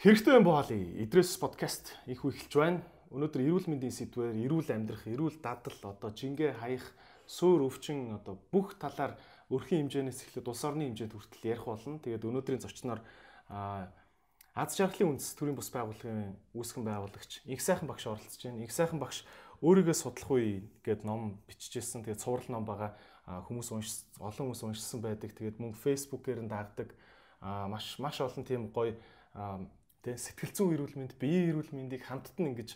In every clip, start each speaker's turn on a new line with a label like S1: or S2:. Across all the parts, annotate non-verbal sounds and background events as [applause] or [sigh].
S1: Хэрэгтэй юм боолё. Идрээс подкаст их эхэлж байна. Өнөөдөр эрүүл мэндийн сэдвээр эрүүл амьдрах, эрүүл дадал, одоо жингээ хаях, суур өвчин одоо бүх талаар өрхийн хэмжээнээс эхлээд улс орны хэмжээнд хүртэл ярих болно. Тэгээд өнөөдрийн зочноор Аз жаргалын үндэс төрийн бус байгууллагын үүсгэн байгуулагч Инх сайхан багш оролцож байна. Инх сайхан багш өөрийгөө судлах үе гэдэг ном биччихсэн. Тэгээд цуврал ном байгаа хүмүүс унш олон хүмүүс уншсан байдаг. Тэгээд мөн фэйсбүүкээр нь дагдаг маш маш олон тийм гоё тэ сэтгэл зүйн эрүүл мэнд, биеийн эрүүл мэндийг хамтд нь ингэж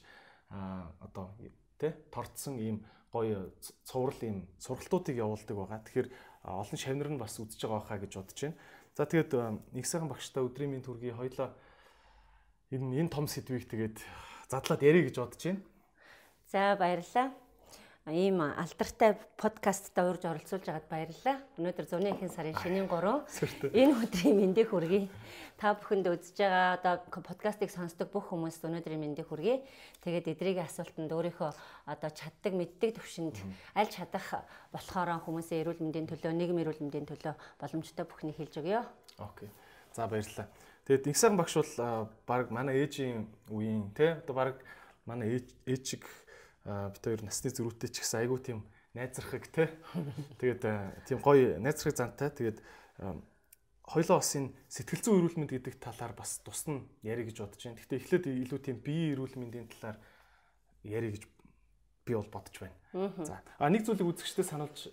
S1: одоо тэ торцсон ийм гоё цуврал ийм сургалтуудыг явуулдаг байгаа. Тэгэхээр олон шавнар нь бас үдчихэж байгаа хаа гэж бодож байна. За тэгээд нэг сайхан багштай өдрийн минь төргий хоёлоо энэ энэ том сэдвийг тэгээд задлаад ярих гэж бодож байна.
S2: За баярлалаа ийм алдартай подкастта урьж оролцуулж байгаад баярлалаа. Өнөөдөр зуны ихэнх сарын шинийн 3 энэ өдрийн мэндийг хүргэе. Та бүхэнд үзэж байгаа одоо подкастыг сонсдог бүх хүмүүст өнөөдрийн мэндийг хүргэе. Тэгээд эдрийн асуултанд өөрийнхөө одоо чаддаг мэддэг төвшөнд аль чадах болохоор хүмүүсийн эрүүл мэндийн төлөө, нийгмийн эрүүл мэндийн төлөө боломжтой бүхнийг хэлж өгье.
S1: Окей. За баярлалаа. Тэгээд их сайхан багш бол баг манай ээжийн үеийн тий одоо баг манай ээж ээж шиг бит хоёр насны зөрүүтэй ч гэсэн айгүй тийм найзрахыг те. Тэгээд тийм гоё найзрахыг зантай. Тэгээд хоёлоо бас энэ сэтгэл зүйн эрүүл мэнд гэдэг талаар бас тусна яри гэж бодож байна. Гэхдээ эхлээд илүү тийм биеийн эрүүл мэндийн талаар яри гэж би бол бодож байна. За. А нэг зүйлийг үзэгчдэд сануулж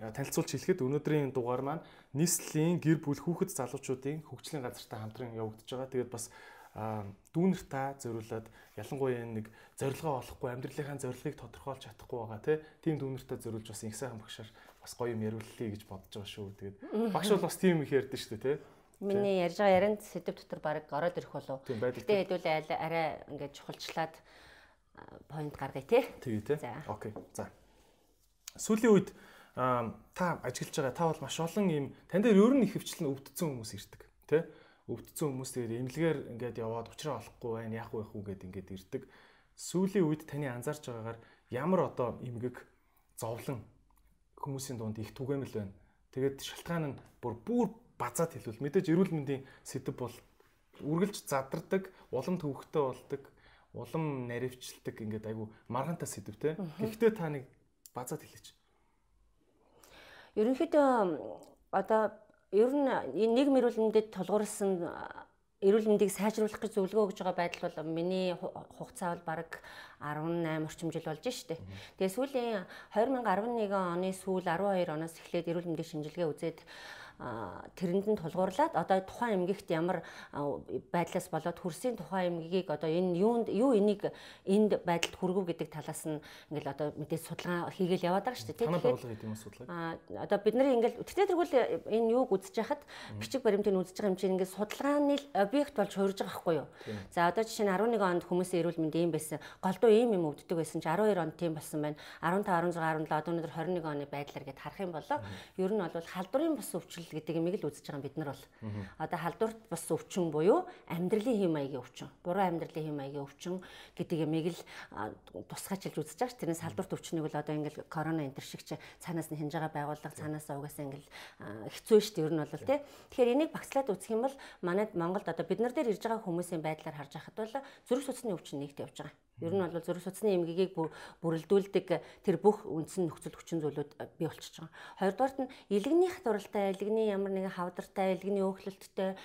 S1: танилцуулж хэлэхэд өнөөдрийн дугаар маань нийслэлийн гэр бүл хүүхэд залуучуудын хөгжлийн газартай хамтран явагдаж байгаа. Тэгээд бас дүүнер та зориулаад ялангуяа нэг зорилгоо олохгүй амьдралынхаа зорилгыг тодорхойлж чадахгүй байгаа тийм дүүнертэй зориулж бас их сайхан багшаар бас гоё юм яриулъя гэж бодож байгаа шүү. Тэгээд [laughs] багш бол бас тийм их ярьдэн шүү дээ тий.
S2: Миний ярьж байгаа ярианд сэдв дотор баг ороод ирэх болов. Гэтэ хэдүүлээ арай ингээд чухалчлаад point гаргая тий.
S1: Тэгээ тий. Окей. За. Сүүлийн үед та ажиглаж байгаа та бол маш олон юм тань дээр ер нь их хвчлэн өвдсөн хүмүүс ирдэг тий өвдсөн хүмүүс тэгээд эмнэлгээр ингээд яваад уучраа олохгүй байна яах вэ хүү гэд ингээд ирдэг. Сүүлийн үед таны анзаарч байгаагаар ямар одоо эмгэг зовлон хүмүүсийн дунд их түгээмэл байна. Тэгээд шалтгаан нь бүр бүр базаад хэлвэл мэдээж эрүүл мэндийн сэдв бол үргэлж задардаг, улам төвөгтэй болдог, улам наривчилдаг ингээд айгу маргантай сэдв те. Гэхдээ та нэг базаад хэлээч.
S2: Ерөнхийдөө одоо ер нь нийгэм эрүүл мэндэд тулгуурласан эрүүл мэндийг сайжруулах гэж зөвлөгөө өгж байгаа байдал бол миний хугацаа бол бараг 18 орчим жил болж штэ. Тэгээ сүүлийн 2011 оны сүүл 12 оноос эхлээд эрүүл мэндийн шинжилгээ үзээд тэрэнд нь тулгуурлаад одоо тухайн эмгэгт ямар байдлаас болоод хөрсийн тухайн эмгэгийг одоо энэ юунд юу энийг энд байдалд хүргэв гэдэг талаас нь ингээл одоо мэдээж судалгаа хийгээл яваад байгаа шүү дээ.
S1: Тэгэхээр байгуулга гэдэг юм судалгаа.
S2: Аа одоо бид нар ингээл тэгтээ тэргүүл энэ юуг үзэж хахад бичиг баримтыг үзэж байгаа юм чинь ингээд судалгааны объект болж хуурж байгаа байхгүй юу? За одоо жишээ нь 11 онд хүмүүсийн эрүүл мэнд ийм байсан. Голдуу ийм юм өвддөг байсан чи 12 онд тийм болсон байна. 15 16 17 одоо өнөөдөр 21 оны байдлаар гээд харах юм бол ер нь бол халдварын бас өвчлөл гэдэг юмыг л үзэж байгаа бид нар бол. Одоо халдварт бас өвчин буюу амьдралын хэм маягийн өвчин, буруу амьдралын хэм маягийн өвчин гэдэг юмыг л тусгайчилж үзэж байгаа ш. Тэрнээс халдварт өвчнийг бол одоо ингээл корона энтер шиг чи цаанаас нь хинж байгаа байгууллага цаанаас угаасаа ингээл хэцүү ш. Тэр нь бол тий. Тэгэхээр энийг багцлаад үзэх юм бол манайд Монголд одоо бид нар дээр ирж байгаа хүмүүсийн байдлаар харж байхад бол зүрх судасны өвчин нэгт явж байгаа. Ер нь бол зүрх судасны эмгэгийг бүрэлдүүлдэг тэр бүх үндсэн нөхцөл хүчин зүйлүүд бий болчихж байгаа. Хоёрдугаарт нь илэгний хатуралтай, илэгний ямар нэгэн хавдартай, илэгний өөхлөлттэй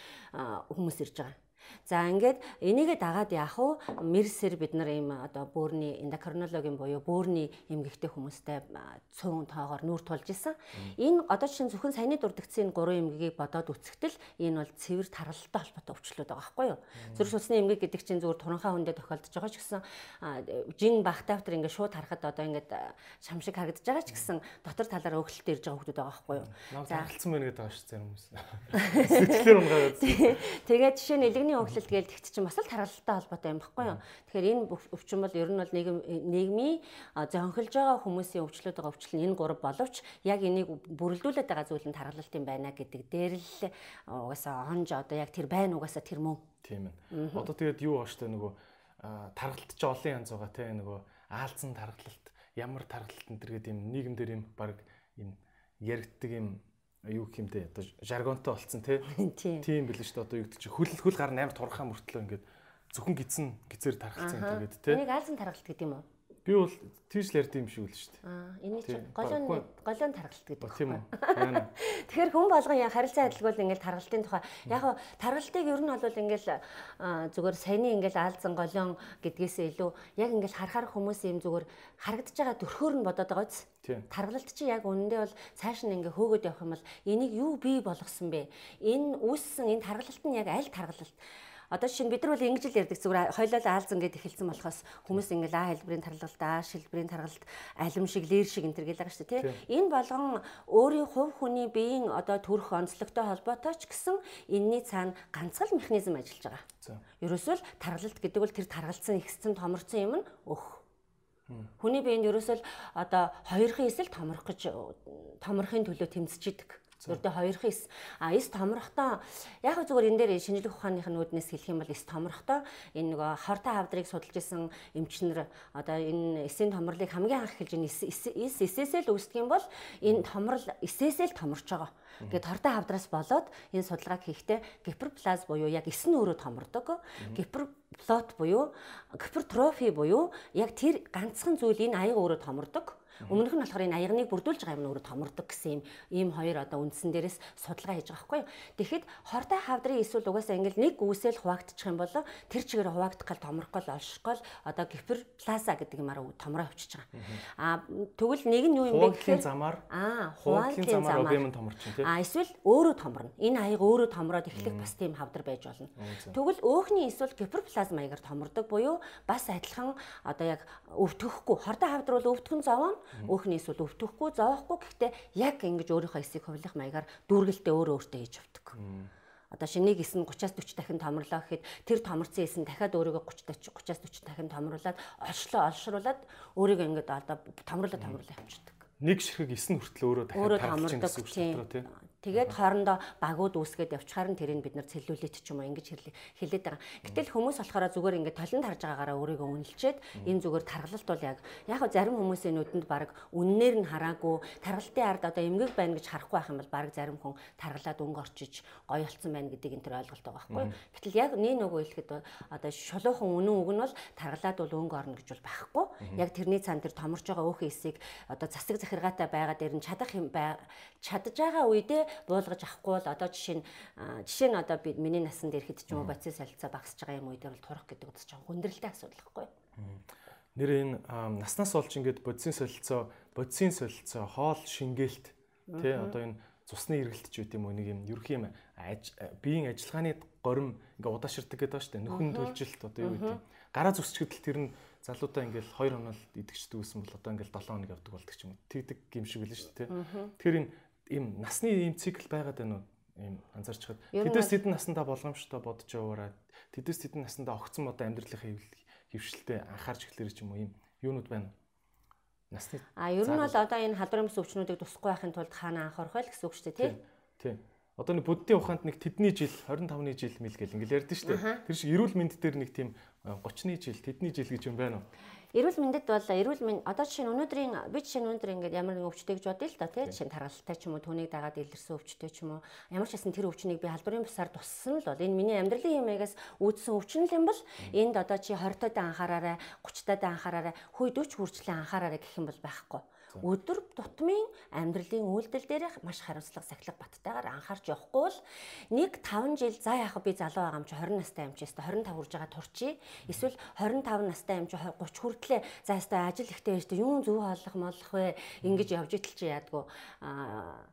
S2: хүмүүс ирж байгаа. За ингээд энийгээ дагаад яах вэ? Мерсэр бид нар ийм одоо бөөрийн эндокринологийн буюу бөөрийн эмгэгтэй хүмүүстэй цөөн тоогоор нүүр тулж исэн. Энэ одоо чинь зөвхөн саяны дурдгцын гурван эмгэгийг бодоод үцгэтэл энэ бол цэвэр тархалтай холбоотой өвчлүүд байгаа байхгүй юу? Зүрх судасны эмгэг гэдэг чинь зүгээр туранхаа хүндээ тохиолдож байгаа ч гэсэн жин бахтаавтар ингээд шууд харахад одоо ингээд шамшиг харагдаж байгаа ч гэсэн дотор талаараа өглөлтөд ирж байгаа хүмүүс байгаа байхгүй юу?
S1: За харилцсан байна гэдэг байгаа шүү зарим хүмүүс. [laughs] Сэтгэлээр унгаад. [laughs]
S2: Тэгээд жишээ нь элэгний өглөлт өвчлөлт гээл тэгт чинь бас л тархалтай холбоотой юм баггүй юу. Тэгэхээр энэ өвчин бол ер нь бол нийгэм нийгмийн зөнхөлж байгаа хүмүүсийн өвчлөд байгаа өвчлөл энэ гурав боловч яг энийг бүрэлдүүлээд байгаа зүйл нь тархалт юм байна гэдэг дээр л угаасаа онж одоо яг тэр байна угаасаа тэр мөн.
S1: Тийм ээ. Одоо тэгээд юу ааштай нөгөө тархалт ч олон янз байгаа те нөгөө аалзан тархалт ямар тархалт энэ төр гэдэг юм нийгэмдэр юм баг юм яригддаг юм юу гэмтэй одоо жаргонтой болцсон [laughs] тий.
S2: Тийм.
S1: Нь шүү дээ одоо юу гэдэг чи хөл хөл гар 8 турхаа мөртлөө ингээд зөвхөн гидсэн гизээр тархалцсан гэдэг тий.
S2: Энийг айлзан таргалт гэдэг юм уу?
S1: Би бол тийш л ярьд юм шиг үл шүү дээ.
S2: Аа, энэ чинь голон голон таргалт гэдэг.
S1: Тийм үү. [laughs]
S2: Тэгэхээр хүн болгон яа харилцан адилгуул ингээл таргалтын тухай. Яг нь таргалтыг ер нь бол ингээл зүгээр саяны ингээл аалзан голон гэдгээсээ илүү яг ингээл харахаар хүмүүс юм зүгээр харагдаж байгаа төрхөөр нь бодоод байгаа биз. Таргалт чи яг үнэндээ бол цааш нь ингээ хөөгд явах юм бол энийг юу бий болгосон бэ? Энэ үүссэн энэ таргалт нь яг аль таргалт? Одоо шинэ бид нар бол ингэж л ярьдаг зүгээр хоёлоо аалзан гэд эхэлсэн болохоос хүмүүс ингээл А хэлбэрийн таргалт, А шилбэрийн таргалт, алим шиг, лэр шиг энэ төр гэлээ шүү дээ. Энэ болгон өөрийн хувь хүний биеийн одоо төрөх онцлогтой холбоотой ч гэсэн энэний цаана ганцхан механизм ажиллаж байгаа. Ерөөсөө л таргалт гэдэг бол тэр таргалцсан ихсэн томорцсон юм нь өөх. Хүний биеинд ерөөсөө л одоо хоёрхан эсэл томрох гэж томрохын төлөө тэмцэж идэг Хоёрхан эс. А эс томрохдоо яг зүгээр энэ дээр шинжлэх ухааных нь үүднээс хэлэх юм бол эс томрохдоо энэ нөгөө хортой хавдрыг судалж исэн эмчнэр одоо энэ эсийн томрлыг хамгийн анх хэлж энэ эс эсээсээ л үүсдэг юм бол энэ томрол эсээсээ л томорч байгаа. Ингээд хортой хавдраас болоод энэ судалгааг хийхдээ гиперплаз буюу яг эс нь өөрөө томордог. Гиперплот буюу гипертрофи буюу яг тэр ганцхан зүйл энэ аяга өөрөө томордог Өмнөх нь болохоор энэ аягныг бүрдүүлж байгаа юм өөрөө томордог гэсэн юм ийм хоёр одоо үндсэн дээрээс судалгаа хийж байгаа байхгүй юу. Тэгэхэд хортой хавдрын эсвэл угаасаа ингээл нэг үсэл хуваагдчих юм бол тэр чигээр хуваагдах гал томрох гол олших гол одоо гиперплаза гэдэг юмараа томроо авчиж байгаа. Аа тэгвэл нэг нь юу юм бэ
S1: гэхээр замаар
S2: аа
S1: хуваалтлын замаар объем нь томорчин тийм.
S2: Аа эсвэл өөрөө томорно. Энэ аяг өөрөө томроод эхлэх бас тийм хавдар байж болно. Тэгвэл өөхний эсвэл гиперплазма маягаар томордог буюу бас адилхан одоо яг өвтгөхгүй хортой хавдар бол өвтгөн зовоо Өөхнийс бол өвтөхгүй, зоохгүй гэхдээ яг ингэж өөрийнхөө эсийг хувилах маягаар дүүргэлтээ өөрөө өөртөө хийж өгдөг. Одоо шинийг эс нь 30-аас 40 дахин томрлоо гэхэд тэр томрсон эс нь дахиад өөрийгөө 30 30-аас 40 дахин томруулад олшлоо олшруулад өөрийгөө ингэж одоо томруулаад томруулаад явчихдаг.
S1: Нэг ширхэг эс нь хүртэл өөрөө дахиад томрдог гэсэн үг шүү дээ.
S2: Тэгээд хоорондоо багууд үүсгээд явчихаар нь тэрийг бид нар цэллүүлээд ч юм уу ингэж хэлээд байгаа. Гэтэл хүмүүс болохоор зүгээр ингээд талент харж байгаагаараа өөрийгөө үнэлчээд энэ зүгээр таргалалт бол яг яг зарим хүмүүсийн нүдэнд баг үннээр нь хараагүй таргалтын ард одоо эмгэг байна гэж харахгүй байх юм бол баг зарим хүн таргалаад өнгө орчиж гоё болцсон байна гэдэг энэ төр ойлголт байгаа байхгүй. Гэтэл яг нэг нөгөө хэлэхэд одоо шулуухан үнэн үг нь бол таргалаад бол өнгө орно гэж бол байхгүй. Яг тэрний цаан тэр томорж байгаа өөхөн эсийг одоо засаг захиргаатай байгаа дээр нь чадах юм чадж байгаа үедээ буулгаж авахгүй бол одоо жишээ нь жишээ нь одоо би миний насанд ирэхэд ч юм уу бацис солилцоо багасж байгаа юм үедээ бол турах гэдэг үс чинь хүндрэлтэй асуудал байхгүй?
S1: Нэр энэ наснаас болж ингээд бодисын солилцоо, бодисын солилцоо, хоол шингээлт тий одоо энэ цусны эргэлтч үт юм уу нэг юм ерхий юм биеийн ажиллагааны горим ингээ удааширдаг гэдэг ба штэ нөхөн төлжилт одоо юу гэдэг. Гараа зүсчгэдэл тэр нь залуудаа ингээл 2 хоног идэгчдэг гэсэн бол одоо ингээл 7 хоног явдаг болдог ч юм уу тэгдэг юм шиг үлээ шүү дээ тэгэхээр энэ ийм насны ийм цикл байгаад байна уу? Ийм анзаарч хад. Тэдээс тэдэн насандаа болгоомжтой бодож яваараа тэдээс тэдэн насандаа огцон одоо амьдралын хөвшилтэй анхаарч эхлэх юм уу? Ийм юунууд байна?
S2: Насны А ер нь бол одоо энэ халдварын бүс өвчнүүдийг тусахгүй байхын тулд хаана анхаарах вэ гэсэн үг шүү дээ, тий?
S1: Тий. Одоо нэг буддийн ухаанд нэг тэдний жил 25-ны жил мэл гэл ингээл ярьдэн шүү дээ. Тэр шиг эрүүл мэнд дээр нэг тийм 30-ны жил, тэдний жил гэж юм байна уу?
S2: Эрүүл мэндэд бол эрүүл мэнд одоо жишээ нь өнөөдрийн би жишээ нь өнөөдөр ингээд ямар нэгэн өвчтэй гэж бодъё л да тий? Жишээ нь таргалтай ч юм уу түүнийг дагаад илэрсэн өвчтэй ч юм уу. Ямар ч хэсэн тэр өвчнийг би халдварын бусаар туссан л бол энэ миний амьдралын хэмээгээс үүдсэн өвчин л юм бол энд одоо чи 20 таад анхаараарай 30 таад анхаараарай хүй 40 хүрчлэн анхаараарай гэх юм бол байхгүй өдөр тутмын амьдралын үйлдэл дээрх маш хариуцлага сахилга баттайгаар анхаарч явахгүй бол нэг 5 жил за яах би залуу байгаа юм чи 20 настай юм чи өстө 25 хүрж байгаа турчи эсвэл 25 настай юм чи 30 хүртлээ. За өстө ажил ихтэй өстө юу зөв хооллох молох вэ? Ингэж явж итэл чи яадгүй аа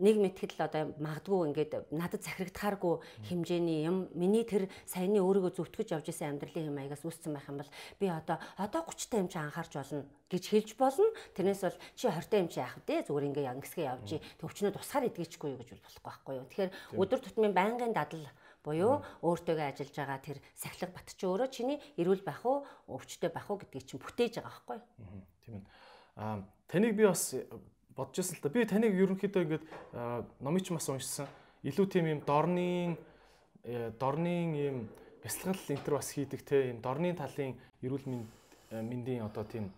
S2: нэг мэтгэл одоо магадгүй ингээд надад захирагдахааргүй хэмжээний юм миний тэр саяны өөрийгөө зөвтгөж явж исэн амьдралын юм аягаас үүссэн байх юм бол би одоо одоо 30 та юм чи анхаарч болно гэж хэлж болно. Тэрнээс бол чи 20 та юм чи яах вэ? Зүгээр ингээ ангисгээ явж төвчнөө тусгаар идгээчгүй юу гэж болохгүй байхгүй юу. Тэгэхээр өдөр тутмын байнгын дадал буюу өөртөөгөө ажиллаж байгаа тэр сахилга бат чи өөрөө чиний эрүүл байх уу, өвчтэй байх уу гэдгийг чинь бүтээж байгаа байхгүй юу?
S1: Тийм ээ. Аа таныг би бас бодож байсан л та. Би таныг ерөнхийдөө ингээд номыг ч бас уншсан. Илүү тийм юм дорны э, дорны юм бясалгал энтер бас хийдэг те юм дорны талын эрүүл мэндийн одоо тийм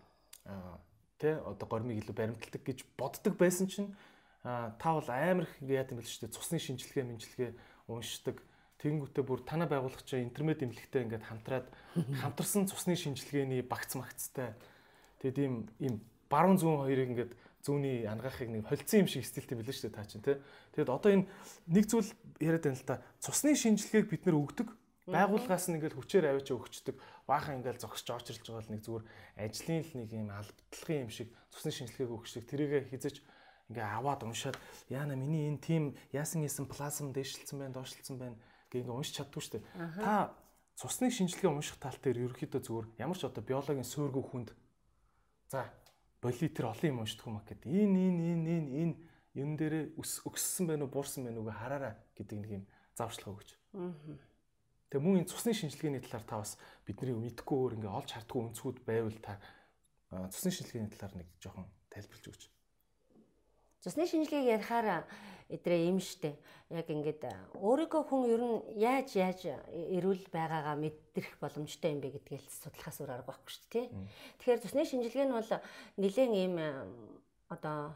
S1: те одоо гормыг илүү баримталдаг гэж боддог байсан чинь та бол амар их яа гэм бэл шүү дээ. Цусны шинжилгээ, мэнжилгээ уншдаг. Тэгэнгүүтээ бүр танаа байгуулагч интернет имлэгтэй ингээд хамтраад [laughs] хамтарсан цусны шинжилгээний багц магцтай. Тэгээд ийм ийм баруун зүүн хоёрыг ингээд зүүнний ангаахыг нэг холцсон юм шиг стилтэй билээ шүү дээ та чинь тий. Тэгэд одоо энэ нэг зүйл яриад байна л та. Цусны шинжилгээг бид нэр өгдөг. Байгууллагаас нь ингээл хүчээр аваач өгчдөг. Баахан ингээл зогсож очрлж байгаа л нэг зүгээр ажлын л нэг юм албадлагын юм шиг цусны шинжилгээг өгчдөг. Тэрийгэ хизэж ингээ аваад уншаад яана миний энэ тим яасан ийсэн плазм дээшилсэн байна, доошлсон байна гэх ингээ уншиж чаддгүй шүү дээ. Та цусны шинжилгээ унших тал дээр ерөөхдөө зүгээр ямар ч одоо биологийн суургүй хүнд за болитер олон юм уншдаг юм аа гэд энэ энэ энэ энэ энэ юм дээрээ өссөн байна уу буурсан байна уу гэ хараараа гэдэг нэг юм завшлага өгч. Тэгээ мөн энэ цусны шинжилгээний талаар та бас бидний мэдхгүй өөр ингээ олж хардггүй өнцгүүд байвал та цусны шинжилгээний талаар нэг жоохон тайлбарлаж өгч.
S2: Цусны шинжилгээг ярихаар эдрээ юм штэ. Яг ингээд өөрийгөө хүн ер нь яаж яаж эрүүл байгаагаа мэдрэх боломжтой юм бэ гэдгээл судлахаас өөр арга байхгүй шүү дээ. Тэгэхээр цусны шинжилгээ нь бол нэлээд ийм одоо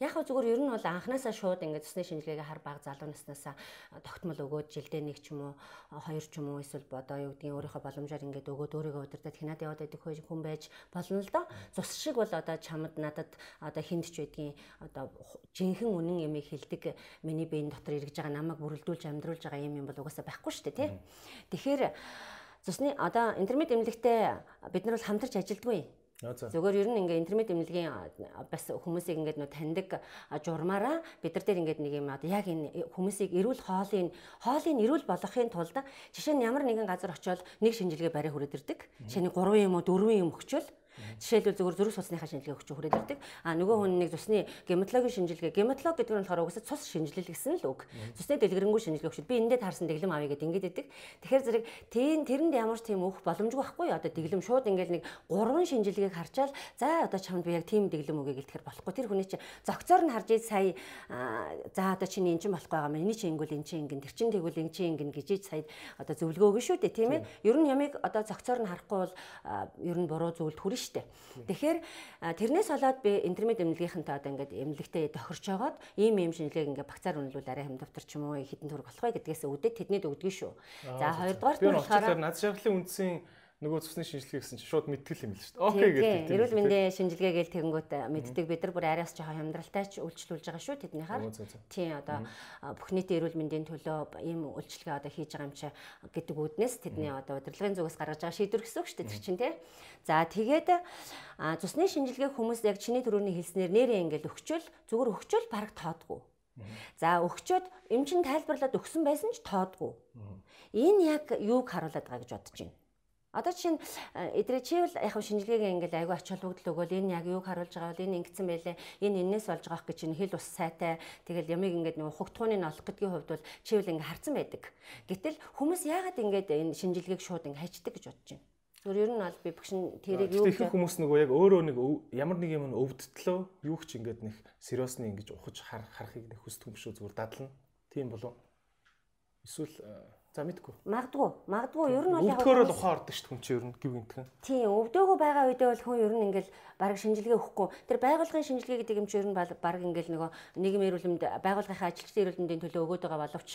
S2: Яг хөө зүгээр ер нь бол анханасаа шууд ингээд цусны шинжилгээгээ хар баг залуу наснасаа тогтмол өгөөд жилдээ нэг ч юм уу хоёр ч юм уу эсвэл бодоо юу гэдгийг өөрийнхөө боломжоор ингээд өгөөд өөрийгөө удирдах хинаад яваад байдаг хүн байж болно л доо. Цус шиг бол одоо чамд надад одоо хинд ч байдгийн одоо жинхэнэ үнэн ямиг хилдэг миний биеийн дотор эргэж байгаа намайг бүрэлдүүлж амьдруулж байгаа юм юм бол угаасаа байхгүй шүү дээ тий. Тэгэхээр цусны одоо интернет эмнэлэгтэй бид нар бол хамтарч ажилдгүй Зүгээр ер нь ингээ интернет эмнэлгийн бас хүмүүсийг ингээд нөө таньдаг журмаараа бид нар дээр ингээд нэг юм одоо яг энэ хүмүүсийг эрүүл хоолын хоолын эрүүл болгохын тулд жишээ нь ямар нэгэн газар очиод нэг шинжилгээ барай хүрээд ирдэг. Нь 3 юм уу 4 юм өгчвөл Жишээлбэл зөвхөн зүрх судасныхаа шинжилгээ өгч хүрээд ирдэг. А нөгөө хүн нэг цусны гематологийн шинжилгээ. Гематолог гэдэг нь болохоор угсаа цус шинжилэл гэсэн л үг. Цусны дэлгэрэнгүй шинжилгээ өгч би эндээ таарсан дэглэм авъя гэдэг ингээд байдаг. Тэгэхээр зэрэг тийм тэрэнд ямар ч тийм өгөх боломжгүй байхгүй юу? Одоо дэглэм шууд ингээд нэг гурван шинжилгээг харчаал за одоо чамд би яг тийм дэглэм өгье гэлтэхэр болохгүй. Тэр хүний чинь зогцоор нь харж ий сая за одоо чиний эн чинь болохгүй байгаа юм. Эний чинь ингүүл эн чинь ингэн тэр чинь тэгвэл эн чинь ингэн гэж сая одоо зөвлөгөө өгнө шүү дээ тийм ээ. Ер нь ямиг одоо зогцоор нь харахгүй бол ер нь буруу зүйлд хүрнэ штэ. Тэгэхээр тэрнээс болоод би интернет эмнэлгийнхэнтэй одоо ингээд эмнэлэгтээ тохирч жагаад ийм ийм шинжилгээг ингээд багцаар үнэлүүл арай хэм давтар ч юм уу хитэн төрөг болох бай гэдгээс үүдээ тэднийд өгдөг шүү. За хоёрдугаар
S1: нь болохоор над шаргалын үндсийн нөгөө цусны шинжилгээ гэсэн чинь шууд мэдтгэл юм л шүү дээ. Окей гэдэг.
S2: Эрүүл мэндийн шинжилгээ гээл тэгэнгүүт мэддэг бид нар бүр араас жоохон хямдралтай ч үйлчлүүлж байгаа шүү тэдний хаар. Тийм одоо бүх нийтийн эрүүл мэндийн төлөө ийм үйлчлэгээ одоо хийж байгаа юм чи гэдэг үүднээс тэдний одоо удирдлагын зүгээс гаргаж байгаа шийдвэр гэсэн үг шүү дээ тэр чинь тий. За тэгээд цусны шинжилгээ хүмүүс яг чиний төрөний хэлснээр нэрээ ингээл өгчөөл зүгээр өгчөөл бараг тоодгүй. За өгчөөд эмчин тайлбарлаад өгсөн байсан ч тоодгүй. Энэ яг юуг харуулдаг гэж бодож байна. Одоо чинь э, эдрээ чи бол яг шинжилгээгээ ингээл аягүй ач холбогдол өгөөл энэ яг юуг харуулж байгаа бол энэ ингэсэн байлээ энэ энэс болж байгаа гэж чинь хэл ус сайтай тэгэл ямиг ингээд нэг хугтгууны олох гэдгийн хувьд бол чи бол ингээ харцсан байдаг. Гэтэл хүмүүс яагаад ингээд энэ шинжилгээг шууд ингээ хайчдаг гэж бодож байна. Зүгээр ер нь бол би бүгшин тэрийг
S1: юу гэх хүмүүс нөгөө яг өөрөө нэг ямар нэг юм өвдөлтлөө юу ч ингээд нэг сериосны ингэж ухаж харахыг нэг хүсдэг юм шүү зүгээр дадлна. Тийм болов. Эсвэл э, За мэдгүй.
S2: Магдгүй. Магдгүй ер нь бол
S1: яг өвдөхөөр л ухаан ордог шүү дээ хүн чинь ер нь гів гинтхэн.
S2: Тийм, өвдөөгөө байгаа үедээ бол хүн ер нь ингээл баг шинжилгээ өгөхгүй. Тэр байгууллагын шинжилгээ гэдэг юм чинь ер нь баг ингээл нөгөө нийгмийн эрүүлэмд байгууллагынхаа ажилчдын эрүүлмэндийн төлөө өгөөд байгаа боловч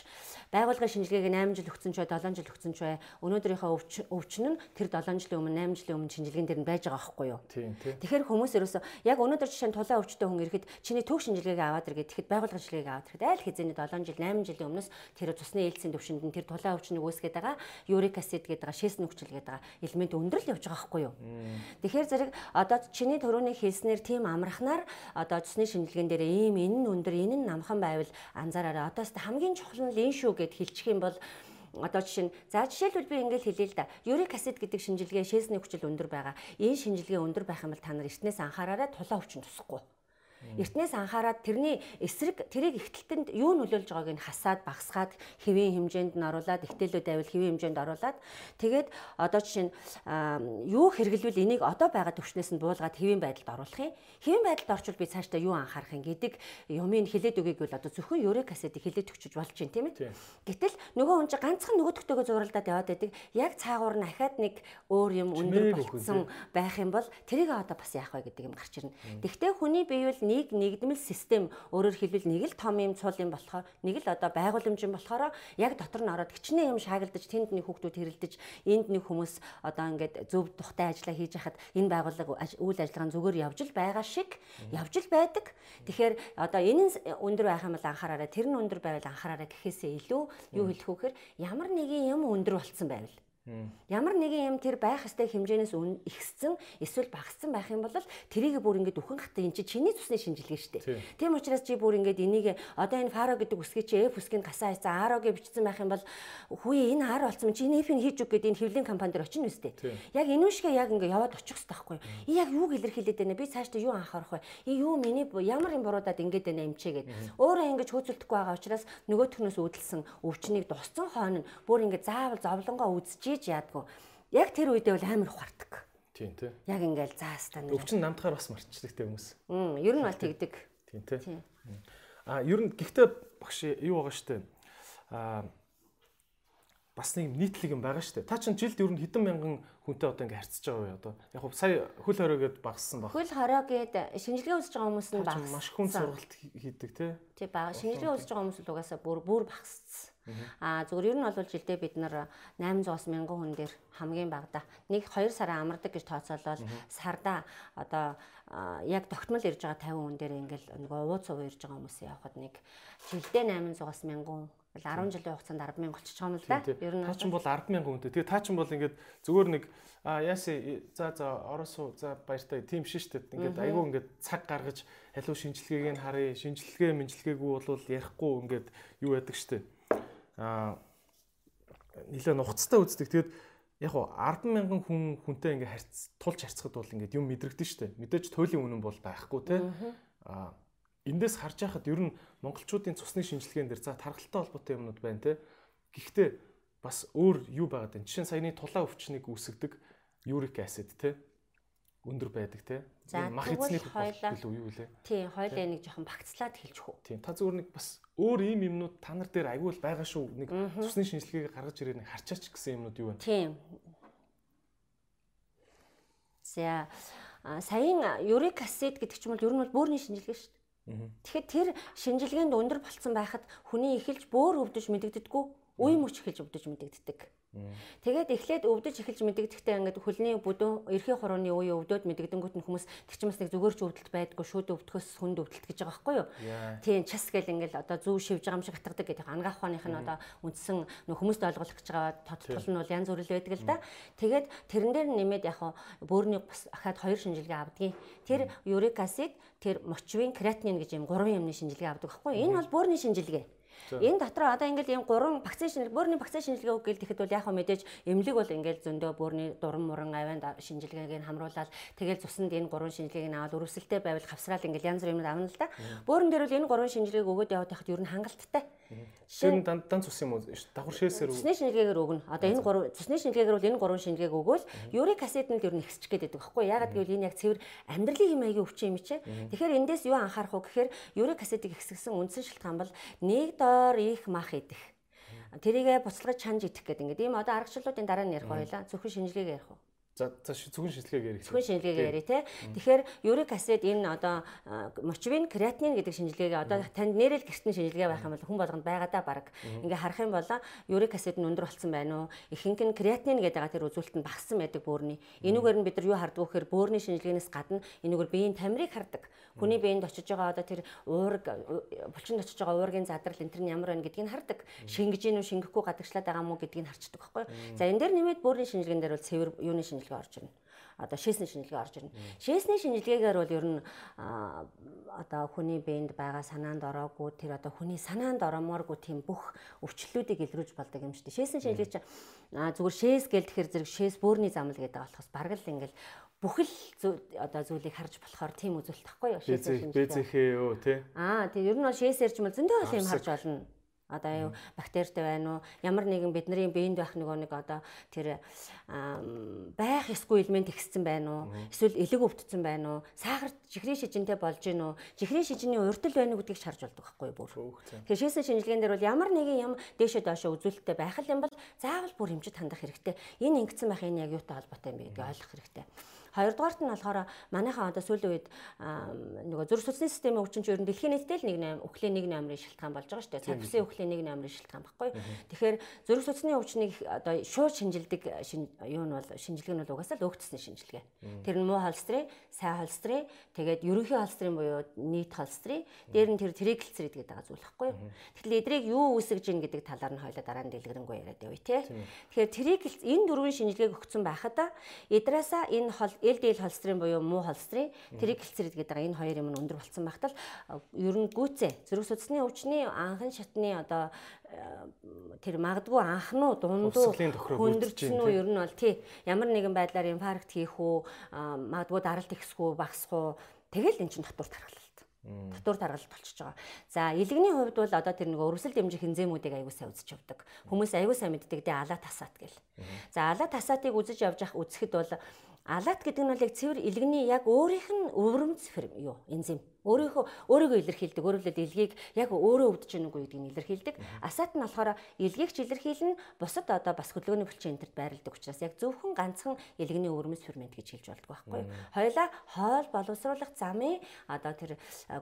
S2: байгууллагын шинжилгээг 8 жил өгсөн ч бай, 7 жил өгсөн ч бай. Өнөөдрийнхөө өвчин нь тэр 7 жилийн өмнө 8 жилийн өмнө шинжилгээнд дэр нь байж байгаа байхгүй юу?
S1: Тийм, тийм.
S2: Тэгэхээр хүмүүс ерөөсөө яг өнөөдөр жишээ нь тулаан өвчтөй хүн ирэхэд чиний төв шинжилгээг аваад иргээд тэгэхэд байгууллагын шинжилгээг аваад ирэхэд айл хэзээний 7 жил, 8 жилийн өмнөөс тэр цусны ээлцийн төвшөнд нь тэр тулаан өвчнийг үүсгээд байгаа юрик асид гэдэг байгаа шээс нүгчл гэдэг байгаа элемент өндрөл явж байгаа байхгүй юу? Тэгэхээр зэрэг одоо чиний төрөний хэлснээр тийм амрахнаар одоо цусны шинжилгээнд дээр ийм энэ нь өндөр энэ нь намхан байвал анзаараарай. Одоо хамгийн чухал нь лин шүү гэд хэлчих юм бол одоо жишээ нь за жишээлбэл би ингээл хэлээ л да. Юрик асид гэдэг шинжилгээ шээсний хүчил өндөр байгаа. Энэ шинжилгээ өндөр байх юм бол та нар эртнээс анхаараарай тулаа өвчин тусахгүй. Эртнээс анхаарад тэрний эсрэг тэрийг ихтэлтэнд юу нөлөөлж байгааг нь хасаад багсгаад хэвийн хэмжээнд нь оруулаад ихтэлүүд авил хэвийн хэмжээнд оруулаад тэгээд одоо жишээ нь юу хэрэглэвэл энийг одоо байгаа төвчнээс нь буулгаад хэвийн байдалд оруулах юм. Хэвийн байдалд орчвол би цаашдаа юу анхаарах юм гэдэг юмыг хэлээд өгье гэвэл одоо зөвхөн юрик асидыг хэлээд өгчөж болж байна тийм ээ. Гэтэл нөгөө хүн чинь ганцхан нөгөөдөгтэйгөө зуралдаад яваад байдаг. Яг цаагуур нь ахаад нэг өөр юм өндөр болцсон байх юм бол тэрийг одоо бас яах вэ гэдэг юм гарч ирнэ. Тэгвэл хүний бие бол нэг нэгдмэл систем өөрөөр хэлбэл нэг л том юм цул юм болохоор нэг л одоо байгууламж юм болохоор яг дотор нь ороод хичнээн юм шаагилдаж тэнд нэг хүүхдүүд хэрэлдэж энд нэг хүмүүс одоо ингээд зөв тухтай ажиллаа хийж хахад энэ байгууллага үйл ажиллагаа зүгээр явж л байгаа шиг явж л байдаг. Тэгэхээр одоо энэ нь өндөр байх юм бол анхаараарай тэр нь өндөр байвал анхаараарай гэхээсээ илүү юу хэлэх вэ гэхээр ямар нэгэн юм өндөр болцсон байвал Ямар нэгэн юм тэр байх ёстой хэмжээнээс ихссэн эсвэл багассан байх юм бол тэрийг бүр ингээд үхэн хатаа эн чи чиний цусны шинжилгээ шүү дээ. Тийм учраас чи бүр ингээд энийг одоо энэ фаро гэдэг үсгийг чи F үсгийг гасаа хайцсан RO-г бичсэн байх юм бол хүү энэ R болсон чи F-ийг хийж үг гэдэг энэ хэвлийн компанид очино үстэй. Яг энэ үшгээ яг ингээд яваад очих хэрэгтэй байхгүй. И яг юуг илэрхийлээд байна би цаашдаа юу анхаарах вэ? И юу миний ямар юм буруудаад ингээд байна юм чигээд. Өөрөө ингээд хөөцөлдөхгүй байгаа учраас нөгөөтгнөөс үүдэлсэн өвчнийг дусцсан хойно бүр ингээд заавал зовлонгоо үзчихээ хийж яадгүй. Яг тэр үедээ бол амар ухаардаг.
S1: Тийм тий.
S2: Яг ингээл заастаа
S1: нэг. Өвчин намтахаар бас марчдаг те хүмүүс.
S2: Мм, ер нь бол тэгдэг.
S1: Тийм тий. А ер нь гэхдээ багш юу байгаа штэ. А бас нэг нийтлэг юм байгаа штэ. Та чинь жилд ер нь хэдэн мянган хүнтэй одоо ингээ харьцаж байгаа вэ одоо? Яг хөө сая хөл хорой гэд багассан баг.
S2: Хөл хорой гэд шинжилгээ үзэж байгаа хүмүүс нь багассан.
S1: Маш хүн сургалт хийдэг тий.
S2: Тий бага. Шинжилгээ үзэж байгаа хүмүүс л угаасаа бүр бүр багассан. Аа зүгээр ер нь бол жилдээ бид нар 800-аас 1000 хүн дээр хамгийн багада нэг 2 сараа амардаг гэж тооцоолол сарда одоо яг тогтмол ирж байгаа 50 хүн дээр ингээл нөгөө ууц уу ирж байгаа хүмүүс явахад нэг жилдээ 800-аас 1000 хүн 10 жилийн хугацаанд 100000 болчих юм л да.
S1: Ер нь та ч бол 100000 хүнтэй. Тэгээ та ч бол ингээд зүгээр нэг а яаси за за оросоо за баяртай тийм шин штэ. Ингээд айгүй ингээд цаг гаргаж халуун шинжилгээг нь харъя. Шинжилгээ мэнжилгээгүй бол ярихгүй ингээд юу яадаг штэ аа нэлээд нухацтай үздэг. Тэгээд яг хуу 10 мянган хүн хүнтэй ингээ харьц тулж харьцахад бол ингээ юм мэдрэгдэн штэ. Мэдээж туйлын үнэн бол байхгүй те. Аа эндээс харж байхад ер нь монголчуудын цусны шинжилгээнд дэр за тархалтай холбоотой юмнууд байна те. Гэхдээ бас өөр юу байгаад байна. Жишээ нь саяны тулаа өвчнийг үүсгдэг юрик acid те өндөр байдаг те.
S2: Мах эзний хойлоо юу вэ? Тийм, хойлоо нэг жоохон багцлаад хэлж хөө.
S1: Тийм, та зүгээр нэг бас өөр ийм юмнууд та нар дээр аягүй л байгаа шүү. Нэг цусны шинжилгээг гаргаж ирээ нэг харчаач гэсэн юмнууд юу вэ?
S2: Тийм. За саяын юрик acid гэдэг ч юм бол ер нь бол бөөрийн шинжилгээ шүү дээ. Тэгэхээр тэр шинжилгээнд өндөр болцсон байхад хүний эхэлж бөөр өвдөж мэдэгддэггүй, үе мөч эхэлж өвдөж мэдэгддэг. Тэгээд эхлээд өвдөж эхэлж мэдэгдэхтэй ингээд хөлний бүдүүн эрхийн хурууны үе өвдөд мэдэгдэнгүүт нь хүмүүс тэгчмэс нэг зүгээр ч өвдөлт байдгүй шүүд өвдөхөөс хүнд өвдөлт гэж байгаа байхгүй юу? Тийм час гэл ингээд одоо зүү шивж байгаа юм шиг хатгадаг гэдэг ангаах ухааных нь одоо үндсэн нөх хүмүүст ойлгуулах гэж байгаа тодтол нь бол янз бүр л байдаг л да. Тэгээд тэрэн дээр нэмээд яг бөөрийн бас ахаад хоёр шинжилгээ авдгийн. Тэр юрик acid, тэр мочвин, креатинин гэж юм гурван юмны шинжилгээ авдаг байхгүй юу? Энэ бол бөөрийн шинжилгээ. Энэ дотор одоо ингээл ийм гурван вакцины шинжилгээ, бөөрийн вакцины шинжилгээ үг гэлтэхэд бол яг хөө мэдээж эмнэлэг бол ингээл зөндөө бөөрийн дуран муран авианд шинжилгээг нь хамруулаад тэгэл цуснд энэ гурван шинжилгээг нь аваад өрөвсөлтэй байвал хавсраал ингээл янз бүр юм авна л да. Бөөрөн дээр бол энэ гурван шинжилгээг өгөөд яваад байхад ер нь хангалттай.
S1: Жишээ нь дан дан цус юм уу? Давхар шээсээр
S2: үг. Цусны шинжилгээгээр өгнө. Одоо энэ гурван цусны шинжилгээгээр бол энэ гурван шинжилгээг өгөөл юрик acid нь л ер нь ихсчих гээд байдаг байхгүй ягаад гэвэл энэ яг цэвэр амьдралын хэм маягийн өвчин юм чи. Тэгэхээр эндээс юу анхаарах вэ гэхээр юрик acid-ийг ихсгсэн үндсэн шалтгаан бол нэг доор их мах идэх. Тэрийгэ буцалгаж чанж идэх гэдэг ингээд ийм одоо аргачлалуудын дараа нь ярих байлаа. Зөвхөн шинжилгээгээ ярих уу?
S1: За зөвхөн шинжилгээг ярих.
S2: Зөвхөн шинжилгээг ярих те. Тэгэхээр юрик acid энэ одоо мочвин креатинин гэдэг шинжилгээг одоо танд нэрэл гэртэн шинжилгээ байх юм бол хүн болгонд байгаа да баг. Ингээ харах юм бол юрик acid нь өндөр болсон байна уу? Ихэнх нь креатинин гэдэг байгаа тэр үзүүлэлт нь багассан байдаг бөөрийн. Энүүгээр нь бид нар юу хардаг вэ гэхээр бөөрийн шинжилгээнээс гадна энүүгээр биеийн тамирыг хардаг. Хүний биеинд очиж байгаа одоо тэр уург булчинд очиж байгаа уургийн задрал энэ тэр нь ямар байна гэдгийг хардаг. Шингэж гин үү шингэхгүй гадагшлаад байгаа мó гэдгийг харчдаг байхгүй. За энэ дээр нэмээд бөөрийн шинжилгээнд дээр бол цэвэр юуны шинжилгээ шинжилгээ орж ирнэ. Одоо шээсний шинжилгээ орж ирнэ. Шээсний шинжилгээгээр бол ер нь одоо хүний биед байгаа санаанд ороогүй тэр одоо хүний санаанд ороомооргүй тийм бүх өвчлөлүүдийг илрүүлж болдог юм шүү дээ. Шээсний шинжилгээ чи зүгээр шээс гэл тэгэхэр зэрэг шээс бөөрийн замл гэдэг болохоос бараг л ингээл бүхэл одоо зүйлийг харж болохоор тийм үзүүлэлт тахгүй юу
S1: шээс шинжилгээ. Бэзэхээ юу тий.
S2: Аа тийм ер нь бол шээсээр ч юм бол зөндөө юм харж болно Одоо юу бактеритай байна уу? Ямар нэгэн бидний биед байх нөгөө нэг одоо тэр байх эсгүй элемент ихссэн байна уу? Эсвэл элэг өвдсөн байна уу? Сахар чихрийн шижинтэй болж гин үү? Чихрийн шижиний урдл байна уу гэдгийг шарж болдог байхгүй бүр. Тэгэхээр шээсэн шинжилгээнд дээр бол ямар нэгэн юм дээшээ доошоо үзүүлэлттэй байх юм бол заавал бүр хэмжид хандах хэрэгтэй. Энэ ингэсэн байх энэ яг юутай холбоотой юм бэ гэдгийг ойлгох хэрэгтэй. Хоёрдугаарт нь болохоор манайхаа одоо сүүлийн үед нөгөө зүрх судасны системийн өвчин чинь ер нь дэлхийн нийтэд л 1 өхлийн 1 номерын шилтгаан болж байгаа шүү дээ. Цапсын өхлийн 1 номерын шилтгаан баггүй. Тэгэхээр зүрх судасны өвчнийг одоо шууд шинжилдэг юу нь бол шинжилгээ нь бол угаасаа л өгцсөн шинжилгээ. Тэр нь муу холестерин, сайн холестерин, тэгээд ерөнхий холестерин буюу нийт холестерин, дээр нь тэр триглицерид гэдэг байгаа зүйл баггүй. Тэгэхээр эдрийг юу үүсгэж ийн гэдэг талаар нь хоёлаа дараа нь дэлгэрэнгүй яриад явъя те. Тэгэхээр триглиц энэ дөрвөн шинжилгээг өгсөн байхад эдраасаа энэ хол LDL холестерин буюу муу холестерин, триглицерид гэдэг энэ хоёр юм нь өндөр болсон багтал ер нь гүцээ зүрх судасны өвчний анхан шатны одоо тэр магадгүй анхнуу дундуу хүндэрчин үү ер нь бол тий. Ямар нэгэн байдлаар инфаркт хийх үү магадгүй даралт ихсэх үү багасх уу. Тэгэл эн чинь татвар тархалт татвар таргалт болчихж байгаа. За илэгний хувьд бол одоо тэр нэг өрсөл дэмжих энзимүүдийг аягүй сайн үзэж явдаг. Хүмүүс аягүй сайн мэддэг. Дээ алаа тасаат гэл. За алаа тасаатыг үзэж явж явах үзэхэд бол алаат гэдэг нь бол яг цэвэр илгэний яг өөрийнх нь өвөрмц юу энзим Өөрийнхөө өөрийгөө илэрхийлдэг. Хэлбэл илгийг яг өөрөө өвдөж гэнэ үгүй гэдгийг илэрхийлдэг. Асаат нь болохоор илгийг ч илэрхийлнэ, бусад одоо бас хөдөлгөөний булчин энтерт байрладаг учраас яг зөвхөн ганцхан илгэний өвөрмөс фермент гэж хэлж болдог байхгүй юу? Хоёлаа хоол боловсруулах замын одоо тэр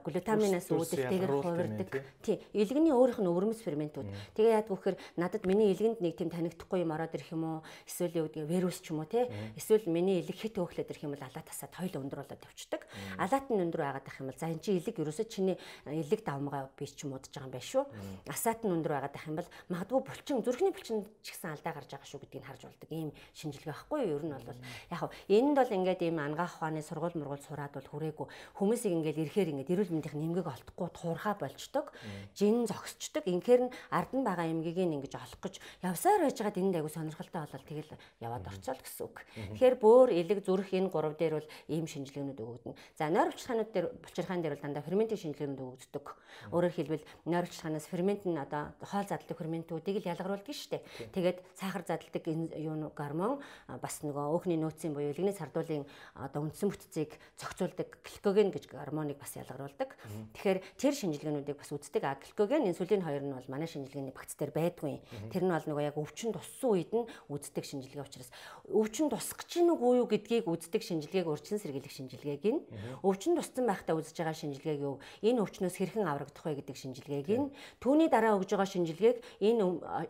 S2: глутаминаас үүдэлтэйгэр хувирдаг. Тий, илгэний өөрийнх нь өвөрмөс ферментүүд. Тэгээ яад гэхээр надад миний илгэнд нэг тийм танигдахгүй юм ороод ирэх юм уу? Эсвэл юу гэдэг вирус ч юм уу те? Эсвэл миний хит өөхлөд ирэх юм бол алаа тасаад хоёул өндөр болоод явчихдаг. Алаат нь өндөр байгаад ах юм бол за энэ чи элэг ерөөсөө чиний элэг давмгаа би ч муудаж байгаа юм байна шүү. Асаат нь өндөр байгаад ах юм бол магадгүй булчин зүрхний булчин ч гэсэн алдаа гарч байгаа шүү гэдгийг харж болдог ийм шинжилгээ байхгүй юу? Ер нь бол яг хав энд бол ингээд ийм ангаах ухааны сургууль мургуул сураад бол хүрээгүй хүмүүсийг ингээд ирэхээр ингээд эрүүл мэндийн нэмгэг олдохгүй туурхаа болчдөг. Жин зогсчдөг. Инхээр нь ард нь байгаа эмгийг ингээд олох гэж явсаар байж байгаад энд айгу сонирхолтой болол тэгэл яваад орцол гэсэн үг. Тэгэхээр бөөр элэг зүрх энэ гурав дээр бол ийм шинжилгээнүүд өгөгдөнө. За нойр булчирхаанууд дээр булчирхаан дээр бол дандаа ферментийн шинжилгээнд өгөгддөг. Өөрөөр хэлбэл нойрогчлагнаас фермент нь одоо хоол задлагдаг ферментүүдийг л ялгаруулдаг шүү дээ. Тэгээд сахар задлагдаг юу гормон бас нөгөө өөхний нөөцийн буюу илгэний сардуулын одоо үндсэн бүтцийг зохицуулдаг гликоген гэж гормоныг бас ялгаруулдаг. Тэгэхээр тэр шинжилгээнүүдийг бас үздэг. А гликоген, инсулин хоёр нь бол манай шинжилгээний багц дээр байдгүй. Тэр нь бол нөгөө яг өвчин туссан үед нь үздэг шинжилгээ учраас өвчин тусах гэж нүг үү гэдгийг үздэг шинжилгээг урьдчилан сэргийлэх шинжилгээг нь. Өвчин туссан байхдаа үзэж байгаа шинжилгээг юу? Энэ өвчнөөс хэрхэн аврагдах вэ гэдэг шинжилгээг нь. Түүний дараа өгж байгаа шинжилгээг энэ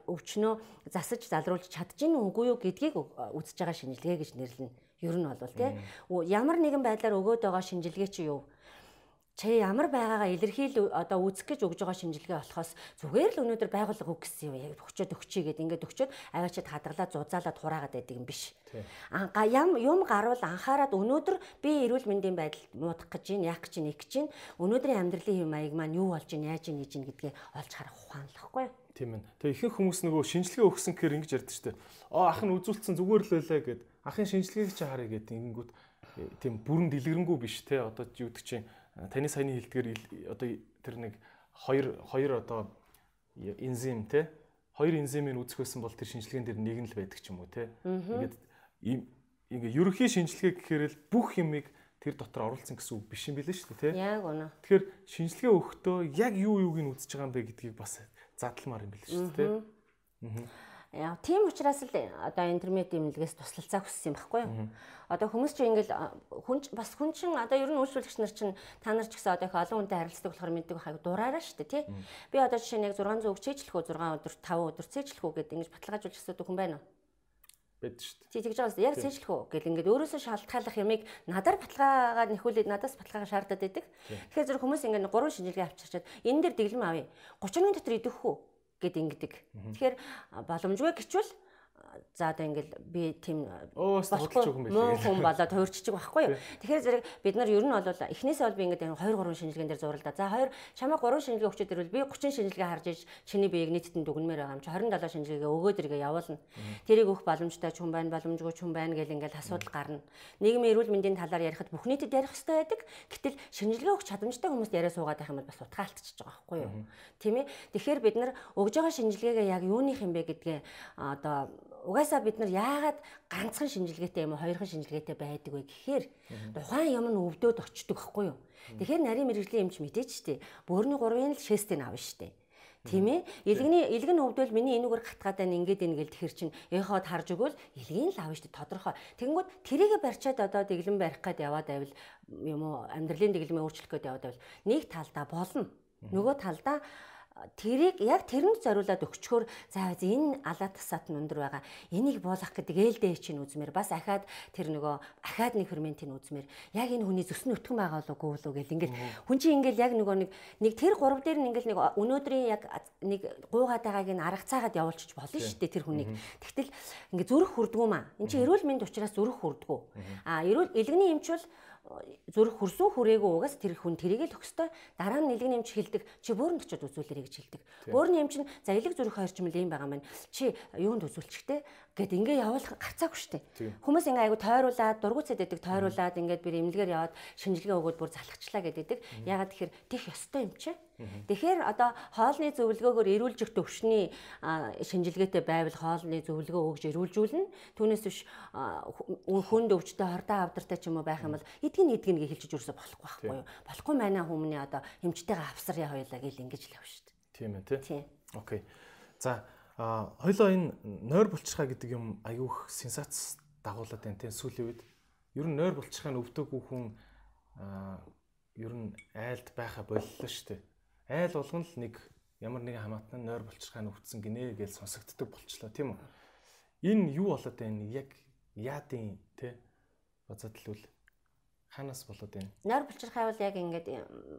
S2: өвчнөө засаж залруулж чадчихна үгүй юу гэдгийг үзэж байгаа шинжилгээ гэж нэрлэнэ. Ер нь бол тий. Ямар нэгэн байдлаар өгөөд байгаа шинжилгээ чи юу чи ямар байгаагаа илэрхийл одоо үүсэх гэж өгж байгаа шинжилгээ болохоос зүгээр л өнөөдөр байгууллага үг гэсэн юм яг өгчөөд өгчий гэдэг ингээд өгчөөд аваачид хадгалаад зузаалаад хураагаад байдаг юм биш. Анга ям юм гарвал анхаарад өнөөдөр би эрүүл мэндийн байдал муудах гэж байна, яах гэж нэг гэж байна. Өнөөдрийн амьдралын хэм маяг маань юу болж байна, яаж ийж байна гэдгээ олж харах ухаан л баггүй.
S1: Тийм ээ. Тэгээ ихэнх хүмүүс нөгөө шинжилгээ өгсөн гэхээр ингэж ярьдаг шүү дээ. Аа ах нь үзүүлсэн зүгээр л байлаа гэд ахын шинжилгээг чи харъя гэдэг ингэнгүүт э, тийм бүрэн дэлгэрэнгүй биш те одоо юу гэдэг чинь таны саяны хэлдгээр одоо тэр нэг хоёр хоёр одоо энзим те хоёр энзимийг байсан бол тэр шинжилгээнд дэр нэг нь л байдаг ч юм уу те ингээд ингээ ерөхийн шинжилгээ гэхээр л бүх юмыг тэр дотор оруулсан гэсэн үг биш юм билээ шүү дээ тий.
S2: Яг үнэ.
S1: Тэгэхээр шинжилгээ өгөхдөө яг юу юуг нь үзэж байгаа юм бэ гэдгийг бас задлмаар юм билээ шүү дээ тий. Аа.
S2: Яа, тийм учраас л одоо интернет имлэгээс туслалцаа хүссэн юм баггүй юу? Одоо хүмүүс чинь ингээл хүн бас хүн чинь одоо ер нь үйлчлүүлэгч нар чинь та нар ч гэсэн одоо их олон хүнтэй харилцдаг болохоор мэддэг байхайг дураараа шүү дээ, тий? Би одоо жишээ нь яг 600 үг цээжлэх үү 6 өдөр 5 өдөр цээжлэх үү гэдэг ингэж баталгаажуулж асуудаг хүн байна уу?
S1: байд шүү дээ.
S2: Тий тэгж байгаас яг цээжлэх үү гэл ингээд өөрөөсөө шалтгааллах ямиг надаар баталгаагаар нэхүүлээд надаас баталгаагаа шаардаад байдаг. Тэгэхээр зөв хүмүүс ингээд 3 шинжилгээ авчирчаад энэ дээр дэглэм авъя. 30 минут дотор идэх үү? Гэд ингэдэг. Тэгэхээр боломжгүй гэчвэл за одоо ингээл би тийм
S1: болохгүй
S2: муу хүн болоод хуурччих байхгүй юу. Тэгэхээр зэрэг бид нар ер нь бол эхнээсээ бол би ингээд 2 3 шинжилгээнд дээр зуралдаа. За 2 чамаа 3 шинжилгээ өгчөд ирвэл би 30 шинжилгээ харж иж чиний биеийг нийтэд дүгнмээр байгаа юм чи 27 шинжилгээ өгөөд иргээ явуулна. Тэрийг өгөх боломжтой ч хүн байна, боломжгүй ч хүн байна гэл ингээд асуудал гарна. Нийгмийн эрүүл мэндийн талаар ярихад бүх нийтэд ярих хэрэгтэй байдаг. Гэтэл шинжилгээ өгч чадамжтай хүмүүст яриа суугаад байх юм бол бас утгаалтчихж байгаа байхгүй юу. Тийм ээ. Тэгэхээр бид нар өгж байгаа шинжилгээгээ яг юуных юм бэ гэдгээ одоо угаасаа бид нар яагаад ганцхан шинжилгээтэй юм уу хоёрхан шинжилгээтэй байдаг вэ гэхээр тухайн юм нь өвдөөд очдөг байхгүй юу. Тэгэхээр нарийн мэрэгжлийн эмч мэдээч штэ. Бөөрийн 3-ын л шестийг авна штэ. Тийм ээ. Илгэний илгэн хөвдөл миний энүүгээр гатгаад байна ингээд гэл тэгэхэр чин эхоод харж өгвөл илгийн л авна шүү дээ тодорхой. Тэгэнгүүт тэрийгэ барьчаад одоо дэглэн барих гээд яваад байвал юм уу амьдралын дэглэмээ өөрчлөх гээд яваад байвал нэг талдаа болно. Нөгөө талдаа тэрийг яг тэрэнд зориулаад өгчхөөр за энэ алаа тасаад нь өндөр байгаа. Энийг буулгах гэдэг ээлдээ чинь үзмээр бас ахаад тэр нөгөө ахаад нэг ферментийг үзмээр яг энэ хүний зүсн өтгөн байгаа болов уу гэл ингээл хүн чинь ингээл яг нөгөө нэг нэг тэр гурав дээр нь ингээл нэг өнөөдрийн яг нэг гуугаад байгааг нь арга цаагаад явуулчих болно шүү дээ тэр хүнийг. Тэгтэл ингээ зүрх хүрдгүү маа. Энд чинь эрүүл мэнд учраас зүрх хүрдгүү. А эрүүл элгэний эмч бол зүрх хүрсэн хүрээгүй угаас тэр хүн тэрийг л өгстой дараа нь нэлэг нэмж хилдэг чи бөөрөнд очиод үзүүлэрэй гэж хилдэг. Бөөрийн нэмж нь за элэг зүрх хоёрчмал юм байгаа маань чи юунд үзүүлчихтэй гэд ингээ явуулах гарцаагүй штэ. Хүмүүс ингээ айгу тойруулаад дургуцэд өгдөг тойруулаад ингээд би эмнэлгээр яваад шинжилгээ өгөөд бүр залхачлаа гэдэг. Ягаад тэгэхээр тех ёстой юм чи. Тэгэхээр одоо хоолны зөвлөгөөгөөр эрүүлжих төвшний шинжилгээтэй байвал хоолны зөвлөгөө өгж эрүүлжүүлнэ. Түүнээс биш хүнд өвчтэй хордоо авдартай ч юм уу байх юм бол эдгэн эдгэн гэж хэлчих юусоо болохгүй байхгүй юу? Болохгүй манай хүмүүний одоо эмчтэйгээ авсарья хоёлаа гэл ингэж л шүү дээ.
S1: Тийм ээ тий. Окей. За А хоёлоо энэ нойр булчирхаа гэдэг юм аюух сенсац дагуулад байна тийм сүүлийн үед. Ер нь нойр булчирхаа нь өвдөггүй хүн ер нь айлд байха боллоо шүү дээ. Айл болгон л нэг ямар нэгэн хамаатан нойр булчирхаа нь өвдсөн гинэ гэж сонсогддог болчлоо тийм үү. Энэ юу болоод байна? Яг яадын те бацаад л үл ханаас болоод байна.
S2: Нойр булчирхаа бол яг ингээд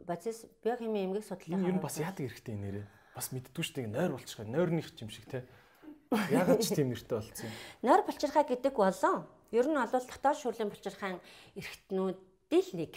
S2: бацис биохими эмгэг судлаа.
S1: Энэ ер нь бас яадаг хэрэгтэй нэрээ бас мэддгүй шүү дээ нойр болчихоо нойрных юм шиг те ягаад ч тийм нэртэй болцсон юм
S2: нойр булчирхай гэдэг болон ер нь бол дотоод шүүрлийн булчирхайн эргэтнүүдийн л нэг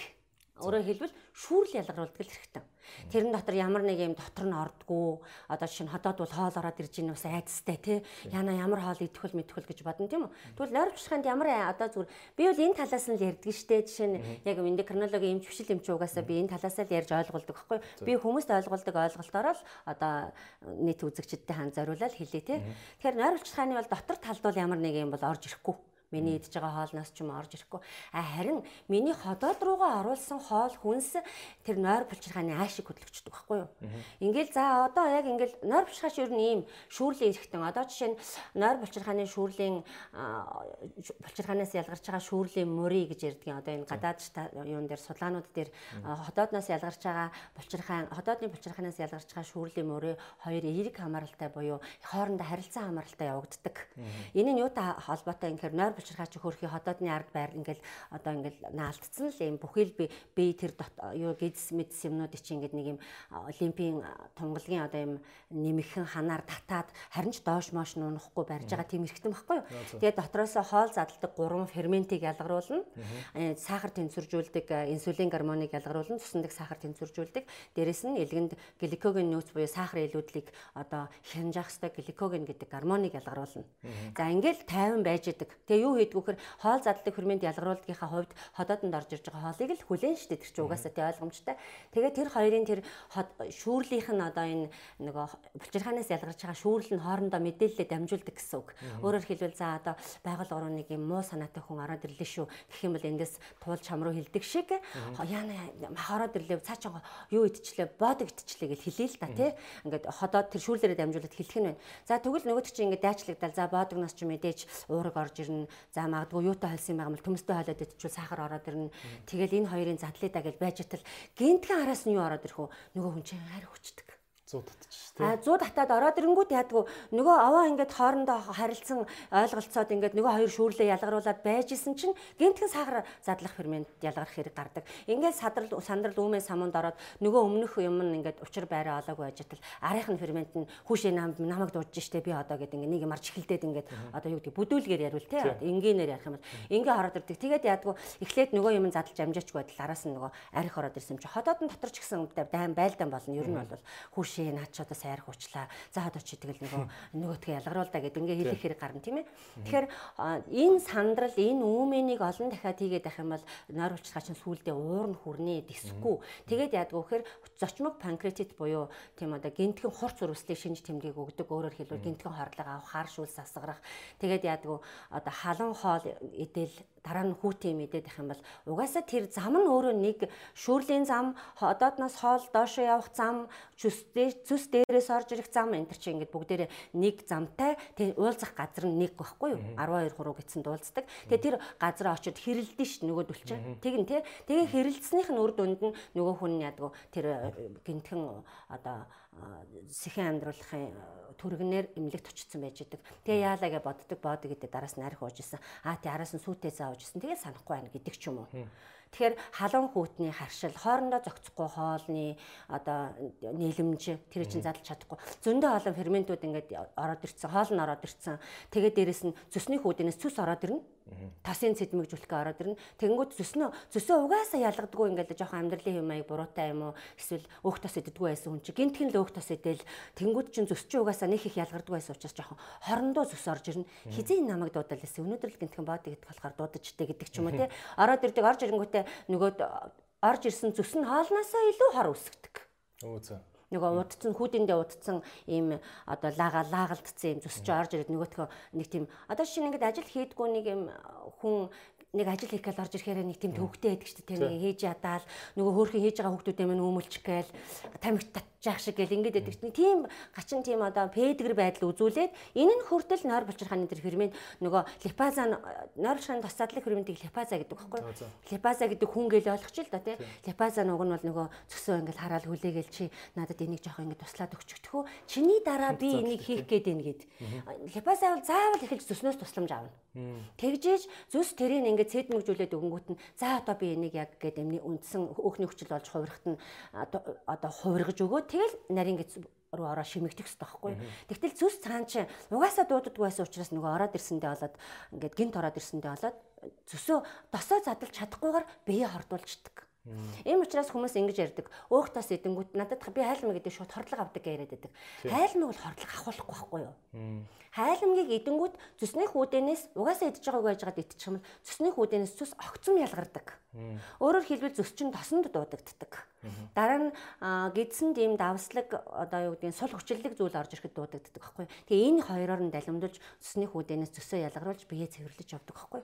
S2: Өөрөөр хэлбэл шүүрл ялгаруулдаг л хэрэгтэй. Тэрэн дотор ямар нэг юм дотор нь ордгоо. Одоо нь хотод бол хоол ороод ирж ийн бас айцтай тий. Яна ямар хоол идэхвэл мэдхвэл гэж бодно тийм үү. Тэгвэл нойр бушханд ямар одоо зүгээр би бол энэ талаас нь л ярьдаг штэ. Жишээ нь яг эндокринологи эмч бишил эмч угаасаа би энэ талаас л ярьж ойлгуулдаг байхгүй. Би хүмүүст ойлгуулдаг ойлголтоор л одоо нийт үзэгчдтэй хан зориулаад хэлээ тий. Тэгэхээр нойр бушханы бол дотор талд бол ямар нэг юм бол орж ирэхгүй Миний идж байгаа хоолноос ч юм орж ирэхгүй. А харин миний ходоод руугаа оруулсан хоол хүнс тэр нойр булчирхааны аашиг хөдлөгчдөг байхгүй юу? Ингээл за одоо яг ингээл нойр булчирхаач ер нь ийм шүүрлийн эрэхтэн. Одоо жишээ нь нойр булчирхааны шүүрлийн булчирхаанаас ялгарч байгаа шүүрлийн мөрий гэж ярьдгийн одоо энэ гадаад юун дээр судлаанууд дээр ходоодноос ялгарч байгаа булчирхаан ходоодны булчирхаанаас ялгарч байгаа шүүрлийн мөрий хоёр эерэг хамааралтай буюу хоорондоо харилцан хамааралтай явагддаг. Энэ нь юутай холбоотой юм гэхээр нойр булчирхаач хөрхи хотоодны ард байр ингээл одоо ингээл наалтцсан л юм бүхэл би би тэр юу гидс мэдс юмнууд чинь ингээд нэг юм олимпийн тунгалгийн одоо юм нэмэгхэн ханаар татаад харин ч доош mooш нунахгүй барьж байгаа тийм эргэтэн баггүй юу. Тэгээд дотроос хоол задалдаг гурван ферментийг ялгаруулна. Сахар тэнцвэржүүлдэг инсулин гормоныг ялгаруулна. Цусндаг сахар тэнцвэржүүлдэг. Дээрэс нь элгэнд гликоген нөөц буюу сахар илүүдлийг одоо хянжаах ёстой гликоген гэдэг гормоныг ялгаруулна. За ингээл тайван байж идэг. Тэгээ юу хийдгүү хэр хоол задлаг фермент ялгаруулдгийнхаа хувьд ходоодонд орж ирж байгаа хоолыг л хүлээн штэ тэр чинь угаасаа тий ойлгомжтой. Тэгээд тэр хоёрын тэр шүүрлийнх нь одоо энэ нөгөө булчирхаанаас ялгарч байгаа шүүрл нь хоорондоо мэдээлэлээ дамжуулдаг гэсэн үг. Өөрөөр хэлбэл за одоо байгаль орон нэг юм муу санаатай хүн ороод ирлээ шүү. Гэх юм бол эндээс туул чам руу хилдэг шиг. Яана хороод ирлээ цаа чанга юу идчихлээ бод идчихлээ гэж хэлээ л та тий. Ингээд ходоод тэр шүүрлэрээ дамжуулаад хэлэх нь байна. За тэгвэл нөгөөд чинь ингээд дайчлагдал. За боодогноос ч мэдээж уураг орж ирнэ За магадгүй юутай холсон юм байгаа юм төмөстэй холоод идчихвэл сахар ороод ирнэ. Тэгэл энэ хоёрын задлаа да гэж байж тал гинтхэн араас нь юу ороод ирэх вэ? Нөгөө хүн чинь хайр хүчдэг.
S1: 100 татчих
S2: тий. А 100 татаад ороод ирэнгүүт яадгүй нөгөө аваа ингээд хоорондоо харилцсан ойлголцоод ингээд нөгөө хоёр шүүрлээ ялгаруулад байж исэн чинь гэмтхэн сахар задлах фермент ялгарх хэрэг гардаг. Ингээд садрал сандрал үүмээ самунд ороод нөгөө өмнөх юм нь ингээд учир байраа олоогүй байж тал арийнх нь фермент нь хүүшээ намайг дуудаж штэ би одоо гэдэг ингээд нэг юм арч эхэлдээд ингээд одоо юу гэдэг бүдүүлгээр ярил тий. Энгийнээр ярих юм бол ингээ ороод ирдэг. Тэгээд яадгүй эхлээд нөгөө юм задлж амжаачгүй байтал араас нь нөгөө арих ороод ирсэн чинь ходоод нь дотор ч гэсэн дайм байлдаан болно. Ер нь бол хүүш шээ наад ч одоо сайр хучлаа. За одоо чи тэгэл нөгөө нөгөөтгөө ялгаруул да гэд ингээ хэлэх хэрэг гарна тийм ээ. Тэгэхээр энэ сандрал энэ үүмэнийг олон дахиад хийгээд байх юм бол нойр булчирхаа чинь сүулдэ уур нь хүрнэ дисэхгүй. Тэгээд яадгүй гэхээр зочмог панкреатит буюу тийм одоо гинтгэн хурц үрвэслийн шинж тэмдгийг өгдөг. Өөрөөр хэлбэл гинтгэн хорлог авах, хар шүүл сасгарах. Тэгээд яадгүй одоо халан хоол идэл дараа нь хүүтээ мэдээд их юм бол угаасаа тэр зам нь өөрөө нэг шүүрлийн зам одоодноос хоол доошоо явах зам зүс дээрээс орж ирэх зам энэ төр чи ингээд бүгдээрээ нэг замтай тэг уулзах газар нь нэг байхгүй юу? 12 3 гэсэн дуулцдаг тэгээ тэр газар очиод хэрэлдэн ш нөгөөдөл чинь тэг ин тэ тэгээ хэрэлдснийх нь үр дүнд нь нөгөө хүн ядгүй тэр гинтхэн одоо сэхэн амьдруулахын түргнэр эмнэлэгт очсон байж идэг. Тэгээ яалаа гэж боддог боодог гэдэг дараас нь арх уужсэн. Аа тий араас нь сүйтэй заавжсэн. Тэгээ санахгүй байна гэдэг ч юм уу. Тэгэхээр халуун хүүтний харшил хоорондоо зохицохгүй хоолны одоо нийлэмж тэр чинь задлж чадахгүй. Зөндөө олон ферментүүд ингээд ороод ирсэн, хоол нь ороод ирсэн. Тэгээд дээрэс нь зүсний хүүдэнээс цус ороод ирнэ тасын цэдмэгжүүлэхээ ороод ирнэ. Тэнгүүд зүснөө зүсөө угаасаа ялгадгүй ингээд жоохон амьдралын юм аяг буруутай юм уу эсвэл өөх тос иддэггүй байсан хүн чи гинтхэн л өөх тос идэл тэнгүүд чин зүс чи угаасаа нэг их ялгардгүй байсан учраас жоохон хорондоо зүс орж ирнэ. Хизээ намайг дуудал гэсэн. Өнөөдөр л гинтхэн бод идэх болохоор дуудаж штэ гэдэг ч юм уу те. Ороод ирдэг орж ирэнгүүтээ нөгөөд орж ирсэн зүс нь хоолноосоо илүү хор үсгдэг.
S1: Өө зөө
S2: нөгөө удцсан хүүдэндээ удцсан ийм одоо лага лаагалтцсан юм зүсч орж ирээд нөгөөтгөө нэг тийм одоо шинэ ингээд ажил хийдгүү нэг юм хүн нэг ажил хийх гал орж ирэхээр нэг тийм төвхтэй байдаг шүү дээ. Нэг хийж ядаал нөгөө хөөрхөн хийж байгаа хүмүүстэй мань өмөлчих гээл тамхи татчих шиг гэл ингээд шүү дээ. Тийм гачин тийм одоо пэдгэр байдал үзүүлээд энэ нь хүртэл нойр булчирхааны тэр фермент нөгөө липаза нойр булчирхааны тус задлаг ферментийг липаза гэдэг байхгүй? Липаза гэдэг хүн гээл ойлгочих л да тий. Липаза нөгөө нь бол нөгөө цөсөө ингээд хараал хүлээгээл чи надад энийг жоох ингээд туслаад өгчихдөхөө. Чиний дараа би [laughs] энийг хийх гээд байна гэд. Липаза бол заавал эхэлж цөснөөс тусламж аавна. Тэгжээж зүс тэрийг ингээд цэдмэгжүүлээд өгөнгүүт нь за одоо би энийг яг гээд эмний үндсэн өөхний хүчил болж хувирахт нь одоо хувиргаж өгөө тэгэл нарийн гэц руу ороо шимэгдэх хэрэгтэй байхгүй. Тэгтэл зүс цаан чи угаасаа дууддаг байсан учраас нөгөө ороод ирсэндээ болоод ингээд гинт ороод ирсэндээ болоод зүсөө досоо задлж чадахгүйгээр бие хордуулждаг. Ийм учраас хүмүүс ингэж ярьдаг. Өөх тас идэнгүүт надад би хайлмаа гэдэг шууд хордлого авдаг гэж яриад байдаг. Хайлмыг бол хордлого авахгүй байхгүй юу? Хайлмгийг идэнгүүт зүсний хүүдэнээс угаасаа идэж байгааг байж гад идчих юм зүсний хүүдэнээс зүс огцом ялгардаг. Өөрөөр хэлбэл зүс чинь тосонд дуудагддаг. Дараа нь гидсэн тийм давслаг одоо юу гэдгийг сул хүчлэлэг зүйл орж ирэхэд дуудагддаг байхгүй. Тэгээ энэ хоёроор нь далимдулж зүсний хүүдэнээс зүсөө ялгаруулж бие цэвэрлэж явдаг байхгүй.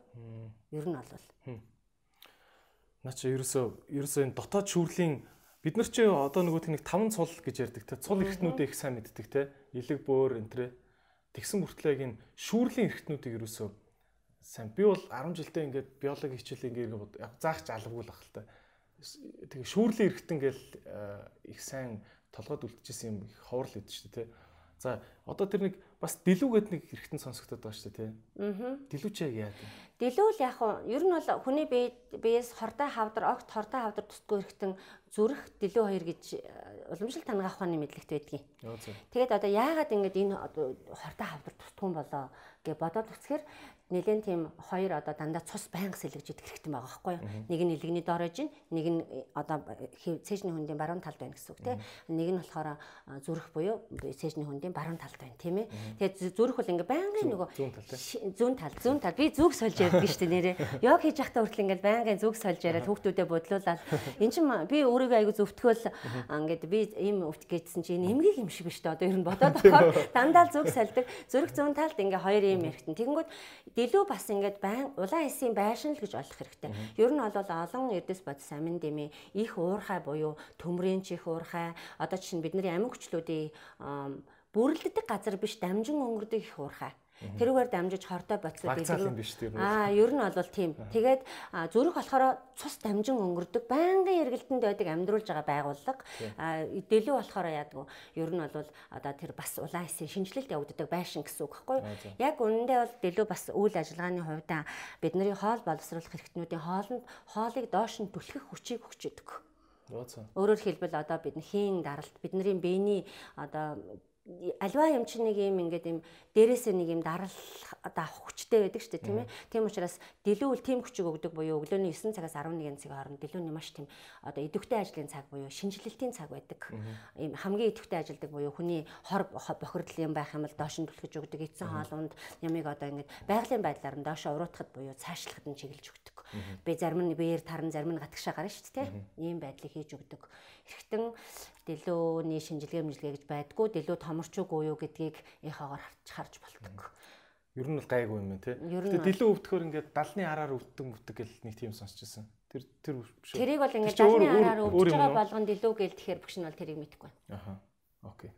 S2: Ер нь бол
S1: наа чи ерөөсөө ерөөсөө энэ дотоод шүүрлийн бид нар чи одоо нөгөө нэг таван цул гэж ярьдаг те. Цул эрхтнүүдээ их сайн мэддэг те. Илэг бөөр энтрэ тэгсэн мөртлөөг энэ шүүрлийн эрхтнүүдийг ерөөсөө сайн би бол 10 жилдээ ингээд биологи хичээл ингээд яг заахч алавгүй л ах л та тэгээ шүүрлийн эрхтэн гэл их сайн толгойд үлдчихсэн юм их ховор л идэв шүү дээ те За одоо тэр нэг бас дэлүүгээд нэг хэрэгтэн сонсогдоод байгаа шүү дээ тий. Аа. Дэлүү чи яг яа вэ?
S2: Дэлүү л яг нь ер нь бол хүний бие биес хортой хавдар, огт хортой хавдар тусдгүй хэрэгтэн зүрх дэлүү хоёр гэж э, уламжлалт танах ухааны мэдлэгт байдгийг. Тэгээд одоо яагаад ингэж энэ хортой хавдар тусдгүй болоо гэж бодоод үзэхээр нэлен тийм хоёр одоо дандаа цус байнга сэлгэж идэх хэрэгтэй байгаа байхгүй юу. Нэг нь илгэний доор ээж, нэг нь одоо цээжний хүндийн баруун талд байна гэсэн үг тийм. Нэг нь болохоор зүрх буюу цээжний хүндийн баруун талд байна тийм ээ. Тэгээд зүрх бол ингээ байнгын нөгөө зүүн тал зүүн тал би зүг сольж ярьдаг шүү дээ нэрээ. Йог хийж явахдаа хүртэл ингээ байнгын зүг сольж яриад хүүхдүүдэд бодлуулаад эн чинь би өөрийгөө айгу зөвтгөөл ингээд би ийм өвт гээдсэн чи энэ эмгэг юм шиг биш дээ одоо ер нь бодоод [laughs] байгаа. Дандаа зүг сольдог. Зүрх зүүн талд ингээ хоёр юм ярихтэн. Тэгэнгүүт дэлүү бас ингээд байн улаан эсийн байшин л гэж ойлгох хэрэгтэй. Ер нь бол олон эрдэс бодис амин дэмий их уурхай буюу төмрийн чих уурхай. Одоо чинь бидний амин хүчлүүдийн бүрэлддэг газар биш дамжин өнгөрдөг их уурхай Тэрүүгээр дамжиж хортой боцоод
S1: илүү.
S2: Аа, ер нь бол тийм. Тэгээд зүрх болохоор цус дамжин өнгөрдөг, байнгын эргэлтэнд байдаг амьдруулж байгаа байгууллага. Аа, дэлүү болохоор яадаг? Ер нь бол одоо тэр бас улаан хэсгийн шинжилэлт явагддаг байшин гэсэн үг байхгүй юу? Яг үнэндээ бол дэлүү бас үйл ажиллагааны хувьд бидний хоол боловсруулах хэрэгтнүүдийн хоолнд хоолыг доош нь түлхэх хүчийг өгч идэг. Өөрөөр хэлбэл одоо бид хийн даралт бидний биений одоо альва юм чи нэг юм ингээд юм дээрээсээ нэг юм дарал одоо хүчтэй байдаг шүү дээ тийм ээ. Тийм учраас дэлгүүл тийм хүчийг өгдөг буюу өглөөний 9 цагаас 11 цагийн хооронд дэлгүүний маш тийм одоо идэвхтэй ажлын цаг буюу шинжилэлтийн цаг байдаг. Ийм хамгийн идэвхтэй ажилдаг буюу хүний хор бохирдол юм байх юм бол доош нь түлхэж өгдөг эцэн хоолунд ямиг одоо ингээд байгалийн байдлаар нь доош уруутахад буюу цаашлахад нь чиглэж өгдөг. Би зарим нь биеэр таран зарим нь гатгшаа гарна шүү дээ тийм. Ийм байдлыг хийж өгдөг. Эргэтэн дэлөөний шинжилгээ мжилгээ гэж байдгүй дэлөө томорч үгүй юу гэдгийг ихаагаар харж харж болдог.
S1: Ер нь бол гайгүй юм байна тий. Тэгээ дэлүү өвдөхөр ингээд далны араар өвддөг мөвдөг гэл нэг тийм сонсчихсан. Тэр тэр биш?
S2: Тэрийг бол ингээд далны
S1: өөр-
S2: араар
S1: өөр
S2: өвдөж байгаа болгон дэлүү гээл тэгэхээр бүгш нь бол тэрийг мэдэхгүй байна.
S1: Аха. Окей.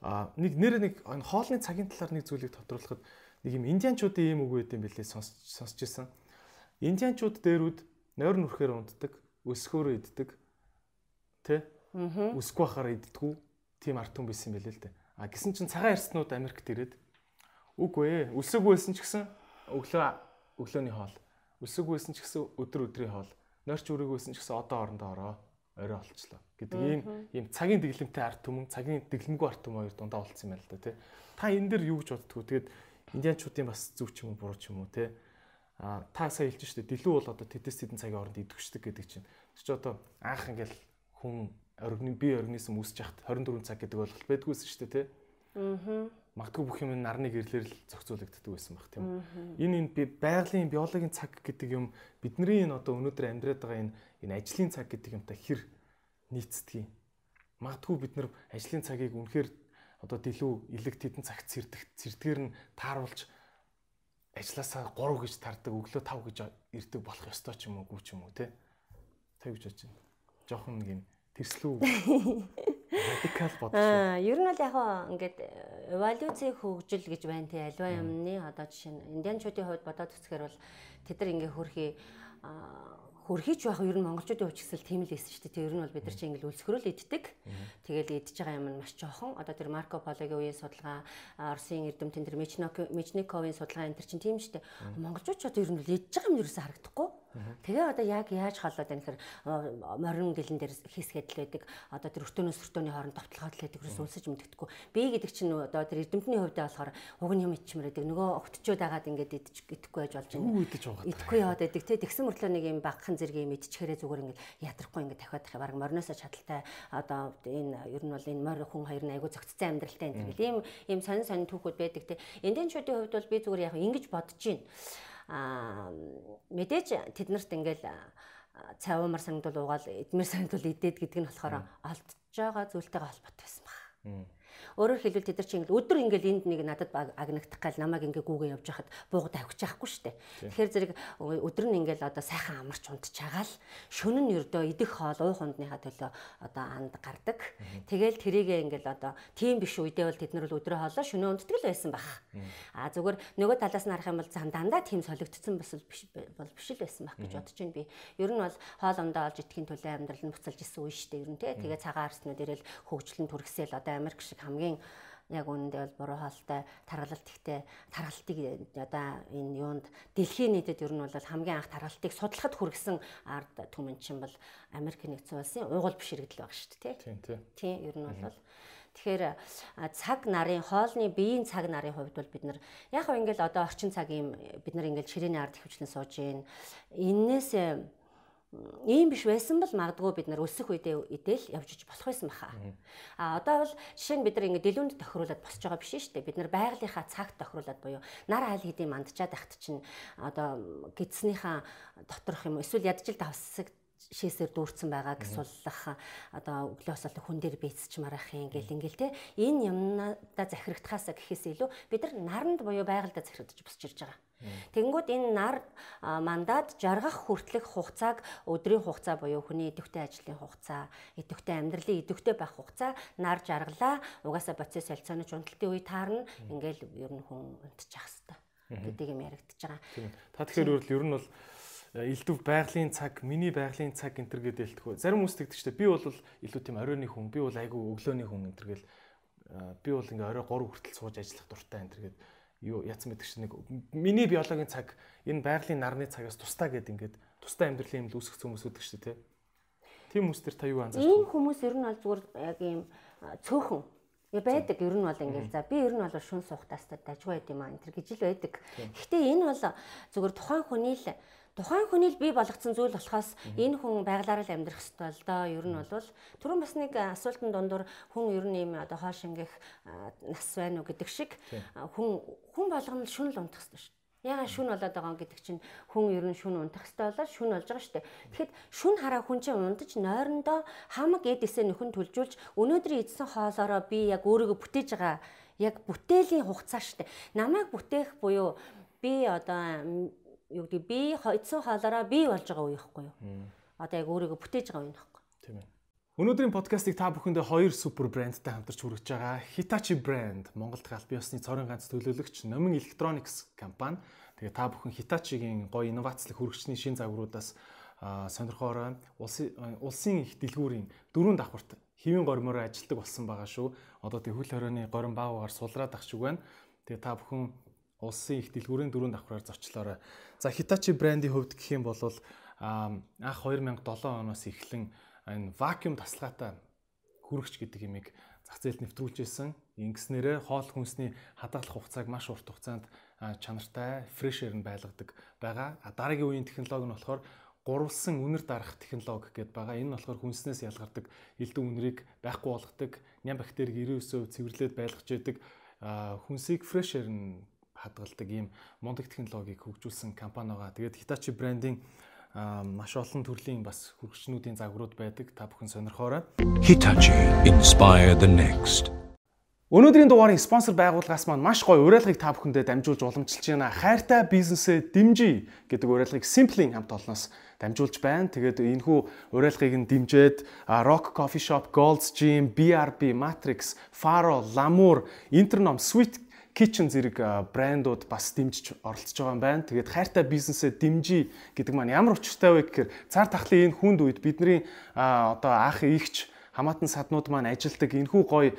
S1: А нэг нэр нэг хоолны цагийн талаар нэг зүйлийг тодруулахад нэг юм индианчуудын ийм үг байт юм бэлээ сонсч сонсч ирсэн. Индианчууд дээрүүд нойр нүрхээр унтдаг, өсгөөрөө иддэг. Тэ?
S2: Аа.
S1: Үсгүй бахаар иддэггүй. Тийм арт хүн байсан бэлээ л дээ. А гисэн чинь цагаан арснууд Америкт ирээд үгүй ээ. Үсэг байсан ч гэсэн өглөө өглөөний хоол. Үсэг байсан ч гэсэн өдөр өдрийн хоол. Нойрч үрэг байсан ч гэсэн одоо орондоо ороо. Орой олчлоо гэдэг ийм ийм цагийн дэглэмтэй арт түмэн, цагийн дэглэмгүй арт түмэн хоёр дундаа болцсон юм байна л да тий. Та энэ дэр юу гэж боддгоо. Тэгээд индианчуудын бас зөв ч юм уу буруу ч юм уу тий. А та сая хэлж штэ дэлүү бол одоо тэтэс тэдэн цагийн хооронд идэвчдэг гэдэг чинь. Тэр чи одоо анх ингээл хүн оргины бие организм үүсэж яхад 24 цаг гэдэг ойлголт байдгүйсэн штэ тий.
S2: Аа.
S1: Магадгүй бүх юм нарны гэрлэр л зохицуулагддаг байсан баг тийм үү. Энэ энэ би байгалийн биологийн цаг гэдэг юм бидний энэ одоо өнөөдөр амьдраад байгаа энэ энэ ажлын цаг гэдэг юмтай хэр нийцдэг юм. Магадгүй бид нар ажлын цагийг үнэхээр одоо дэлүү илэг тэдэн цагт цэрдэг цэрдгээр нь тааруулж ажилласаа 3 гэж тардаг өглөө 5 гэж ирдэг болох ёстой ч юм уу гүү ч юм уу те. Тэг гэж бодож байна. Жохон нэг юм тэрслүү [laughs] радикал байна.
S2: Аа, ер нь бол яг хаа ингээд эволюцийн хөгжил гэж байна тий альва юмны одоо жишээ нь индианчуудын хувьд бодоод үзэхээр бол тэд нар ингээ хөрхий хөрхийч байх ер нь монголчуудын хувьд ч гэсэн тийм л байсан шүү дээ. Тэг ер нь бол бид нар чинь ингээл өлсгөрөл иддэг. Тэгэл идж байгаа юм нь маш жоохон. Одоо тэр Марко Пологийн үеийн судалгаа, Оросын эрдэмтэн тэр Мечниковын судалгаа энэ төр чинь тийм шүү дээ. Монголчууд ч одоо ер нь бол идж байгаа юм ерөөсөө харагдахгүй. Тэгээ одоо яг яаж халаад байна гэхээр морин гэлэн дээр хийсгээд л байдаг. Одоо тэр өртөөнөөс өртөөний хооронд товтлогоод л байдаг. Ерөөсөө үлсэж мэддэхгүй. Би гэдэг чинь одоо тэр эрдэмтний хувьдаа болохоор уг нь юм ичмэр байдаг. Нөгөө огтчод агаад ингээд идэхгүй байж болж байна. Идэхгүй яваад байдаг те. Тэгсэн мөртлөө нэг юм багхан зэрэг юм идчихээрээ зүгээр ингээд ядрахгүй ингээд дахиад дахиад баг мориноосоо чадaltaй одоо энэ ер нь бол энэ морь хүн хоёр нь айгүй зөгцсөн амьдралтай энэ гэл ийм ийм сонин сонин түүхүүд байдаг те. Эндэнчүүдийн хувьд бол би зүгээр яг ингэж бодож байна. Мэдээж тэд нарт ингээл цавмар санагдвал угаал эдмэр санагдвал идээд гэдэг нь болохоор олдж байгаа зүйлтэйгээ холбоотой байсан баг. Өөрөөр хэлбэл тэд нар чинь ингээл өдөр ингээл энд нэг надад агнагдах гал намайг ингээ гүүгээ явж хахад буугад авчих чадахгүй штэ. Тэгэхээр зэрэг өдөр нь ингээл одоо сайхан амарч унтчихагаал шөнө нь ердөө идэх хоол уух ундныхаа төлөө одоо анд гардаг. Тэгэл тэрийгээ ингээл одоо тийм биш үедээ бол тэд нар бол өдрөө хоолоо шөнө унтдаг л байсан баг. А зүгээр нөгөө талаас нь харах юм бол дандаа тийм солигдсон бас биш бол биш л байсан баг гэж бодож байна би. Ер нь бол хоол ундаа олж идэхин төлөө амьдрал нь буцалж исэн үе штэ ер нь тий. Тэгээ цагаан арснууд ирэл хөгжлөн түргсээл одоо Америк шиг хамгийн яг үнэндээ бол буруу хаалтай таргалалт ихтэй таргалтыг одоо энэ юунд дэлхийн нийтэд ер нь бол хамгийн анх таргалтыг судлахад хүргэсэн ард түмэн чинь бол Америк нэгдсэн улсын уйгуул биширгдэл баг шүү дээ
S1: Тийм тийм.
S2: тийм ер нь бол Тэгэхээр цаг нарын хоолны биеийн цаг нарын хувьд бол бид нар яг хөө ингээл одоо орчин цаг юм бид нар ингээл ширээний ард хөвчлэн сууж гин энээс ийм биш байсан бол магадгүй бид нар өсөх үедээ идэл явж иж болох байсан баха. А одоо бол жишээ нь бид нар ингээд дэлгүүнд тохируулаад босч байгаа биш шүү дээ. Бид нар байгалийнхаа цагт тохируулаад буюу нар айл хэдийн мандчаад ахт чинь одоо гидснийхаа доторх юм эсвэл ядчил давсаг шээсээр дүүрсэн байгааг суллах одоо өглөөс бол хүн дээр бийцч марах юм гэл ингээл те энэ юмнада захирагдахаас гэхээс илүү бид нар наранд буюу байгальдаа захирагдаж босч ирж байгаа. Тэгэнгүүт энэ нар мандат жаргах хүртэлх хугацааг өдрийн хугацаа буюу хүний идэвхтэй ажлын хугацаа, идэвхтэй амьдралын идэвхтэй байх хугацаа нар жаргалаа. Угаасаа процесс солилцооны унталтын үе таарна. Ингээл ер нь хүн унтчих хэвээр гэдэг юм яригдчихэж байгаа.
S1: Та тэгэхээр ер нь бол элдв байгалийн цаг, миний байгалийн цаг энэ төр гэдэг хэлтгүү. Зарим хүмүүс тэгдэг чинь би бол илүү тийм оройны хүн, би бол айгүй өглөөний хүн энэ төр гэл би бол ингээ орой 3 хүртэл сууж ажиллах дуртай энэ төр гэдэг юу яцсан байдаг чинь нэг миний биологийн цаг энэ байгалийн нарны цагаас тусдаа гэд ингээд тусдаа амьдралын юм л үүсгэх хүмүүс үүдэг шүү дээ тийм хүмүүс төр та юу анзаарч
S2: Ийм хүмүүс ер нь бол зүгээр яг ийм цөөхөн. Байдаг ер нь бол ингээл за би ер нь бол шүн суухтаас дажгүй байд юм аа энэ төр гэж л байдаг. Гэхдээ энэ бол зүгээр тухайн хүний л тухайн хүний л бий болгоцсон зүйл болохоос энэ хүн байглаараа л амьдрах ёстой л доо ер нь бол түрүүн бас нэг асуултын дундуур хүн ер нь юм одоо хоол шингэх нас байна уу гэдэг шиг хүн хүн болгоно шүн л унтах ёстой шүү. Ягаад шүн болоод байгаа гэдэг чинь хүн ер нь шүн унтах хэрэгтэй болоод шүн болж байгаа шүү дээ. Тэгэхэд шүн хараа хүн чинь унтаж нойрондоо хамаг эдээсээ нөхөн төлжүүлж өнөөдрийн эдсэн хоолоороо би яг өөрийгөө бүтээж байгаа яг бүтээлийн хугацаа шүү дээ. Намайг бүтээх буюу би одоо юу гэдэг би эдсэн хоолоороо би болж байгаа үе ихгүй юу? Одоо яг өөрийгөө бүтээж байгаа үе нөхгүй.
S1: Тийм ээ. Өнөөдрийн подкастыг та бүхэндээ хоёр супер брэндтэй хамтарч хүргэж байгаа. Hitachi брэнд Монголд аль биесны цорын ганц төлөөлөгч Номин Electronics компани. Тэгээ та бүхэн Hitachi-гийн гоё инновацлог хүргэжчний шин загваруудаас сонирхоорой. Улсын улсын их дэлгүүрийн дөрөв давхарт хэвийн гормоор ажилладаг болсон байгаа шүү. Одоо тэг хөл хорионы горим баагаар сулраад ах шиг байна. Тэгээ та бүхэн улсын их дэлгүүрийн дөрөв давхраар зочлоорой. За Hitachi брендийн хувьд гэх юм бол анх 2007 оноос эхлэн энэ вакуум тасалгаатай хүрэгч гэдэг имийг зах зээлд нэвтрүүлжсэн. Ингэснээрээ хоол хүнсний хадгалах хугацааг маш урт хугацаанд чанартай фрешэр нь байлгадаг байгаа. Дараагийн үеийн технологи нь болохоор гурвалсан үнэр дарах технологи гэдээ байгаа. Энэ нь болохоор хүнснээс ялгардаг элдэн үнэрийг байхгүй болгодог, ням бактерийг 99% цэвэрлээд байлгаж яадаг хүнсийг фрешэр нь хадгалдаг ийм мундаг технологиг хөгжүүлсэн компани байгаа. Тэгээд Hitachi брендийн маш олон төрлийн бас хүргчнүүдийн загварууд байдаг. Та бүхэн сонирхоорой. Hitachi inspire the next. Өнөөдрийн дугаарын спонсор байгууллагаас маань маш гоё уриалгыг та бүхэндээ дамжуулж уламжилж байна. Хайртай бизнесээ дэмжиж гэдэг уриалгыг Simply хамт олноос дамжуулж байна. Тэгээд энэхүү уриалгыг нь дэмжиж Rock Coffee Shop, Gold's Gym, BRB, Matrix, Faro, Lamour, Internom, Sweet Kitchen зэрэг брэндууд бас дэмжиж оролцож байгаа юм байна. Тэгээд хайртай бизнесээ дэмжиж гэдэг маань ямар учиртай вэ гэхээр цар тахлын энэ хүнд үед бидний одоо анх ихч хамаатан саднууд маань ажилдаг энэхүү гоё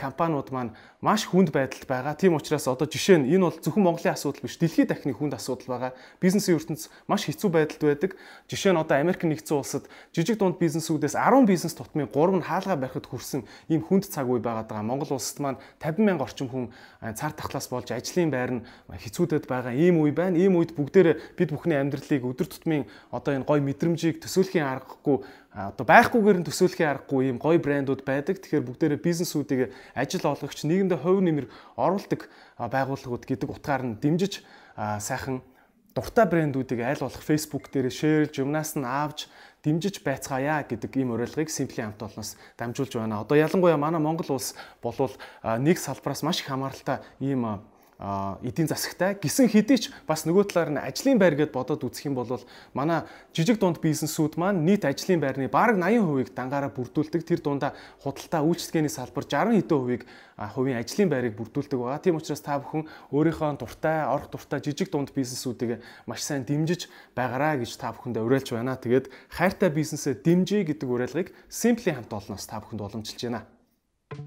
S1: компаниуд маань маш хүнд байдалд байгаа. Тийм учраас одоо жишээ нь энэ бол зөвхөн Монголын асуудал биш, дэлхийд дахны хүнд асуудал байгаа. Бизнесийн ертөнц маш хэцүү байдалд байдаг. Жишээ нь одоо Америк нэгдсэн улсад жижиг дунд бизнесүүдээс 10 бизнес тутмын 3 нь хаалгаа барихад хүрсэн ийм хүнд цаг үе байгаад байгаа. Монгол улсад маань 50 мянга орчим хүн цар тахлаас болж ажлын байр нь хэцүүдэд байгаа ийм үе байна. Ийм үед бүгдээрээ бид бүхний амьдралыг өдөр тутмын одоо энэ гоё мэдрэмжийг төсөөлхийн аргагүй одоо байхгүйгээр нь төсөөлхийн аргагүй ийм гоё брэндүүд байдаг. Тэгэхээр бүгдээрээ бизнесүүдийг ажил олгогч нийгэмдээ хувь нэмэр оруулдаг байгууллагууд гэдэг утгаар нь дэмжиж сайхан дуртай брэндүүдийг аль болох Facebook дээр шеэрлж юмнаас нь аавж дэмжиж байцгаая гэдэг ийм уриалгыг Simply хамт олноос дамжуулж байна. Одоо ялангуяа манай Монгол улс болвол нэг салбараас маш их хамааралтай ийм эдийн засагтай гисэн хэдий ч бас нөгөө талаар нь ажлын байр гэд бодоод үзэх юм бол манай жижиг дунд бизнесүүд маань нийт ажлын байрны бараг 80%-ийг дангаараа бүрдүүлдэг. Тэр дундаа худалдаа үйлчлэгээний салбар 60 хэдэн хувийг хувийн ажлын байрыг бүрдүүлдэг байгаа. Тийм учраас та бүхэн өөрийнхөө дуртай, орох дуртай жижиг дунд бизнесүүдийг маш сайн дэмжиж байгаараа гэж та бүхэндээ уриалж байна. Тэгээд хайртай бизнесээ дэмжиж гэдэг уриалгыг Simply хамт олноос та бүхэнд уламжилж байна.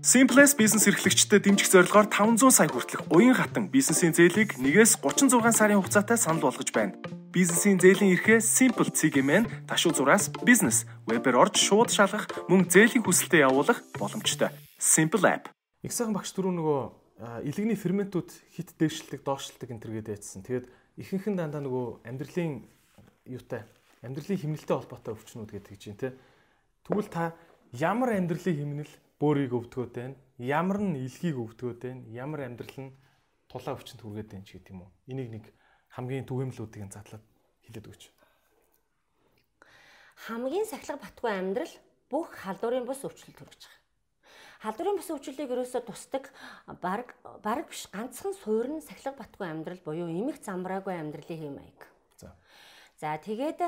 S1: Simplest бизнес эрхлэгчдэд дэмжих зорилгоор 500 сая хүртэлх уян хатан бизнесийн зээлийг 1-ээс 36 сарын хугацаатай санал болгож байна. Бизнесийн зээлийн эрхээ Simple CGM-ийн ташуу зураас бизнес вебээр орж шууд шалгах мөн зээлийн хүсэлтэд явуулах боломжтой. Simple app. Их сайхан багш түрүү нөгөө илгэний ферментүүд хит дээшлдэг, доошилдог энэ төргээд яйцсан. Тэгээд ихэнх нь дандаа нөгөө амьдралын юутай амьдралын хэмнэлтэй холбоотой өвчнүүд гэдэг чинь тэ. Тэгвэл та ямар амьдралын хэмнэл бөөрийг өвдгөөд байна. Ямар нь илгийг өвдгөөд байна. Ямар амьдрал нь тулаа өвчнөд хүргээд байна ч гэдэг юм уу. Энийг нэг хамгийн түгээмлүүдийг задлаад хэлээд өгч.
S2: Хамгийн сахилга батгүй амьдрал бүх халдварын бус өвчлөлт төрөж байгаа. Халдварын бус өвчлөлийг ерөөсөө тусдаг баг баг биш ганцхан суурин сахилга батгүй амьдрал буюу эмх замбраагүй амьдралын хэм маяг. За тэгээд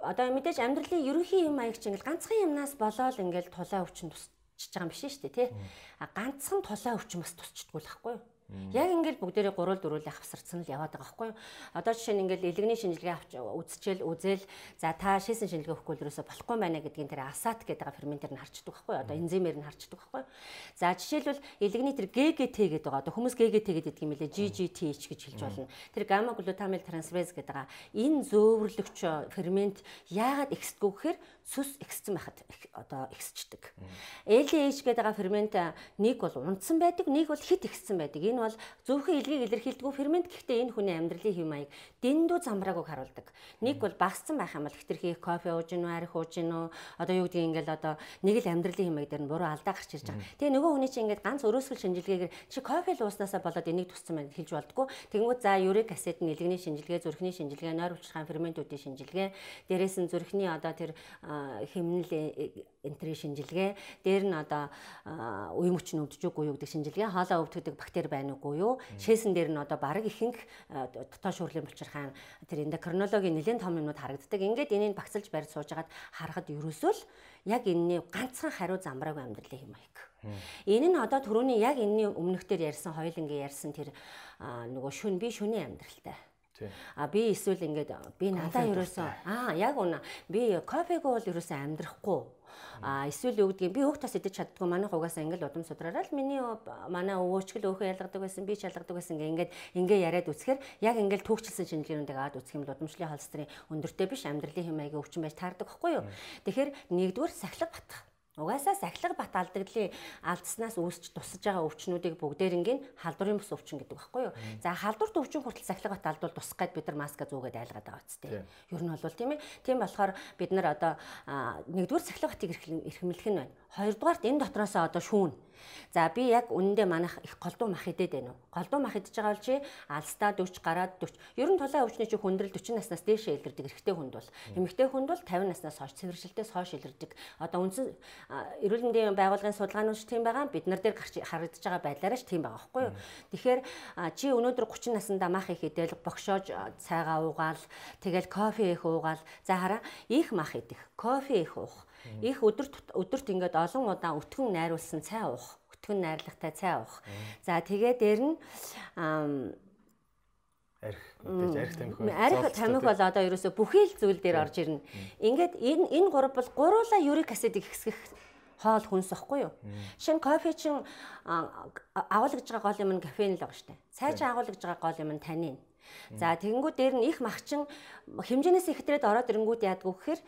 S2: одоо мэдээж амьдралын ерөнхий юм маяг чинь ингээл ганцхан юмнаас болоод ингээл тулаа өвчин тусчиж байгаа юм биш шүү дээ тий. А ганцхан тулаа өвчин бас тусчдгүй л байхгүй юу? Яг ингээл бүгдээрээ гурвал дөрвөлээ хавсарцсан л яваад байгаа байхгүй юу? Одоо жишээ нь ингээл элэгний шинжилгээ авч үзчихэл үзэл за та шийсэн шинжилгээ өгөхгүй л ерөөсө болохгүй байна гэдгийг тэр асат гэдэг ферментээр нь харчдаг байхгүй юу? Одоо энзимээр нь харчдаг байхгүй юу? За жишээлбэл элэгний тэр GGT гэдэг байгаа. Одоо хүмүүс GGT гэдэг юм лээ GGTH гэж хэлж болно. Тэр гамма глутамил трансфераз гэдэг байгаа. Энэ зөөвөрлөгч фермент яагаад эксдэггүй гэхээр сүс эксцэн байхад одоо эксчдэг. LDH гэдэг фермент нэг бол унтсан байдаг, нэг бол хит ихсэн байдаг. Энэ бол зөвхөн илгийг илэрхийлдэг фермент гэхдээ энэ хүний амьдралын хэм маяг дэндүү замбрааг харуулдаг. Нэг бол багассан байх юм бол хитрхи кофе ууж гинөө, арх ууж гинөө. Одоо юу гэдгийг ингээл одоо нэг л амьдралын хэм маяг дээр нь буруу алдаа гарч ирж байгаа. Тэгээ нөгөө хүний чинь ингээд ганц өрөөсгөл шинжилгээгээр чи кофе л ууснасаа болоод энийг туссан байна хэлж болдгоо. Тэнгүүд за юрик асид нь илгэний шинжилгээ, зүрхний шинжилгээ, нойр хүчрхайн ферментүүдийн шинжилгээ, дээрээс нь зүрхний одоо тэр хэмнэл энтрийн шинжилгээ, дээр нь одоо үе мөчн өвдөж үгүй юу гэдэг шинжилгээ, хоолоо өвддөг бактери байна уугүй юу, шээсэн дээр нь одоо бараг ихэнх дотоод шүүрлийн булчирхайн тэр эндокринологийн нэлээд том юмнууд харагддаг. Ингээд энийг багцлж барьж суужгаад харахад ерөөсөө л яг энэний ганцхан хариу замбрааг амьдралын юм аяг. Энэ нь одоо түрүүний яг энэний өмнөхдөр ярьсан хоёулангийн ярьсан тэр нөгөө шүн би шүний амьдралтай. А би эсвэл ингээд би надаа ерөөсөө аа яг үнэ. Би кофег бол ерөөсөө амьдрахгүй А эсвэл юу гэдгийг би өөх тас идэж чаддгүй. Манай хугасаа ингээл удам судраараа л миний манай өвөөчгөл өөхөө ялгадаг байсан би ч ялгадаг байсан ингээ ингээд ингээ яриад үсгэхээр яг ингээл түүхчилсэн шинжилгээнүүдийг аваад үсэх юм бол удамшлын холестерин өндөртэй биш амьдралын хэм маягийн өвчин байж таардаг байхгүй юу. Тэгэхээр нэгдүгээр сахилга батгах Угаасаа сахилга бат алдагдлын алдснаас үүсч тусаж байгаа өвчнүүдийг бүгдээрингийн халдварын бус өвчин гэдэг багхгүй юу. За халдварт өвчин хүртэл сахилга бат алдвал тусах гээд бид нар маска зүүгээд айлгаад байгаа үстэй. Ер нь бол тийм ээ. Тийм болохоор бид нар одоо нэгдүгээр сахилга батыг эрхэмлэх нь байна. Хоёрдугаарт энэ дотроосоо одоо шүүн За би яг үнэндээ манайх их голдуу мах идээд байна уу? Голдуу мах идэж байгаа бол чи алстаа 40 гараад 40. Ер нь тулаан өвчний чи хүндрэл 40 наснаас дээшээ илэрдэг эрэгтэй хүнд бол. Эмэгтэй хүнд бол 50 наснаас хойш цэвэршилтээс хойш илэрдэг. Одоо үндсэн эрүүл мэндийн байгууллагын судалгаанууд ч тийм байгаа. Бид нар дээр гарч харагдаж байгаа байдлаараа ч тийм байгаа байхгүй юу? Тэгэхээр чи өнөөдөр 30 наснда мах их идэл богшоож цайгаа уугаал тэгэл кофе их уугаал за хараа их мах идэх, кофе их уух Их өдөрт өдөрт ингээд олон удаа өтгөн найруулсан цай уух, өтгөн найрлагатай цай уух. За тэгээ дээр нь
S1: арх арх тамхи
S2: арх тамхи бол одоо ерөөсө бүхий л зүйл дээр орж ирнэ. Ингээд энэ энэ гурав бол гуруула юрик асид ихсгэх хоол хүнс واخгүй юу. Шин кофе чин агуулж байгаа гол юм нь кофеин л байгаа штэ. Цай чин агуулж байгаа гол юм нь танин. За тэгэнгүүт дээр нь их махчин хэмжээнээс ихтрээд ороод ирэнгүүт яадгүй гэхээр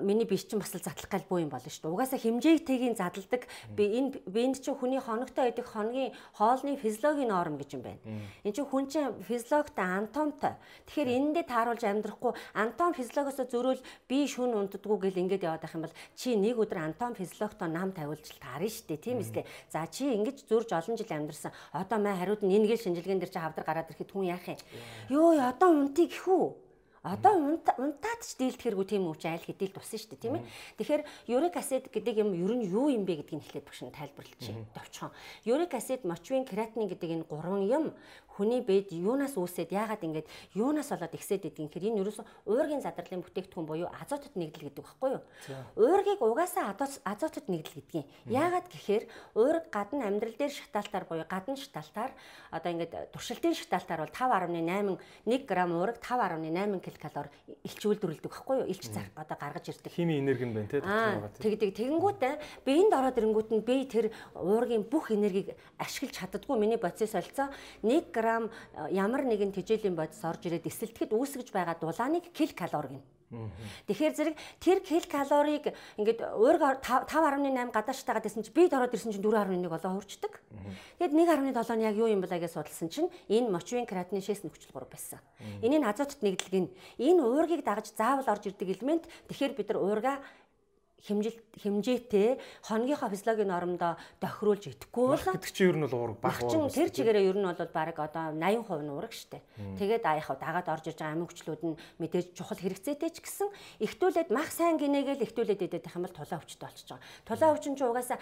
S2: миний биш чинь бас л задлах гал буу юм болно шүү дээ. Угаасаа хэмжээгтэйгийн задалдаг би энэ биэнд чинь хүний хоногтой байдаг хоногийн хоолны физиологийн норм гэж юм байна. Энд чинь хүн чинь физиологтой анатомтой. Тэгэхээр энэндээ тааруулж амьдрахгүй анатом физиологоос зөрөөл би шүн унтдаггүй гэл ингэж яваад байх юм бол чи нэг өдөр анатом физиологтой нам тавиулж таарна шүү дээ. Тийм эсэ. За чи ингэж зурж олон жил амьдарсан. Одоо маа хариуд нь энэгээл шинжилгээнд дэр чи хавдар гараад ирэхэд хүн яах юм? Йоо одоо унтыг гэхүү Одоо унтаад ч дийлдэх хэрэггүй тийм үуч айл хэдийл тусан шүү дээ тийм ээ. Тэгэхээр юрик асид гэдэг юм ер нь юу юм бэ гэдгийг эхлээд багш нь тайлбарлаж товчхон. Юрик асид, мочвин, креатин гэдэг энэ гурван юм хүний бэд юунаас үүсээд яагаад ингэж юунаас болоод ихсээд идэг юм хэр энэ ерөөсө уургийн задралын бүтээгдэхүүн буюу азотод нэгдэл гэдэг багхгүй юу? Уургийг угаасаа азотод нэгдэл гэдэг юм. Яагаад гэхээр уург гадна амьдрал дээр шатаалтаар буюу гадна шатаалтаар одоо ингэж туршилтын шатаалтаар бол 5.8 1 г уург 5.8 ккал илчүүлдвэрлэдэг багхгүй юу? Илч зар одоо гаргаж ирдэг.
S1: Хими энерги нь байна
S2: те. Тэгдэг. Тэгэнгүүтээ биеинд ороод ирэнгүүт нь би тэр уургийн бүх энергийг ашиглаж чаддгүй миний бодисоос олцоо 1 г грамм э, ямар нэгэн тэжээлийн бодис орж ирээд эсэлтгэд үүсгэж байгаа дулааныг кил калори гэнэ. Тэгэхээр зэрэг тэр кил калорийг ингээд уург 5.8 гадааштайгаа дэсэн чинь бид ороод ирсэн чинь 4.1 болоо хурцдаг. Тэгэд 1.7 нь яг юу юм бэ гэж судалсан чинь энэ мочвин креатин шээс нөхцөл 3 байсан. Энийг азотод нэгдэлгэн энэ уургийг дагаж заавал орж ирдэг элемент тэгэхээр бид нар уурга хэмжилт хэмжээтэй хоногийнхоо физиологийн нормдоо тохируулж идэхгүй
S1: бол гэдэг чинь ер нь бол уураг
S2: баг уураг. Тэр чигээрээ ер нь бол баг одоо 80% нь уураг штэ. Тэгээд аа яхав дагаад орж иж байгаа амин хүчлүүд нь мэдээж чухал хэрэгцээтэй ч гэсэн ихтүүлээд мах сайн гинэгээл ихтүүлээд идэх юм бол тулаа өвчтэй болчихж байгаа. Тулаа өвчин чинь угаасаа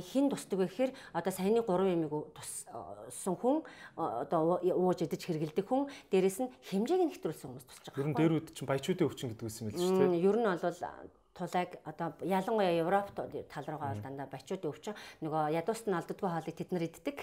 S2: хин тусдаг вэ гэхээр одоо саяны 3 ямиг туссан хүн одоо ууж идэж хэрэгэлдэг хүн дээрэс нь хэмжээг нь ихтрүүлсэн хүмүүс тусч байгаа.
S1: Ер нь дээрүүд чинь баячуудын өвчин гэдэг юм л шүү дээ.
S2: Ер нь бол тулайг одоо ялангуяа Европ тал руугаа бол дандаа бачуудын өвчин нөгөө ядууст нь алддаггүй хоолыг тэд нар иддэг.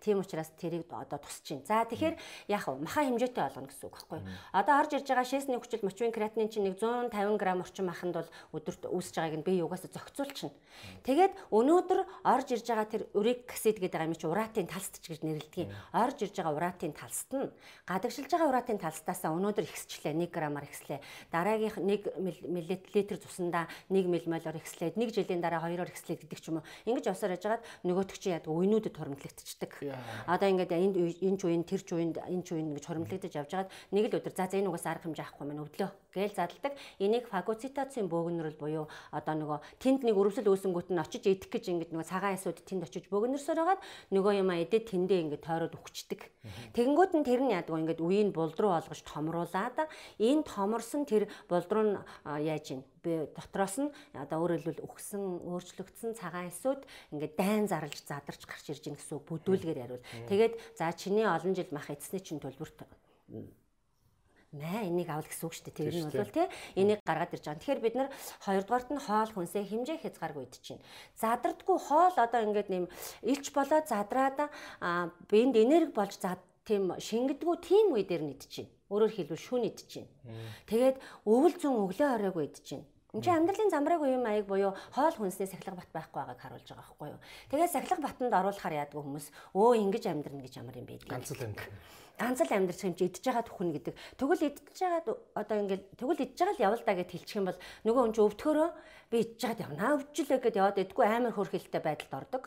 S2: Тийм учраас тэрийг одоо тусч чинь. За тэгэхээр яг маха хэмжээтэй болгоно гэсэн үг байхгүй юу? Одоо орж ирж байгаа шээсний хүчил мочвин креатинин чинь нэг 150 г орчим маханд бол өдөрт үүсэж байгааг нь би юугаас зохицуулчихна. Тэгээд өнөөдөр орж ирж байгаа тэр урик аксид гэдэг юм чи уратын талст ч гэж нэрлэдэг. Орж ирж байгаа уратын талст нь гадагшилж байгаа уратын талстаасаа өнөөдөр ихсчлээ 1 г-аар ихслээ. Дараагийнх 1 мл цуснда дундаа 1 ммолоор ихслээд 1 жилийн дараа 2-оор ихслээд гэдэг ч юм уу. Ингэж явсаар яжгаад нөгөөтг чи яадаг уйнуудад хуримтлагдчихдаг. Одоо ингээд энд энэ ч үеийн тэр ч үеинд энэ ч үеийн гэж хуримтлагдаж явжгаад нэг л өдөр за за энэ угаас арга хэмжээ авахгүй маань өглөө гээл задалдаг. Энийг фагоцитацийн бөөгнөрөл буюу одоо нөгөө тэнд нэг өрөвсөл үүсэнгүүт нь очиж идэх гэж ингээд нөгөө цагаан эсүүд тэнд очиж бөөгнөрсөөр хагаад нөгөө юм идээд тэндээ ингээд тойроод өгчдөг. Тэгэнгүүт нь тэр нь яадаг ингээд үеийг булдруу олгож томруулаад энэ томорсон тэр булдруу нь яаж ийн дотроос нь одоо хэлбэл өгсөн өөрчлөгдсөн цагаан эсүүд ингээд дайн зарлж задарч гарч ирж гин гэсэн үг. Бүдүүлгээр яривал. Тэгээд за чиний олон жил мах эцсний чинь төлбөрт маа энийг авал гэсэн үг шүү дээ. Тэр нь бол тий энийг гаргаад ирж байгаа. Тэгэхээр бид нар хоёрдугаарт нь хоол хүнсээ хэмжээ хязгааргүй идэж чинь. Задардгүй хоол одоо ингээд нэм илч болоод задраад биед энерги болж зад тийм шингэдэггүй тийм үе дээр нь идэж чинь. Өөрөөр хэлбэл шүүн идэж чинь. Тэгээд өвөл зүүн өглөө оройгүй идэж чинь. Энд чинь амьдралын замбраагүй юм аяг буюу хоол хүнсээ сахилга бат байхгүй байгааг харуулж байгаа байхгүй юу. Тэгээд сахилга батанд оруулахаар яадаг хүмүүс өө ингэж амьдрна гэж ямар юм бэ гэдэг.
S1: Ганц л амьдрал
S2: ганц л амьдрах юм чи идж байгаа түхэн гэдэг. Тэгвэл идж байгаа одоо ингээл тэгвэл идж байгаа л явал да гэж хэлчих юм бол нөгөө хүн чи өвдөхөөрөө би идж байгаад явнаа өвчлээ гэдээ яваад идэггүй амар хөрхилтэй байдалд ордог.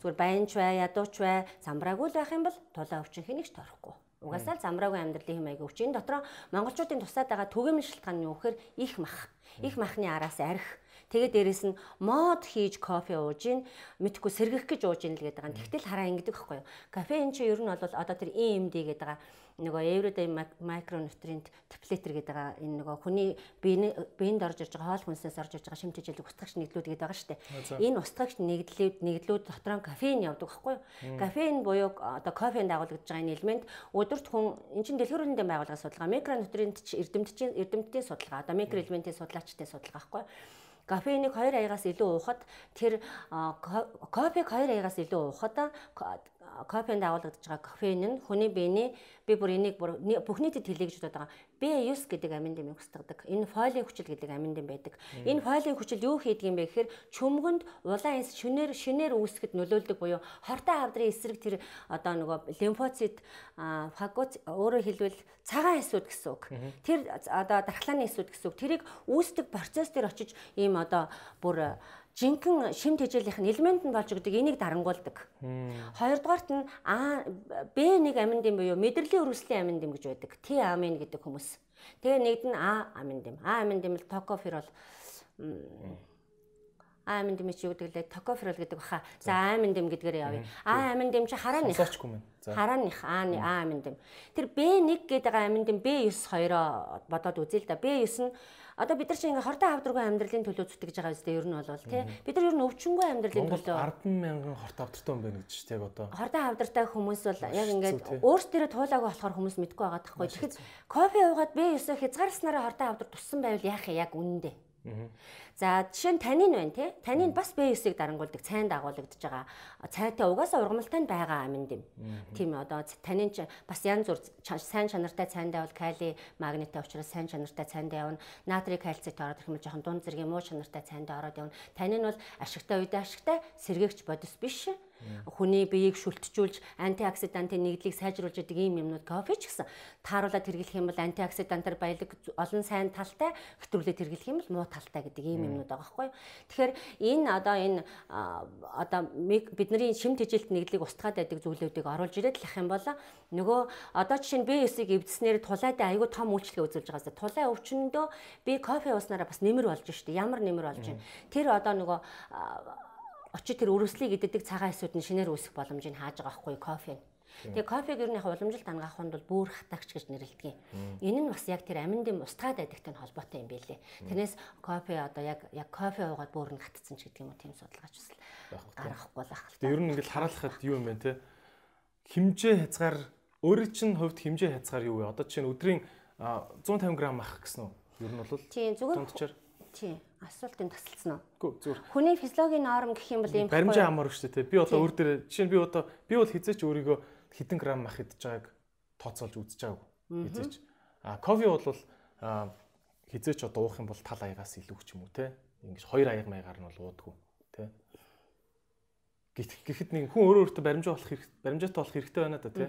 S2: Зүгээр баянч бай, ядууч бай, самбраагүй л байх юм бол тулаа өвчин хэнийгч торохгүй. Угаасаа л замраагүй амьдралын хэм аяг өвчин дотроо монголчуудын тусаад байгаа түгээмэл шалтгаан нь юу гэхээр их мах. Их махны араас арх Тэгээд дээрэс нь мод хийж кофе ууж ийн мэдхгүй сэргэх гэж ууж ийн л гэдэг байгаа. Тэгтэл хараа ингэдэг байхгүй юу. Кофеин чи ер нь бол одоо тэр EMD гэдэг байгаа нөгөө everyday micronutrient depleter гэдэг байгаа энэ нөгөө хүний биеинд орж ирж байгаа хоол хүнсээс орж ирж байгаа шимт хичээл устгагч нэгдлүүд гэдэг байгаа шүү дээ. Энэ устгагч нэгдлүүд нэгдлүүд дотор нь кофеин явдаг байхгүй юу? Кофеин буюу одоо кофенд дагуулгадж байгаа энэ элемент өдөрт хүн эн чинь дэлгүүр үндэндээ байгуулгын судалгаа микронутрient эрдэмтдийн эрдэмтдийн судалгаа одоо микроэлементийн судлаачдын судалгаа байхгүй юу? Кофенийг 2 аягаас илүү уухад тэр кофег 2 аягаас илүү уухад кофенд агуулгадж байгаа кофеин нь хүний биений би бүр энийг бүр бүх нийтэд хэлье гэж бодоод байгаа. B9 гэдэг амин дэмийг устгадаг. Энэ фолио хүчил гэдэг амин дэм байдаг. Энэ фолио хүчил юу хийдэг юм бэ гэхээр чөмгөнд улаан эс шүнээр шинээр үүсгэхэд нөлөөлдөг буюу хортой хавдрын эсрэг тэр одоо нөгөө лимфоцит фагоц өөрөөр хэлбэл цагаан эсүүд гэсэн үг. Тэр одоо дархлааны эсүүд гэсэн үг. Тэрийг үүсдэг процесс дээр очиж ийм одоо бүр жинхэнэ шим тэжээлийнх нь элемент нь болж өгдөг энийг дарангуулдаг. Хоёрдугаарт нь А Б1 аминдим буюу мэдрэлийн өрөвслийн аминдим гэж байдаг. Т амин гэдэг хүмүүс. Тэгээ нэгд нь А аминдим. А аминдим л токоферол А аминдим чи юу гэдэг лээ токоферол гэдэг баха. За аминдим гэдгээрээ явъя. А аминдим чи харааных. Харааных А А аминдим. Тэр Б1 гэдэг аминдим Б9 хоёроо бодоод үзье л да. Б9 нь Одоо бид нар чинь ингээ хортой авдраггүй амьдралын төлөө зүтгэж байгаа үстэй ер нь бол тий. Бид нар ер нь өвчнгүй амьдралын төлөө
S1: 10 мянган хортой авдрагтай хүн байна гэж тий одоо.
S2: Хортой авдрагтай хүмүүс бол яг ингээд өөрсдөө туулаагүй болохоор хүмүүс мэдгүй байгаа тахгүй. Тэгэхэд кофе уугаад би өсөө хязгаарснараа хортой авдраг туссан байвал яах юм яг үнэндээ. За жишээ нь танин байна тий. Танин бас B9-ийг дарангуулдаг цайнд агуулгадж байгаа. Цайтай угаасаа ургамалтай байгаа амин дэм. Тийм одоо танин ч бас янз бүр сайн чанартай цайндаа бол кали, магниттай учраас сайн чанартай цайндаа явна. Натрий, кальцит ороод ирэх юм жоохон дунд зэргийн муу чанартай цайндаа ороод явна. Танин бол ашигтай үедээ ашигтай, сэргээгч бодис биш хүний биеийг шүлтжүүлж антиоксидантын нэгдлийг сайжруулж идэг ийм юмнууд кофе ч гэсэн тааруулаад хэрэглэх юм бол антиоксидантаар баялаг олон сайн талтай хэтрүүлээд хэрэглэх юм бол муу талтай гэдэг ийм юмнууд байгаа байхгүй. Тэгэхээр энэ одоо энэ одоо бидний шим тэжээлт нэгдлийг устгаад байдаг зүйлүүдийг оруулж ирээд л ах юм бол нөгөө одоо жишээ нь B9-ийг эвдснээр тулайд айгүй том үйлчлэг үзүүлж байгаасаа тулай өвчнөдөө би кофе ууснараа бас нэмэр болж штэ ямар нэмэр болж байна. Тэр одоо нөгөө очиж тэр өрөвслийг иддэг цагаан эсүүд нь шинээр үүсэх боломжийг хааж байгаа байхгүй кофе. Тэгээ кофег ер нь яг уламжилт ангахад бол бүр хатагч гэж нэрлэдэг. Энэ нь бас яг тэр аминдын устгаад байдагтай холбоотой юм билээ. Тэрнээс кофе одоо яг яг кофе уугаад бүр нь хатцсан ч гэдэг юм уу тийм судалгаач бас гаргахгүй л ах.
S1: Тэгээ ер нь ингээл хараалахад юу юм бэ те? Химжээ хязгаар өөрийн чинь хувьд химжээ хязгаар юу вэ? Одоо чинь өдрийн 150 г ах гэсэн үү? Ер нь бол
S2: Тийм зүгээр. Тийм асуултын тасалсан уу?
S1: Үгүй зүгээр.
S2: Хүний физиологийн норм гэх юм бол юм
S1: баримжаа хамаар шүү дээ. Би одоо өөр дээр жишээ нь би одоо би бол хизээч өөрийгөө хэдэн грамм мах идж байгааг тооцоолж үзэж байгаагүй. Хизээч. А кофе бол хизээч одоо уух юм бол тал аягаас илүү ч юм уу те. Ингиж хоёр аяг маягаар нь бол уудаггүй те. Гэхэд нэг хүн өөрөө өөртөө баримжаа болох баримжаатай болох хэрэгтэй байна да тий.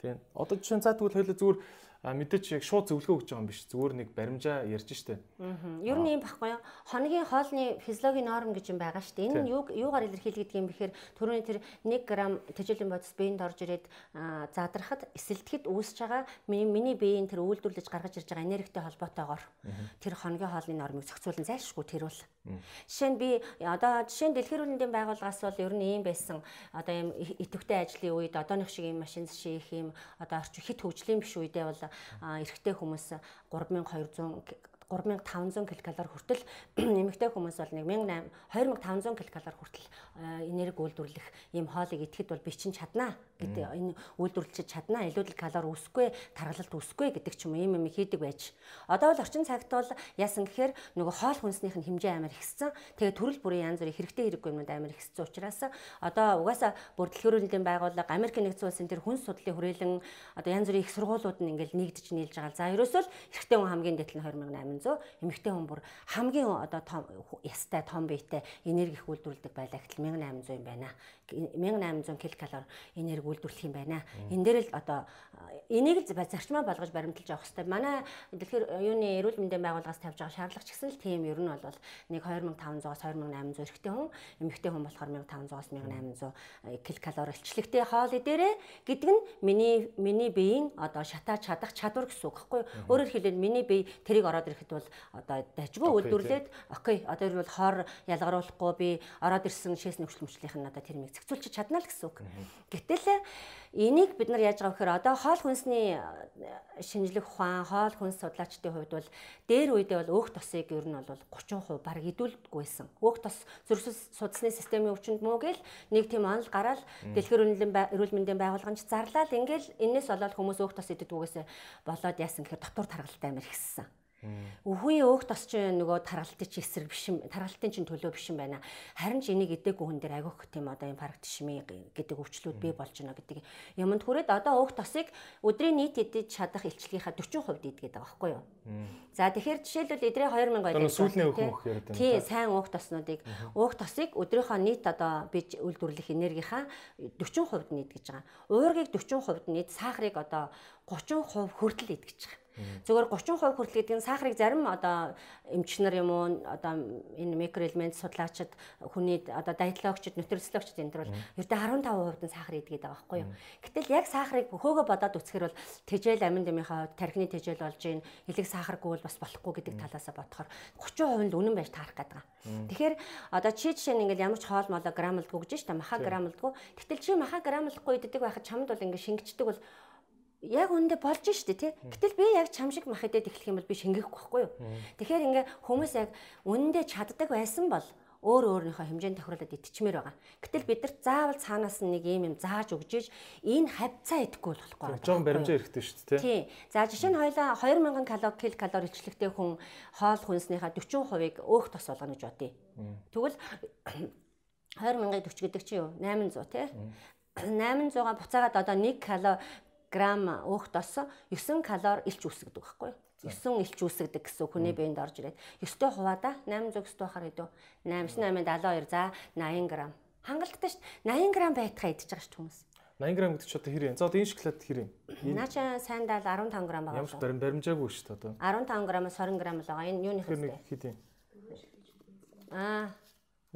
S1: Тийм. Одоо жишээ нь цаа тэгвэл хоёул зүгээр А мэдээч яг шууд зөвлөгөө өгч байгаа юм биш. Зүгээр нэг баримжаа ярьж штэ.
S2: Аа. Ер нь юм баггүй юу? Хоногийн хоолны физиологийн норм гэж юм байгаа штэ. Энэ нь юу юугаар илэрхийлэгдэх юм бэхээр түрүүний тэр 1 г тэжээлийн бодис биеинд орж ирээд задрахад эсэлтгэд үүсэж байгаа миний биеийн тэр үйлдвэрлэж гаргаж ирж байгаа энергитэй холбоотойгоор тэр хоногийн хоолны нормыг зохицуулан зайлшгүй тэр бол. Жишээ нь би одоо жишээ нь дэлхийн мэндийн байгууллагаас бол ер нь ийм байсан одоо ийм идэвхтэй ажлын үед одооных шиг ийм машин шийх ийм одоо орчин хит хөгжлийн биш үедээ бол эрэгтэй хүмүүс 3200 3500 ккал хүртэл [clears throat] эмэгтэй хүмүүс бол 1800 2500 ккал хүртэл энерги үйлдвэрлэх ийм хоолыг идэхэд бол би чинь чаднаа гэдэг энэ үйлдвэрлэж чаднаа илүүдэл калори үсэхгүй таргалалт үсэхгүй гэдэг ч юм ийм юм хийдэг байж. Одоо бол орчин цагт бол яасан гэхээр нөгөө хоол хүнснийх нь хэмжээ амар ихссэн. Тэгээ төрөл бүрийн янз бүрийн хэрэгтэй хэрэггүй юмуд амар ихссэн учраас одоо угаасаа бүр дэлгэрүүлэндийн байгууллага Америк нэгдсэн улсын тэр хүнс судлалын хүрээлэн одоо янз бүрийн их сургуулиуд нь ингээл нэгдэж нийлж байгаа. За ерөөсөө л эрэгтэй хүн хамгийн дэтэл нь 2800, эмэгтэй хүн бүр хамгийн одоо том ястай том биетэй энерги их үйлдвэрлэдэг байлаа гэхэл 1800 юм байна. 1800 ккал энерги үйлдвэрлэх юм байна. Энэ дээр л одоо энийг л зарчмаа болгож баримталж авах хэрэгтэй. Манай дэлхийн юуны эрүүл мэндийн байгууллагаас тавьж байгаа шаардлага ч гэсэн л тийм ер нь бол нэг 2500-аас 2800 эрэгтэй хүн, эмэгтэй хүн болохоор 1500-аас 1800 ккал илчлэгтэй хоол дээрээ гэдэг нь миний миний биеийн одоо шатаа чадах чадвар гэсэн үг юу? Өөрөөр хэлбэл миний бие тэрийг ороод ирэхэд бол одоо дажгүй үйлдвэрлээд окей одоо ер нь бол хор ялгаруулахгүй би ороод ирсэн шээс нөхцөлмжлийнх нь одоо тэр мэг зохицуулчих чадна л гэсэн үг. Гэтэл энийг бид нар яаж байгаа вэхээр одоо хоол хүнсний шинжлэх ухаан, хоол хүнс судлаачдын хувьд бол дээр үедээ бол өөх тосыг ер нь бол 30% баг идүүлдэггүй байсан. Өөх тос зөрсөл судасны системийн өвчнөд муу гэл нэг тийм онол гараад дэлгэр эрүүл мэндийн байгууллагын зарлал ингээл энэс болоод хүмүүс өөх тос идэгдгүйгээсээ болоод яасан гэхээр дотор таргалтай амир ихссэн. Өвхөний өөх тос чинь нөгөө таргалтын чи эсрэг биш юм. Таргалтын чинь төлөө биш юм байна. Харин ч энийг идээгүй хүн дээр агиох тийм одоо инфаркт шими гэдэг өвчлүүд бий болж байна гэдэг юмд хүрээд одоо өөх тосыг өдрийн нийт идэж чадах илчлэгийнхаа 40% идгээд байгаа байхгүй юу? За тэгэхээр жишээлбэл эдрээ 2000
S1: байлаа. Сүүлийн өөх мөх яриад
S2: байна. Тий, сайн өөх тоснуудыг өөх тосыг өдрийнхөө нийт одоо бич үйлдвэрлэх энергийнхаа 40% нийт гэж байгаа. Уургийг 40% нийт сахарыг одоо 30% хүртэл идэж байгаа. Зөвхөн 30% хүртэл гэдэг нь сахарыг зарим одоо эмчнэр юм уу одоо энэ микроэлемент судлаачид хүний одоо диетологчид нутрициологчид энэ төр бол ердөө 15% нь сахар идгээд байгаа байхгүй юу. Гэтэл яг сахарыг хөөгөө бодоод үсгэр бол тэжээл амин дэмийнхаа тархины тэжээл болж гин элэг сахаргүй бол бас болохгүй гэдэг талаасаа бодохоор 30% нь үнэн байж таарах гэдэг. Тэгэхээр одоо чи жишээ нь ингээл ямар ч хоол молоо грамлдгүй гэж шүү дээ маха грамлдгүй. Гэтэл чи маха грамлдахгүй иддэг байхад чамд бол ингээ шингэждэг бол яг үндэ болж штэ тий. Гэтэл би яг чам шиг мах идээд эхлэх юм бол би шингээхгүй байхгүй юу. Тэгэхээр ингээ хүмүүс яг үндэ чаддаг байсан бол өөр өөрийнхөө хэмжээнд тохируулаад итчмээр байгаа. Гэтэл бид нар заавал цаанаас нэг юм юм зааж өгж иж энэ хавцаа идэхгүй болохгүй.
S1: Жоон баримжаа эрэхтэй шүү дээ
S2: тий. За жишээ нь хоёлаа 2000 ккал калори илчлэгтэй хүн хоол хүнснийхаа 40%-ыг өөх тос болгоно гэж бодъё. Тэгвэл [coughs] 2000-ыг 40 гэдэг чинь юу? 800 тий. 800-а буцаагаад одоо 1 кало грамм өөх дос 9 калори илч үүсгдэг байхгүй юу? 9 илч үүсгдэг гэсэн хүний биед орж ирээд 9-тэй хуваада 800 9 байхаар хэдөө 8 8 72 за 80 г. Хангалттай шүү дээ. 80 г байтхаа идчихэж байгаа шүү хүмүүс.
S1: 80 г гэдэг чи одоо хэр юм? За одоо энэ шоколад хэр юм?
S2: Наача сайн даал 15 г байгаа.
S1: Ямар барим баримжаагүй шүү дээ одоо.
S2: 15 г-аас 20 г л байгаа. Энэ юуны
S1: хэвчээ? Хэд юм?
S2: Аа.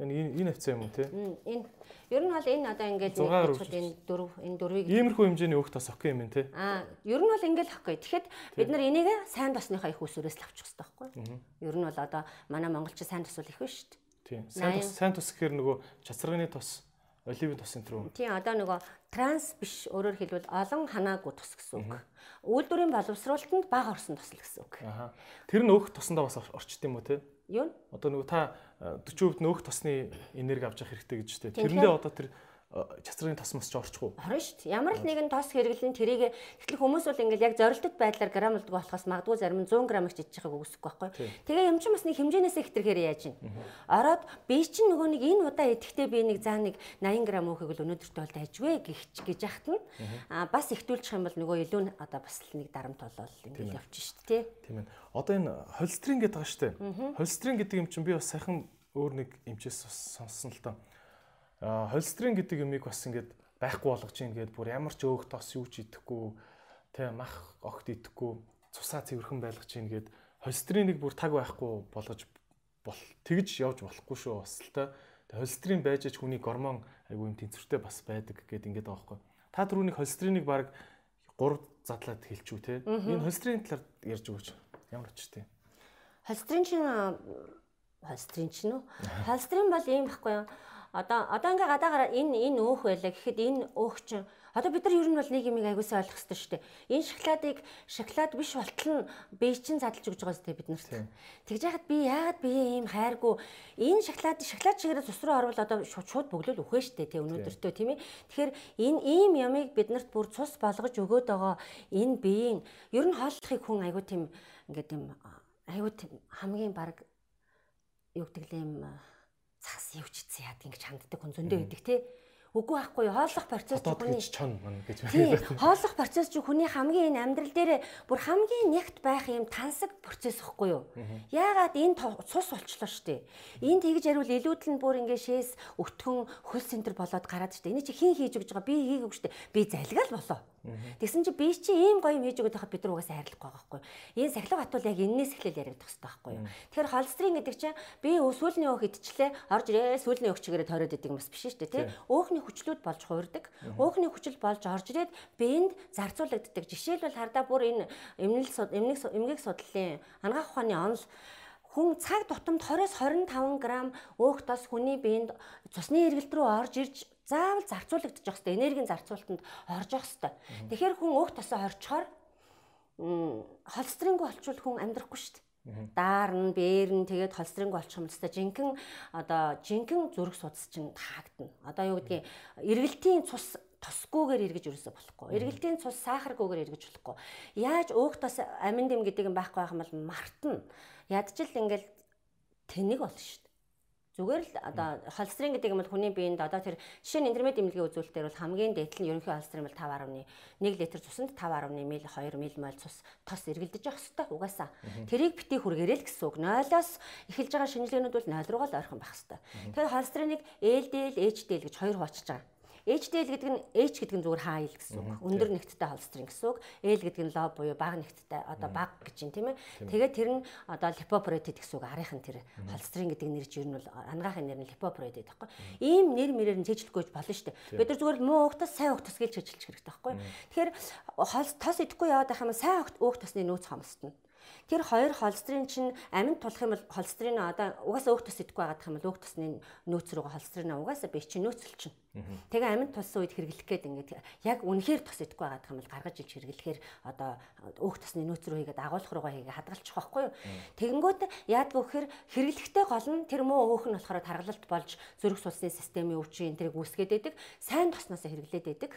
S1: Энэ энэ хавцаа юм те?
S2: Энэ Ер нь бол энэ одоо ингээд нэг энэ дөрв энэ дөрвийг
S1: иймэрхүү хэмжээний өөх тос ок юм те.
S2: Аа, ер нь бол ингээд ахгүй. Тэгэхэд бид нар энийг сайн тосныхаа их усүрээс л авчих хэрэгтэй байхгүй. Ер нь бол одоо манай монголчин сайн тос бол их байна шүү дээ.
S1: Тийм. Сайн тос сайн тос гэхээр нөгөө чацрагны тос оливын тос энэ рүү.
S2: Тийм одоо нөгөө транс биш өөрөөр хэлбэл олон ханаагүй тос гэсэн үг. Үйлдвэрийн боловсруулалтанд бага орсон тос л гэсэн үг.
S1: Аа. Тэр нь өөх тосондоо бас орчт юм уу те?
S2: Юу?
S1: Одоо нөгөө та 40% нөөх тосны энерги авч явах хэрэгтэй гэж штэ. Тэрэндээ одоо тэр чацрын тосмос ч орчихгүй.
S2: Орно шүү дээ. Ямар л нэгэн тос хэрэглэн тэрийг тэгэхээр хүмүүс бол ингээл яг зорилттой байдлаар грамлдаг болохоос магадгүй зарим нь 100 грамыг ч идчихээг үгүйсэхгүй байхгүй. Тэгээ юм чинь бас нэг хэмжээнээсээ хэтэрхээр яаж юм. Ороод би чинь нөгөө нэг энэ удаа идэхдээ би нэг заа нэг 80 грам өөхийг л өнөөдөртөө бол дайжвэ гихч гэж яхад нь а бас ихтүүлчих юм бол нөгөө илүү одоо бас нэг дарамт болол ингээл явчих шүү дээ.
S1: Тийм ээ. Одоо энэ холестерин гэдэг байгаа шүү дээ. Холестерин гэдэг юм чинь би бас сайхан өөр нэг эмчээс сонссон л таа холестерин гэдэг юмыг бас ингээд байхгүй болгож чинь ингээд бүр ямар ч өөх тос юу ч идэхгүй Тэ мах огт идэхгүй цусаа цэвэрхэн байлгаж чинь гээд холестериныг бүр таг байхгүй болгож бол тэгж явж болохгүй шүү бас л та. Холестерин байж ч хүний гормон айгүй юм тэнцвэртэй бас байдаг гэд ингээд байгаа байхгүй. Та түрүүний холестериныг баг 3 задлаад хэлчихв те. Энэ холестерин талаар ярьж өгөөч. Ямар очтой.
S2: Холестерин чинь холестерин чинь үү? Холестерин бол ийм байхгүй юу? Одоо одоо ингээ гадаагаараа энэ энэ өөх байлаа гэхэд энэ өөх чинь Одоо бид нар ер нь бол нэг юм аягуулсаа ойлгох хэрэгтэй шүү дээ. Энэ шоколадыг шоколад биш болтол нь бие чинь задлж өгч байгаа зү бид нарт. Тэгж яхад би яагаад би ийм хайргүй энэ шоколад шоколад чигээрээ цус руу орвол одоо шууд бөглөл үхэ шүү дээ тий өнөөдөртөө тийм ээ. Тэгэхээр энэ ийм ямыг бид нарт бүр цус болгож өгөөд байгаа энэ биеийн ер нь хооллохыг хүн айгуу тийм ингээд юм айгуу тийм хамгийн баг юу гэдэг юм цаас явчихсан яадаг ингэж ханддаг хүн зөндөө байдаг тий Үгүй байхгүй хооллох процесс
S1: чинь хүний чон мань гэж
S2: байна. Хооллох процесс чинь хүний хамгийн энэ амьдрал дээр бүр хамгийн нэгт байх юм тансаг процесс ихгүй юу? Яагаад энэ цус болчлоо штэ. Энд тэгж ярил илүүдл нь бүр ингээ шээс өтгөн хөл центр болоод гараад штэ. Эний чи хин хийж өгж байгаа би хийгээгүй штэ. Би залгаал болоо. Тэгсэн чи би чи ийм гоё юм хийж өгöd байхад бид нар угаасаа хайрлахгүй байгаа байхгүй. Энэ сахилга батвал яг энэс эхлэл яригдах хэрэгтэй байхгүй. Тэгэхээр холестерин гэдэг чинь би сүүлний өөх идчихлээ орж ирээ сүүлний өөх чигээрээ тойроод идэг юм бас биш шүү дээ тий. Өөхний хүчлүүд болж хуурдаг. Өөхний хүчил болж орж ирээд биед зарцуулагддаг. Жишээлбэл хардаа бүр энэ эмнэлэг эмнэг эмгэг судлалын ангаах ухааны онол хүн цаг тутамд 20-с 25 г өөх тос хүний биед цусны эргэлт рүү орж ирж заавал зарцуулагдчих хэвээр энергийн зарцуулалтанд орж явах хэвээр. Тэгэхээр хүн өөх тосоо хорчхоор холестерингүй олчвол хүн амьдрахгүй шүү дээ. Даарн, бээрн тэгээд холестерингүй олчих юм л та жинхэнэ одоо жинхэнэ зүрх судас чинь таагдана. Одоо юу гэдгийг эргэлтийн цус тосгүйгээр эргэж өрөөсө болохгүй. Эргэлтийн цус сахаргүйгээр эргэж болохгүй. Яаж өөх тос амин дэм гэдэг юм байхгүй байх юм бол мартна. Ядчил ингээл тэнэг болно шүү дээ. Зүгээр л одоо холестерин гэдэг юм бол хүний биед одоо тэр жишээ нь интермед эмнэлгийн үзүүлэлтээр бол хамгийн дээд нь ерөнхий холестерин бол 5.1 литр цусанд 5.1 мл 2 мл цус тос эргэлдэж явах хэрэгтэй угаасаа. Тэрийг бити хүргээрэй л гэсэн үг. 0-оос эхэлж байгаа шинжилгээнүүд бол 0 руугаа л ойрхон байх хэрэгтэй. Тэгэхээр холестериныг LDL, HDL гэж хоёр хуваачиж байгаа. HDL гэдэг нь H гэдэг нь зүгээр high гэсэн үг. Өндөр нэгттэй холестерин гэсэн үг. L гэдэг нь low буюу бага нэгттэй одоо бага гэж юм тийм ээ. Тэгээд тэр нь одоо lipoprotein гэсэн үг. Арийнхан тэр холестерин гэдэг нэр чинь ер нь бол ангаахын нэр нь lipoprotein байхгүй. Ийм нэр мэрээр нь цэжлэхгүй болно шүү дээ. Бид нар зүгээр муу уухтас сайн уухтас гэж цэжлэх хэрэгтэй байхгүй. Тэгэхээр тос идэхгүй яваад байх юм сайн уухт тосны нөөц хомсдно. Тэр хоёр холестерин чинь аминд тулах юм бол холестерин одоо угаасаа өөх тус идэхгүй байгаа юм бол өөх тусны нөөц рүүгээ холестерин угаасаа бие чинь нөөцөл чинь. Тэгээ аминд тулсан үед хэрэглэх гээд ингээд яг үнэхээр тус идэхгүй байгаа юм бол гаргаж иж хэрэглэхээр одоо өөх тусны нөөц рүү хийгээд агуулх руугаа хийгээ хадгалчих واخгүй юу. Тэгэнгүүт яадгүй гэхээр хэрэглэхтэй гол нь тэр муу өөх нь болохоор таргалалт болж зүрх судасны системийн өвчин энэ тэрийг үүсгээд байдаг. Сайн тосноос хэрэглээд байдаг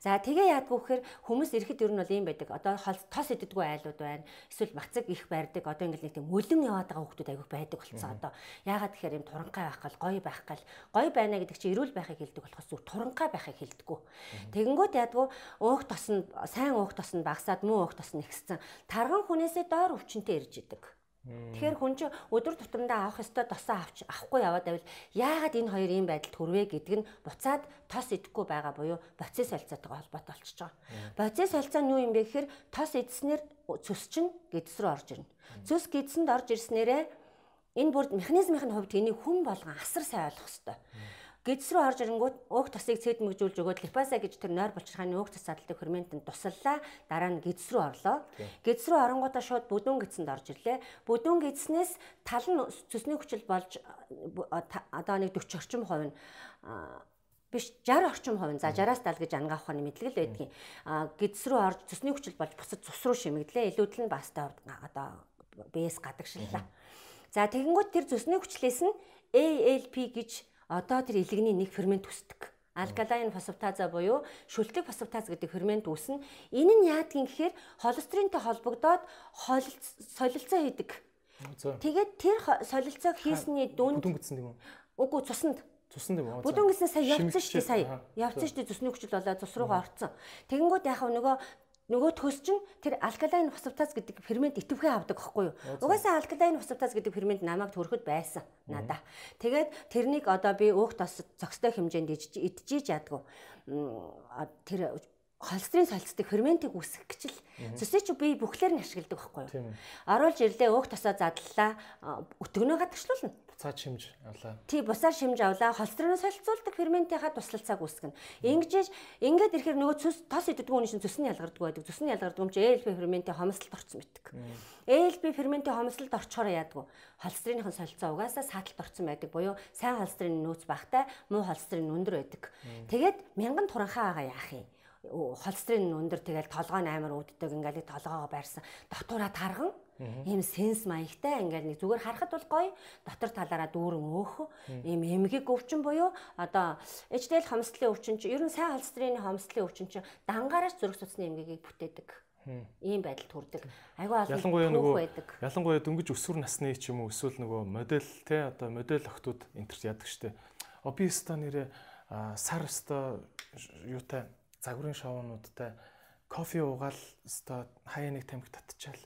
S2: За тэгээ яадгүй гэхээр хүмүүс ирэхэд ер нь бол ийм байдаг. Одоо тос иддэггүй айлууд байна. Эсвэл бацаг их барьдаг. Одоо ингээл нэг тийм мөлөн яваад байгаа хүмүүс айгүй байдаг болсон. Одоо яагаад тэгэхээр юм туранхай байх гал гоё байх гал гоё байна гэдэг чинь эрүүл байхыг хэлдэг болохоос зүг туранхай байхыг хэлдэггүй. Тэгэнгүүт яадгүй уух тос нь сайн уух тос нь багасаад муу уух тос нь ихссэн. Тарган хүнээсээ доор өвчнөд ирж идэг. Тэгэхээр хүн чинь өдөр тутамдаа авах ёстой досоо авч авахгүй яваад байвал яагаад энэ хоёр ийм байдалд хүрвэ гэдэг нь буцаад тос идэхгүй байгаа буюу боцис солилцоотойгоо холбоотой болчихж байгаа. Боцис солилцоо нь юу юм бэ гэхээр тос идснээр цөс чинь гэдэс рүү орж ирнэ. Цөс гэдэсэнд орж ирснээрээ энэ бүр механизмын хувьд энийг хүн болгон асар сайн ойлгох ёстой Гэдс рүү орж ирэнгүүт өөх тосыг цэдмэгжүүлж өгөөд липаса гэж тэр нойр булчирхааны өөх тос садалдаг ферментэнд туслалаа. Дараа нь гэдс рүү орлоо. Гэдс рүү оронгуудаа шууд бүдүүн гэдсэнд орж ирлээ. Бүдүүн гэдснээс тал нь цэсний хүчил болж одоо нэг 40 орчим хувь нь биш 60 орчим хувь за 60-аас 70 гэж ангаах ухааны мэдлэг л байдгийн. А гэдс рүү орж цэсний хүчил болж бусад цус руу шимэглээ. Илүүдл нь баста одоо бээс гадагшлаа. За тэгэнгүүт тэр цэсний хүчлээс нь ALP гэж одоо тэр илэгний нэг фермент үсдэг. Алкалайн фосфатаза буюу шүлтэг фосфатаз гэдэг фермент үүснэ. Энэ нь яадгийн гэхээр холестеринтэй холбогдоод солилцоо хийдэг. Тэгээд тэр солилцоог хийсний дүнд
S1: бүдүүн гэсэн юм?
S2: Үгүй цуснд
S1: Цуснд юм?
S2: Бүдүүн гэснээр сая явцсан шүү дээ сая. Явцсан шүү дээ зүсний хүчил болоод цус руугаа орцсон. Тэгэнгүүт яхав нөгөө нөгөө төс чинь тэр алкалайн фосфатаз гэдэг фермент идэвхээ авдаг байхгүй юу? Угаасаа алкалайн фосфатаз гэдэг фермент намайг төрөхөд байсан надаа. Тэгээд тэрнийг одоо би өөх тос зөкстэй хэмжээнд идчихийж ядгүй. Тэр холестерин солилцдог ферментийг үүсгэх гэж л цэсэж би бүхлээр нь ашигладаг байхгүй юу. Оруулж ирлээ өөх тосоо задлаа өтгөнөө гадагшлуулна.
S1: Буцаад шимж авлаа.
S2: Тий бусаар шимж авлаа холестерин солилцуулдаг ферментийнхаа туслалцааг үүсгэнэ. Ингэж ингээд ирэхээр нөгөө цус тос иддэг хүний шин цус нь ялгардаг байдаг. Цус нь ялгардаг юм чи ALP ферментийн хомсолд орсон байдаг. ALP ферментийн хомсолд орчхоор яадаг вэ? Холестериныхын солилцоо угаасаа сааталт орсон байдаг буюу сайн холестерин нөөц багтай, муу холестерин өндөр байдаг. Тэгээд мянган туранхаа байгаа яах юм? холестерин өндөр тэгэл толгой нь амар үүддэг ингээл толгоогоо байрсан дотоороо тарган ийм сенс маягтай ингээл нэг зүгээр харахад бол гоё. Дотор талаараа дүүрэн өөх. Ийм эмгэг өвчин буюу одоо HDL хомсдлын өвчин чи ер нь сайн холестерины хомсдлын өвчин чи дангаараа зүрх судасны эмгэгийг бүтээдэг. Ийм байдалд хүрдэг айгүй олон
S1: Ялангуяа нөгөө ялангуяа дөнгөж өсвөр насны ч юм уу эсвэл нөгөө модель те одоо модель охтууд энтерт яадаг штэ. Обиста нэрэ сар өстой юутай загварын шоунуудтай кофе уугаал өстой хаяа нэг тамхи татчихал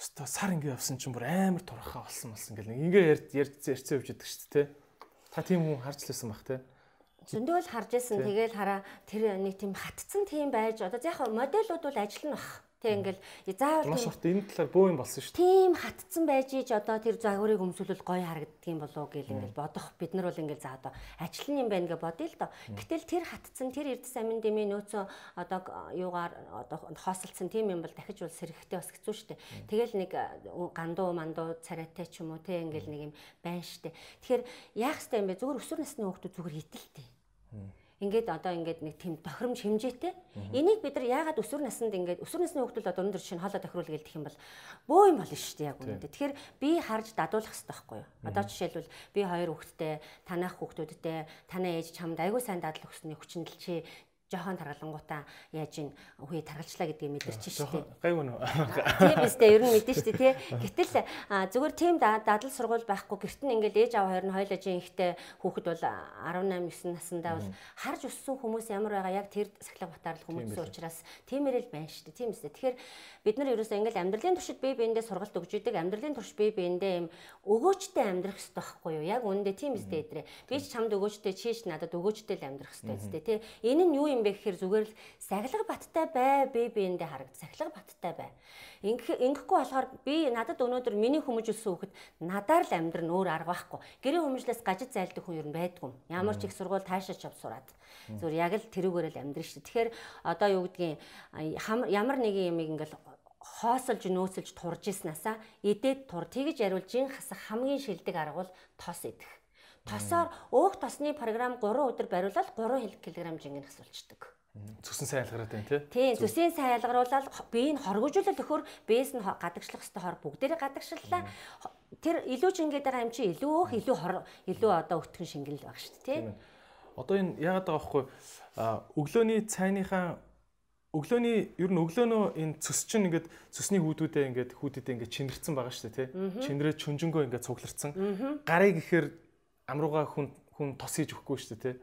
S1: өстой сар ингэ явсан чинь бүр амар турхаа болсон болсон гэл нэг. Ингээ ярьж ярьж ярьцээ явж идэг штэ те. Та тийм хүн харж лсэн бах те.
S2: зөндөө л харж исэн тэгэл хараа тэр нэг тийм хатцсан тийм байж. Одоо яг моделууд бол ажил нь бах тэг ингээл заавал
S1: Маш урт энэ талаар бөө юм болсон штэ.
S2: тийм хатцсан байж иж одоо тэр загварыг өмсөлөл гоё харагддаг юм болоо гэл ингээл бодох бид нар бол ингээл за одоо ажил юм байна гэж бодъё л доо. Гэтэл тэр хатцсан тэр эрдэс амин дэмий нөөцөө одоо юугаар одоо хоосолцсон тийм юм бол дахиж бол сэрэгтэй бас хэцүү шттэ. Тэгэл нэг гандуу мандуу царайтай ч юм уу те ингээл нэг юм байна шттэ. Тэгэхээр яах хэвтэй юм бэ? Зүгээр өсвөр насны хүүхдүүд зүгээр хитэлтэй. Ингээд одоо ингээд нэг тийм тохиромж хэмжээтэй. Энийг бид нар яагаад өсвөр наснд ингээд өсвөр насны хүүхдүүд одоо өндөр жишээ нь хоолой тохируул гэлдэх юм бол бөө юм болно шүү дээ яг үнэндээ. Тэгэхээр би харж дадуулах хэрэгтэй байхгүй юу? Одоо жишээлбэл би хоёр хүүхэдтэй, танах хүүхдүүдтэй, танаа ээж чамд айгүй сайн дадлах өгсөний хүчнэл чи жохон таргалангуудаа яаж ин үгүй таргалчлаа гэдгийг мэдэрч шүү дээ.
S1: Гайгүй нөө.
S2: Тийм биз дээ ер нь мэдэн шүү дээ тий. Гэтэл зүгээр тийм да- дадал сургууль байхгүй гэрт нь ингээд ээж аав хоёр нь хоёул ажийн ихтэй хүүхэд бол 18 9 наснда бол харж өссөн хүмүүс ямар байгаа яг тэр сахилга батаарл хүмүүсийн учраас тиймэрэл байна шүү дээ. Тийм биз дээ. Тэгэхээр бид нар ерөөсөө ингээд амьдралын туршид бие биендээ сургалт өгж идэг амьдралын турш бие биендээ юм өгөөжтэй амьдрах хэрэгтэй байхгүй юу? Яг үүндээ тийм биз дээ эдрээ. Би ч чамд өгөөжтэй чийш надад өгөөжтэй л амьдрах хэрэгтэй дээ тий. Энэ нь юу юм бэ гэхээр зүгээр л сахилга баттай бай бие биендээ харагд. Сахилга баттай бай. Ингэх ингэхгүй болохоор би надад өнөөдөр миний хүмүүжүүлсэн хүүхэд надаар л амьдрын өөр арга байхгүй. Гэрээ хүмүүжлээс гажид зайлдаг хүн ер нь байдгүй. Ямар ч их сургууль таашаач ав сураад. Зүгээр яг л тэрүүгээр л амьдрын шүү. Тэгэхээр одоо юу гэдгийг ямар нэгэн юмыг ингээл хоосолж нөөцөлж турж ийснасаа идээд тур тэгж яриул жин хасах хамгийн шилдэг арга бол тос идэх. Тосоор өөх тосны програм 3 өдөр бариулаад 3 кг жингэн хасуулцдаг.
S1: Цөсөн сайн ялгараад байна те.
S2: Тийм зүсийн сайн ялгаруулаад биеийг хоргожуулал өхөр биес нь гадагшлах хэвээр хор бүгдээрээ гадагшлалаа. Тэр илүү жингээд байгаа юм чи илүү өөх илүү хор илүү одоо өтгөн шингэнэл баг шүү дээ тийм.
S1: Одоо энэ яагаад байгаа байхгүй а өглөөний цайныхаа өглөөний ер нь өглөөнөө энэ цөс чинь ингээд цөсний хүүдүүдээ ингээд хүүдүүдээ ингээд чинэрсэн байгаа шүү дээ тий. Чинрээд чүнжэнгөө ингээд цугларсан. Гарыг ихээр амрууга хүн хүн тос хийж өгөхгүй шүү дээ тий.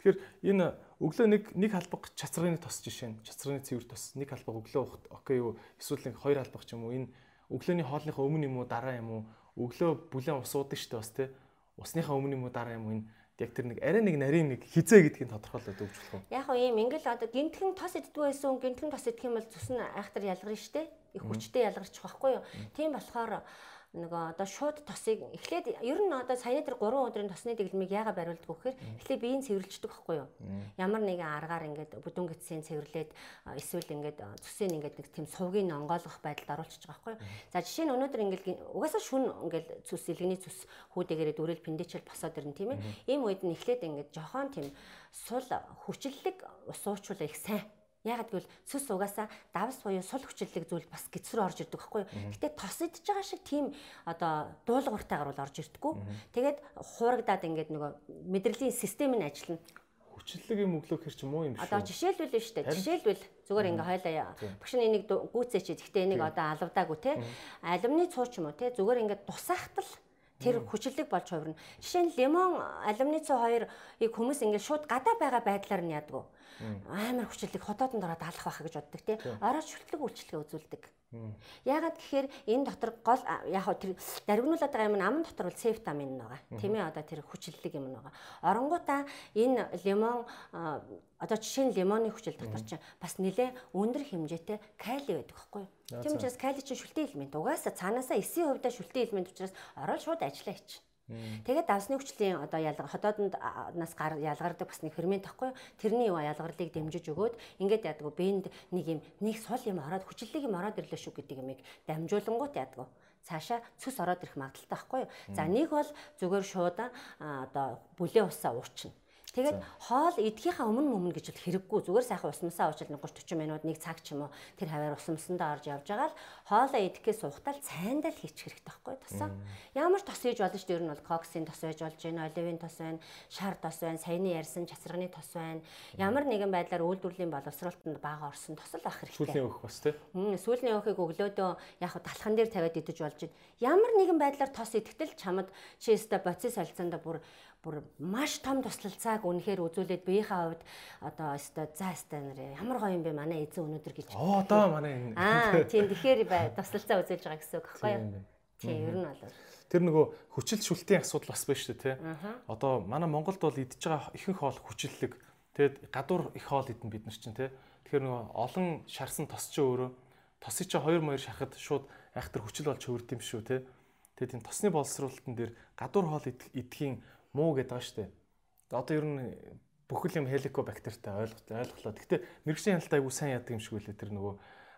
S1: Тэгэхээр энэ өглөө нэг нэг халбаг чацрагны тос жишээ нь чацрагны цэвэр тос нэг халбаг өглөө ухт окей юу эсвэл нэг хоёр халбаг ч юм уу энэ өглөөний хоолныхоо өмнө юм уу дараа юм уу өглөө бүлээн ус уудаг шүү дээ бас тий. Усныхаа өмнө юм уу дараа юм уу энэ яг тэр нэг арай нэг нарийн нэг хизээ гэдгийг тодорхойлоод өгч болох уу?
S2: Яг хөө ийм ингээл одоо гинтгэн тос иддгүй байсан, гинтгэн тос идэх юм бол зүс нь айхтар ялгарна шүү дээ. Их хүчтэй ялгарч байхгүй юу? Тийм болохоор нөгөө одоо шууд тосыг эхлээд ер нь одоо саяны тэр 3 өдрийн тосны дэглэмийг яага бариулдаг вэхээр эхлээд биеийн цэвэрлждэг байхгүй юу? Ямар нэгэн аргаар ингээд бүдүүн гидсийн цэвэрлээд эсвэл ингээд цусыг ингээд нэг тийм сувгийн онгойлгох байдалд оруулчихж байгаа байхгүй юу? За жишээ нь өнөөдөр ингээд угаасаа шүн ингээд цус илгэний цус хүүдэгээрээ дүрэл пэндичэл босоод ирнэ тийм ээ. Ийм үед нь эхлээд ингээд жохон тийм сул хүчлэлэг усуучвал их сайн Ягаад гэвэл сүс угаасаа давс буюу сул хүчлэлэг зүйл бас гидсрүү орж ирдэг байхгүй юу. Гэтэ тос идж байгаа шиг тийм одоо дуулууртайгаар бол орж ирдэггүй. Тэгээд хуурагдаад ингээд нөгөө мэдрэлийн систем нь ажиллана.
S1: Хүчлэг юм өглөө хэр ч муу юм шүү.
S2: Одоо жишээлбэл нь шүү дээ. Жишээлбэл зүгээр ингээ хойлоо багш нь энийг гүйцээч. Гэхдээ энийг одоо алавдаагүй те. Алюмины цуу ч юм уу те. Зүгээр ингээ тусаахтал тэр хүчлэг болж хувирна. Жишээ нь лимон, алюмины цуу хоёрыг хүмүүс ингээ шууд гадаа байгаа байдлаар нь яддаг амар хүчлэг хотоодонд ороод алах байхаа гэж боддог тий. Ороод шүтлэг үйлчлэгээ үзүүлдэг. Яагаад гэхээр энэ дотор гол яг хөө тэр даргинуулаад байгаа юм нь аман дотор бол сефтамин байгаа. Тийм ээ одоо тэр хүчлэлэг юм байгаа. Оронгуудаа энэ лимон одоо жишээ нь лимоны хүчил дотор чинь бас нэлээ өндөр хэмжээтэй кали байдаг байхгүй юу? Тийм учраас кали чинь шүлтэн элемент. Угаасаа цаанаасаа эсийн хувьдаа шүлтэн элемент учраас орол шууд ажиллаа хийчих. Тэгээд давсны хүчлийн одоо ялгар хотоодонд нас гар ялгардаг бас нэг фермент тахгүй тэрний юу ялгарлыг дэмжиж өгөөд ингээд яадаг бэнд нэг юм нэг сул юм ороод хүчлэлийг юм ороод ирлээ шүү гэдэг юмыг дамжуулангуут яадаг цаашаа цус ороод ирэх магадaltaй байхгүй юу. За нэг бол зүгээр шууд одоо бүлээн усаа уучна. Тэгээд хоол идэхийнхаа өмнө өмнө гэж хэрэггүй. Зүгээр сайхан усмасаа уучил 30 40 минут нэг цаг ч юм уу тэр хаваар усмсандаа орж явж байгаа л хоолоо идэхээс сухтал цайндаа л хийчих хэрэгтэй байхгүй тосоо. Ямар тос хийж болно ч дээр нь бол коксийн тос байж болж байна, оливын тос байна, шар тос байна, саяны ярьсан часрагны тос байна. Ямар нэгэн байдлаар үйлдвэрлэлийн боловсролтод бага орсон тос л ах хэрэгтэй.
S1: Сүүлийн өөх бас тий.
S2: Сүүлийн өөхийг өглөөдөө яг талхан дээр тавиад идэж болж байна. Ямар нэгэн байдлаар тос идэхтэл чамд чи өстө боцис солилцоонда бүр бүр маш том туслалцааг үнэхээр үзүүлээд биеийнхээ хувьд одоо өстой за өстой нэр ямар гоё юм бэ манай эзэн өнөөдөр гэж.
S1: Оо одоо манай
S2: Аа тийм тэгэхээр бай туслалцаа үзүүлж байгаа гэсэн үг байхгүй юу? Тийм ер нь бол
S1: Тэр нөгөө хүчил шүлтийн асуудал бас байна шүү дээ тий. Одоо манай Монголд бол идж байгаа ихэнх хоол хүчиллэг. Тэгэд гадуур их хоол идэн бид нар чинь тий. Тэгэхээр нөгөө олон шарсан тос чи өөрөө тосыг чи 2 2 шахахад шууд айхтар хүчил болж хөвөрд юм шүү тий. Тэгээд тийм тосны боловсруулалтын дээр гадуур хоол идэхийн муу гэдэг байгаа шүү дээ. Одоо ер нь бүхэл юм хеликобактертай ойлголоо. Гэхдээ мэрэгчлийн хяналтаа айгуу сайн яадаг юм шиг үлээ тэр нөгөө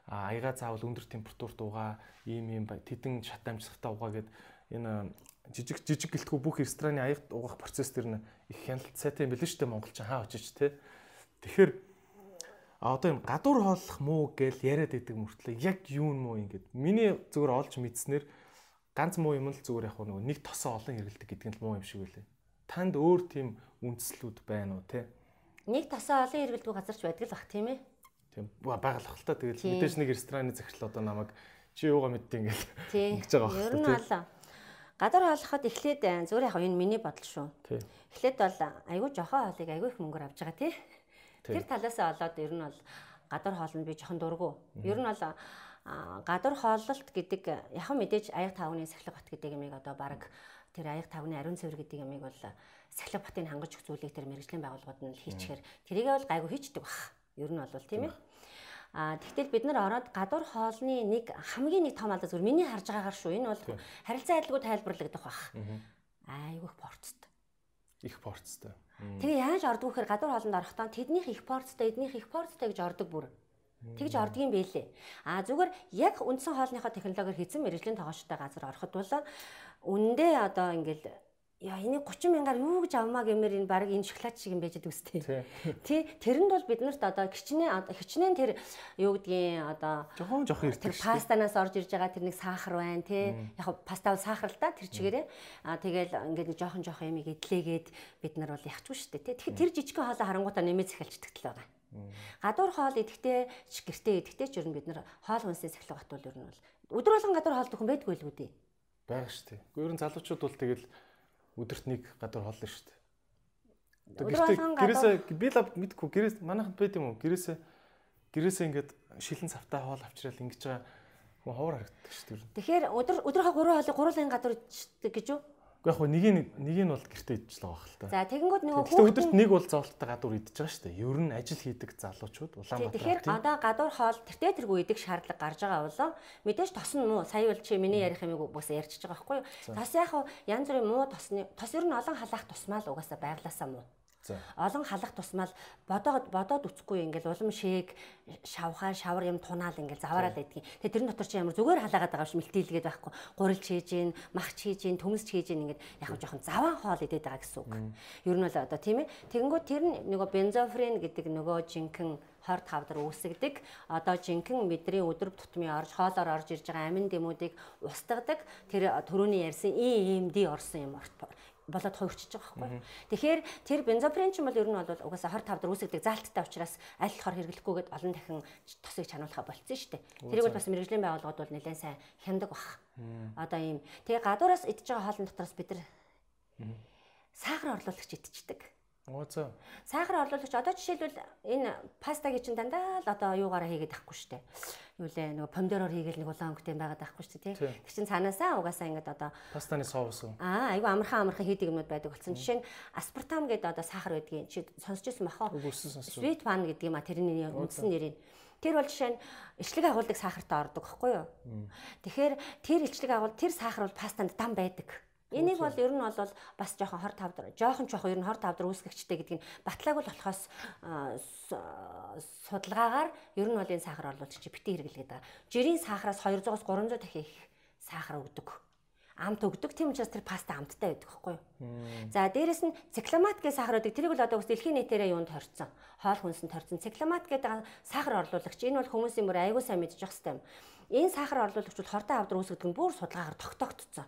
S1: аяга заавал өндөр температурт угаа, ийм ийм тэдэн шат амжилттай угаа гэд энэ жижиг жижиг гэлтгүү бүх рестораны аяг угаах процесс тэр нь их хяналт сайтай юм билээ шүү дээ монголчин хаа очиж те. Тэгэхээр одоо юм гадуур хооллох муу гээл яриад идэг мөртлөө яг юу муу ингээд миний зүгээр олж мэдснээр ганц муу юм л зүгээр яг нэг тосоо олон хэрэгэлдэг гэдэг нь муу юм шиг үлээ танд өөр тийм үндслүүд байна уу те?
S2: Нэг тасаа олон хэрэглэдэг газар ч байдаг л бах тийм ээ.
S1: Тийм байгалах л та тэгэл мэдээж нэг рестораны захирал одоо намайг чи юугаа мэдтий ингээл [laughs]
S2: ингэж байгаа бах. Ер нь алаа. Гадар хооллоход эхлээд э, зүгээр яг энэ миний бодол шүү. Эхлээд бол айгүй жохон хоолыг айгүй их мөнгөөр авч байгаа тий. Тэр талаасаа олоод ер нь бол гадар хоолнд би жохон дургу. Ер нь бол гадар хооллолт гэдэг яг мэдээж аяг тавны сахилга бат гэдэг юмыг одоо баг тэр аяг тавны ариун цэвэр гэдэг ямиг бол сахилга батын хангаж өгөх зүйлийг тэр мэрэгжлийн байгууллагууд нь хийчихээр тэрийг бол гайгүй хийчдэг бах. Ер нь бол тийм ээ. А тэгтэл бид нар ороод гадуур хоолны нэг хамгийн нэг том алдаа зүгээр миний харж байгаагаар шүү. Энэ бол харилцан адилгүй тайлбарлагдах бах. Айгүйх порцтой.
S1: Их порцтой.
S2: Тэгээ яаж ордог вэхээр гадуур хоолнд орохдоо тэднийх их порцтой, эднийх их порцтой гэж ордог бүр. Тэгж ордгийн байлээ. А зүгээр яг үндсэн хоолныхоо технологиор хийсэн мэрэгжлийн тоогоочтой газар ороход бол үндэ одоо ингээл яа энийг 30 мянгаар юу гэж авмаа гэмээр энэ баг энэ шоколад шиг юм байж дүүстэй. [laughs] Тий. Тэрэнд бол бид нарт одоо хичнээн хичнээн тэр юу гэдгийг одоо
S1: жохон жохон
S2: ирдэг. Тэр пастанаас орж ирж байгаа тэр нэг сахар байна тий. Яг паста бол сахар л да тэр чигээрээ. Аа тэгэл ингээд нэг жохон жохон ямиг эдлээгээд бид нар бол яхчихгүй шүү дээ тий. Тэгэхээр тэр жижигхэн хоолоо харангуутаа нэмээд захилчдаг л байгаа. Гадуур хоол идэхтэй гэртээ идэхтэй ч ер нь бид нар хоол хүнсээ сахилга батвал ер нь бол өдөр болгон гадуур хоол дөхөн байдгүй л үү дээ.
S1: Бага шүү дээ. Гэхдээ ер нь залуучууд бол тэгэл өдөрт нэг гадуур хоолно шүү дээ. Гэрээсээ би л мэдгүй гэрээс манайханд байд юм уу? Гэрээсээ гэрээсээ ингээд шилэн цавтай хоол авчраад ингэж байгаа ховор харагддаг шүү дээ.
S2: Тэгэхээр өдөр өдрийнхөө 3 хоолыг гурлын гадуур гэж юу?
S1: Гэхдээ яг нэг нэг нь бол гэртээ идэж л байгаа хэл та.
S2: За тэгэнгүүт нөгөө
S1: хүүхдээ өдөрт нэг бол зовлттой гадуур идэж байгаа шүү дээ. Ер нь ажил хийдэг залуучууд Улаанбаатар.
S2: Тэгэхээр одоо гадуур хоол тэртээ тэргүй идэх шаардлага гарч байгаа болоо мэдээж тос нь муу. Сая бол чи миний ярих юмыг бас ярьчихж байгаа байхгүй юу? Тос яг янз бүрийн муу тосны тос ер нь олон халаах тусмаа л угаасаа байглаасаа муу. Олон халах тусмал бодоод бодоод үцхгүй ингээл улам шээг шавхаа шавар юм тунаал ингээл заваараад байдгийг. Тэгээ тэрэн дотор чи ямар зүгээр халаагаад байгаа юм шиг мэлтийлгээд байхгүй. Гурилч хийж гин, махч хийж гин, төмөсч хийж гин ингээд яг жоохон заваан хоол идээд байгаа гэсэн үг. Ер нь бол одоо тийм ээ. Тэгэнгүүт тэр нь нөгөө бензофрен гэдэг нөгөө жинхэнэ хор тавдар үүсгдэг. Одоо жинхэнэ мэдрийн өдрөв тутмын орж хоолоор орж ирж байгаа амин дэмүүдийг устгадаг. Тэр төрөний ярьсан EMD орсон юм болоод хувирчиж байгаа байхгүй. Тэгэхээр тэр бензопрен ч юм бол ер нь бол угаасаа 25 дор үүсгдэг заалттай учраас аль болохоор хэрэглэхгүйгээд олон дахин тосыг чануулахаа болцсон шүү дээ. Тэрийг бол бас мэрэгжлийн байгууллагууд бол нэлээд сайн хяндаг бах. Одоо ийм тэгээ гадуураас идж байгаа хоолн дотроос бид нар сахар орлуулагч идчихдэг.
S1: За.
S2: Сахар орлуулагч одоо жишээлбэл энэ пастагийн чинь дандаа л одоо юугаараа хийгээд авахгүй шүү дээ. Юу лээ нөгөө помидороор хийгээл нэг улаан өнгөтэй байгаад авахгүй шүү дээ тий. Тэр чинь цаанаасаа угаасаа ингээд одоо
S1: пастаны соус уу?
S2: Аа айгу амархан амархан хийдэг юмнууд байдаг болсон. Жишээ нь аспартам гэдэг одоо сахар байдгийн чи сонсч ирсэн бахаа. Sweet pan гэдэг юм а тэрний үндсэн нэрийг. Тэр бол жишээ нь ичлэг агуулдаг сахартай ордог байхгүй юу? Тэгэхээр тэр ичлэг агуул тэр сахар бол пастанд дам байдаг. Энийг бол ер нь бол бас жоохон хор тавдар, жоохон жоохон ер нь хор тавдар үүсгэгчтэй гэдэг нь батлааг бол болохоос судалгаагаар ер нь бол энэ сахар орлуулж чи битгий хэрэглэгээд байгаа. Жирийн сахараас 200-аас 300 дахин их сахар өгдөг. Амт өгдөг. Тийм учраас тэр паста амттай байдаг байхгүй юу? За дээрэс нь цикламат гэсэн сахар өгдөг. Тэрийг бол одоо бас дэлхийн нийтээрээ юунд хорцсон. Хоол хүнсэнд хорцсон. Цикламат гэдэг сахар орлуулагч. Энэ бол хүмүүсийн бүр аягүй сайн мэдчих хэвээр юм энэ сахар орлуулагчид хортой авдар үүсгэдэг нь бүр судалгаагаар тогтоогдсон.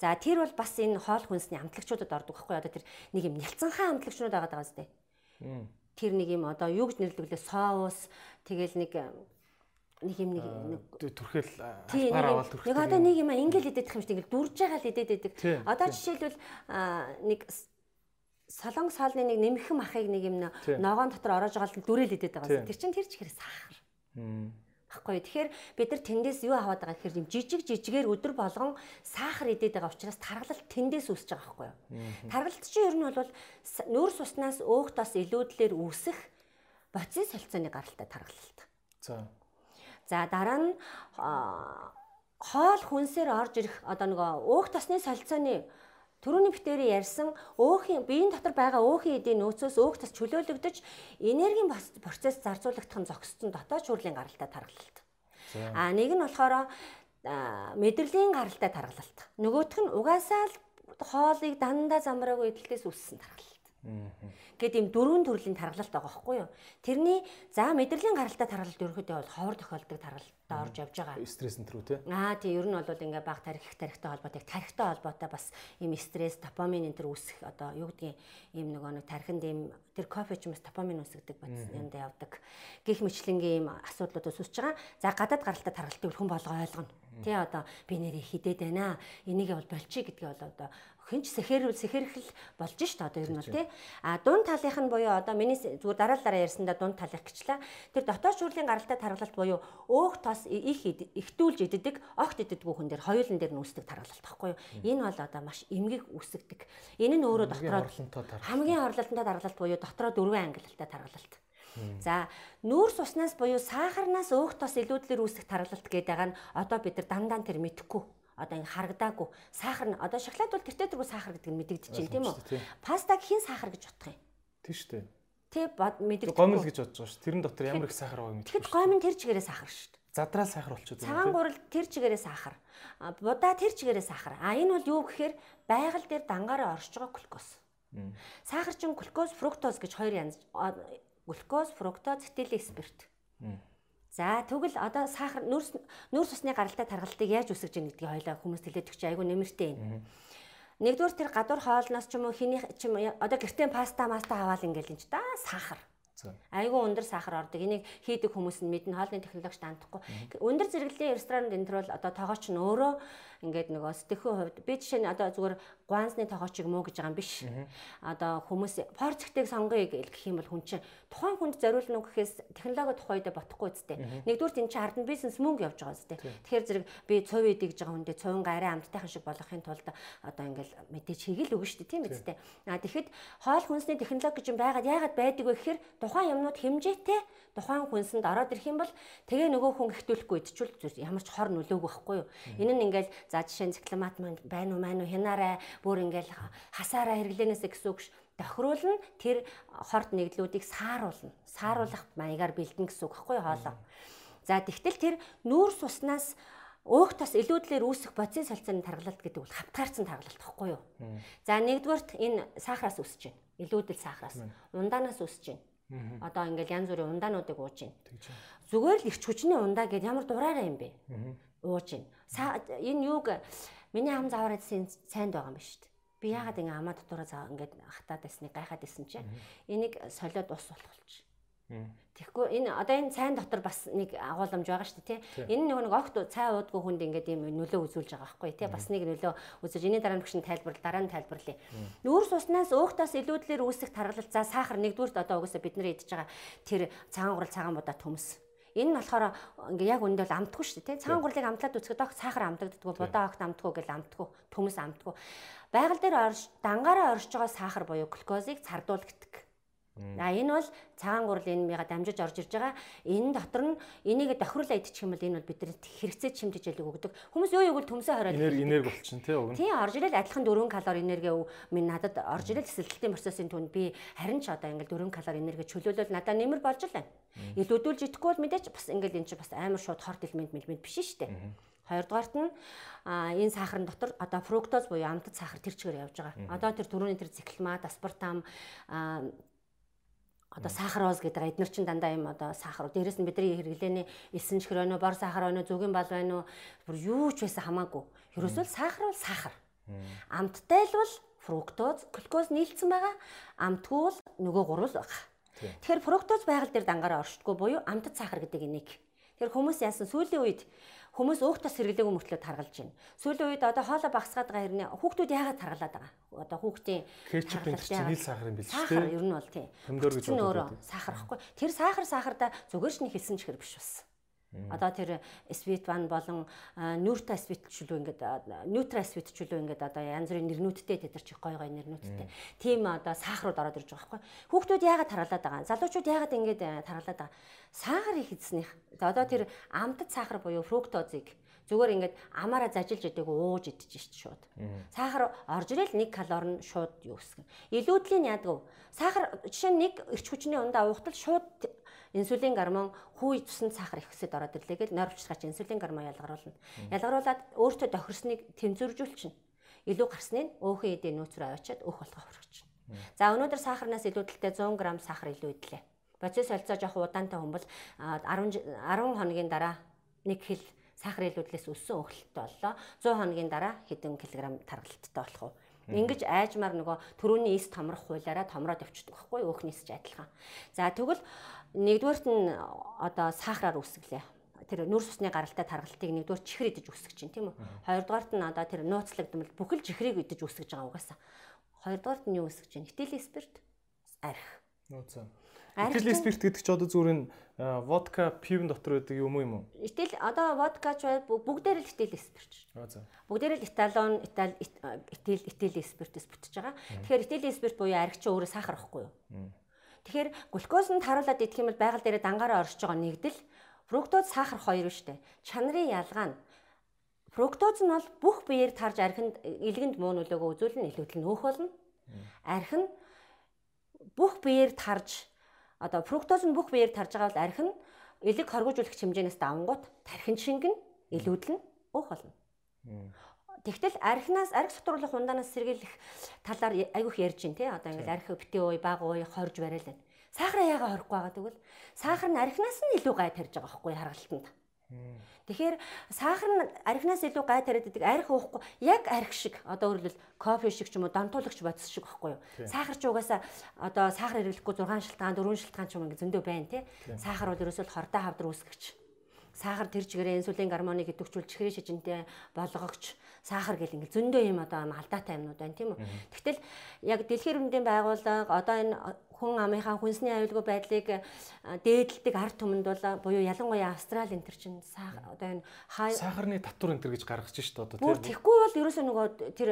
S2: За тэр бол бас энэ хоол хүнсний амтлагчуудад ордог байхгүй одоо тэр нэг юм нялцанхаа амтлагчнууд байгаа даа зү. Тэр нэг юм одоо юу гэж нэрлэдэг лээ соус тэгэл нэг нэг юм нэг
S1: түрхэл
S2: албаар аваад түрхэл. Нэг одоо нэг юм ингээл идэх юм шиг дүрж байгаа л идээд байдаг. Одоо жишээлбэл нэг солонг соолны нэг нэмхэн махыг нэг юм ногоон дотор ороож байгаа л дүрэл идээд байгаа. Тэр чинь тэр ч хэрэг сахар баггүй. Тэгэхээр бид нар тэндээс юу аваад байгаа гэхээр юм жижиг жижигээр өдөр болгон сахар идээд байгаа учраас таргалалт тэндээс үүсэж байгаа байхгүй юу. Таргалалт чинь ер нь бол нүүр суснаас өөхтос илүүдлэр үүсэх боцны солилцооны гаралтай таргалалт.
S1: За.
S2: За дараа нь хоол хүнсээр орж ирэх одоо нөгөө өөх тосны солилцооны Төрөний битэрийн ярьсан өөхийн биеийн дотор байгаа өөхийн эдийн нөөцөөс өөх тас чөлөөлөгдөж энергийн процесс зарцуулагдах нь зогссон дотоод шүүрлийн гаралтай тархалт. А нэг нь болохоор мэдрэлийн гаралтай тархалт. Нөгөөх нь угаасаа л хоолыг дандаа замраагүй идэлтээс үүссэн тархалт гэд ийм дөрвөн төрлийн тархалт байгаа байхгүй юу. Тэрний за мэдрэлийн гаралтай тархалт ерөөхдөө бол ховор тохиолдог тархалтад орж явж байгаа.
S1: Стресс энэ төрүү те.
S2: Аа тий ер нь бол ингээ баг тарих тарихтай холбоотой тарихтай холбоотой бас ийм стресс, допамин энэ төр үүсэх одоо юу гэдгийг ийм нөгөө нэг тархинд ийм тэр кофе ч юм уу допамин үүсгдэг бодсон юмд явдаг. Гэх мэтлэнгийн ийм асуудлууд үүсэж байгаа. За гадаад гаралтай тархалтыг хүн болго ойлгоно. Тий одоо би нэрээ хідээд байна. Энийг бол болчих гэдгийг бол одоо хинч сэхэрвэл сэхэрхэл болж шít одоо ер нь бол тий. А дунд талынх нь буюу одоо миний зүгээр дараа дараа ярьсандаа дунд талынх гэчлээ. Тэр дотоод шүүрлийн гаралтай таргалалт буюу өөх тос их ихтүүлж иддэг, огт иддэггүй хүн дээр хоёулын дээр нүүсдэг таргалалт баггүй юу. Энэ бол одоо маш эмгэг үсгдэг. Энэ нь өөрөө дотроо хамгийн орлолттой таргалалт буюу дотроо дөрвөн ангиллалтай таргалалт. За нүүрс уснаас буюу сахарнаас өөх тос илүүдлэр үүсэх таргалалт гэдэг нь одоо бид нар дандаа тэр мэдэхгүй одоо харагдаагүй сахар нь одоо шоколад бол гэртээ дөрвөө сахар гэдэг нь мэдэгдэж байна тийм үү? Пастаг хин сахар гэж бодох юм.
S1: Тийм шүү дээ.
S2: Тэ мэдэгдэж
S1: гомл гэж бодож байгаа шүү. Тэрэн дотор ямар их сахар байгаа юм.
S2: Тэгэхэд гомн тэр чигээрээ сахар шүү дээ.
S1: Задраал сахар болчиход
S2: байна. Цагаан гурал тэр чигээрээ сахар. Будаа тэр чигээрээ сахар. А энэ бол юу гэхээр байгаль дээр дангаараа оршиж байгаа глюкоз. Сахар чинь глюкоз, фруктоз гэж хоёр янз. Глюкоз, фруктоз, этилен спирт. За тэгвэл одоо сахар нүүрс нүүрс усны гаралтай тархалтыг яаж үсгэж ийн гэдгийг хоёлаа хүмүүс хэлээд өгч айгүй нэмэртэй юм. Нэгдүгээр тэр гадуур хоолноос ч юм уу хиний ч юм одоо гэртээ паста маста аваад ингээл энэ ч да сахар. Айгүй өндөр сахар ордог. Энийг хийдэг хүмүүс нь мэднэ хоолны технологич таандахгүй. Өндөр зэрэглэлийн ресторанд энэ төр бол одоо тоогооч нь өөрөө ингээд нөгөө сэтгэхийн хувьд би жишээ нь одоо зүгээр гуансны тоогоочийг муу гэж байгаа юм биш. Одоо хүмүүс порцгтыг сонгоё гэх юм бол хүн чинь тухайн хүнд зориулна уу гэхээс технологи тухайд бодохгүй үстэй. Нэгдүгээр энэ чинь ард нь бизнес мөнгө явж байгаа үстэй. Тэгэхээр зэрэг би цов идэж байгаа хүндээ цовинга арай амттайхан шиг болгохын тулд одоо ингээл мэдээж хийгээл өгнө шүү дээ тийм үстэй. А тэгэхэд хоол хүнсний технологи гэж юм байгаад яагаад байдаг вэ гэхээр тухайн юмнууд хэмжээтэй тухайн хүнсэнд ороод ирэх юм бол тэгээ нөгөө хүн ихтүүлэхгүй идчихвэл ямар ч хор нөлөөгүй байхгүй юу. Энэ нь ингээл за жишээ нь цикломат маань байна уу маань уу хянаарай бүр ингээл хасаараа хэрэглэнээсэ гэсэн үг ш тохируулна тэр хорт нэглүүдийг сааруулна. Сааруулах маягаар бэлдэн гэсэн үг байхгүй хоолоо. За тэгтэл тэр нүүрс уснаас өөх тас илүүдлэр үүсэх бодисын солилцооны таргалалт гэдэг бол хавтгаарцсан таргалалт байхгүй юу? За нэгдүгürt энэ сахараас үүсэж байна. Илүүдэл сахараас. Ундаанаас үүсэж байна. Одоо ингээл янз бүрийн ундаануудыг ууж байна. Зүгээр л ирч хүчний ундаа гэдээ ямар дураараа юм бэ? Ууж байна. Энэ юуг миний хам заваараад сайнд байгаа юм ба шүү дээ. Би яагаад ингэ амаа дотоороо заа ингээд хатаад байсныг гайхаад исэн чинь энийг солиод ус болох болчих. Тэгэхгүй энэ одоо энэ цайн дотор бас нэг агуулмж байгаа шүү дээ тий. Энэ нөгөө нэг огт цай уудгүй хүнд ингээд ийм нөлөө үзүүлж байгаа байхгүй тий. Бас нэг нөлөө үзүүлж энэ дараа нь багш нь тайлбарлал дараа нь тайлбарлая. Нүүрс уснаас өөхтөөс илүүдлэр үүсэх таргалал за сахар нэгдүгürt одоо угсаа бид нэр идж байгаа тэр цагаан гурал цагаан будаа төмс. Энэ нь болохоор ингээ яг үндэ бол амтгүй шүү дээ. Цагаан гурлыг амтлаад үзэхэд огт сахар амтагддаггүй будаа огт амтгүй гэж амтгүй төмс амтгүй. Байгаль дээр орж дангаараа орж байгаа сахар буюу глюкозыг цардуулдаг А энэ бол цагаан гурал энэ мига дамжиж орж ирж байгаа. Энэ дотор нь энийг тохируулаад идчих юм бол энэ бол бидэнд хэрэгцээ чимдэж ялэг өгдөг. Хүмүүс юу юу төмсөө хориод
S1: энерги энерги болчихно тий уг нь.
S2: Тийм орж ирэл адилхан 4 калори энерги минь надад орж ирэл эсэлтийн процессын түнд би харин ч одоо ингээл 4 калори энерги чөлөөлөл надад нэмэр болж л байна. Илүүдүүлж идэхгүй бол мэдээч бас ингээл энэ чинь бас амар шууд хорт элемент мэлмент биш шүү дээ. Хоёрдугаарт нь энэ сахарын дотор одоо фруктоз буюу амтд сахар тэр чигээр явж байгаа. Одоо тэр түрүүний тэр циклмат, аспартам одоо сахароз гэдэг эднэр чин дандаа юм одоо сахар. Дээрэс нь бидний хэрэглээний эсэн чихэр байна уу, бор сахар байна уу, зүгийн бал байна уу, бүр юу ч байсан хамаагүй. Ерөөсөө сахар бол сахар. Амттай л бол фруктоз, глюкоз нийлцсэн байгаа. Амтгүй бол нөгөө гурвал байгаа. Тэгэхээр фруктоз байгаль дээр дангаараа оршдгоо буюу амтд сахар гэдэг энийг. Тэгэхээр хүмүүс яасан сүүлийн үед Хүмүүс өөх тас хэрэглээгүй мөртлөө таргалж байна. Сүүлийн үед одоо хоолой багсгаад байгаа хэрнээ хүүхдүүд яагаад таргалаад байгаа? Одоо хүүхдийн
S1: кетчуп энэ чинь нийл сахар юм биш үү?
S2: Сахар ер нь бол тийм.
S1: Помидор гэж
S2: боддог. Сахар ахгүй. Тэр сахар сахардаа зүгээр ч нэг хэлсэн чихэр биш бас. Одоо тэр Sweet1 болон Sweet чөлөө ингээд Sweet чөлөө ингээд одоо янз бүрийн нэрнүүдтэй тэд нар чих гой гой нэрнүүдтэй. Тийм одоо сахарууд ороод ирж байгаа байхгүй. Хүүхдүүд яагаад таргалаад байгаа? Залуучууд яагаад ингээд таргалаад байгаа? Сахар их эзнэх. Одоо тэр амтд сахар буюу фруктозыг зүгээр ингээд амаараа зажилж идэг ууж шít шууд. Сахар орж ирэл 1 калори нь шууд юу гэсгэн. Илүүдлийн яадаг. Сахар жишээ нь нэг эрч хүчний ундаа уухтал шууд инсулин гормон хүү цуснд сахар их өсөд ороод ирлээ гэж нойрвчлагч инсулин гормон ялгаруулна. Ялгаруулад өөртөө тохирсныг тэмцвэржүүлчихнэ. Илүү гарсныг өөхөн эдийн нөөц рүү аваачаад өөх болгох хүрчихнэ. За өнөөдөр сахарнаас илүүдэлтэй 100 г сахар илүү идлээ. Процесс солилцоо жоох удаантай бол 10 10 хоногийн дараа 1 кг сахар илүүдлээс өссөн өхөлттэй боллоо. 100 хоногийн дараа хэдэн килограмм таргалттай болох уу? Ингиж айжмаар нөгөө төрөүний эс томрох хуулаараа томроод явчихдаг байхгүй өөхнийс ч адилхан. За тэгвэл нэгдүгээрт нь одоо сахараар үсгэлээ. Тэр нүрс усны гаралтай таргалтыг нэгдүгээр чихэр идэж үсгэж чинь тийм үү. Хоёрдугаарт нь одоо тэр нууцлагдмал бүхэл чихрийг идэж үсгэж байгаа угаасаа. Хоёрдугаарт нь юу үсгэж чинь? Этилийн спирт арх.
S1: Нууцаа. Этилийн спирт гэдэг чинь одоо зүгээр нь водка пивн дотор байдаг юм уу юм уу?
S2: Итэл одоо водка ч бүгдээр л этилийн спирт. Бүгдээр л эталон, этал этил этилийн спиртээс бүтэж байгаа. Тэгэхээр этилийн спирт буюу арх чинь өөрөө сахар байхгүй юу? Тэгэхээр глюкоз нь таруулаад идэх юм бол байгаль дээр дангаараа оршиж байгаа нэгдэл фруктоз сахар хоёр шүү дээ. Чанарын ялгаа нь фруктоз нь бол бүх биеэр тарж архинд илгэнд муу нөлөөгөө үзүүлнэ илүүдэл нөөх болно. Арх нь бүх биеэр тарж одоо фруктоз нь бүх биеэр тарж байгаа бол арх нь элэг хоргожүүлэх хэмжээнээс давангууд тархин шингэн илүүдэл нь өөх болно. Тэгтэл архинаас арх сотруулах ундаанаас сэргийлэх талаар айгүйх ярьж байна тий. Одоо ингээл арх битээ ууй, баг ууй, хорж барайл байна. Сахар яагаад хорихгүй байгаа тэгвэл сахар нь архинаас нь илүү гай тарьж байгаа байхгүй харгалтанд. Тэгэхээр сахар нь архинаас илүү гай тариад идэг арх уухгүй яг арх шиг одоо өөрөлдөл кофе шиг ч юм уу донтуулагч бодис шиг байхгүй юу. Сахар ч угаасаа одоо сахар хэрэглэхгүй 6 шилтгаан 4 шилтгаан ч юм ингэ зөндөө байна тий. Сахар бол ерөөсөө хордоо хавдар үүсгэгч сахар тэр чигээрээ инсулин гормоныг идэвхжүүл чихрийн шижинтэй болгогч сахар гэл ингээл зөндөө юм одоо алдаатай юмнууд байна тийм үү. Тэгтэл яг дэлхийн эрдэмтдийн байгууллага одоо энэ хүн амынхаа хүнсний аюулгүй байдлыг дээдэлдэг ард түмэнд бол буюу ялангуяа Австрали энэ төр чинь одоо энэ
S1: сахарны татвар энэ төр гэж гаргаж шít одоо
S2: тийм. Тэгэхгүй бол ерөөсөө нөгөө тэр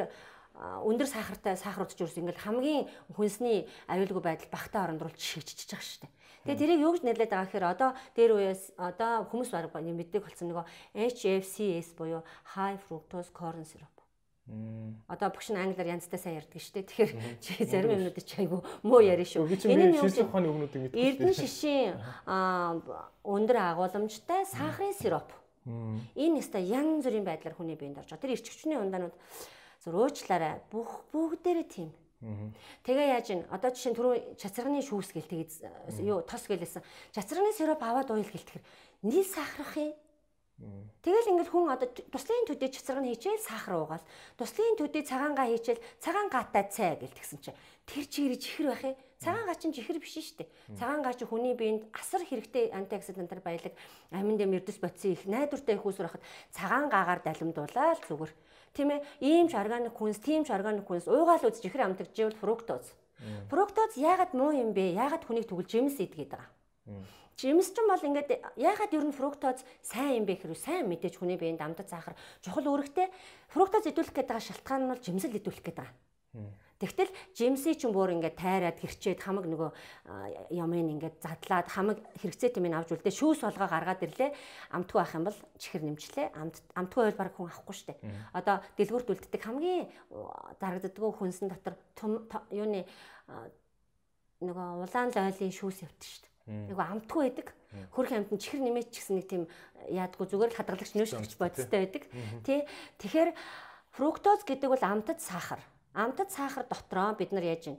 S2: өндөр сахартай сахарууд ч ерөөс ингээл хамгийн хүнсний аюулгүй байдал багтаа орондруулж шигччихэж байгаа шүү дээ. Тэгээ тэрийг юу гэж нэрлээд байгаа гэхээр одоо дээр үеэс одоо хүмүүс баг мэддэг болсон нөгөө HFCS буюу high fructose corn syrup. Одоо багш нь англиар янзтай сайн ярьдаг шүү дээ. Тэгэхээр чи зарим юмнууд чи айгу муу ярина шүү.
S1: Энэ нь шишин ухааны өгнүүдийг
S2: мэддэг. Эрдэнэ шишин өндөр агуулмжтай сахарын сироп. Энэ нэстэ янз бүрийн байдлаар хүний биед орж байгаа. Тэр ирчвчний ундаанууд зөв уучлаарай. Бүх бүгдээрээ тийм Тэгээ яаж ин одоо жишээ нь түрүү чацрагны шүүс гэл тэгээд юу тос гэлээсэн. Чацрагны сироп аваад уйл гэлтгэр нийл сахарах юм. Тэгэл ингээл хүн одоо туслын төдий чацраг нь хийчихэл сахар уугаал. Туслын төдий цагаангаа хийчихэл цагаан гаатай цай гэлтгсэн чинь тэр чигэр чихэр байх юм. Цагаан гач нь жихэр биш шүү дээ. Цагаан гач хүний биед асар хэрэгтэй антиоксидантаар баялаг амин дэм эрдэс бодсон их найдвартай их усүр хахад цагаан гаагаар далимдуулаад зүгээр. Тийм ээ. Ийм ч органик хүнс, тийм ч органик хүнс уугаал үз жихэр амтагживэл фруктоз. Фруктоз яагаад муу юм бэ? Яагаад хүнийг тэгвэл жимс идгээд байгаа? Жимс ч юм бол ингээд яагаад ер нь фруктоз сайн юм бэ гэхээр сайн мэдээж хүний биеинд амтад сахар чухал үүрэгтэй фруктоз идэвхлэх гэдэг шалтгаан нь бол жимсэл идэвхлэх гэдэг. Тэгтэл жимси ч бүр ингээд тайраад хэрчээд хамаг нөгөө ямын ингээд задлаад хамаг хэрэгцээ тэмээ авч үлдээ. Шүүс болгоо гаргаад ирлээ. Амтгүй байх юм бол чихэр нэмчлээ. Амт амтгүй байл баг хүн авахгүй штэ. Одоо дэлгүүрт үлддэг хамгийн дарагддггүй хүнсэн дотор юуны нөгөө улаан лойлын шүүс явдаг штэ. Нөгөө амтгүй байдаг. Хөрх амт нь чихэр нэмээч гэсэн нэг тийм яадгүй зүгээр л хадгалагч нөөш гэж бодистой байдаг. Тий Тэгэхээр фруктоз гэдэг бол амтад сахар амтад сахар дотроо бид нар яаж юм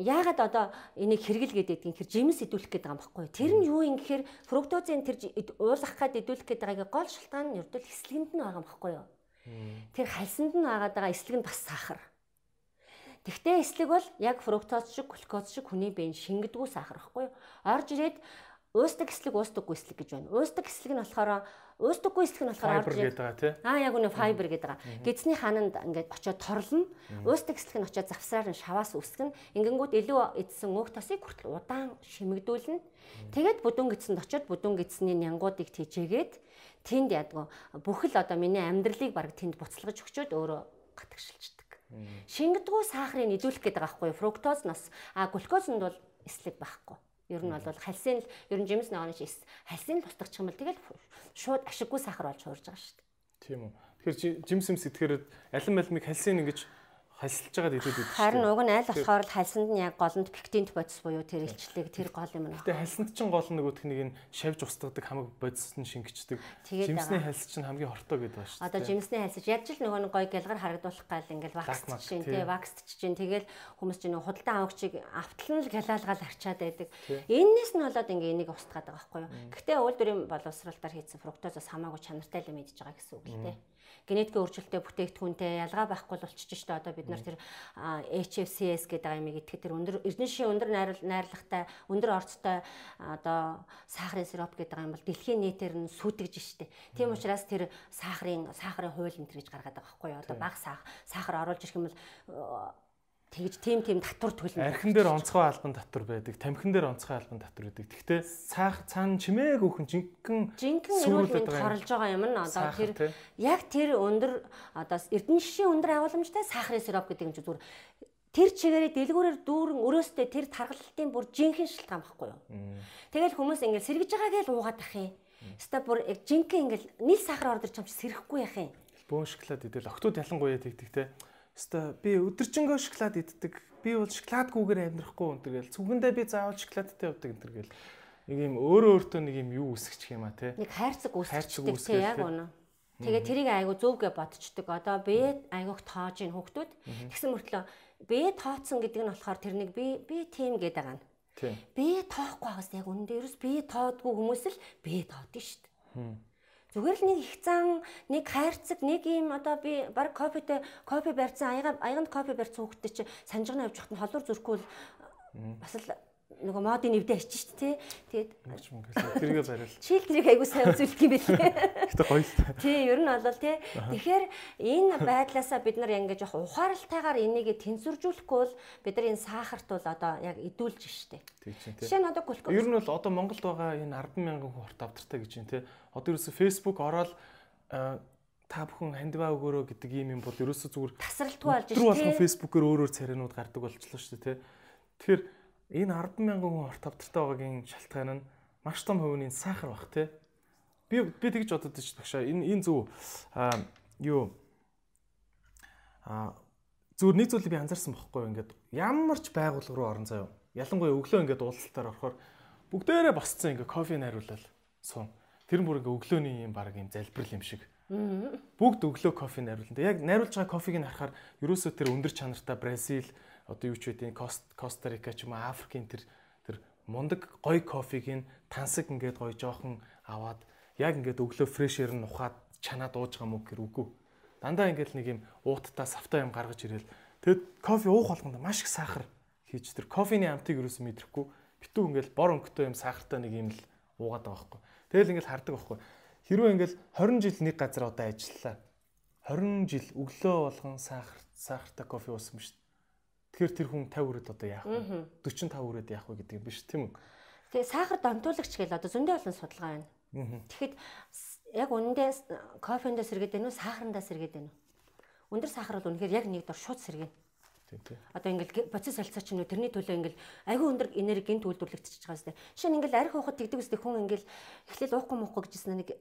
S2: Яагаад одоо энийг хэрэгэл гэдэг юм хэр жимс идүүлэх гэдэг юм баггүй. Тэр нь юу юм гэхээр фруктозын тэр уулах гад идүүлэх гэдэг байгаагийн гол шалтгаан нь ердөө эслэгэнд нь байгаа юм баггүй юу. Тэр хальсанд нь агаад байгаа эслэг нь бас сахар. Тэгвэл эслэг бол яг фруктоз шиг, глюкоз шиг хүний биеийн шингэдэггүй сахар баггүй юу. Орж ирээд уустдаг эслэг, уустдаггүй эслэг гэж байна. Уустдаг эслэг нь болохоор Өөсдөггүй эсэх нь болохоор
S1: орж ирээд байгаа тий.
S2: Аа яг үнэ файбер гэдэг байгаа. Гэзний хананд ингээд очиод торлно. Өөсдөг эсэх нь очиод завсраар нь шаваас үсгэн. Ингэнгүүт илүү эдсэн өөх тосыг хүртэл удаан шимэгдүүлнэ. Тэгээд бүдүүн гидсэнд очиод бүдүүн гидсний нянгуудыг тэжээгээд тэнд ядгүй бүхэл одоо миний амьдралыг баг тэнд буцалгаж өгчөөд өөрөө гатгшилчдаг. Шингэдэггүй сахарыг нэдүүлэх гэдэг байгаа байхгүй фруктоз нас а глюкознд бол эслэг байхгүй. Ер нь бол хальсын л ер нь жимс ногооны шис хальсын л устгах юм бол тэгэл шууд ашиггүй сахар болж хуурж байгаа шүү дээ.
S1: Тийм үү. Тэгэхээр жимс юмс идэхээр алин малмиг хальсын ингэж хальсалж байгаа дэлгүүд үү?
S2: Харин уг нь аль болохоор л хальсанд нь яг голонд пектинт бодис буюу тэр илчлэг тэр гол юм байна.
S1: Гэтэ хальсанд чинь гол нөгөөх нэг нь шавж устгадаг хамаг бодис нь шингэждэг. Жимсний хальс чинь хамгийн хортой гэдэг ба шүү.
S2: Одоо жимсний хальс яаж л нөгөө нэг гой гэлгар харагдуулах гал ингээл вакс чинь тий ваксч чинь тэгэл хүмүүс чинь худалдан авагчийг автал нь л гялаалгаал арчаад байдаг. Эннээс нь болоод ингээ энийг устгаад байгаа байхгүй юу? Гэтэ үйлдвэрийн боловсралтаар хийсэн фруктозоос хамаагүй чанартай л мэдж байгаа гэсэн үг л тий генетикийн өөрчлөлттэй бүтээгдэхүүнтэй ялгаа байхгүй болчихж штэ одоо бид нар тэр HFCS гэдэг амиг итгэх тэр өндөр эрдэнэ шин өндөр найрлагатай өндөр орцтой одоо сахарын сироп гэдэг юм бол дэлхийн нийтээр нь сүйтгэж штэ. Тийм учраас тэр сахарын сахарын хууль энэ гэж гаргаад байгаа байхгүй юу? Одоо бага сахар оруулж ирэх юм бол тэгж тийм тийм татвар төлнө.
S1: Архин дээр онцгой албан татвар байдаг, тамхин дээр онцгой албан татвар байдаг. Гэхдээ цаах цаана чимээг өөхөн жинхэнэ
S2: жинхэнэ эрүүл мэнд хорлож байгаа юм нь одоо тэр яг тэр өндөр одоо эрдэнэ шишийн өндөр агуулмжтай сахарын сироп гэдэг юм чи зүгээр тэр чигээрээ дэлгүүрээр дүүрэн өрөөстэй тэр тархалтын бүр жинхэнэ шилтгаан байхгүй юу. Тэгэл хүмүүс ингээл сэргэж байгаагээ л уугаад ах юм. Ста бүр жинхэнэ ингээл нийл сахар ордор чамч сэрэхгүй яах юм.
S1: Бөөн шоколад идэл октод ялангуяа тэгдэг те Өстой би өдөржингөө шоколад иддэг. Би бол шоколадгүйгээр амьдрахгүй өнтер гэл. Цүгэндээ би заавал шоколадтай явдаг өнтер гэл. Нэг юм өөрөө өөртөө нэг юм юу үсгэж юм а те.
S2: Нэг хайрцаг үсгдэг те яг үнэ. Тэгээ тэрийг айгу зөвгөө бодцдог. Одоо би айгуух тоож ин хүүхдүүд. Тэгсэн мөртлөө би тооцсон гэдэг нь болохоор тэр нэг би би тийм гэдэг байгаа нь. Би тоохгүй байгаас яг үнэндээ ерөөс би тоодгүй хүмүүс л би тоодсон шүү дээ. Зүгээр л нэг их зан, нэг хайрцаг, нэг юм одоо би баг кофетэй кофе барьсан аяга аяганд кофе барьсан хүүхдээ чи санжигна явж хахад нь холуур зүрхгүй л бас л нөгөө модын нэвдэ ачиж шүү дээ. Тэгээд
S1: тэргээ барил.
S2: Чийл тэрийг айгуу сайн үзүүлэх юм бэлээ.
S1: Гэтэ гоё л та.
S2: Тий, ер нь бол тий. Тэгэхээр энэ байдлаасаа бид нар ингэж явах ухаарлалтайгаар энийг тэнцвэржүүлэхгүй бол бид нар энэ сахарт бол одоо яг идүүлж штэ.
S1: Тий чинь
S2: тий. Жишээ нь одоо глюкоз.
S1: Ер нь бол одоо Монголд байгаа энэ 10 мянган хүн хорт авдартай гэж юм тий. Одоо ерөөсө Facebook ороод та бүхэн хандиваа өгөөрөө гэдэг юм юм бол ерөөсө зүгээр
S2: тасралтгүй болж
S1: штэ. Тэр болгон Facebook-оор өөрөөр царинууд гардаг болчихлоо штэ тий. Тэгэхээр энэ 10 мянган хүн орт авдартай байгаагийн шалтгаан нь маш том хувийн сахар бах тий. Би би тэгж бодод ч багшаа энэ энэ зөв а юу а зүгээр нэг зүйлийг би анзаарсан бохгүй ингээд ямар ч байгууллага руу орон заяа. Ялангуяа өглөө ингээд уулзалтаар орохоор бүгдээрээ босцсон ингээд кофе найруулал суун. Тэр нь бүр ингээд өглөөний юм баг юм залбирал юм шиг. Бүгд өглөө кофе найруулна. Яг найруулж байгаа кофег нь харахаар ерөөсөө тэр өндөр чанартай Бразил одоо юу ч үгүй Коста Рика ч юм уу Африкийн тэр тэр мундаг гоё кофег нь тансаг ингээд гоё жоохон аваад яг ингээд өглөө фрешэр нь ухаад чанаа дууж байгаа мөг гэр үгүй. Дандаа ингээд нэг юм ууттай савтай юм гаргаж ирэл тэгэд кофе уух болгонд маш их сахар хийж тэр кофений амтыг юусэн мэдрэхгүй битүү ингээл бор өнгөтэй юм сахартай нэг юм л уугаад байгаа байхгүй. Тэгэл ингээл хардаг байхгүй. Хэрвээ ингээл 20 жил нэг газар одоо ажиллалаа. 20 жил өглөө болгон сахар сахартай кофе уусан дээ. Тэгэхээр тэр хүн 50 өрөөд одоо яах вэ? 45 өрөөд яах вэ гэдэг юм биш тийм үү?
S2: Тэгээ сахар донтуулагч гэл одоо зөндөө олон судалгаа байна. Тэгэхэд яг үнэндээ кофендээ сэргээд байна уу, сахарандаа сэргээд байна уу? Өндөр сахар бол үнэхээр яг нэг дор шууд сэргэнэ.
S1: Тийм тийм.
S2: Одоо ингээл процесс солилцоо чинь тэрний төлөө ингээл айгүй өндөр энергийн төлөвлөгдөж байгаа сте. Жишээ нь ингээл арх уухад тэгдэг үстэй хүн ингээл эхлээл уухгүй муухгүй гэжсэн нэг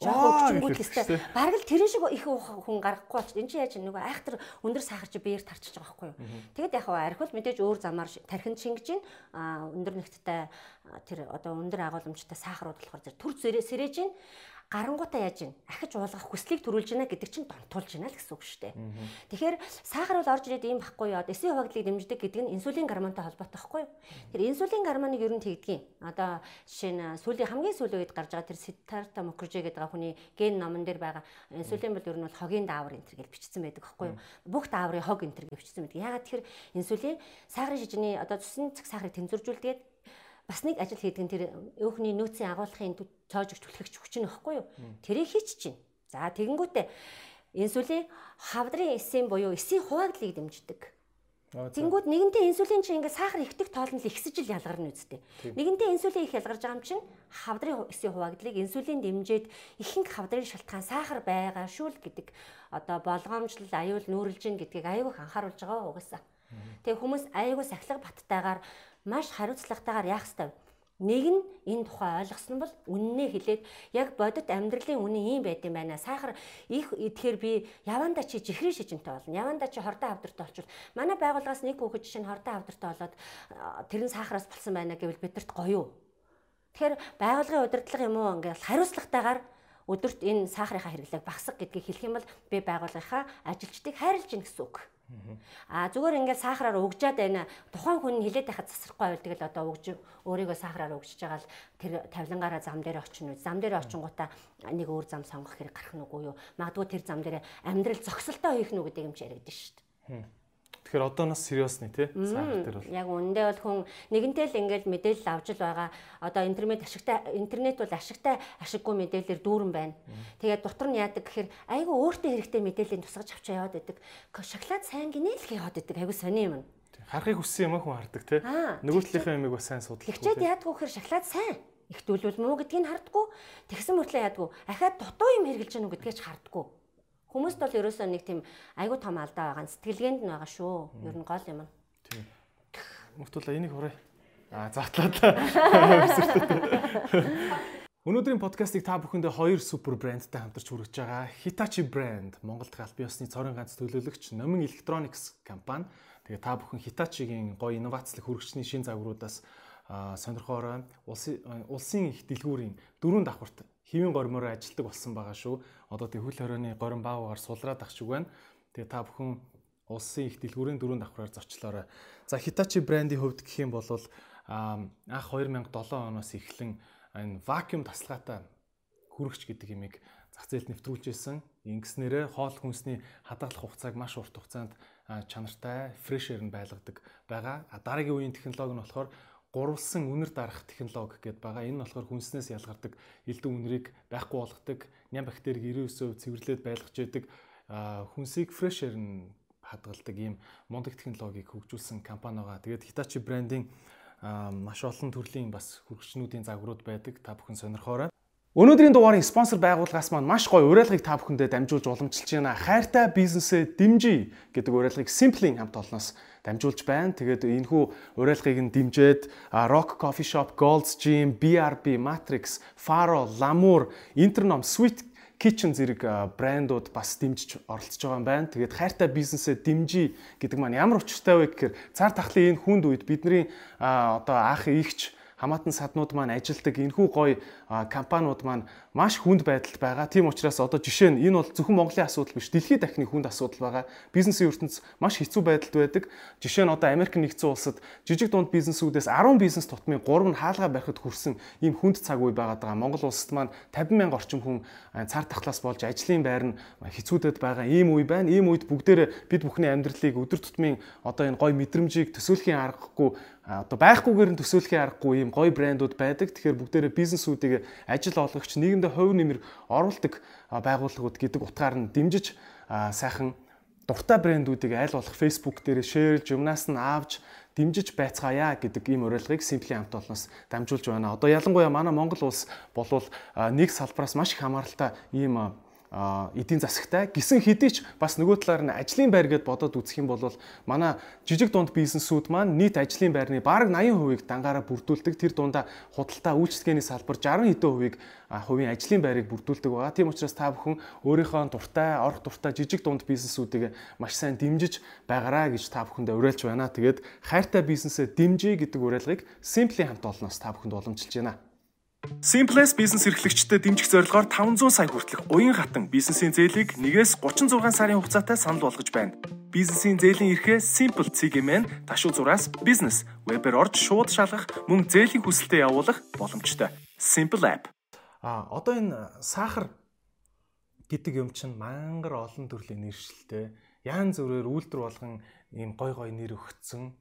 S2: жоох өвчнгүүд хэвчтэй. Бараг л тэрэн шиг их хүн гарахгүй болчих. Энд чинь яаж нөгөө айхтар өндөр сахар чи биеэр тарчиж байгаа байхгүй юу. Тэгэд яг арх бол мэдээж өөр замаар тархинд шингэж гин а өндөр нэгттэй тэр одоо өндөр агуулмжтай сахарууд болохоор түр сэрэж гин гарангуудаа яаж ийн ахиж уулгах хүслийг төрүүлж байна гэдэг чинь донтуулж байна л гэсэн үг шүү дээ. Тэгэхээр сахар бол орж ирээд ийм байхгүй юу? Эсийн хуваагдлыг дэмждэг гэдэг нь инсулин гормонтой холбоотой байхгүй юу? Тэр инсулин гормоныг ер нь тэгдгийн. Одоо жишээ нь сүүлийн хамгийн сүүлийн үед гарч байгаа тэр Siddhartha Mukherjee гэдэг хүний ген номон дээр байгаа инсулин бол ер нь бол хогийн даавар энэ гэж бичсэн байдаг байхгүй юу? Бүх дааврын хог энэ гэж бичсэн байдаг. Ягаад тэгэхээр инсулин сахарын шижний одоо цэсний цаг сахарыг тэнцвэржүүлдэг бас нэг ажил хийдэг нь тэр өөхний нөөцийн агуулгын цоож өгч түлхэгч хүч нь баггүй юу? Тэрийг хийчих чинь. За тэгэнгүүтээ инсулин хавдрын эсийн буюу эсийн хуваагдлыг дэмждэг. Тэнгүүд нэгэнтээ инсулин чинь ингээд сахар ихдэг тоол нь л ихсэж ил ялгарна үсттэй. Нэгэнтээ инсулин их ялгарч байгаа юм чинь хавдрын эсийн хуваагдлыг инсулин дэмжиж ихэнх хавдрын шалтгаан сахар байгаа шүү л гэдэг одоо болгоомжлол аюул нүүрлжин гэдгийг аюух анхааруулж байгаа угаасаа. Тэгээ хүмүүс аюул сахилга баттайгаар маш хариуцлагатайгаар яах ёстой? Нэг нь энэ тухай ойлгосон бол үннээ хэлээд яг бодит амьдралын үнэ ийм байд юм байна. Сахар их идэхээр би яванда чи жихрийн шижинтэй болно. Яванда чи хордон авдартай болчихвол манай байгууллагаас нэг хүүхэд жишээ нь хордон авдартай болоод тэр нь сахараас болсон байна гэвэл бидэрт гоё? Тэгэхээр байгууллагын удирдлага юм уу ингээл хариуцлагатайгаар өдөрт энэ сахарынхаа хэрэглээг багасгах гэдгийг хэлэх юм бол би байгууллагынхаа ажилчдыг хайрлаж гин гэсэн үг. А зүгээр ингээд сахараар өгжээд байна. Тухайн хүн хилээд байхад засрахгүй байвал тэгэл одоо өгж өөрийгөө сахараар өгчж байгаа л тэр тавилангаараа зам дээр очино. Зам дээр очингуудаа нэг өөр зам сонгох хэрэг гарах нь үгүй юу? Магадгүй тэр зам дээр амьдрал зогсолтой хийх нь үү гэдэг юм чи яригдэн шүү дээ.
S1: Тэгэхээр одооноос сериосны тий сахар дээр бол
S2: яг үнэндээ бол хүн нэгэнтэй л ингээд мэдээлэл авч л байгаа. Одоо интернет ашигтай интернет бол ашигтай ашиггүй мэдээлэлээр дүүрэн байна. Тэгээд дотор нь яадаг гэхээр айгүй өөртөө хэрэгтэй мэдээллийн тусгаж авч яваад байдаг. Шоколад сайн гинэ л яваад байдаг. Айгүй сони юм.
S1: Харахыг хүссэн юм хүн хардаг тий. Нөгөө талынхаа юмыг бас сайн судлах.
S2: Тэгчээд яадгүй гэхээр шоколад сайн ихтүүлвэл муу гэдгийг хардггүй. Тэгсэн мөртлөө яадгүй. Ахаад дутуу юм хэрглэж гэнэ гэдгийг ч хардггүй. Хүмүүст бол ерөөсөө нэг тийм айгүй том алдаа байгаа. Сэтгэлгээнд нь байгаа шүү. Ер нь гол юм.
S1: Тийм. Мөртүлээ энийг хураа. Аа затлаа. [laughs] Өнөөдрийн подкастыг та бүхэндээ хоёр супер брэндтэй хамтарч хүргэж байгаа. Hitachi брэнд Монголд аль биесны цорын ганц төлөөлөгч Номин Electronics компани. Тэгээ та бүхэн Hitachi-гийн гоё инновацлог хүргэжчний шин загваруудаас сонирхоорой. Улсын улсын их дэлгүүрийн дөрөв давхарт хэвийн гормоор ажилтдаг болсон байгаа шүү. Одоо тэг хөл хорионы горим баагаар сулраад ах шиг байна. Тэгээ та бүхэн улсын их дэлгүүрийн дөрөв давхраар зочлоорой. За Hitachi брендийн хувьд гэх юм бол анх 2007 оноос эхлэн энэ вакуум тасалгаатай хүрэгч гэдэг имийг зах зээлд нэвтрүүлжсэн. Ингэснээрээ хоол хүнсний хадгалах хугацааг маш урт хугацаанд чанартай, фрешэр нь байлгадаг байгаа. Дараагийн үеийн технологи нь болохоор гурвалсан үнэр дарах технологи гэдээ байгаа. Энэ нь болохоор хүнснээс ялгардаг элдэн үнэрийг байхгүй болгодог, ням бактерийг 99% цэвэрлээд байлгаж яадаг хүнсийг фрешэр нь хадгалдаг ийм мундаг технологиг хөгжүүлсэн компани байгаа. Тэгээд Hitachi брендийн маш олон төрлийн бас хүрэгчнүүдийн загварууд байдаг. Та бүхэн сонирхоорой. Өнөөдрийн дугаарыг спонсор байгууллагаас маань маш гоё уриалгыг та бүхэндээ дамжуулж уламжилж байна. Хайртай бизнесээ дэмжиж гэдэг уриалгыг Simply хамт олноос дамжуулж байна. Тэгээд энэхүү уриалгыг нь дэмжиж Rock Coffee Shop, Gold's Gym, BRB, Matrix, Faro, Lamour, Internom, Sweet Kitchen зэрэг брэндууд бас дэмжиж оролцож байгаа юм байна. Тэгээд хайртай бизнесээ дэмжиж гэдэг маань ямар учиртай вэ гэхээр цар тахлын энэ хүнд үед бидний одоо ах ихч хамаатан саднууд маань ажилдаг энэхүү гоё компаниуд маань маш хүнд байдалд байгаа. Тийм учраас одоо жишээ нь энэ бол зөвхөн Монголын асуудал биш, дэлхийд дахны хүнд асуудал байгаа. Бизнесийн ертөнц маш хэцүү байдалд байдаг. Жишээ нь одоо Америк нэгдсэн улсад жижиг дунд бизнесүүдээс 10 бизнес тутмын 3 нь хаалгаа барихад хүрсэн ийм хүнд цаг үе байгаа. Монгол улсад маань 50 мянга орчим хүн цар тахлаас болж ажлын байр нь хэцүүдэд байгаа ийм үе байна. Ийм үед бүгдээрээ бид бүхний амьдралыг өдөр тутмын одоо энэ гоё мэдрэмжийг төсөөлхийн аргагүй одоо байхгүйгээр нь төсөөлхийн аргагүй ийм гоё брэндүүд байдаг. Тэгэхээр бүгдээрээ бизнесүүдийг ажил олгогч нийгэмдээ хувь нэмэр оруулдаг байгууллагууд гэдэг утгаар нь дэмжиж сайхан дуртай брэндүүдийг аль болох Facebook дээр шеэрлж, юмнаас нь авч дэмжиж байцгаая гэдэг ийм уриалгыг Simply хамт олноос дамжуулж байна. Одоо ялангуяа манай Монгол улс болвол нэг салбараас маш их хамааралтай ийм эдийн засагтай гисэн хэдий ч бас нөгөө талаар нь ажлын байр гэд бодоод үзэх юм бол манай жижиг дунд бизнесүүд маань нийт ажлын байрны бараг 80% дангаараа бүрдүүлдэг тэр дундаа худалдаа үйлчлэгээний салбар 60 хэдэн хувийг хувийн ажлын байрыг бүрдүүлдэг байгаа. Тийм учраас та бүхэн өөрийнхөө дуртай, орох дуртай жижиг дунд бизнесүүдийг маш сайн дэмжиж байгаараа гэж та бүхэндээ уриалж байна. Тэгээд хайртай бизнесээ дэмжиж гэдэг уриалгыг Simply хамт олноос та бүхэнд уламжилж байна. Simplex бизнес эрхлэгчдэд дэмжих зорилгоор 500 сая хүртэлх уян хатан бизнесийн зээлийг 1-ээс 36 сарын хугацаатай санал болгож байна. Бизнесийн зээлийн эрхээ Simple CGM-ийн ташуу зураас бизнес вебээр орж шууд шалгах мөн зээлийн хүсэлтэд явуулах боломжтой. Simple app. А одоо энэ сахар гэдэг юм чинь мангар олон төрлийн нэршилтэй яан зүрээр үйлдвэр болгон ийм гой гой нэр өгцөн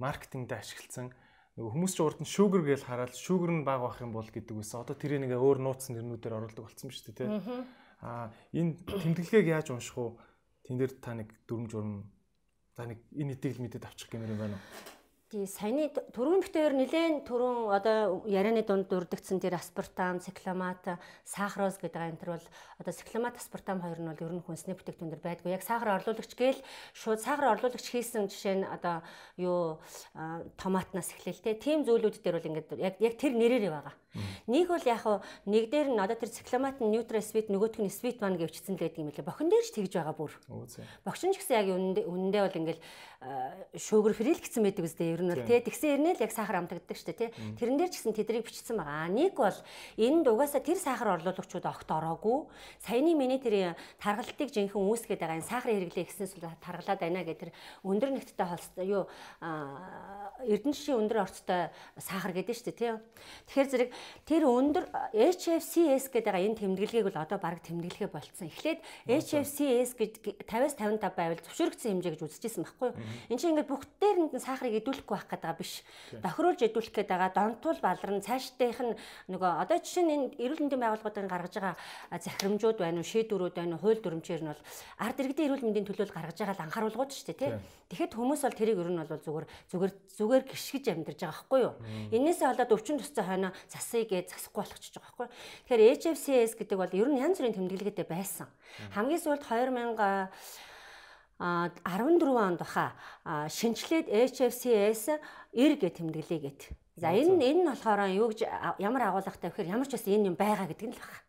S1: маркетингд ашигласан нөгөө хүмүүс ч урд нь sugar гэж хараад sugar нь баг бах юм бол гэдэг үсэн. Одоо тэрийг нэг өөр нууц нэрнүүдээр оруулдаг болсон шүү дээ, тий. Аа энэ тэмдэглэгийг яаж унших уу? Тэн дээр та нэг дүрм журм та нэг энэ эдийг л мэдээд авчих гэмээр юм байна уу?
S2: Тий, саяны түрүүн битээр нэлээд түрүүн одоо ярианы дунд дурддагцсан тэр аспартам, цикламат, сахароз гэдэг антер бол одоо цикламат, аспартам хоёр нь бол ер нь хүнсний бүтээгдэхүүн төр байдгүй. Яг сахар орлуулагч гээл шууд сахар орлуулагч хийсэн жишээ нь одоо юу томатнаас эхлээл те. Тим зүйлүүд дээр бол ингээд яг яг тэр нэрээр байгаа. Нэг бол яг нэг дээр нь одоо тэр цикламат нь neutral sweet нөгөөх нь sweet one гэвчсэн л байдаг юм лээ. Бохин дээр ч тэгж байгаа бүр. Богчин ч гэсэн яг үнэндээ бол ингээл шүүгэр фрил гэсэн байдаг үстэй ер нь бол тий тэгсэн ирнэ л яг сахар амтагддаг штэ тий тэрэн дээр ч гэсэн тэдрийг бичсэн байгаа. Нэг бол энд угаасаа тэр сахар орлуулагчуд огт ороогүй. Саяны миний тэр таргалтыг жинхэнэ үүсгээд байгаа энэ сахар хэрэглээ гэснээс таргалаад байна гэх тэр өндөр нэгттэй холстой юу эрдэнэшийн өндөр орцтой сахар гэдэг штэ тий. Тэгэхээр зэрэг тэр өндөр HFCS гэдэг байгаа энэ тэмдэглэгийг бол одоо баг тэмдэглэхэ болцсон. Эхлээд HFCS гэж 50-аас 55 байвал зөвшөөрөгдсөн хэмжээ гэж үзэжсэн байхгүй юу? Энд чинь ингээд бүгдээр нь сахарыг идүүлэхгүй байх гэдэг байгаа биш. Тохируулж идүүлэх гээд байгаа донтуул баларн цаашдынх нь нөгөө одоо жишээ нь энэ эрүүл мэндийн байгууллагуудын гаргаж байгаа захирамжууд байна уу, шийдвэрүүд байна уу, хууль дүрмжээр нь бол ард иргэдийн эрүүл мэндийн төлөөлөл гаргаж байгаа л анхааруулгууд шүү дээ, тий. Тэгэхэд хүмүүс бол тэрийг ер нь бол зүгээр зүгээр зүгээр гიშгэж амьдарч байгаа байхгүй юу? Энээсээ болоод өвчин тусцаа хойно засыг гээ засахгүй болгочихж байгаа байхгүй? Тэгэхээр HFCS гэдэг бол ер нь янз бүрийн тэмдэглэгээтэй байсан. Хамгийн сүүлд 2000 а 14 онд баха шинчлээд HFCS 90 гэ тэмдэглэе гэд. За энэ энэ нь болохоор юу гэж ямар агуулгатай вэхээр ямар ч бас энэ юм байгаа гэдэг нь л байна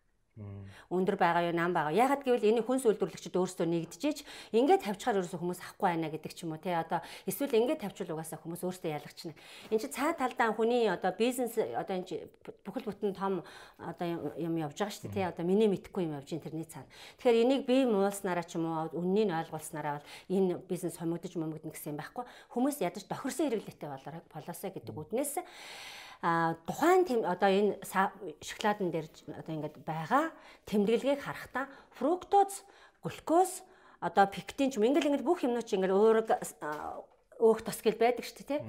S2: өндөр байгаа юу нам байгаа. Ягаад гэвэл энэ хүнс үйлдвэрлэгчид өөрсдөө нэгдэжээч ингээд тавьчихаар ерөөсөө хүмүүс авахгүй байна гэдэг ч юм уу тий одоо эсвэл ингээд тавьчвал угаасаа хүмүүс өөрсдөө ялгачна. Энд чинь цаа талдаа хүний одоо бизнес одоо энэ бүхэл бүтэн том одоо юм явж байгаа шүү дээ тий одоо миний мэдхгүй юм явж ин тэрний цаана. Тэгэхээр энийг би муулснараа ч юм уу үннийг ойлгуулснараа бол энэ бизнес хомигдож момигдно гэсэн юм байхгүй. Хүмүүс ядаж тохирсон хэрэглээтэй болоосаа гэдэг үднээс тухайн одоо энэ шоколадн дээр одоо ингээд байгаа тэмдэглэгийг харахтаа фруктоз, глюкоз одоо пектин ч юм ингээл ингээл бүх юмнууд чи ингээл өөр өөх тос гэл байдаг шүү дээ тий.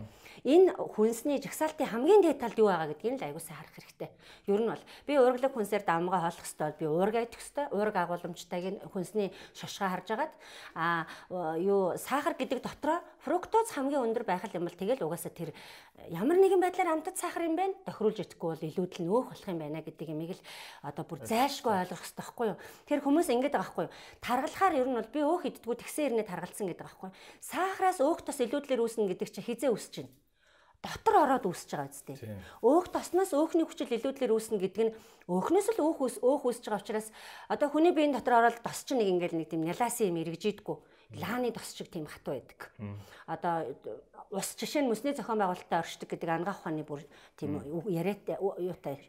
S2: Энэ хүнсний жагсаалтын хамгийн дээд талд юу байгаа гэдгийг л аягуулсаа харах хэрэгтэй. Ер нь бол би уурглаг хүнсээр давмгаа хоолох бол би уурга идэх хэрэгтэй. Уурга агуулмжтайг нь хүнсний шошгоо харж агаад а юу сахар гэдэг дотроо фруктоз хамгийн өндөр байх юм бол тэгэл угаасаа тэр ямар нэгэн байдлаар амтд сахар юм байна. Тохируулж идэхгүй бол илүүдл нь өөх болох юм байна гэдэг имийг л одоо бүр зайлшгүй ойлгох хэрэгтэй байхгүй юу? Тэр хүмүүс ингэж байгаа байхгүй юу? Таргалахаар ер нь бол би өөх иддгүү тэгсэн ирнэ таргалсан гэдэг байгаа байхгүй юу? Сахараас өөх тос илүүдлэр үүснэ гэдэг чинь хизээ үүсэж байна дотор ороод үүсэж байгаа үстэй. Өөх тосноос өөхний хүчил илүүдлэр үүснэ гэдэг нь өөхнөөс л өөх өөх үүсэж байгаа учраас одоо хүний биеийн дотор ороод тос чинь нэг ингээл нэг тийм нялаасын юм эргэжидэггүй лааны тос шиг тийм хатуу байдаг. Одоо ус жишээ нь мөсний зохион байгуулалтад оршдог гэдэг ангаах ухааны бүр тийм яриатай юутай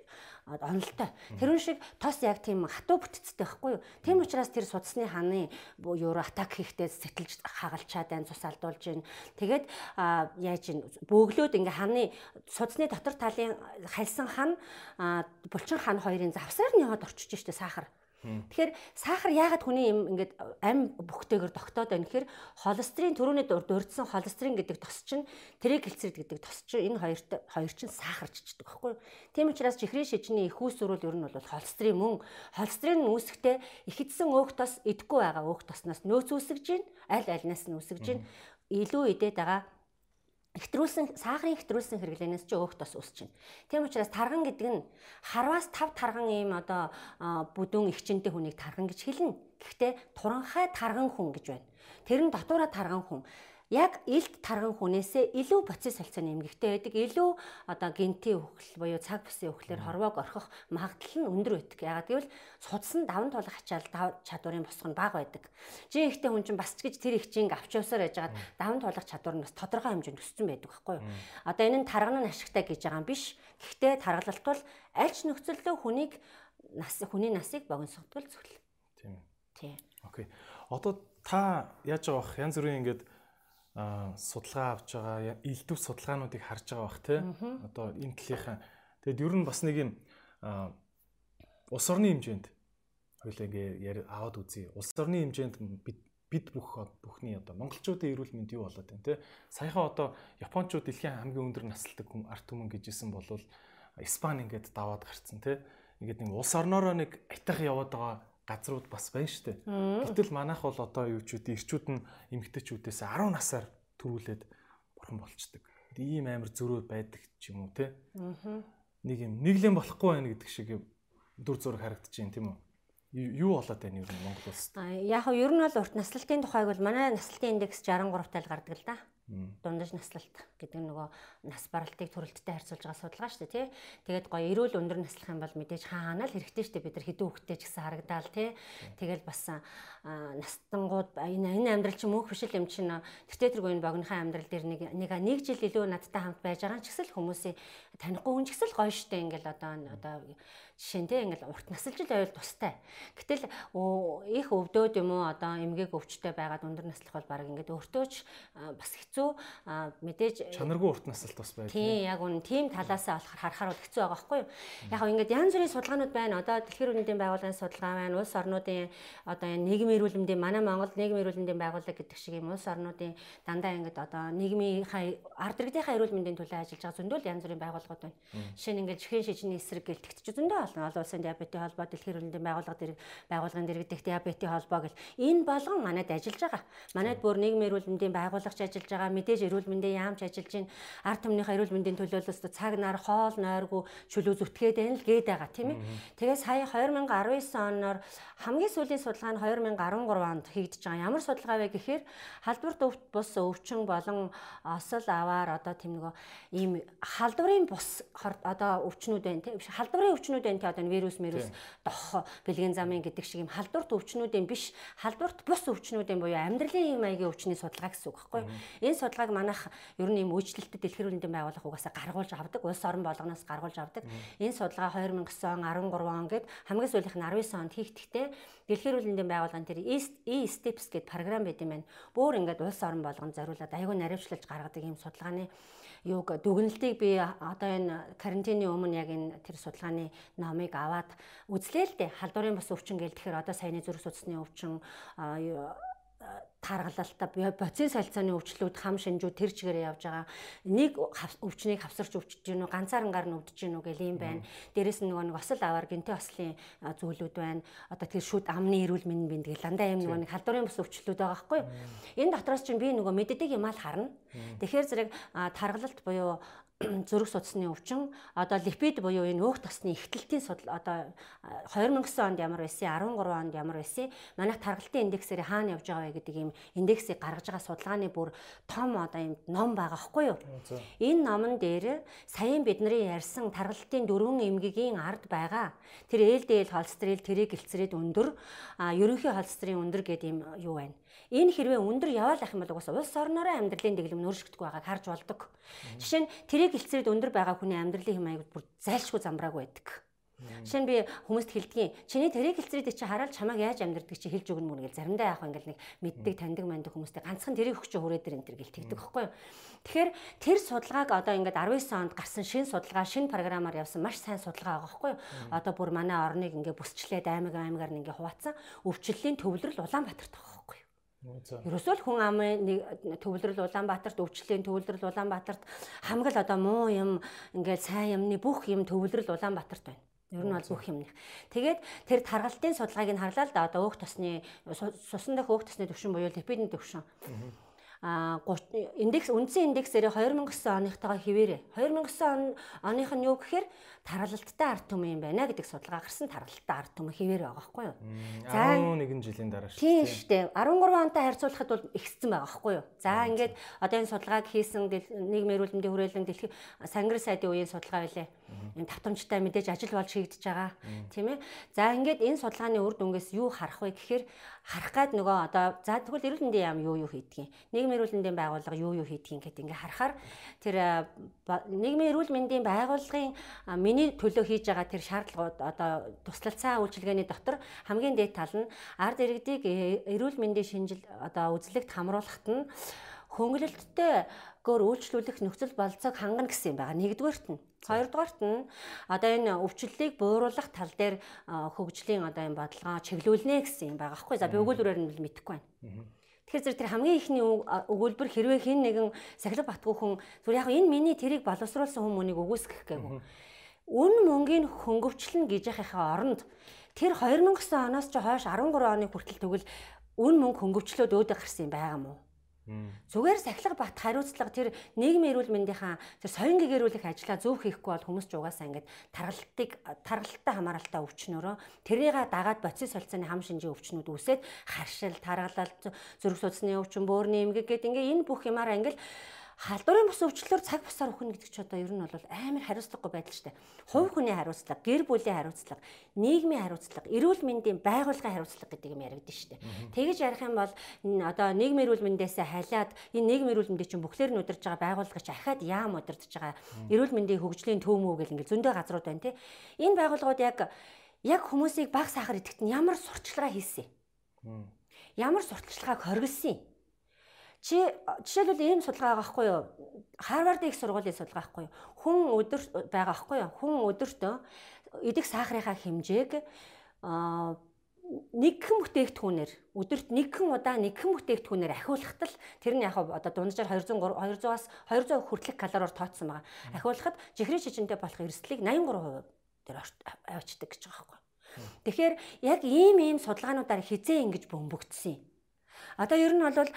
S2: онолтой. Тэрүүн шиг тос яг тийм хатуу бүтцтэй байхгүй юу? Тийм учраас тэр судасны хааны юу атак хийхдээ сэтэлж хагалчаад байн цус алдуулж гин. Тэгээд яаж гин бөглөөд ингээ хааны судасны дотор талын хальсан хан булчин хан хоёрын завсаар нь яваад орчиж штэ сахар. Тэгэхээр сахар яагаад хүний юм ингээд ам бүхтэйгээр тогтоод байна гэхээр холестерин төрөний дурдсан холестерин гэдэг тос чинь тригглицерид гэдэг тос чинь энэ хоёрт хоёр чинь сахарчдаг байхгүй юу? Тийм учраас чихрийн шижний их үүсвэрүүл ер нь бол холестерин мөн холестерин үүсэхдээ ихэдсэн өөх тос идэхгүй байгаа өөх тосноос нөөц үүсгэж гин аль альнаас нь үүсгэж гин илүү идээд байгаа хэтрүүлсэн сахарын хэтрүүлсэн хэрэглэнээс ч өөх тос үсэж байна. Тийм учраас тарган гэдэг нь харваас 5 тарган ийм одоо бүдүүн ихчэнтэй хүнийг тарган гэж хэлнэ. Гэхдээ туранхай тарган хүн гэж байна. Тэр нь дотоороо тарган хүн яг илт тарган хүнээсээ илүү процесс солилцооны эмгэгтэй байдаг. Илүү одоо гентийн өхөл буюу цаг бүсийн өхлөөр хорвоог орхих магадлал нь өндөр байдаг. Ягаад гэвэл судсан даван тулах ачаал чадварын босго нь бага байдаг. Жин ихтэй хүн чинь бас ч гэж тэр их чинь авч явсаар яжгаад даван тулах чадвар нь бас тодорхой хэмжээнд өссөн байдаг байхгүй юу? Одоо энэ нь тарган нь ашигтай гэж байгаа юм биш. Гэхдээ таргалалт бол аль ч нөхцөлдөө хүнийг нас хүний насыг богиносгодгол зөвлөл.
S1: Тийм.
S2: Тийм.
S1: Окей. Одоо та яаж бах янз бүрийн ингээд судалгаа авч байгаа элдв судалгаануудыг харж байгаа бах тий. Одоо энэ талынхаа тэгэд ер нь бас нэг юм улс орны хэмжээнд хоёлаа ингээ аваад үзье. Улс орны хэмжээнд бид бид бүх бүхний одоо монголчуудын эрүүл мэнд юу болоод байна те саяхан одоо японочууд дэлхийн хамгийн өндөр насалдаг хүм арт түмэн гэжсэн бол Испани ингээд даваад гарцсан те ингээд нэг улс орноороо нэг айтах яваад байгаа газрууд бас байна шүү дээ. Гэтэл манайх бол одоо юу ч үгүй ирчүүд нь эмгтээчүүдээс 10 насаар төрүүлээд бурхан болчдөг. Ийм амар зөрөө байдаг ч юм уу те. Нэг юм нэглэн болохгүй байна гэдэг шиг дүр зураг харагдаж байна тийм үү? юу болоод байна юу Монгол улсад?
S2: Яг нь ер нь бол урт наслалтын тухайг бол манай наслалтын индекс 63 тал гардаг л да дундаж наслалт гэдэг нь нөгөө нас баралтыг төрөлттэй харьцуулж байгаа судалгаа шүү дээ тий. Тэгээд гоё эрүүл өндөр наслах юм бол мэдээж хаана л хэрэгтэй шүү дээ бид нар хэдэн хүүхдтэй ч гэсэн харагдаал тий. Тэгэл бас настангууд энэ энэ амьдрал чи мөнх биш л юм чинь тэртээ тэргүй энэ богинохан амьдрал дээр нэг нэг нэг жил илүү надтай хамт байж байгаа ч гэсэн хүмүүсийн танихгүй хүн ч гэсэн гоё шүү дээ ингээл одоо одоо жишээ нь тий ингээл урт насалж л байвал тустай. Гэтэл их өвдөөд юм уу одоо эмгээг өвчтэй байгаад өндөр наслах бол баг ингээд өөртөө ч бас хэцүү мэдээж
S1: чанаргүй урт насалт бас байдаг.
S2: Тийм яг үн тийм талаасаа болохоор харахаар бол хэцүү байгаа байхгүй юу. Яг ингээд янз бүрийн судалгаанууд байна. Одоо дэлхийн үндэсний байгууллагын судалгаа байна. Улс орнуудын одоо нийгмийн эрүүлэмдийн манай Монгол нийгмийн эрүүлэмдийн байгууллага гэдэг шиг юм улс орнуудын дандаа ингээд одоо нийгмийн ард иргэдийнхаа эрүүл мэндийн төлөө ажиллаж байгаа зөндөл янз бүрийн байгууллагууд байна. Жишээ нь ингээд чихэн шижний эсрэг гэлтгч зөндөө болно. Олон улсын диабетийн холбоо, дэлхийн эрүүл мэндийн байгууллага дэрэг байгууллагын дэргэдэх диабетийн холбоо гэл энэ болгон манайд ажиллаж байгаа. Манайд бүр нийгмийн эрүүл мэндийн байгууллагч ажиллаж байгаа. Мэдээж эрүүл мэндийн яамч ажиллаж байна. Ард түмнийхээ эрүүл мэндийн төлөөлөлт цаг нар хоол нойргүй чөлөө зүтгээд байна л гээд байгаа тийм ээ. Тэгээ сая 2019 оноор хамгийн сүүлийн судалгаа нь 2013 онд хийгдэж байгаа. Ямар судалгаа вэ гэхээр халдварт өвт бус өвчин болон осол аваар одоо тийм нөгөө ийм халдварын бус одоо өвчнүүд байна тийм халдварын өвчнүүд байна тийм одоо вирус мэрус дох бэлгийн замын гэдэг шиг ийм халдварт өвчнүүдийн биш халдварт бус өвчнүүдийн буюу амьдралын маягийн өвчний судалгаа гэсэн үг байхгүй юу энэ судалгааг манайх ер нь ийм үйлчлэлтэд дэлхийн эрүүл байгууллага угаасаа гаргуулж авдаг улс орон болгоноос гаргуулж авдаг. Энэ судалгаа 2009 он 13 он гээд хамгийн сүүлийнх нь 19 онд хийгдэхдээ дэлхийн эрүүл байгууллагын тэр E-Steps гэдэг програм байт юм байна. Бүр ингээд улс орон болгонд зориулаад аягүй наривчлалж гаргадаг ийм судалгааны юуг дүгнэлтийг би одоо энэ карантины өмнө яг энэ тэр судалгааны номыг аваад үзлээ л дээ. Халдварын бас өвчин гээл тэгэхээр одоо саяны зүрх судасны өвчин таргалалтаа процесс солилцооны өвчлүүд хам шинжүүд тэр чигээрээ явж байгаа. Нэг өвчнийг хавсарч өвчж гинүү, ганцаарнгаар нь өвдөж гинүү гэл юм байна. Дээрээс нь нөгөө нэг осол аваар гинтэй ослын зүйлүүд байна. Одоо тэр шүд амны эрүүл мэндийн бинд гэл дандаа юм нөгөө нэг халдварын бус өвчлүүд байгаа байхгүй юу? Энэ дотроос чинь би нөгөө мэддэг юм аа л харна. Тэгэхээр зэрэг таргалалт буюу [clears throat] зүрх судасны өвчин. Одоо липид буюу энэ өөх тосны ихтэлтийн судал одоо 2009 онд ямар байсан 13 онд ямар байсан манайх таргалтын индексээр хаана явж байгаа вэ гэдэг ийм индексийг гаргаж байгаа судалгааны бүр том одоо ийм ном байгаа хгүй юу? Энэ номон дээр саяын бидний ярьсан таргалтын дөрвөн эмгэгийн ард байгаа. Тэр LDL холестерол тэрэг гэлцрээд өндөр а ерөнхий холестерин өндөр гэдэг ийм юу байна Энэ хэрвээ өндөр яваал ах юм бол угаасаа улс орноороо амьдралын дэглэм нөршигдөх байгааг харж болдог. Жишээ нь тэрийг хэлцээд өндөр байгаа хүний амьдралын хэм маяг бүр зайлшгүй замбрааг байдаг. Жишээ нь би хүмүүст хэлдгийн чиний тэрийг хэлцрээд чи хараад чамайг яаж амьдрдаг чи хэлж өгнө мөн гэл заримдаа яах ингээл нэг мэддэг таньдаг мандаг хүмүүстэй ганцхан тэрийг өгч хүрээд ир энэ төр гэл тэгдэг байхгүй юу. Тэгэхээр тэр судалгааг одоо ингээд 19 онд гарсан шинэ судалгаа шинэ програмаар явсан маш сайн судалгаа байгаа байхгүй юу. Одоо бүр манай орныг ингээд бүсчлээд аймаг аймагаар ингээд хуваацсан өвчлөлийн төвлөрөл Улаанбаатарт юу. Ерөөсөө л хүн амын нэг төвлөрөл Улаанбаатарт өвчлөлийн төвлөрөл Улаанбаатарт хамгаал одоо муу юм ингээд сайн юмны бүх юм төвлөрөл Улаанбаатарт байна. Ер нь бол бүх юмных. Тэгээд тэр таргалтын судалгааг нь харлаа л да. Одоо өөх тосны сусан дэх өөх тосны төвшин буюу липидын төвшин. А индекс үндсэн индексээр 2009 оныхтойгоо хിവэрэ 2009 оных нь юу гэхээр тархалттай ард түмэн юм байна гэдэг судалгаа гарсан тархалттай ард түмэн хിവэр байгаа байхгүй юу.
S1: За 11 жилийн дараа
S2: шүү. Тийм шүү дээ. 13 онтой харьцуулахад бол ихссэн байгаа байхгүй юу. За ингээд одоо энэ судалгааг хийсэн нийгмийн эрүүлэндийн хүрээлэн дэлхийн сангар сайдын үеийн судалгаа байлаа. Энэ давтамжтай мэдээж ажил болж хийгдэж байгаа. Тийм ээ. За ингээд энэ судалгааны үр дүнгээс юу харах вэ гэхээр харах гад нөгөө одоо за тэгвэл эрүүл мэндийн яам юу юу хийдгийг нийгмийн эрүүл мэндийн байгууллага юу юу хийдгийг гэдэг ингээ харахаар тэр нийгмийн эрүүл мэндийн байгууллагын миний төлөө хийж байгаа тэр шаардлагууд одоо туслалцаа үйлчилгээний дотор хамгийн дээд тал нь ард иргэдийг э, эрүүл мэндийн шинжил одоо үзлэгт хамруулахад нь хөнгөлөлттэй гөр үйлчлүүлэх нөхцөл болцоог хангана гэсэн юм байгаа. Нэгдүгээрт нь. Хоёрдугаарт нь одоо энэ өвчлөлийг бууруулах тал дээр хөгжлийн одоо энэ бодлогоо чиглүүлнэ гэсэн юм байгаа. Аахгүй за би өгүүлбэрээр нь мэдэхгүй байна. Тэгэхээр зэрэг тэр хамгийн ихний өгүүлбэр хэрвээ хэн нэгэн сахилга батгүй хүн зүгээр яг энэ миний тэрийг боловсруулсан хүмүүнийг үгүйсгэх гээгүй. Үн мөнгийн хөнгөвчлөн гэж яхахаа оронд тэр 2009 оноос ч хойш 13 оны хүртэл тэгвэл үн мөнгө хөнгөвчлөөд өөдө гарсан юм байгаа мó. Зүгээр сахилга бат хариуцлага тэр нийгмийн эрүүл мэндийнхаа тэр соён гэгэрүүлэх ажлаа зөв хийхгүй бол хүмүүс ч угаасаа ингээд таргалтыг таргалттай хамааралтай өвчнөөрөө тэрийг дагаад боцис солилцооны хам шинжийн өвчнүүд үүсээд харшил, таргалал, зүрх судасны өвчин, бөөрийн эмгэг гэдэг ингээд энэ бүх юмараа ингээд халдварын бус өвчлөлөөр цаг бусаар өгнө гэдэг чи одоо ер нь бол амар хариуцлагагүй байдал дээ. Хувь хүний хариуцлага, гэр бүлийн хариуцлага, нийгмийн хариуцлага, эрүүл мэндийн байгууллагын хариуцлага гэдэг юм яригдэн дээ. Тэгэж ярих юм бол одоо нийгмийн эрүүл мэндээсээ халиад энэ нийгмийн эрүүл мэндийг чинь бүхлээр нь удирж байгаа байгууллага чи ахаад яам удирдах байгаа эрүүл мэндийн хөгжлийн төв мүү гэл ингээл зөндөө газрууд байна тий. Энэ байгууллагууд яг яг хүмүүсийг баг сахар идэхт нь ямар сурталчилгаа хийсэн? Ямар сурталчилгааг хоригдсон юм? Чи жишээлбэл ийм судалгаа байгаа байхгүй юу? Харвард их сургуулийн судалгаа байхгүй юу? Хүн өдөр байгаа байхгүй юу? Хүн өдөртөө идэх сахарынхаа хэмжээг аа нэгхэн бүтээгдэхүүнээр өдөрт нэгхэн удаа нэгхэн бүтээгдэхүүнээр ахиулахад л тэр нь яг одоо дунджаар 200 200-аас 200 хүртэлх калориор тооцсон байгаа. Ахиулахад жихрийн шижинтэй болох эрсдлийг 83% тэр авчдаг гэж байгаа байхгүй. Тэгэхээр яг ийм ийм судалгаануудаар хизээ ингэж бөмбөгдсөн юм. Одоо ер нь бол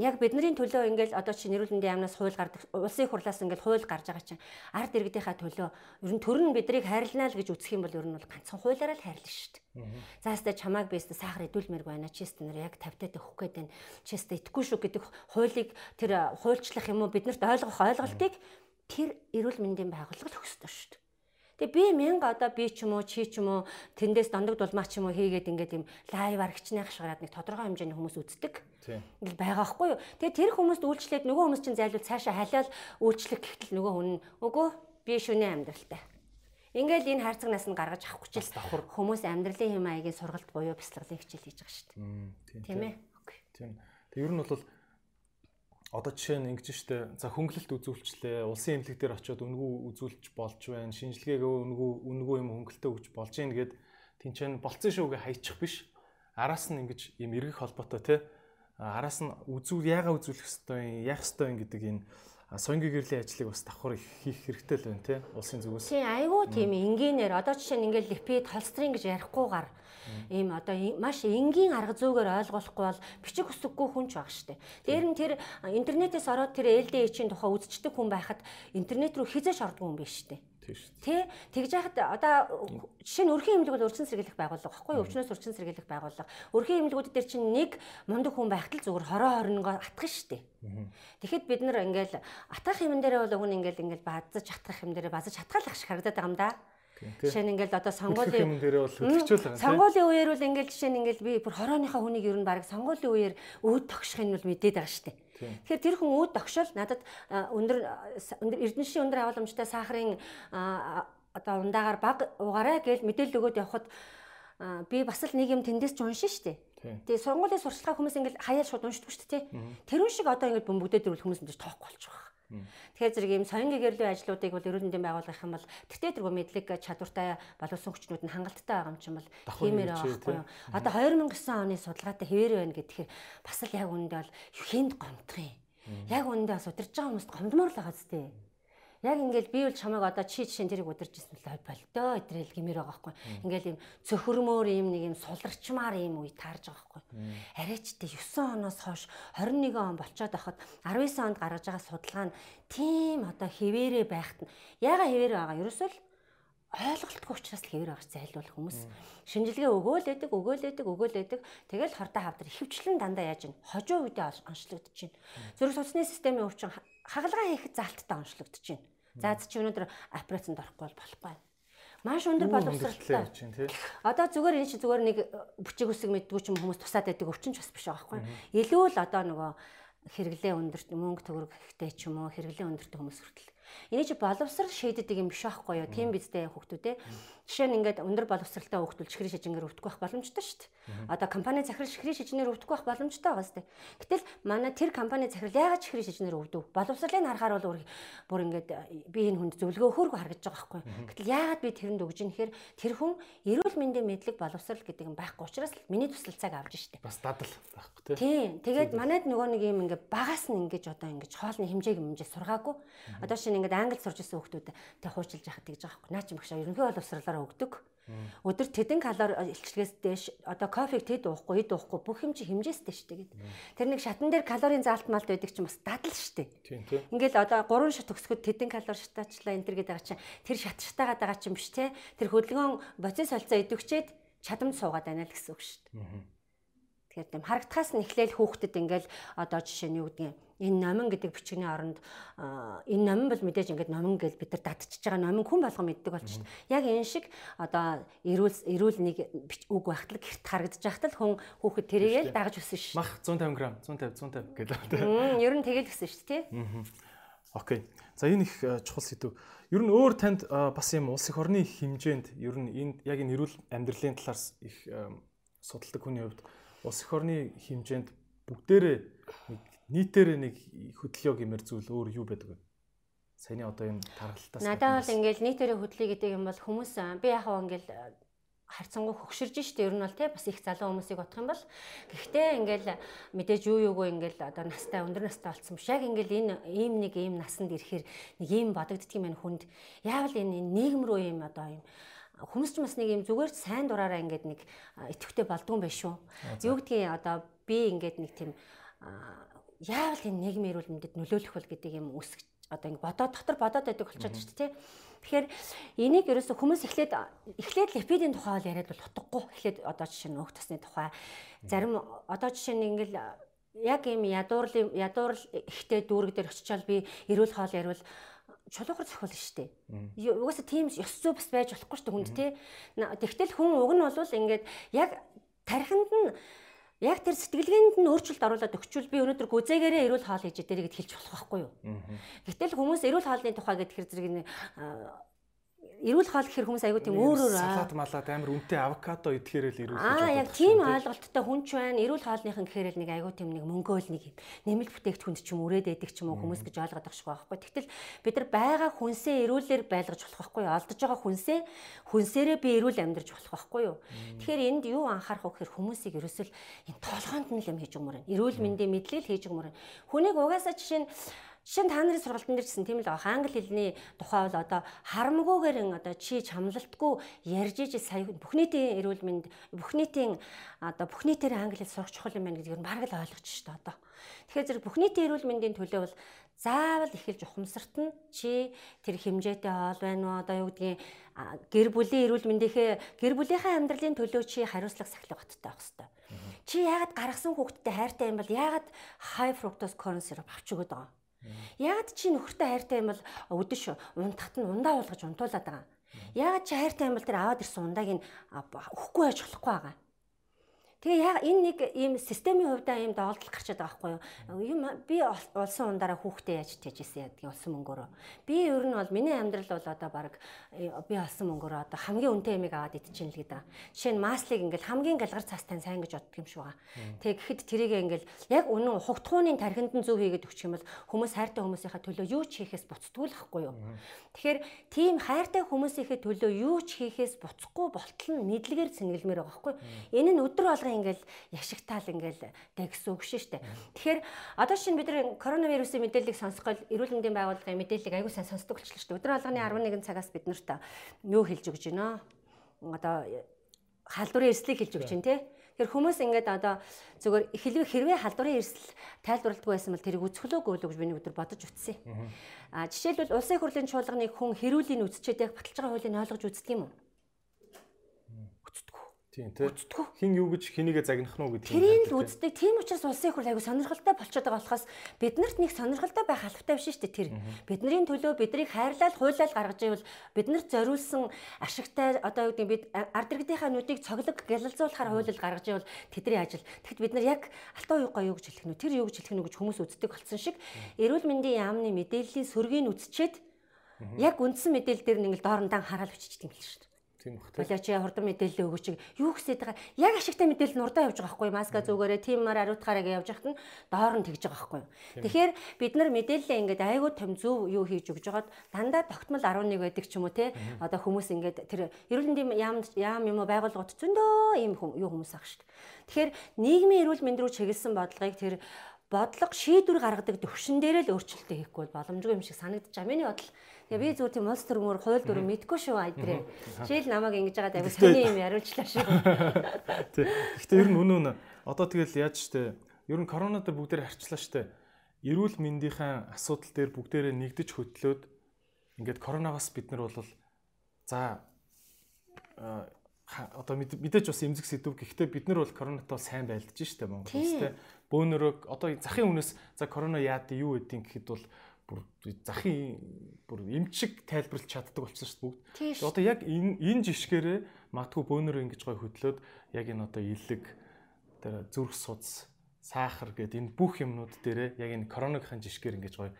S2: яг бидний төлөө ингээл одоо чи нэрүүлэндийн яамнаас хууль гардаг улсын хурлаас ингээл хууль гарч байгаа чинь ард иргэдийнхаа төлөө ер нь төр нь бидрийг хайрлнаа л гэж үзэх юм бол ер нь бол ганцхан хуулиараа л хайрлна шүү дээ. За хэвээ чамааг би хэвээ сахар идүүлмээр байна. Чи хэвээ нэр яг 50 таад өгөх гээд байна. Чи хэвээ итгэхгүй шүү гэдэг хуулийг тэр хуульчлах юм уу биднэрт ойлгох ойлголтыг тэр эрүүл мэндийн байгууллага л өгсдөг шүү дээ. Тэгээ би мянга одоо би ч юм уу чи ч юм уу тэндээс дондог дулмаа ч юм уу хийгээд ингээд юм лайваар хичнээн хашгираад нэг тодорхой хэмжээний хүмүүс үздэг. Ингээл байгаа хгүй юу. Тэгээ тэр хүмүүст үйлчлээд нөгөө хүмүүс чинь зайлуул цаашаа халиал үйлчлэх гэхтэл нөгөө хүн өгөө би шүнээ амьдралтай. Ингээл энэ хайрцагнаас нь гаргаж авах хүчил хүмүүс амьдралын хэм маягийн сургалт буюу бяцлаглалын хичээл хийж байгаа шүү дээ. Тийм ээ.
S1: Тийм. Тэг ер нь бол одоо жишээ нь ингэж штэ. За хөнгөлөлт үзүүлчлээ. Улсын эмнэлэг дээр очиод үнгүү үзүүлж болж байна. Шинжилгээг үнгүү үнгүү юм хөнгөлтөө өгч болж гин гэд тэнцэн болцсон шүүгээ хайчих биш. Араас нь ингэж юм эргэх холбоотой те араас нь үзүүл яага үзүүлэх хэвээр яах хэвээр гэдэг энэ соёнгийн гэрлийн ажлыг бас давхар хийх хэрэгтэй л байна те улсын зүгээс.
S2: Тийм айгүй тийм энгийнээр. Одоо жишээ нь ингээл липид холестерин гэж ярихгүйгээр ийм одоо маш энгийн арга зүйгээр ойлгуулахгүй бол бичих хүсэггүй хүн ч баг штэ. Дээр нь тэр интернетээс ороод тэр LDH-ийн тухай үзчихдэг хүн байхад интернет рүү хизээш ордог хүн биш штэ. Тэ тэгж яхад одоо жишээ нь өрхийн бол өрчин сэргийлэх байгууллага багхгүй өвчнөөс өрчин сэргийлэх байгууллага. Өрхийн эмнэлгүүд дээр чинь нэг мундаг хүн байхад л зүгээр хороо хорнгоо атгах штеп. Тэгэхэд бид нар ингээл атгах юм дээр бол уг нь ингээл ингээл базаж атгах юм дээр базаж хатгаалах шиг харагдаад байгаа юм да. Жишээ нь ингээл одоо сонгуулийн
S1: юм дээрээ бол хөдөлгчүүл байгаа.
S2: Сонгуулийн үеэр бол ингээл жишээ нь ингээл би бүр хорооныхаа хүнийг ер нь баг сонгуулийн үеэр өөд тогшихын бол мэдээд байгаа шүү дээ. Тэгэхээр тэр хүн өөд тогшол надад өндөр өндөр эрдэнэшийн өндөр агуулмжтай сахарын одоо ундаагаар баг угаарай гэж мэдээлэл өгөөд явхад би бас л нэг юм тэндээс ч уншин штэ. Тэгээ сургуулийн сурчлагаа хүмүүс ингээл хаяа шууд уншдаг штэ тий. Тэрүүн шиг одоо ингээд бөмбөгдөөд ирвэл хүмүүс энэ тоохгүй болчих واخ. Тэгэхээр зэрэг ийм соёнгийн гэрлийн ажлуудыг бол эрүүл мэндийн байгууллах юм бол тэгтээ тэргүй мэдлэг чадвартай боловсон хүчнүүд нь хангалттай байгаа юм чинь бол тиймэр байгаа байхгүй юу. Одоо 2009 оны судалгаатай хэвээр байна гэдгээр бас л яг үүндээ бол хинд гомдох юм. Яг үүндээ бас удирж байгаа хүмүүст гомдмоор л байгаа зү. Яг ингээл би бол чамайг одоо чи жишээ тэрийг удирж ирсэн л болтоо өдрөл гэмээр байгаа байхгүй. Ингээл ийм цөхөрмөр ийм нэг ийм суларчмаар ийм үе таарж байгаа байхгүй. Арайчтай 9 оноос хойш 21 он болцоод байхад 19 онд гаргаж байгаа судалгаа нь тийм одоо хэвээрээ байхад нь яга хэвээр байгаа. Ерөөсөө л ойлголтгүй учраас л хэвээр байгаач зайлуул хүмүүс. Шинжилгээ өгөөлэдэг, өгөөлэдэг, өгөөлэдэг. Тэгэл хордоо хавдар ихэвчлэн дандаа яаж ин хожоо үедээ онцлогдож байна. Зүрх судасны системийн өвчин хагалгаа хийхэд залттай онцлогдож байна. За чи өнөөдөр операцанд орохгүй бол болохгүй. Маш өндөр боловсралтай. Одоо зүгээр энэ чи зүгээр нэг бүчиг үсэг мэддгүү ч юм хүмүүс тусаад байдаг өвчин ч бас биш байгаа байхгүй. Илүү л одоо нөгөө хэрэглээ өндөрт мөнгө төгрөг ихтэй ч юм уу хэрэглээ өндөртэй хүмүүс хүртэл Эний чи боловсрал шийддэг юм биш байхгүй юу? Тийм биздээ хүүхдүүд те. Жишээ нь ингээд өндөр боловсралтай хүүхдүүл чихрийн шижингээр өвдөх байх боломжтой шүү дээ. Одоо компани захирал чихрийн шижинээр өвдөх байх боломжтой байгаа сте. Гэтэл манай тэр компани захирал яагаад чихрийн шижинээр өвдөв? Боловсралыг харахаар бол бүр ингээд би энэ хүнд зөвлөгөө өгөхөргөө харагдаж байгаа байхгүй? Гэтэл яагаад би тэрэнд өгж ийн гэхээр тэр хүн эрүүл мэндийн мэдлэг боловсрал гэдэг юм байхгүй учраас миний туслалцааг авж штэ.
S1: Бас дадал байхгүй тий.
S2: Тийм. Тэгээд манайд нөгөө нэг юм ингээд багаас нь ингээд одоо ингээд хоолны хэмжээг хэмжээ сургаагүй. Одоо шинэ ингээд англи сурж исэн хүүхдүүд тэг хуучилж яхад тэгж байгаа байхгүй. Наа чи багшаа ерөнхий боловсралаараа өгдөг. Өдөр тэдэн калори илчлэгээс дээш одоо кофег тэд уухгүй, эд уухгүй бүх юм чи хэмжээстэй шүү дээ гэд. Тэр нэг шатан дээр калорийн заалт малт байдаг чинь бас дадал шүү дээ. Ингээл одоо 3 шат төгсгöd тэдэн калори шатаачлаа энэ төр гэдэг байгаа чинь тэр шат шатаагаад байгаа чинь биш те. Тэр хөдөлгөөн боцис солилцоо идэвчээд чадамж суугаад байна л гэсэн үг шүү дээ. Тэгэхээр тийм харагдахаас нь эхлээл хүүхдэд ингээл одоо жишээ нь юу гэдгийг энэ номин гэдэг бичгийн оронд энэ номин бол мэдээж ингээд номин гэж бид нар датчихж байгаа номин хүн болгон мэддэг болчих. Яг энэ шиг одоо эрүүл эрүүл нэг үг байхтал гэрт харагдаж байхтал хүн хүүхэд тэрийгэл дагаж өссөн ш.
S1: Мах 150 г 150 150 гэдэг.
S2: Ер нь тэгэл гэсэн ш тий.
S1: Окей. За энэ их чухал сэдв. Ер нь өөр танд бас юм улс их орны хэмжээнд ер нь энэ яг энэ эрүүл амьдралын талаас их судалдаг хүний хувьд улс эх орны хэмжээнд бүгдээрээ нэг нийтээр нэг хөдлөё гэмээр зүйл өөр юу байдаг вэ? Саяны одоо энэ тархалтаас
S2: Надад бол ингээл нийтээр хөдлөе гэдэг юм бол хүмүүс би яг хаа ингээл харцангуй хөгширж штэ. Ер нь бол тий бас их залуу хүмүүсийг бодох юм бол. Гэхдээ ингээл мэдээж юу юугүй ингээл одоо настай өндөр настай болсон биш. Яг ингээл энэ ийм нэг ийм насанд ирэхээр нэг ийм бодогддгийм байх хүнд. Яавал энэ нийгэм рүү ийм одоо ийм хүмүүс ч бас нэг юм зүгээр сайн дураараа ингээд нэг итгэвтэй болдгоо байх шүү. Юу гэдгийг одоо би ингээд нэг тийм яавал энэ нийгмийн эрүүл мэндэд нөлөөлөх бол гэдэг юм үсгэж одоо ингэ бодоод дотор бодоод байдаг болчиход шүү дээ. Тэгэхээр энийг ерөөсө хүмүүс эхлээд эхлээд липидийн тухай бол яриад бол утгагүй. Эхлээд одоо жишээ нь өөх тосны тухай зарим одоо жишээ нь ингээл яг ийм ядуурлын ядуурл ихтэй дүүрэг дээр очичаал би эрүүл хоол ярил чулуухар зохиол шүү дээ. Угаасаа тийм ёс зүй бас байж болохгүй шүү дээ хүнд тий. Тэгтэл хүн уг нь бол ингээд яг тархинд нь яг тэр сэтгэлгээнд нь өөрчлөлт оруулаад өгчүүл би өнөөдөр гүзээгээрээ эрүүл хоол хийж дээрээ гэд хэлж болох байхгүй юу. Гэтэл хүмүүс эрүүл хоолны тухай гэхээр зэрэг эрүүл хоол гэхэр хүмүүс айгүй тийм өөр өөр
S1: салат малаад амар үнэтэй авокадо идэхээр л эрүүл
S2: Аа яг тийм ойлголттой хүнч байна. Эрүүл хоолныхан гэхээр л нэг айгүй тийм нэг мөнгөөл нэг юм. Нэмэлт бүтээгдэхүүнд ч юм үрээд байдаг ч юм уу хүмүүс гэж ойлгоод шиг байхгүй. Тэгтэл бид нар байгаа хүнсээ эрүүлэр байлгаж болох байхгүй? Олдож байгаа хүнсээ хүнсээрээ би эрүүл амьдарч болох байхгүй юу? Тэгэхээр энд юу анхаарах вэ гэхээр хүмүүсийг ерөөсөл энэ толгоонд нь л юм хийж өгмөр байна. Эрүүл мэндийн мэдлэл хийж өгмөр. Хүнийг угаасаа жишээ нь Жишээ нь та нарын сургалтын дээр гэсэн тийм л баг. Англи хэлний тухай бол одоо харамгүйгээр одоо чи чамлалтгүй ярьж иж сая бүх нийтийн эрүүл мэнд бүх нийтийн одоо бүх нийтээр англи хэл сурах чухал юм байна гэдгийг нь бараг л ойлгож шүү дээ одоо. Тэгэхээр зэрэг бүх нийтийн эрүүл мэндийн төлөө бол заавал эхэлж ухамсарт нь чи тэр хэмжээтэй хоол байна уу одоо юу гэдгийг гэр бүлийн эрүүл мэндийнхээ гэр бүлийнхээ амьдралын төлөө чи хариуцлага сахилга баттай байх хэрэгтэй. Чи яагаад гаргасан хүүхдтэй хайртай юм бол яагаад high fructose corn syrup авч өгöd байгаа? Яагаад чи нөхөртэй хайртай юм бол өдөш унтахт нь ундаа уулгаж унтуулад байгаа. Яагаад чи хайртай юм бол тэр аваад ирсэн ундааг нь өгөхгүй байж болохгүй байгаа. Тэгээ яг энэ нэг ийм системийн хувьдаа ийм доолдол гарчаад байгаа байхгүй юу? Юм би олсон ундараа хүүхдээ яаж тэжсэн ядгийн олсон мөнгөөрөө. Би ер нь бол миний амьдрал бол одоо баг э, би олсон мөнгөөрөө одоо хамгийн үнэтэй ямиг аваад идчихээн л гэдэг. Жишээ нь маслыг ингээл хамгийн галгар цаастай сайн гэж боддог юм шиг байгаа. Тэгээ гэхэд тэрийг ингээл яг үнэн хугтгууны тархинд нь зөв хийгээд өгчих юм бол хүмүүс хайртай хүмүүсийнхаа төлөө юу ч хийхээс буцдгүй л байхгүй юу? Тэгэхээр тийм хайртай хүмүүсийнхээ төлөө юу ч хийхээс буцахгүй болтол нь мэдлэгээр сэнгэлмээр байгаа байхгүй юу? Энэ нь өдөр болгон ингээл яшигтаал ингээл тэг гэсэн үг шүү дээ. Тэгэхээр одоо шинэ бид нар коронавирусын мэдээллийг сонсгол эрүүл мэндийн байгууллагын мэдээллийг аягүй сайн сонсдог болчихлоо шүү дээ. Өдөр алганы 11 цагаас бид нарт юу хэлж өгч байна? Одоо халдварын эрсдлийг хэлж өгч байна тий. Тэгэхээр хүмүүс ингээд одоо зөвхөн хэлбэг хэрвээ халдварын эрсдэл тайлбарладаг байсан бол тэрийг үзэхлөөгүй л гэж миний өдөр бодож үтсэн. А жишээлбэл улсын хурлын чуулганыг хүн хэрүүлийн үзчихэд яг баталж байгаа хуулийг ойлгож үздэг юм уу?
S1: Тийм тий. Хин юу гэж хинийгээ загнах нь уу гэдэг.
S2: Тэрийг л үздэг. Тийм учраас улсын их хурл айгу сонирхолтой болчиход байгаа болохоос биднэрт нэг сонирхолтой байх албатай биш шүү дээ тэр. Бидний төлөө биднийг хайрлал хуйлал гаргаж ивэл биднэрт зориулсан ашигтай одоо юу гэдэг бид ард иргэдийнхаа нүдийг цоглог гялалзуулахаар хуйлал гаргаж ивэл тэдний ажил. Тэгэхэд бид нар яг алтан уяга юу гэж хэлэх нь тэр юу гэж хэлэх нь гэж хүмүүс үздэг болсон шиг эрүүл мэндийн яамны мэдээллийн сөргийг үзчихэд яг үндсэн мэдээлэл дээр нэг л доорондоо хараад биччихдэг юм л шүү дээ. Тийм бах. Болооч хурдан мэдээлэл өгөөч. Юу гэсэд байгаа? Яг ашигтай мэдээлэл нурдаа явж байгаа байхгүй маска зүгээрээ тиймээр ариутгаараа явж байхад нь доор нь тэгж байгаа байхгүй. Тэгэхээр бид нар мэдээлэлээ ингээд айгүй том зөв юу хийж өгж байгаад дандаа тогтмол 11 байдаг ч юм уу те. Одоо хүмүүс ингээд тэр эрүүл мэндийн яам яам юм уу байгууллагууд зөндөө ийм юу хүмүүс ах шүү дээ. Тэгэхээр нийгмийн эрүүл мэнд рүү чиглэсэн бодлогыг тэр бодлого шийдвэр гаргадаг төвшин дээр л өөрчлөлтөө хийхгүй боломжгүй юм шиг санагдаж байгаа. Миний бодол Тэгээ би зүгээр тийм улс төрмөр хууль дүрм мэдгүй шүү айдрээ. Жишээл намайг ингэж байгаа дайгу сони юм яриулчлаа шүү. [laughs]
S1: Тий. Гэхдээ ер нь үнэн үнэ. Одоо тэгэл яаж штэ. Ер нь корона дээр бүгдээр харчлаа штэ. Эрүүл мэндийнхэн асуудал дээр бүгдээрээ нэгдэж хөтлөөд ингээд коронавигаас бид нар бол за одоо мэдээж бас эмзэг сэдв гэхдээ бид нар бол коронавитой сайн байлдаж штэ Монгол үстэй бөөнөрөг одоо захын үнээс за корона яад юу гэдгийг гэхэд бол бүр захын бүр эмчиг тайлбарлаж чаддаг болсон шүү дээ бүгд. Одоо яг энэ энэ жишгээрээ матгүй бөөнөрөө ингэж гой хөдлөөд яг энэ одоо илэг тэр зүрх судас сахар гэдэг энэ бүх юмнууд дээрээ яг энэ коронавигийн жишгээр ингэж гой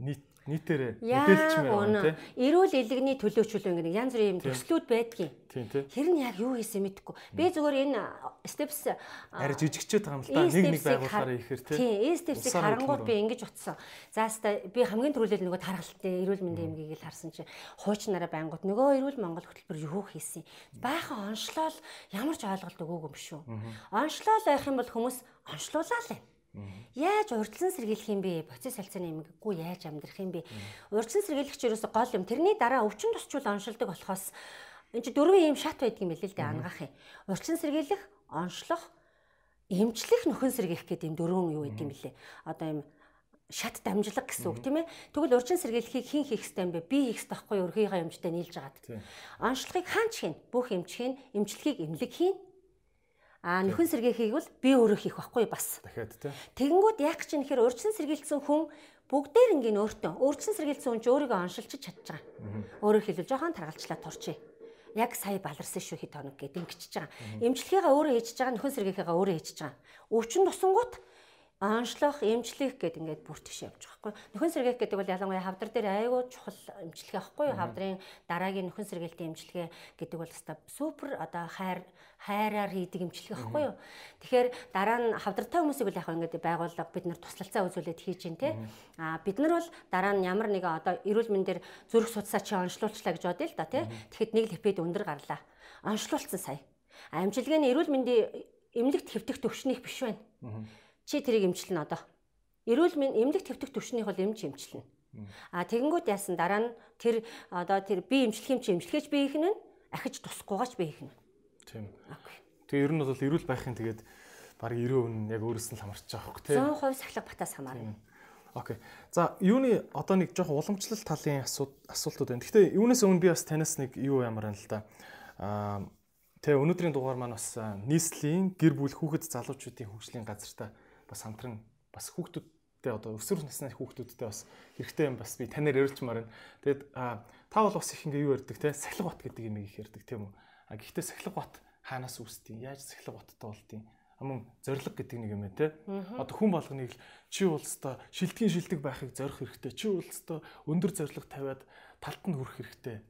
S1: нийт нийтээрээ
S2: мэдээлчмээр байна тийм. Эрүүл элэгний төлөөчлөө ингэ янз бүрийн юм төслүүд байдгийн.
S1: Тийм тийм.
S2: Тэр нь яг юу хийсэн мэдэхгүй. Би зүгээр энэ steps
S1: арай жижигчээд байгаа юм л да. Нэг нэг байгуулахаараа ихээр тийм.
S2: Тийм, steps-ийг харангууд би ингэж утсан. За хаста би хамгийн түрүүлэл нөгөө тархалтын эрүүл мэндийн эмгийг л харсан чи хуучнараа байнгут нөгөө эрүүл Монгол хөтөлбөр юу хийсэн. Баахан онцлол ямар ч ойлголт өгөөгүй юм шүү. Онцлол байх юм бол хүмүүс онцлуулаа л юм Яаж урьдчилан сэргийлэх юм бэ? Процесс салцааны эмгэггүй яаж амьдрах юм бэ? Урьдчилан сэргийлэгч ерөөсө гол юм. Тэрний дараа өвчин тусчул оншилдог болохоос энэ чи дөрвөн юм шат байдаг юм байл л дээ ангаах юм. Урьдчилан сэргийлэх, онцлох, эмчлэх, нөхөн сэргийлэх гэдэг юм дөрвөн юу байдаг юм бэлээ. Одоо юм шат дамжлаг гэсэн үг тийм ээ. Тэгвэл урьдчилан сэргийлэхийг хэн хийх ёстой юм бэ? Би хийх ёстой байхгүй юу? Өрхийнхаа эмчтэй нийлж агаад. Онцлохыг хаан ч хийн. Бүх эмч хийн, эмчлэхийг эмнэлэг хийн А нөхөн сэргээхийг бол би өөрөө хийх байхгүй бас.
S1: Дахиад тий.
S2: Тэгэнгүүт яг чинь нэхэр урьдчилан сэргийлсэн хүн бүгдээр ингийн өөртөө урьдчилан сэргийлсэн хүн ч өөрийгөө оншилж чадж байгаа. Өөрөөр хэлбэл жоохон таргалчлаа турчээ. Яг сая баларсан шүү хэд хоног гэдэг ингэчихэж байгаа. Эмчилгээгээ өөрөө хийж байгаа, нөхөн сэргээхээгээ өөрөө хийж байгаа. Өвчин тусангууд онцлох, эмчлэх гэд ингээд бүр тийш явж байгаа хгүй. Нөхөн сэргээх гэдэг бол ялангуяа хавдар дээр айгүй чухал эмчилгээ байхгүй юу? Хавдрын дараагийн нөхөн сэргээлтийн эмчилгээ гэдэг бол өста супер одоо хайр хайраар хийдэг эмчилгээ байхгүй юу? Тэгэхээр дараа нь хавдартай хүмүүсийг бол яг ингээд байгууллага бид нар туслалцаа үзүүлээд хийж гин те. Аа бид нар бол дараа нь ямар нэгэн одоо эрүүл мэндээр зүрх судасаа чи онцлуулчлаа гэж бодъё л да те. Тэгэхэд нэг липид өндөр гарлаа. Онцлуулсан сая. Амжилгээний эрүүл мэндийн эмнэлэгт хэвтэх төвшнийг биш байна Чи тэрийг эмчилнэ одоо. Эрүүл мэнд эмнэлэг твтөх төвшнийг бол эмч эмчилнэ. А тэгэнгүүт яасан дараа нь тэр одоо тэр би эмчлэх юм чи эмчлэхэж би ихнэ ахиж тусахгүйгаач би ихнэ.
S1: Тийм. Тэгээ ер нь бол эрүүл байхын тэгээд баг 90% яг өөрөөс нь хамарч байгаа хөөе тийм.
S2: 100% сахлах батаас хамаарна.
S1: Окей. За юуны одоо нэг жоох уламжлалт талын асуултууд байна. Гэхдээ юунаас өмнө би бас танаас нэг юу ямар юм л да. Аа тэгээ өнөөдрийн дугаар маань бас нийслэлийн гэр бүл хүүхэд залуучуудын хөгжлийн газартаа бас хамтран бас хүүхдүүдтэй одоо өсвөр насны хүүхдүүдтэй бас хэрэгтэй юм бас би танаар ярьчмаар байна. Тэгэд Та бол бас их ингээ юу ярьдаг те сахилга бот гэдэг юм их ярьдаг тийм үү. А гэхдээ сахилга бот хаанаас үүсдэг? Яаж сахилга боттой болдгийг? Амун зориг гэдэг нэг юм ээ те. Одоо хүн болгоныг чи улстай шилдгийн шилдэг байхыг зорих хэрэгтэй. Чи улстай өндөр зориг тавиад талд нь хүрэх хэрэгтэй.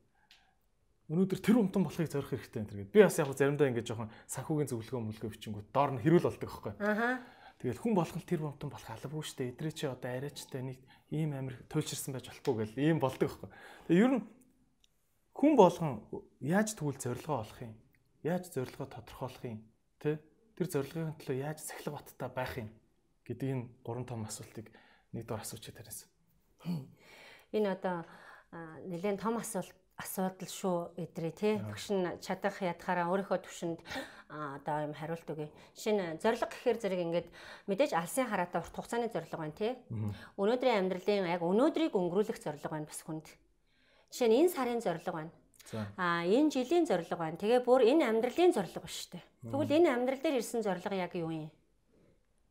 S1: Өнөөдөр тэр умтан болохыг зорих хэрэгтэй энэ гэдэг. Би бас яг заримдаа ингэ жоохон санхүүгийн зөвлөгөө мөлгөө бичингүүд доор нь хэрүүл болдог байхгүй. Аа. Тэгэл хүн болгол тэр умтан болох албагүй шүү дээ. Эдрээ чи одоо арайчтай нэг ийм амир туйлширсан байж болохгүй гэл ийм болдог байхгүй. Тэгээ ер нь хүн болгон яаж тэгвэл зорилгоо олох юм? Яаж зорилгоо тодорхойлох юм? Тэ? Тэр зорилгын төлөө яаж сахилга баттай байх юм гэдэг энэ гурван том асуултыг нэг дор асуучих тараас.
S2: Энэ одоо нэлээд том асуулт асуудал шүү эдрээ тий багш нь чадах ядахаараа өөрийнхөө төвшөнд одоо юм хариулт өгье. Шинэ зориг гэхээр зэрэг ингээд мэдээж алсын хараатай урт хугацааны зориг байна тий. Өнөөдрийн амьдралын яг өнөөдрийг өнгөрүүлэх зориг байна бас хүнд. Жишээ нь энэ сарын зориг байна. Аа энэ жилийн зориг байна. Тэгээ бүр энэ амьдралын зориг ба дээ. Тэгвэл энэ амьдрал дээр ирсэн зориг яг юу юм?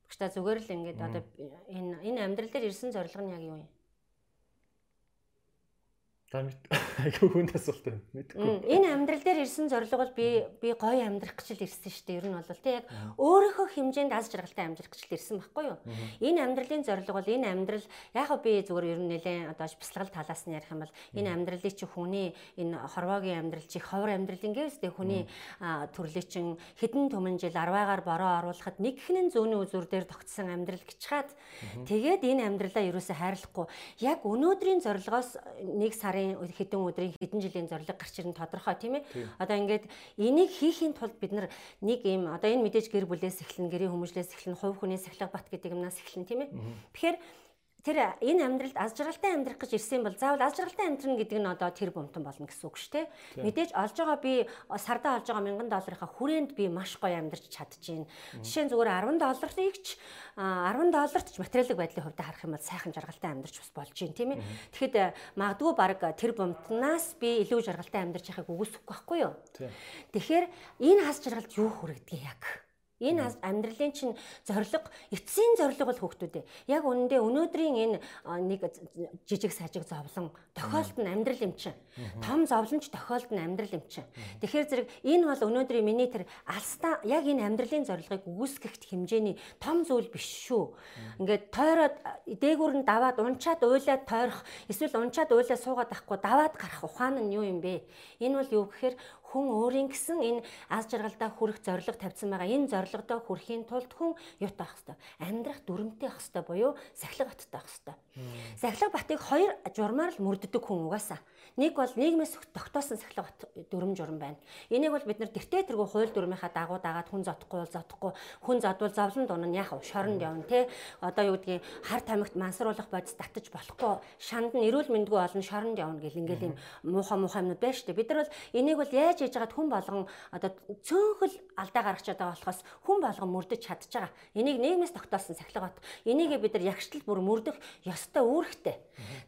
S2: Багш та зүгээр л ингээд одоо энэ энэ амьдрал дээр ирсэн зориг нь яг юу юм?
S1: Та мэд [laughs] айгүй хүнд асуулт байна.
S2: Мэдгүй. Энэ амьдрал дээр ирсэн зорилго бол би би гоё амьдрах гэж л ирсэн шүү дээ. Ер нь бол тий яг өөрийнхөө хэмжээнд аз жаргалтай амьдрах гэж л ирсэн байхгүй юу? Энэ амьдралын зорилго бол энэ амьдрал яг би зүгээр ер нь нэлээд одоо бяцлагал талаас нь ярих юм бол энэ амьдралыг чи хүний энэ хорвоогийн амьдрал чи ховор амьдрал ингээс дээ хүний төрлөө чин хэдэн түмэн жил арваагаар бороо оруулахад нэг ихнэн зүүнний үзүр дээр тогтсон амьдрал гэж хаад тэгээд энэ амьдралаа ерөөсө хайрлахгүй. Яг өнөөдрийн зорилгоос нэг сарын сарын хэдэн өдрийн хэдэн жилийн зорилго гарч ирэн тодорхой тийм ээ. Одоо ингээд энийг хийхийн тулд бид нар нэг юм одоо энэ мэдээж гэр бүлээс эхлэн гэрийн хүмүүжлээс эхлэн хувь хүний сахилга бат гэдэг юмнаас эхлэн тийм ээ. Тэгэхээр тэр энэ амьдралд аз жаргалтай амьдрах гэж ирсэн бол заавал аз жаргалтай амьдрах гэдэг нь одоо тэр бомтон болно гэсэн үг шүү дээ. Мэдээж олж байгаа би сардаа олж байгаа 1000 долларынхаа хүрээнд би маш гоё амьдарч чадчихээн. Жишээ нь зүгээр 10 долларыг ч 10 долларт ч материалын байдлын хувьд харах юм бол сайхан жаргалтай амьдарч бас болж юм тийм ээ. Тэгэхэд магадгүй баг тэр бомтнаас би илүү жаргалтай амьдарч яхахыг үгүйсэхгүй байхгүй юу? Тэгэхээр энэ аз жаргалд юу хүрэгдэг яг? Энэ амьдралын чинь зориг эцсийн зориг бол хүүхдүүд. Яг үнэндээ өнөөдрийн энэ нэг жижиг сажиг зовлон тохиолдол нь амьдрал юм чинь. Том зовлонч тохиолдол нь амьдрал юм чинь. Тэгэхээр зэрэг энэ бол өнөөдрийн миний тэр алстаа яг энэ амьдралын зорилгыг үүсгэх хэмжээний том зүйл биш шүү. Ингээд тойроод дээгүүр нь даваад унчаад уйлаад тойрох эсвэл унчаад уйлаад суугаад ахгүй даваад гарах ухаан нь юу юм бэ? Энэ бол юу гэхээр хүн өөрийн гэсэн энэ аз жаргалдаа хүрэх зорилго тавьсан байгаа. Энэ зорилгодоо хүрэхийн тулд хүн юут авах хэвээр амьдрах дүрмтэй авах хэвээр буюу сахилга баттай авах хэвээр. Сахилга батыг хоёр журмаар л мөрддөг хүн угаасаа. Нэг бол нийгмээс тогтоосон сахилга бат дүрм журм байна. Энийг бол бид нар тэртээ тэргүй хууль дүрмийнхаа дагуу дагаад хүн зодохгүй бол зодохгүй, хүн зодвол зовлон дунан яах вэ? Шоронд явна те. Одоо юу гэдгийг хар тамхит мансруулах бодис татаж болохгүй. Шанд нь эрүүл мэндгүй олон шоронд явна гэл ингээл юм муухай муухай юмнууд байна шүү дээ. Бид нар бол энийг бол яаж яаж яжгаад хүн болгон одоо цөөхөл алдаа гаргаж байгаа болохоос хүн болгон мөрдөж чадж байгаа. Энийг нийгмээс тогтоосон сахилга бат. Энийг бид нар ягштал бүр мөрдөх ёстой үүрэгтэй.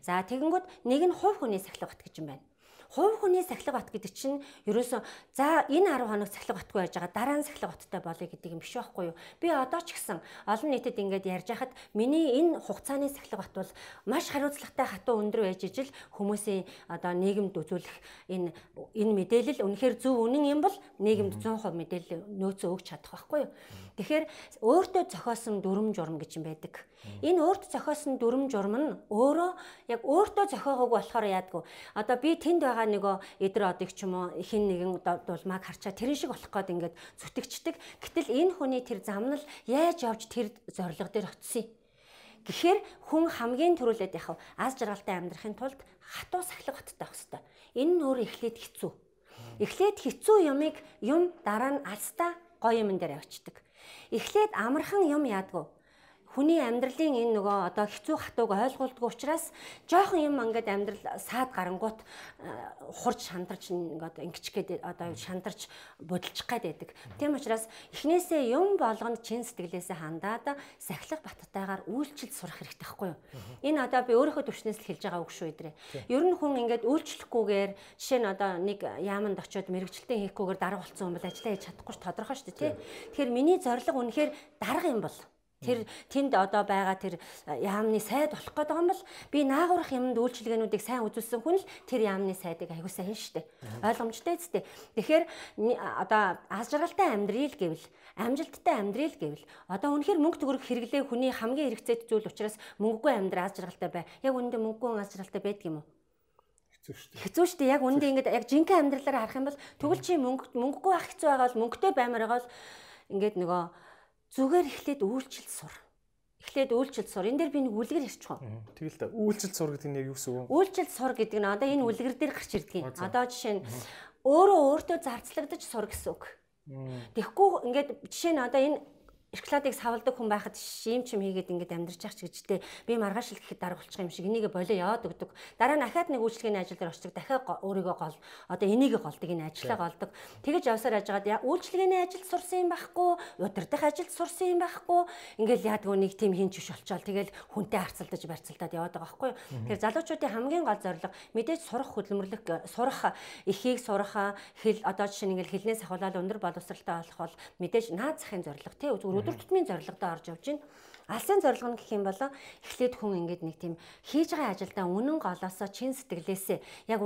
S2: За тэгэнгүүт нэг нь хувь хүний сахилга бат гэж юм байна хувь хүний сахилга бат гэдэг чинь ерөөсөө за энэ 10 хоног сахилга батгүй байж байгаа дараа нь сахилга баттай болъё гэдэг юм биш байхгүй юу? Би одоо ч гэсэн олон нийтэд ингээд ярьж хахад миний энэ хугацааны сахилга бат бол маш хариуцлагатай хатуу өндөр байж ижил хүмүүсийн одоо нийгэмд үзүүлэх энэ энэ мэдээлэл үнэхээр зөв үнэн юм бол нийгэмд 100% мэдээлэл нөөцөө өгч чадах байхгүй юу? Тэгэхээр өөртөө зохиосон дүрм журм гэж юм байдаг. Энэ өөртөө зохиосон дүрм журм нь өөрөө яг өөртөө зохиогоогүй болохоор яадгүй. Одоо би тэнд байгаа нөгөө эдэр одыг ч юм уу хин нэгэн дулмааг харчаа тэрэн шиг болох гээд ингээд зүтгэждэг. Гэтэл энэ хүний тэр зам нь яаж явж тэр зориг дээр очив Гэхдээ хүн хамгийн түрүүлээд яхав аз жаргалтай амьдрахын тулд хатуу сахилга баттай байх хэрэгтэй. Энэ нь өөр эхлээд хэцүү. Эхлээд хэцүү юмыг юм дараа нь алстаа гоё юм дээр авчдаг. Эхлээд амархан юм яадгүй хүний амьдралын энэ нөгөө одоо хэцүү хатууг ойлгуулдаг учраас жоохон юм ингээд амьдрал саад гарангуут э, хурж шандарч ингээд ингэч гээд одоо шандарч бодолчих гээд байдаг. Тийм учраас эхнээсээ юм болгонд чин сэтгэлээсээ хандаад сахилах баттайгаар үйлчлэл сурах хэрэгтэй байхгүй юу? Энэ одоо би өөрийнхөө төвшнээс л хэлж байгаа үг шүү идрээ. Ер нь хүн ингээд үйлчлэхгүйгээр жишээ нь одоо нэг яаманд очиод мэрэгчлэлтэн хийхгүйгээр дарга болсон хүн бол ажиллаа хийж чадахгүй ч тодорхой шүү дээ тий. Тэгэхээр миний зорилго үнэхээр дарга юм бол Тэр тэнд одоо байгаа тэр яамны сайд болох байгаа юм бол би наагуурах юмд үйлчилгээнүүдийг сайн үзүүлсэн хүн л тэр яамны сайдыг аягүй сайн штэ. Ойлгомжтой зү. Тэгэхээр одоо аз жаргалтай амьдрал гэвэл амжилттай амьдрал гэвэл одоо үнэхээр мөнгө төгрөг хэрэглээ хүний хамгийн хэрэгцээтэй зүйл учраас мөнгөгүй амьдрал аз жаргалтай бай. Яг үнэндээ мөнгөгүй аз жаргалтай байдаг юм уу?
S1: хэцүү шүү дээ.
S2: Хэцүү шүү дээ. Яг үндэ ингээд яг жинхэнэ амьдралаараа харах юм бол тэгвэл чи мөнгө мөнгөгүй байх хэцүү байгаа бол мөнгөтэй баймаар байгаа бол ингээд нөгөө зүгээр эхлээд үйлчлэл сур. Эхлээд үйлчлэл сур. Энэ дээр би нэг үлгэр ярьчих уу?
S1: Тэгэл та үйлчлэл сур гэдэг нь юу гэсэн үг вэ?
S2: Үйлчлэл сур гэдэг нь одоо энэ үлгэр дээр гарч ирдэг юм. Одоо жишээ нь өөрөө өөртөө зарцлагдаж сур гэсэн үг. Тэгэхгүй ингээд жишээ нь одоо энэ шоколадыг савладаг хүн байхад шим чим хийгээд ингээд амьдарч ах ч гэжтэй би маргааш л гэхэд дарга болчих юм шиг энийг болоо яваад өгдөг. Дараа нь ахаад нэг үйлчлэгийн ажил дээр очдог. Дахиад өөрийгөө гол одоо энийг голдог энэ ажлаа голдог. Тэгэж явсаар яжгаад үйлчлэгийн ажилд сурсан юм байхгүй, удирдах ажилд сурсан юм байхгүй. Ингээл яадгүй нэг тим хинч биш болчоол тэгэл хүнтэй харцалдаж барьцалдаад яваад байгаа байхгүй. Тэгэхээр залуучуудын хамгийн гол зорилго мэдээж сурах хөдөлмөрлөх сурах эхийг сурах хэл одоо жишээ нь ингээл хэлнээс ахуулаад өндөр боловсралтай болох бол мэдээж наад захын зорилго тий өдөр тутмын зорилгодоо орж явж байна. Алсын зорилго нь гэх юм бол эхлээд хүн ингээд нэг тийм хийж байгаа ажилдаа үнэн голоосоо чин сэтгэлээсээ яг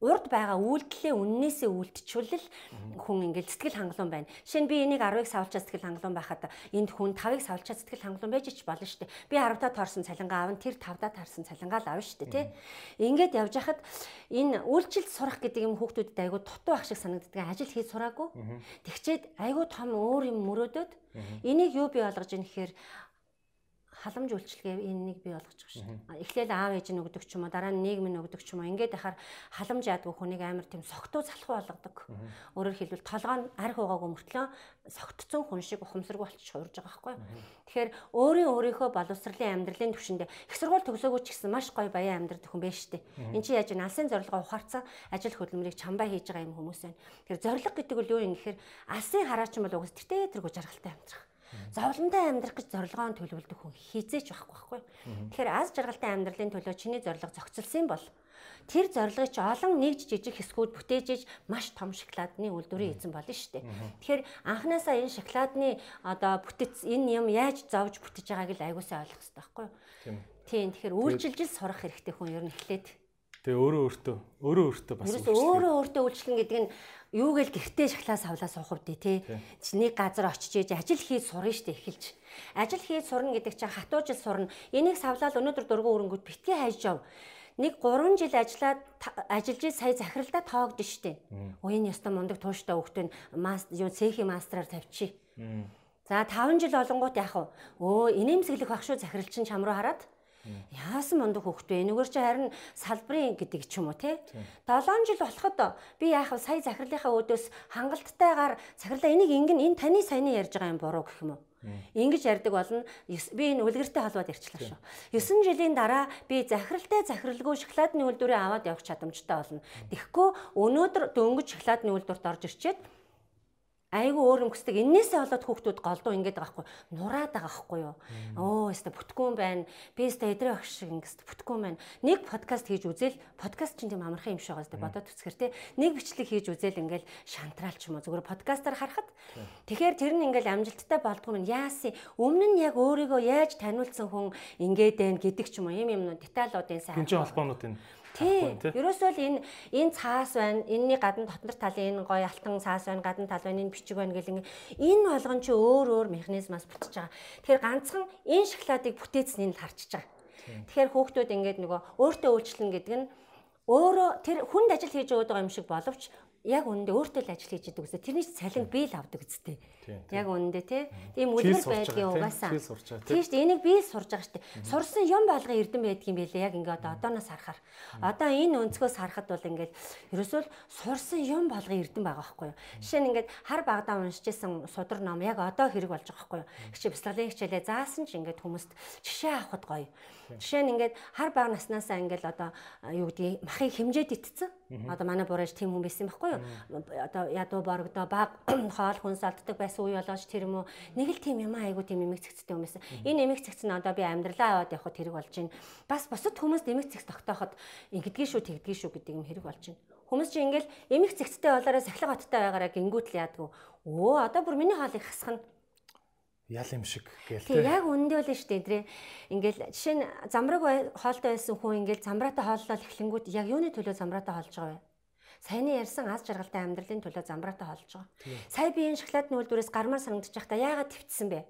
S2: урд байгаа үйлдэлээ үннээсээ үлдчихвэл хүн ингээл сэтгэл хангалуун байна. Нь би энийг 10-ыг савлчаа сэтгэл хангалуун байхад энд хүн 5-ыг савлчаа сэтгэл хангалуун байж ч болно шүү дээ. Би 10-таа таарсан цалингаа аав нь тэр 5-даа таарсан цалингаа л авна шүү дээ, тий. Ингээд явж хахад энэ үйлчлэл сурах гэдэг юм хүүхдүүдэд айгу дутуу ах шиг санагддаг. Ажил хийж сураагүй. Тэгчээд айгу том өөр юм мөрөөдөд энийг юу бий болгож ийн гэхээр халамж үйлчлэгээ энийг бий болгож байгаа шүү. Эхлээл аав ээж нь өгдөг ч юм уу, дараа нь нийгэм нь өгдөг ч юм уу. Ингээд яхаар халамж яадгүй хүнийг амар тийм согтуу залхуу болгодог. Өөрөөр хэлбэл толгой нь арх угаагүй мөртлөө согтцсон хүн шиг ухамсаргүй болчих хуурж байгаа байхгүй. Тэгэхээр өөрийн өөрийнхөө боловсролын амьдралын түвшиндээ их сургууль төгсөөгүй ч гэсэн маш гоё баян амьдрах хүн байж штэ. Энд чи яаж алсын зорилгоо ухаарцсан ажил хөдөлмөрийг чамбай хийж байгаа юм хүмүүс байна. Тэгэхээр зорилго гэдэг нь юу юм гэхээр алсын хараач юм бол угс тэртээ тэргүй жаргалтай амьдрах зовлонтой амьдрах гэж зорилгоон төлөвлөдөг хүн хизээч байхгүй байхгүй. Тэгэхээр аз жаргалтай амьдралын төлөө чиний зорилго зохицолсон бол тэр зорилгыг чи олон нэгж жижиг хэсгүүд бүтээж маш том шоколадны үйлдвэрийн эзэн болно шүү дээ. Тэгэхээр анханасаа энэ шоколадны одоо бүтэц энэ юм яаж зовж бүтэж байгааг л аягуулсаа ойлгох хэрэгтэй байхгүй юу? Тийм. Тэгэхээр үйлчилж сурах хэрэгтэй хүн ер нь эхлээд
S1: Тэгээ өөрөө өөртөө өөрөө өөртөө бас
S2: өөрөө өөртөө үйлчлэн гэдэг нь юу гээл гэртээ шахлаа савлаа суух үдэ тий. Чи нэг газар очиж ээж ажил хийж сурна штэ эхэлж. Ажил хийж сурна гэдэг чинь хатуу жил сурна. Энийг савлаад өнөөдөр дургуун өрөнгөд битгий хайж яв. Нэг 3 жил ажиллаад ажиллаж сая захиралдаа тоогд штэ. Уян ястаа мундаг тууштай хөвгтөн мас юу цэхийн мастраар тавьчих. За 5 жил олонгууд яах вэ? Өө инээмсэглэх байх шүү захирал чинь чам руу хараад Яасан мундаг хөхтэй энэгээр чи харин салбарын гэдэг ч юм уу те? 7 жил болоход би яах вэ? Сая захирлынхаа өөдөөс хангалттайгаар захирлаа энийг ингэн энэ таны саяны ярьж байгаа юм буруу гэх юм уу? Ингэж ярьдаг болно. Би энэ үлгэртэй холбоод ярьчлаа шүү. 9 жилийн дараа би захиралтай захиралгүй шоколадны үйлдвэрээ аваад явах чадамжтай болно. Тэгэхгүй өнөөдөр дөнгөж шоколадны үйлдвэрт орж ирчээд айгүй өөр өмсдөг. Иннээсээ болоод хүүхдүүд голдуу ингэж байгаа байхгүй. Нураад байгаа байхгүй юу? Оо, өстө бүтгүүн байна. Би өстө эдрээ багш шиг ингэж бүтгүүн байна. Нэг подкаст хийж үзэл подкаст чинь тийм амархан юм шиг байгаа зү бодоод үзэхэр те. Нэг бичлэг хийж үзэл ингээл шантраал ч юм уу зүгээр подкастаар харахад тэгэхээр тэр нь ингээл амжилттай болдгоо юм яасын өмнө нь яг өөрийгөө яаж таниулсан хүн ингээд байна гэдэг ч юм уу юм юм деталуудын сайн.
S1: Энд чинь холбоонууд энэ
S2: Тий. Ерөөсөө л энэ энэ цаас байна. Энийний гадна дотор талын энэ гоё алтан цаас байна, гадна тал байна, энэ бичиг байна гэл энэ болгон чи өөр өөр механизмаас бүтэж байгаа. Тэгэхээр ганцхан энэ шоколадыг бүтээцнийг л харчиж байгаа. Тэгэхээр хүүхдүүд ингээд нөгөө өөртөө үйлчлэн гэдэг нь өөрөө тэр хүнд ажил хийж өгöd байгаа юм шиг боловч яг үнэндээ өөртөө л ажил хийж идэг үстэй. Тэрний цалин би л авдаг үстэй. Яг үнэндээ тий. Тийм үлгэр байдгийн угаасаа. Тийм шүү дээ. Энийг би сурж байгаа шүү дээ. Сурсан юм болгон эрдэн байдгийн байлээ. Яг ингээ одоо одооноос харахаар. Одоо энэ өнцгөөс харахад бол ингээд ерөөсөө сурсан юм болгон эрдэн байгаа байхгүй юу. Жишээ нь ингээд хар багадаа уншижсэн судар ном яг одоо хэрэг болж байгаа байхгүй юу. Хичээ бяцлаглалын хичээлээ заасан ч ингээд хүмүүст жишээ авахд гоё. Жишээ нь ингээд хар бага наснаасаа ингээд одоо юу гэдгийг махыг хэмжээд итцэн. Одоо манай бураж тийм хүн байсан байхгүй юу? Одоо ядуу борогдоо баг [clears throat] хоол хүнс алддаг байсан үе болооч тэр юм уу? Нэг л тийм юм айгу тийм эмэг цэгцтэй хүн байсан. Энэ эмэг цэгц нь одоо би амьдралаа аваад явхад хэрэг болж байна. Бас бусад хүмүүс эмэг цэгц тогтооход ингэдгий шүү тэгдгий шүү гэдэг юм хэрэг болж байна. Хүмүүс чинь ингээл эмэг цэгцтэй болоороо сахилга баттай байгаараа гингүүтэл яадаг. Өө одоо бүр миний хоолыг хасхна
S1: ял юм шиг гээл
S2: тий. Яг үнэндээ бол шүү дээ эдрээ. Ингээл жишээ нь замраг хоолтой байсан хүн ингээл замраатай хооллол эхлэнгүүт яг юуны төлөө замраатай хоолж байгаа вэ? Саяны ярьсан аз жаргалтай амьдралын төлөө замраатай хоолж байгаа. Сая биеийн шоколадны үйлдвэрээс гармаар санагдаж байхдаа яагаад твцсэн бэ?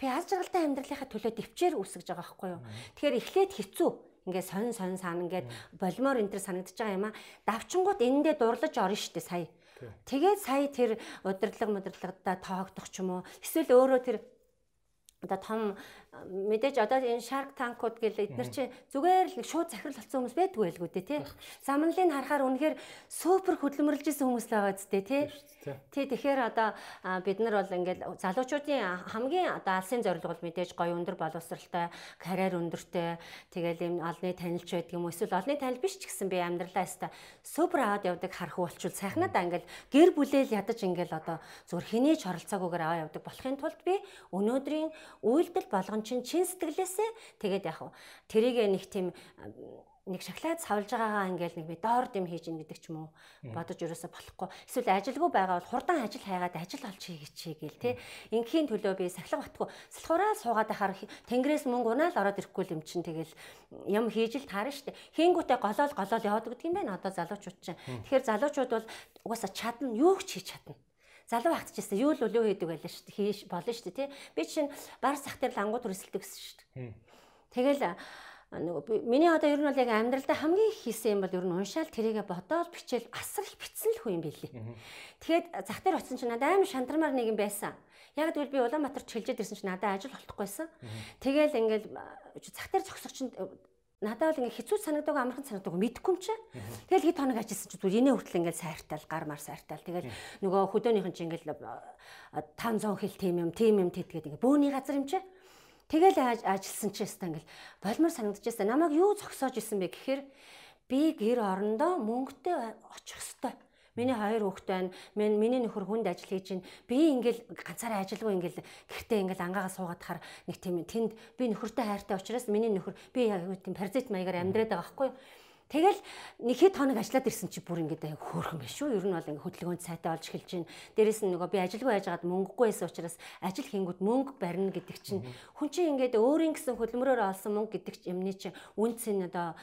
S2: Би аз жаргалтай амьдралынхаа төлөө төвчээр үсгэж байгаа байхгүй юу? Тэгэхээр эхлээд хэцүү ингээд сонин сонин саана ингээд болимоор энэ төр санагдаж байгаа юм а. Давчингууд энэндээ дурлаж орно шүү дээ сая. Тэгээд сая тэр удирдлага модирдлагада тоогдох ч юм уу эсвэл өөрөө тэр одоо том мэдээж одоо энэ Shark Tank-ууд гэл эдгээр чи зүгээр л шууд захирал болсон хүмүүс байдгүй байлгүй дээ тий. Замналыг харахаар үнэхээр супер хөдөлмөрлж исэн хүмүүс л байгаа зү тий. Тий тэгэхээр одоо бид нар бол ингээд залуучуудын хамгийн одоо алсын зорилго бол мэдээж гоё өндөр боловсралтай, карьер өндөртэй, тэгэл юм олны танилч байдаг юм эсвэл олны танил биш ч гэсэн би амьдралаа өста супер аваад явдаг харах болчул сайхнадаа ингээд гэр бүлээл ядаж ингээд одоо зүгээр хэний ч оролцоогүйгээр аваа явдаг болохын тулд би өнөөдрийн үйлдэл болгон чинь чин сэтгэлээсээ тэгээд яг тэрийг нэг тийм нэг шоколад савлж байгаагаа ингээл нэг би доор дэм хийж ин гэдэг ч юм уу бодож ерөөсө болохгүй. Эсвэл ажилгүй байгаа бол хурдан ажил хайгаад ажил олж хийгээч гээл те ингийн төлөө би сахилга батгүй. Салхураа суугаад байхаар тэнгэрээс мөнгө унаал ороод ирэхгүй юм чин тэгэл юм хийж л таарна штэ. Хийнгүүтээ голоол голоол яваад гэдэг юм байна. Одоо залуучууд чинь. Тэгэхээр залуучууд бол угаасаа чадна. Юу ч хийж чадна залуу хатчихсан юу л өлөө хийдэг байлаа шүү дээ. Хийж болно шүү дээ, тий. Би чинь гар сах дээр лангууд өрсөлдөг гэсэн шүү дээ. Тэгэл нөгөө миний одоо ер нь бол яг амьдралдаа хамгийн их хийсэн юм бол ер нь уншаал тэрийгэ бодоол бичээл асар их битсэн л хүн юм билий. Тэгэхэд зах дээр очсон чинь надад амар шантармаар нэг юм байсан. Яг тэгвэл би Улаанбаатарт хэлжээд ирсэн чинь надад ажил олдохгүйсэн. Тэгэл ингээл зах дээр зогсох чинь надад бол ингээ хэцүү санагдаг амархан санагдаг мэдэхгүй юм чи. Тэгэл хэд хоног ажилласан чи зүгээр инээ хүртэл ингээ сайртал гар мар сайртал. Тэгэл нөгөө хөдөөнийхэн чи ингээл 500 хил тим юм тим юм тэтгээд ингээ бөөний газар юм чи. Тэгэл ажилласан чи яста ингээл болмор санагдчихсан. Намайг юу зогсоож исэн бэ гэхээр би гэр орондоо мөнгөтэй очих хэвээр Миний хоёр хүүхэд байна. Миний миний нөхөр хүнд ажил хийж байна. Би ингээл ганцаараа ажилгүй ингээл гэртээ ингээл ангаагаа суугаад хахаар нэг тийм тэнд би нөхөртэй хайртай учраас миний нөхөр би яг тийм паразит маягаар амьдраад байгаа байхгүй юу? Тэгэл нэг хэд хоног ажиллаад ирсэн чи бүр ингээд хөөрхөн биш шүү. Ер нь бол ингээд хөдөлгөөнд сайтай болж эхэлж байна. Дээрээс нь нөгөө би ажилгүй байжгаад мөнгөгүй байсан учраас ажил хийнгүүт мөнгө барина гэдэг чинь хүн чинь ингээд өөрийн гэсэн хөдөлмөрөөр олсон мөнгө гэдэг юмны чинь үнц нь одоо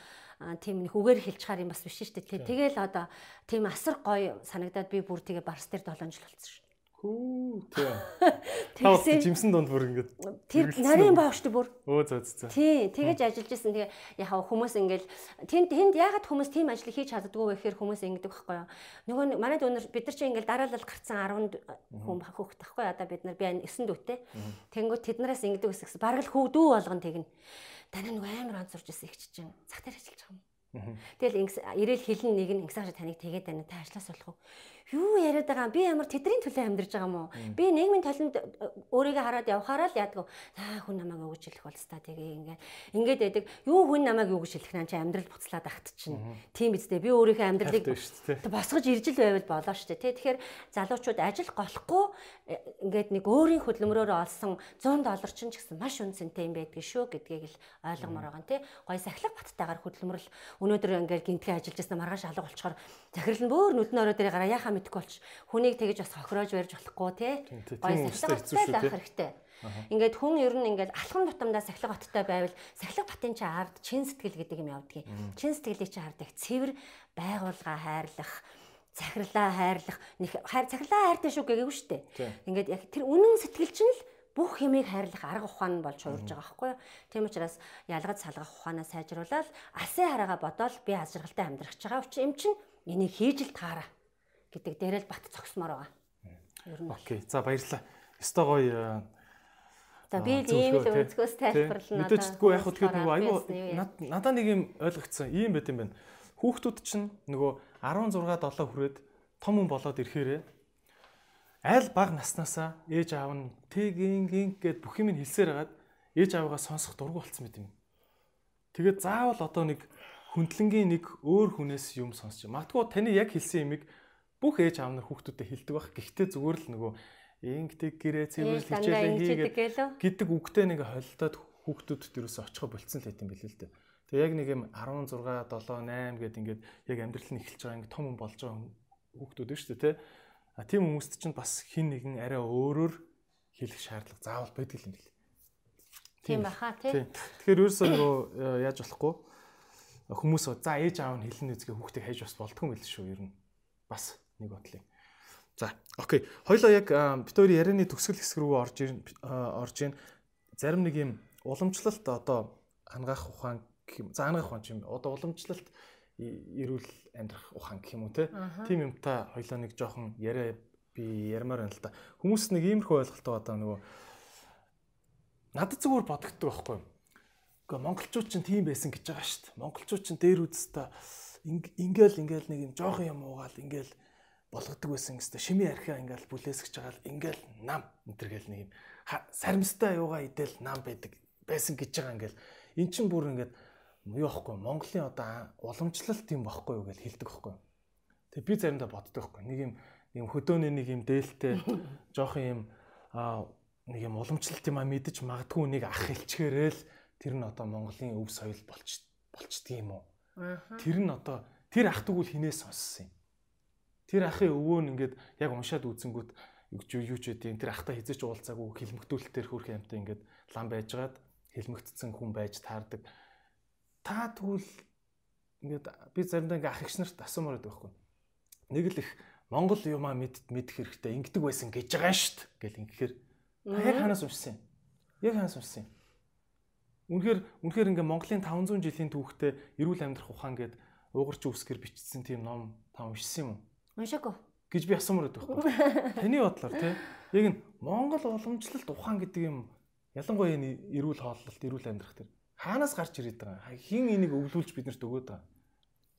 S2: тийм нэг үгээр хэлж чаар юм бас биш шүү дээ. Тэгэл одоо тийм асар гоё санагдаад би бүр тэгээ барс дээр 7 жил болсон шүү.
S1: Хүү тий. [laughs] Тэгсэн жимсэн донд бүр ингээд
S2: тэр нарийн баавчтай бүр.
S1: Өө зөө зөө.
S2: Тий, тэгэж ажиллаж исэн. Тэгээ яг хүмүүс ингээл тэнд тэнд ягаад хүмүүс тийм ажил хийж чаддгүй вэ гэхээр хүмүүс ингэдэг байхгүй юу. Нөгөө манайд өнөр бид нар чи ингээл дараалал гарцсан 10 хүн хүүхэд тахгүй одоо бид нар би 9 дүүтэй. Тэнгүүт тэднээс ингэдэг гэсэн. Бараг л хөвдүү болгон тэгнэ тань нэг амар онцорж ирсэн их чинь дээр ажиллаж байгаа юм. Тэгэл ирээл хэлэн нэг нь ингэсэн таныг тэгээд байна та ажиллаас болох уу? Юу яриад байгаа би ямар тэдний төлөө амьдарч байгаа юм уу? Би нийгмийн талент э, өөрийгөө хараад явхаараа л яадаг. Аа хүн намайг юу гэж хэлэх бол та тэгээ ингээд ингээд байдаг. Юу хүн намайг юу гэж хэлэх наа чи амьдрал буцлаад ахт чинь. Тийм биз дээ. Би өөрийнхөө амьдралыг босгож ирж л байвал болоо штэ тий. Тэгэхээр залуучууд ажил голохгүй э, ингээд нэг өөрийн хөдөлмөрөөр олсон 100 доллар чинь ч гэсэн маш үнцэнтэй юм байдгийг шүү гэдгийг л ойлгомоор байгаа тий. Гой сахилга баттайгаар хөдөлмөрл өнөөдөр ингээд гинтгэ ажиллаж байсан маргааш алга болчоор захирал нь бөөр нүдэн ороо дээр гараа яхаа мэдэхгүй болч хүнийг тэгэж бас хохироож барьж болохгүй те гоё сахилга баттай байх хэрэгтэй. Ингээд хүн ер нь ингээд алхам тутамдаа сахилга баттай байвал сахилга батын чи ард чин сэтгэл гэдэг юм явдгийг. Чин сэтгэлийг чи хардаг цэвэр байгуулга хайрлах захирлаа хайрлах нэг хайр захирлаа хайртай шүү гэгээгүй шүү дээ. Ингээд яг тэр үнэн сэтгэл чинь л бүх юмыг хайрлах арга ухаан болж хуурж байгаа байхгүй юу. Тийм учраас ялгаж салгах ухаанаа сайжруулаад алсын хараагаа бодоол би аз жаргалтай амьдрах байгаа. Учир юм чинь энийг хийж л таараа гэдэг дээрэл бат зогсмоор байгаа.
S1: Ер нь. Окей. За баярлалаа. Өстой гоё э,
S2: За би ийм л өнцгөөс тайлбарлана.
S1: Мэдээчдгүй яг тэгэхээр нөгөө айгүй надаа нэг юм ойлгогдсон. Ийм байт юм байна. Хүүхдүүд чинь нөгөө 16 7 хүрээд том хүн болоод ирэхээрээ аль баг наснаасаа ээж аав нь тэгин гин гэд бүх юм хэлсээр хагаад ээж аавгаа сонсох дургу болцсон мэт юм. Тэгээд заавал одоо нэг хүндлэнгийн нэг өөр хүнээс юм сонсч. Магадгүй таны яг хэлсэн юмыг бүх ээж аав нар хүүхдүүдэд хэлдэг байх. Гэхдээ зүгээр л нөгөө ингэдэг гэрээ цэвэрлж хичээлээ хийгээд гэдэг үгтэй нэг холилдоод хүүхдүүдэд юусоо очихо болцсон л хэт юм билээ л дээ. Тэгээ яг нэг юм 16 7 8 гэд ингээд яг амьдрал нь эхэлж байгаа ингээд том хүн болж байгаа хүүхдүүд шүү дээ тий. А тийм хүмүүст чинь бас хин нэгэн арай өөрөөр хэлэх шаардлага заавал байдаг юм бэл.
S2: Тийм баха тий.
S1: Тэгэхээр ерөөсөө нөгөө э, яаж болохгүй хүмүүс за ээж аав нь хэлнэ үзгээ хүүхдээ хайж бас болдгүй юм л шүү ер нь. Бас нэг бодлоо. За окей. Хоёлоо яг бид хоёрын ярианы төгсгөл хэсэг рүү орж орж ийн зарим нэг юм уламжлалт одоо ангаах ухаан гэх юм. За ангаах ухаан юм. Одоо уламжлалт эрүүл амьдрах ухаан гэх юм уу те. Тим юмтай хоёлоо нэг жоохон яриа би ярмаар байна л да. Хүмүүс нэг иймэрхүү ойлголтоо одоо нөгөө надад зүгээр бодогддог байхгүй юу? Гэхдээ монголчууд ч тийм байсан гэж байгаа шүү дээ. Монголчууд ч дээр үзтээ ингээл ингээл нэг юм жоохон юм уугаал ингээл болгодог байсан гэстэй шими архиа ингээл бүлээсгэж байгаа л ингээл нам энтергээл нэг юм саримстай юугаа идэл нам байдаг байсан гэж байгаа ингээл эн чин бүр ингээд юу байхгүй Монголын одоо уламжлалт юм байхгүй юу гэж хэлдэг байхгүй. Тэгээ би заримдаа боддог байхгүй. Нэг юм юм хөдөөний нэг юм дээлтэй [laughs] жоох юм нэг юм уламжлалт юм а мэдэж магадгүй нэг ах хэлчгээрэл тэр нь одоо Монголын өв соёл болч болчдөг юм уу? Тэр нь одоо тэр ах тэгвэл хинээс сонссон юм. Тэр ахын өвөө нь ингээд яг уншаад үзэнгүүт юу ч үдийн тэр ахтай хизэж уулзаагүй хилмэгдүүлэлтээр хөрх юмтай ингээд лам байжгаад хилмэгдсэн хүн байж таардаг. Та тэгвэл ингээд би заримдаа ингээд ах эгч нарт асуумаар байдаг байхгүй. Нэг л их Монгол юмаа мэд мэдэх хэрэгтэй ингэдэг байсан гэж байгаа дээ гэл ингэхээр яг ханаас уншсан юм. Яг ханаас уншсан юм. Үнэхээр үнэхээр ингээ Монголын 500 жилийн түүхтэй эрүүл амьдрах ухаан гээд уугарч үсгэр бичсэн тийм ном та уншсан юм уу?
S2: Уншаагүй.
S1: гэж би асуумаар байдаг байхгүй. Таны бодлоор тий. Яг нь Монгол уламжлалт ухаан гэдэг юм ялангуяа энэ эрүүл хооллолт, эрүүл амьдрах тэр хаанаас гарч ирээд байгаа? Хин энийг өвлүүлж биднэрт өгөөд байгаа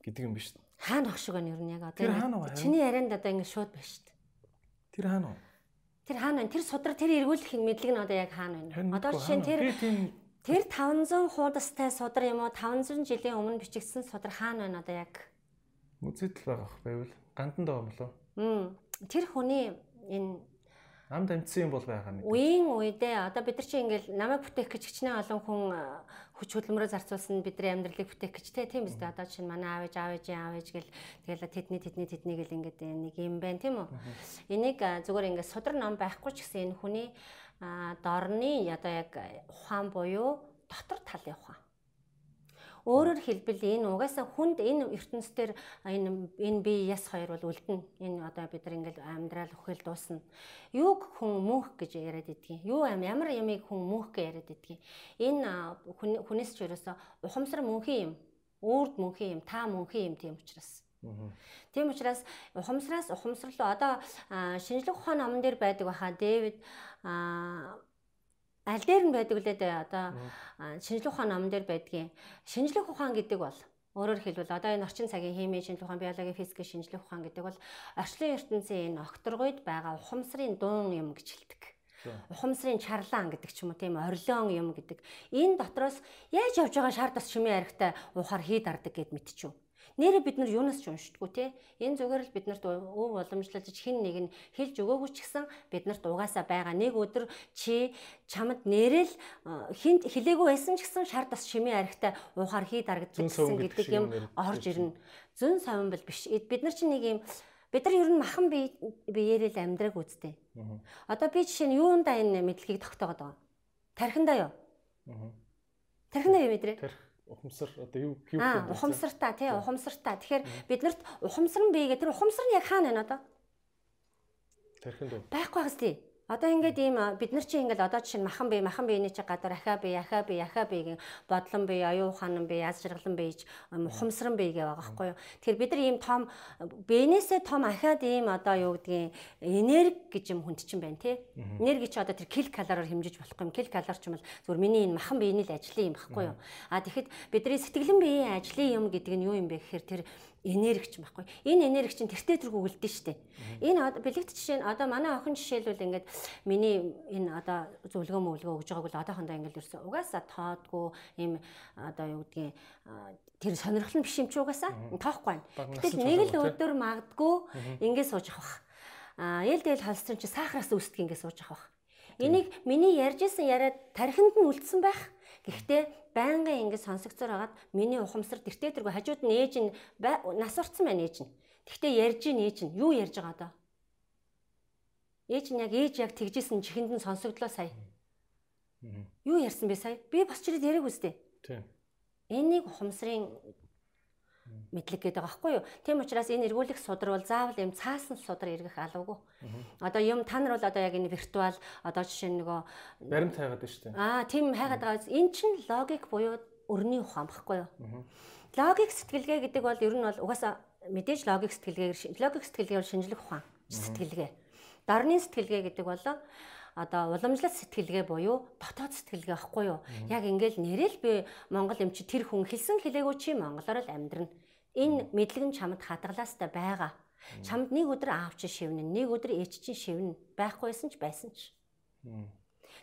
S1: гэдэг юм биш үү?
S2: Хаана ах шиг байна ер нь яг одоо. Чиний ярианд одоо ингэ шууд байна шүү дээ.
S1: Тэр хаана вэ?
S2: Тэр хаана байна? Тэр судраг тэр эргүүлэх мэдлэг нь одоо яг хаана байна? Одоо жишээ нь тэр тэр 500 хуудастай судар юм уу 500 жилийн өмнө бичигдсэн судар хаана байна одоо яг?
S1: Үзэд л байгаа байвал гандан даа болов.
S2: Тэр хүний энэ
S1: ам дамжсан юм бол байгаа
S2: мэт. Үеийн үедээ одоо бид нар чи ингээл намайг бүтээх гэж хичнээн олон хүн хүч хөдөлмөрөөр зарцуулсан бидний амьдралыг бүтээх гэж те тийм үстэй одоо чинь манай аав ээж аав ээж аав ээж гэл тэгэл тэдний тэдний тэдний гэл ингээд нэг юм байна тийм үү. Энийг зүгээр ингээд судар ном байхгүй ч гэсэн энэ хүний дорны одоо яг ухаан буюу дотор талын ухаан Өөрөөр хэлбэл энэ угаасаа хүнд энэ ертөнцийн энэ энэ бие яс хоёр бол үлдэнэ. Энэ одоо бид нар ингээл амьдрал өхөл дуусна. Юуг хүн мөнх гэж яриад идгийг. Юу юм ямар ямыг хүн мөнх гэж яриад идгийг. Энэ хүнээс ч ерөөсө ухамсар мөнхийн юм. Үрд мөнхийн юм, та мөнхийн юм тийм учраас. Тийм учраас ухамсараас ухамсарлуу одоо шинжлэх ухааны номон дээр байдаг баха Дэвид аль дээр нь байдаг үлээ дээ одоо шинжлэх ухааны номон дээр байдгийн шинжлэх ухаан гэдэг бол Өөрөөр хэлбэл одоо энэ орчин цагийн химийн шинжлэх ухаан, биологийн физикийн шинжлэх ухаан гэдэг бол орчлон ертөнцийн энэ окторгойд байгаа ухамсарын дуун юм гэж хэлдэг. Ухамсарын чарлаан гэдэг ч юм уу тийм орилон юм гэдэг. Энэ дотроос яаж явж байгаа шар тас шимийн аригтай ухаар хий дардаг гэд мэдчихв. Нэрээ бид нар юунаас ч уншдаггүй те. Энэ зүгээр л биднэрт өв уламжлалж хин нэг нь хэлж өгөөгүй ч гэсэн биднэрт угаасаа байгаа. Нэг өдөр чи чамд нэрэл хин хэлээгүй байсан ч гэсэн шар тас шимийн аригтай уухаар хий дарагдсан гэдэг юм орж ирнэ. Зөн совин бол биш. Бид нар чинь нэг юм бид нар ер нь махан бие биеэрэл амьдраг үзтээ. Одоо би жишээ нь юундаа энэ мэдлэгийг тогтоогод байгаа. Тархиндаа юу? Тархиндаа юу мэдрээ?
S1: Ухамсар одоо юу юу
S2: гэх юм ухамсартаа тий ухамсартаа тэгэхээр биднэрт ухамсар нь бий гэдэг тэр ухамсар нь яг хаана байна одоо?
S1: Тархинд
S2: байхгүй байгаас тий Одоо ингээд ийм бид нар чи ингээд одоо жишээ нь махан бие махан биений чи гадар ахаа бие ахаа бие ахаа бие гэн бодлон бие аюу хаан бие яз жаргалан бие ухамсаран бие гээ байгаа байхгүй юу. Тэгэхээр бид нар ийм том биенээсээ том ахаад ийм одоо юу гэдгийг энерги гэж юм хүнд чинь байна тий. Энерги чи одоо тэр кил калороор хэмжиж болохгүй юм. Кил калор ч юм бол зүгээр миний энэ махан биений л ажлын юм байхгүй юу. А тэгэхэд бидний сэтгэлэн биеийн ажлын юм гэдэг нь юу юм бэ гэхээр тэр энергич байхгүй. Энэ энерги чинь тэртээ тэргүй үлдэн штэ. Энэ бэлэгт жишээ нь одоо манай охин жишээлбэл ингээд миний энэ одоо зөвлөгөө мөвлөгөө өгж байгааг бол одоохондоо ингээд ерөөсө угаасаа тоодгүй ийм одоо юу гэдгийг тэр сонирхол нь биш юм чи угаасаа тоохгүй байна. Гэтэл нэг л өдөр магадгүй ингээд сууж авах. А ял дээл холстрын чи сахараас үүсдэг ингээд сууж авах. Энийг миний ярьж исэн яриад тархинд нь үлдсэн байх. Гэхдээ байнгын ингэ сонсогцоор хагаад миний ухамсар тэртээ тэргүй хажууд нь ээж нь нас орцсон байна ээж нь. Гэхдээ ярьж ийн ээж нь юу ярьж байгаа даа? Ээж нь яг ээж яг тэгжсэн чихэнд нь сонсогдлоо сая. Юу ярьсан бэ сая? Би бас чирээд яриаг үстэй. Тийм. Энийг ухамсарын мэдлэг гэдэг байгаа байхгүй юу. Тийм учраас энэ эргүүлэх судар бол заавал юм цаасан судар эргэх алуугүй. Одоо юм та нар бол одоо яг энэ виртуал одоо жишээ нөгөө
S1: баримт хайгаад байна шүү дээ.
S2: Аа тийм хайгаад байгаа. Энэ чинь логик буюу өрний ухаан багхгүй юу. Логик сэтгэлгээ гэдэг бол ер нь бол угаасаа мэдээж логик сэтгэлгээгээр логик сэтгэлгээгээр шинжлэх ухаан сэтгэлгээ. Дарны сэтгэлгээ гэдэг бол одоо уламжлалт сэтгэлгээ буюу дотоод сэтгэлгээ байхгүй юу? Яг ингээл нэрэл би Монгол юм чи тэр хүн хэлсэн хэлээгүй чи монголоор л амьдрна. Энэ мэдлэг нь чамд хадгалаастай байгаа. Чамд нэг өдөр аав чи шивнэ, нэг өдөр ээж чи шивнэ. Байхгүйсэн ч байсан ч.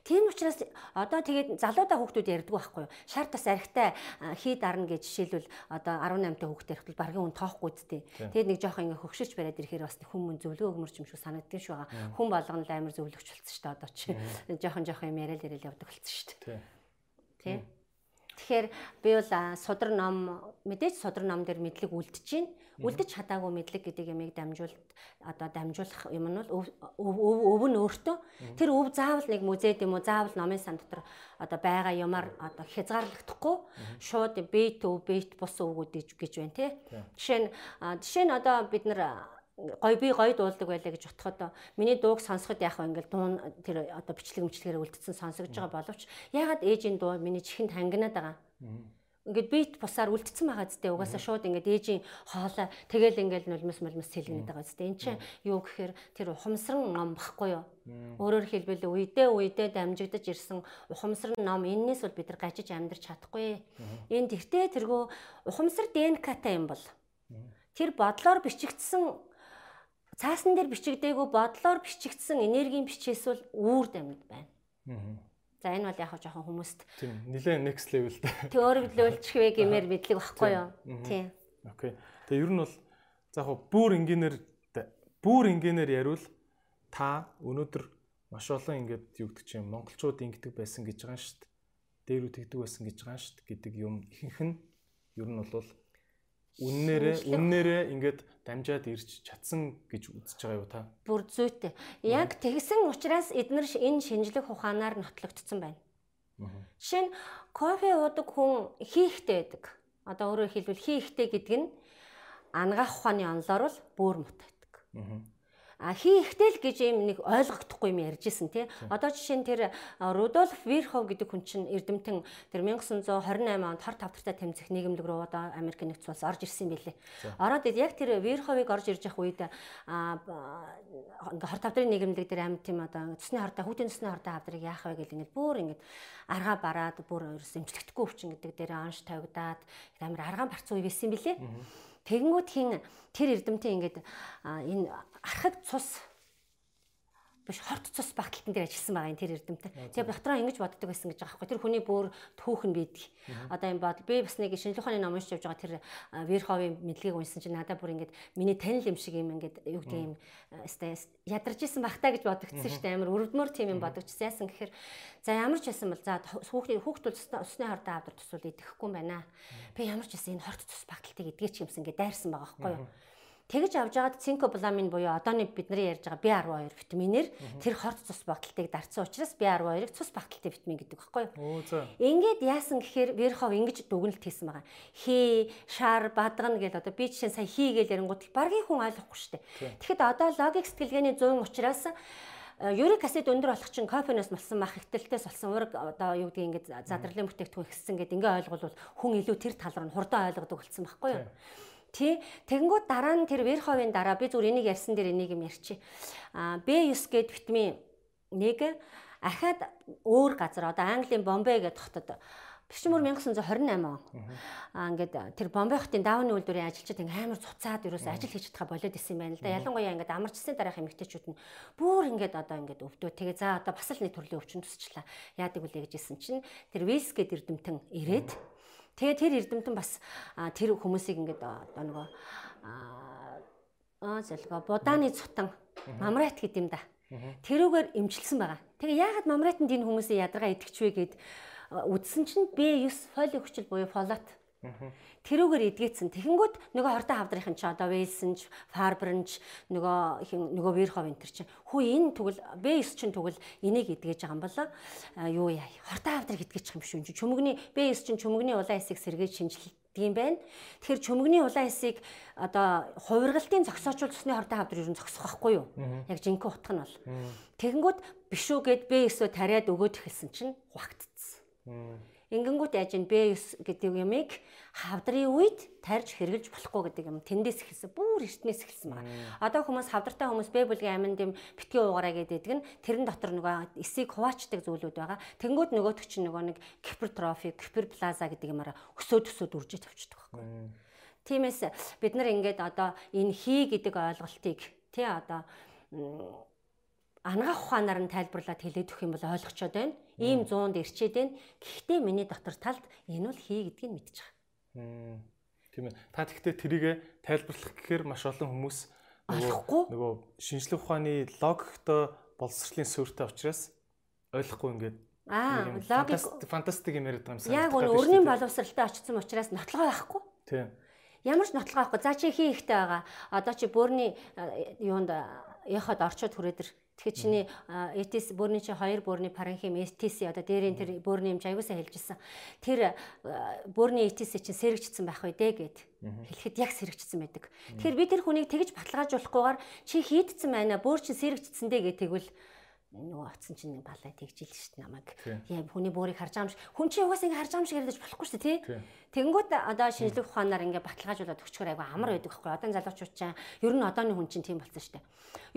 S2: Тийм учраас одоо тэгээд залуудаа хүүхдүүд ярьдаг байхгүй юу? Шар тас архтай хий дарна гэж жишээлбэл одоо 18 та хүүхдээ ярихтал баргийн хүн тоохгүй зүтэй. Тэгээд нэг жоох ингээ хөгшилж бариад ирэхээр бас хүмүүс зөвлөгөө өгмөрч юм шиг санагддаг шүү байгаа. Хүн болгоно л амар зөвлөгч болцсон шүү дээ одоо чи. [laughs] Жохон жохон юм яриад яриад явдаг болцсон шүү дээ. Тий. Тэгэхээр би бол судар ном мэдээж судар ном дээр мэдлэг үлдэж байна үлдэж чадаагүй мэдлэг гэдэг ямыг дамжуулт одоо дамжуулах юм нь бол өв нь өөртөө. Тэр өв заавал нэг музейд юм уу заавал номын сан дотор одоо байгаа юмар одоо хязгаарлагдахгүй. Шууд бит өв бит бус өвгүүд гэж байна тий. Жишээ нь жишээ нь одоо бид нар гой би гой дуулдаг байлаа гэж утхад миний дууг сонсоход яах вэ ингээл дуун тэр одоо бичлэг мчлэгээр үлдсэн сонсогдож байгаа боловч ягаад ээжийн дуу миний чихэнд хангинаад байгаа? Ингээд бит бусаар үлдсэн байгаа зү угаасаа шууд ингээд ээжийн хоолой. Тэгэл ингээд нулимс мулмс сэлгэнэт байгаа зү. Энд чинь юу гэхээр тэр ухамсарн ном багхгүй юу? Өөрөөр хэлбэл үедээ үедээ дамжигдаж ирсэн ухамсар ном энэс бол бид нар гажиж амьдрч чадахгүй. Энэ тэртээ тэргөө ухамсар ДНК-тай юм бол тэр бодлоор бичигдсэн цаасан дээр бичигдээгүй бодлоор бичигдсэн энергийн бичээс бол үүр дамид байна. За энэ бол яг хаа жоохон хүмүүст
S1: тийм нэлээ next level дээ.
S2: Тэг өөрөөр хэлбэлчихвэ гэмээр мэдлэг багхгүй юу? Тийм.
S1: Окей. Тэгээ ер нь бол за яг бүр инженеэр бүр инженеэр яривал та өнөөдөр маш олон ингээд юу гэдэг чинь монголчууд ингэдэг байсан гэж байгаа шүү дээ. Дээр үу тэгдэг байсан гэж байгаа шүү дээ гэдэг юм ихэнх нь ер нь бол үннээрээ үннээрээ ингээд дамжаад ирж чадсан гэж үзэж байгаа юу та?
S2: Бүр зүйтэй. Яг тэгсэн учраас эдгээр энэ шинжлэх ухаанаар нотлогдсон байна. Жишээ нь кофе уудаг хүн хийхтэй байдаг. Одоо өөрөөр хэлбэл хийхтэй гэдэг нь ангаах ухааны онлоор бол бүр мут байдаг. А хий ихтэл гэж юм нэг ойлгохдохгүй юм ярьжсэн тий. Одоо жишээ нь тэр Рудольф Вирхов гэдэг хүн чинь Эрдэмтэн тэр 1928 онд хор тавтартай тэмцэх нийгэмлэг рүү одоо Америк нэгдсэн улс орж ирсэн байлээ. Ороод яг тэр Вирховыг орж ирж явах үед а хор тавдрын нийгэмлэг дээр амьд тийм одоо цэсний хортой хүүтийн цэсний хортой хавдрыг яах вэ гэл ингээд бүр ингээд аргаа бараад бүр ерөөс эмчлэгдэхгүй өвчин гэдэг дээр анш тавигдаад амар аргаан барц уу байсан билээ. Тэгэнгүүт хин тэр эрдэмтэн ингээд энэ архаг цус биш хорт цус багталтан дээр ажилласан байгаа энэ тэр эрдэмтэн. Тэгээ дотроо ингэж боддог байсан гэж байгаа байхгүй. Тэр хүний бүр түүхэн байдаг. Одоо юм бод би бас нэг шинжлэх ухааны ном уншиж явж байгаа тэр Верховын мэдлэгийг уншсан чинь надад бүр ингэж миний танил юм шиг юм ингэж юу гэдэг юм стресс ядарч исэн багтаа гэж бодогдсон шүү дээ. Амар өрөвдмөр тийм юм бодогдсон. Яасан гэхээр за ямар ч байсан бол за хүүхдийн хүүхдүүд усны хордоо авдар тусвал идэхгүй юм байна. Би ямар ч байсан энэ хорт цус багталтыг эдгээ ч юмсан гэж дайрсан байгаа байхгүй юу. Тэгж авж байгаад цинкобаламин буюу одооны бидний ярьж байгаа B12 витаминээр тэр хорт цус багталтыг дарцсан учраас B12-ыг цус багталтай витамин гэдэг байхгүй юу? Ингээд яасан гэхээр Верхов ингэж дүгнэлт хийсэн байгаа. Хий, шар, бадгана гэл одоо би жишээ сая хий гэл ярингууд баргийн хүн ойлгохгүй шүү дээ. Тэгэхэд одоо логик сэтгэлгээний 100 учраас юрик аксид өндөр болох чинь кофеноос болсон мах ихтэлтээс болсон ураг одоо юу гэдгийг ингээд задралын бүтээгдэхүүн ихссэн гэдэг ингээ ойлгол хүн илүү тэр тал руу хурдан ойлгодог болсон байхгүй юу? Тий. Тэгэнгүүт дараа нь тэр Верховын дараа би зүгээр энийг ярьсан дээр энийг юм ярьчих. Аа B9 гээд витамин нэг ахаад өөр газар одоо Английн Бомбей гэдэг хотод Бишмөр 1928 он. Аа ингээд тэр Бомбей хотын даавны үйлдвэрийн ажилчид ингээ амар цуцаад ерөөс ажил хийж чадхаа болоод исэн юм байна л да. Ялангуяа ингээд амарчсан дараах эмэгтэйчүүд нь бүр ингээд одоо ингээд өвдөө. Тэгээ за одоо бас л нэг төрлийн өвчин тусчлаа. Яадаг үлээ гэжсэн чинь тэр Вилс гээд эрдэмтэн ирээд mm -hmm Тэгээ тэр эрдэмтэн бас тэр хүмүүсийг ингээд одоо нөгөө аа зэлгөө будааны цутан мамрайт гэдэг юм да. Тэрүүгээр имчилсэн байгаа. Тэгээ яагаад мамрайтанд энэ хүмүүсээ ядаргаа идэвч вэ гэд үдсэн чинь B9 фоли хүчил буюу фолат Тэрүүгээр эдгээцэн. Тэгэнгүүт нөгөө хортой хавдрын ч одоо Вэлсэн ч, Фарберн ч нөгөө нөгөө Верхов энэ төр чинь хүү энэ тэгвэл Б9 чинь тэгвэл энийг эдгэж байгаа юм болоо юу яа. Хортой хавдрыг байгаа юм шүү. Чөмгний Б9 чинь чөмгний улаан хэсийг сэргээж шинжилдэг юм байна. Тэгэхээр чөмгний улаан хэсийг одоо хувиргалтын зогсоочвол цусны хортой хавдар ер нь зогсох байхгүй юу? Яг жинхэнэ утга нь бол. Тэгэнгүүт биш үү гэд Б9-өө тариад өгөөд эхэлсэн чинь хуагтцсан. Ингэнгүүт яаж ин B9 гэдэг юмыг хавдрын үед тарьж хэрглэж болохгүй гэдэг юм тэндээс эхэлсэн. Бүр эртнээс эхэлсэн байна. Одоо хүмүүс хавдартай хүмүүс Б бүлгийн аминд юм битгий уугараа гэдэг нь тэрэн дотор нөгөө эсийг хуваачдаг зүйлүүд байгаа. Тэнгүүд нөгөөтг чинь нөгөө нэг гипертрофи, гиперплаза гэдэг юмараа өсөөд өсөөд үржиж тавьчихдаг байхгүй. Тиймээс бид нар ингээд одоо энэ хий гэдэг ойлголтыг тий одоо ангаах ухаанаар нь тайлбарлаад хэлээд өгөх юм бол ойлгочоод байна. Ийм 100-д ирчээд байна. Гэхдээ миний дотор талд энэ бол хий гэдгийг мэдчих.
S1: Тийм ээ. Та тэгтээ тэрийг тайлбарлах гэхээр маш олон хүмүүс
S2: ойлгохгүй
S1: нөгөө шинжлэх ухааны логиктой боловсролын суурьтай учраас ойлгохгүй ингээд
S2: Аа, логик
S1: фантастик юм яриад байгаа юм
S2: санагдаж байна. Яг гоо өрнийн боловсралтай очсон учраас нотлогоо байхгүй.
S1: Тийм.
S2: Ямар ч нотлогоо байхгүй. За чи хий ихтэй байгаа. Одоо чи бөөрийн юунд яхад орчод хүрээд Тэгэхээр чиний ETS бөөрийн чи 2 бөөрийн паранхим ETS одоо дээрийн тэр бөөрийн хэмжээ аягуулсаа хэлжсэн. Тэр бөөрийн ETS чинь сэрэгжсэн байх үү дээ гэд хэлэхэд яг сэрэгжсэн байдаг. Тэгэхээр би тэр хүнийг тэгж баталгаажуулахгүйгээр чи хийдсэн байна бөөр чи сэрэгжсэн дээ гэх тэгвэл нөгөө оцсон чинь балай тэгжил шүү дээ намайг. Яа хүний бөөрийг харж байгаа юм шиг. Хүн чинь угаасаа ингэ харж байгаа юм шиг яриад болохгүй шүү дээ тий. Тэгэнгүүт одоо шинжлэх ухаанаар ингээ баталгаажуулаад өгчгөр айгу амар байдаг байхгүй. Одоо залуучууд чинь ер нь одооны хүн чинь тийм болсон шүү дээ.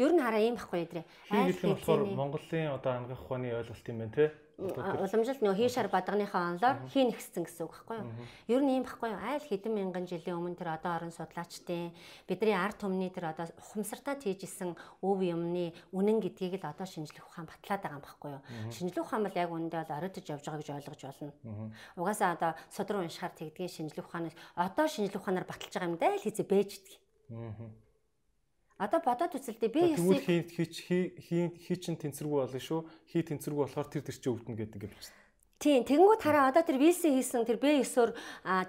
S2: Ер нь хараа ийм байхгүй ядрээ.
S1: Айл болохоор Монголын одоо ангах ухааны ойлголт юм байна тий
S2: уламжилт нөө хийшар бадганыхаа онлоор хий нэгсэн гэсэн үг байхгүй юу? Ер нь ийм байхгүй юу? Айл хэдэн мянган жилийн өмнө тэр одоо орон судлаачдын бидний ард түмний тэр одоо ухамсартаа тийжсэн өв юмны үнэн гэдгийг л одоо шинжлэх ухаан батлаад байгаа юм байхгүй юу? Шинжлэх ухаан бол яг үүндээ бол оройдож явж байгаа гэж ойлгож болно. Угаасаа одоо судруу уншихаар тэгдгийн шинжлэх ухаанаас одоо шинжлэх ухаанаар баталж байгаа юм даа л хийцээ бэждэг. Одоо бодоод үзэлдээ би
S1: ясыг хий хий хий чин тэнцвэргүй болно шүү. Хий тэнцвэргүй болохоор тэр тэр чинь өвдөн гэдэг юм байна.
S2: Тийм, тэгэнгүүт хараа одоо тэр Вилси хийсэн тэр Б9-оор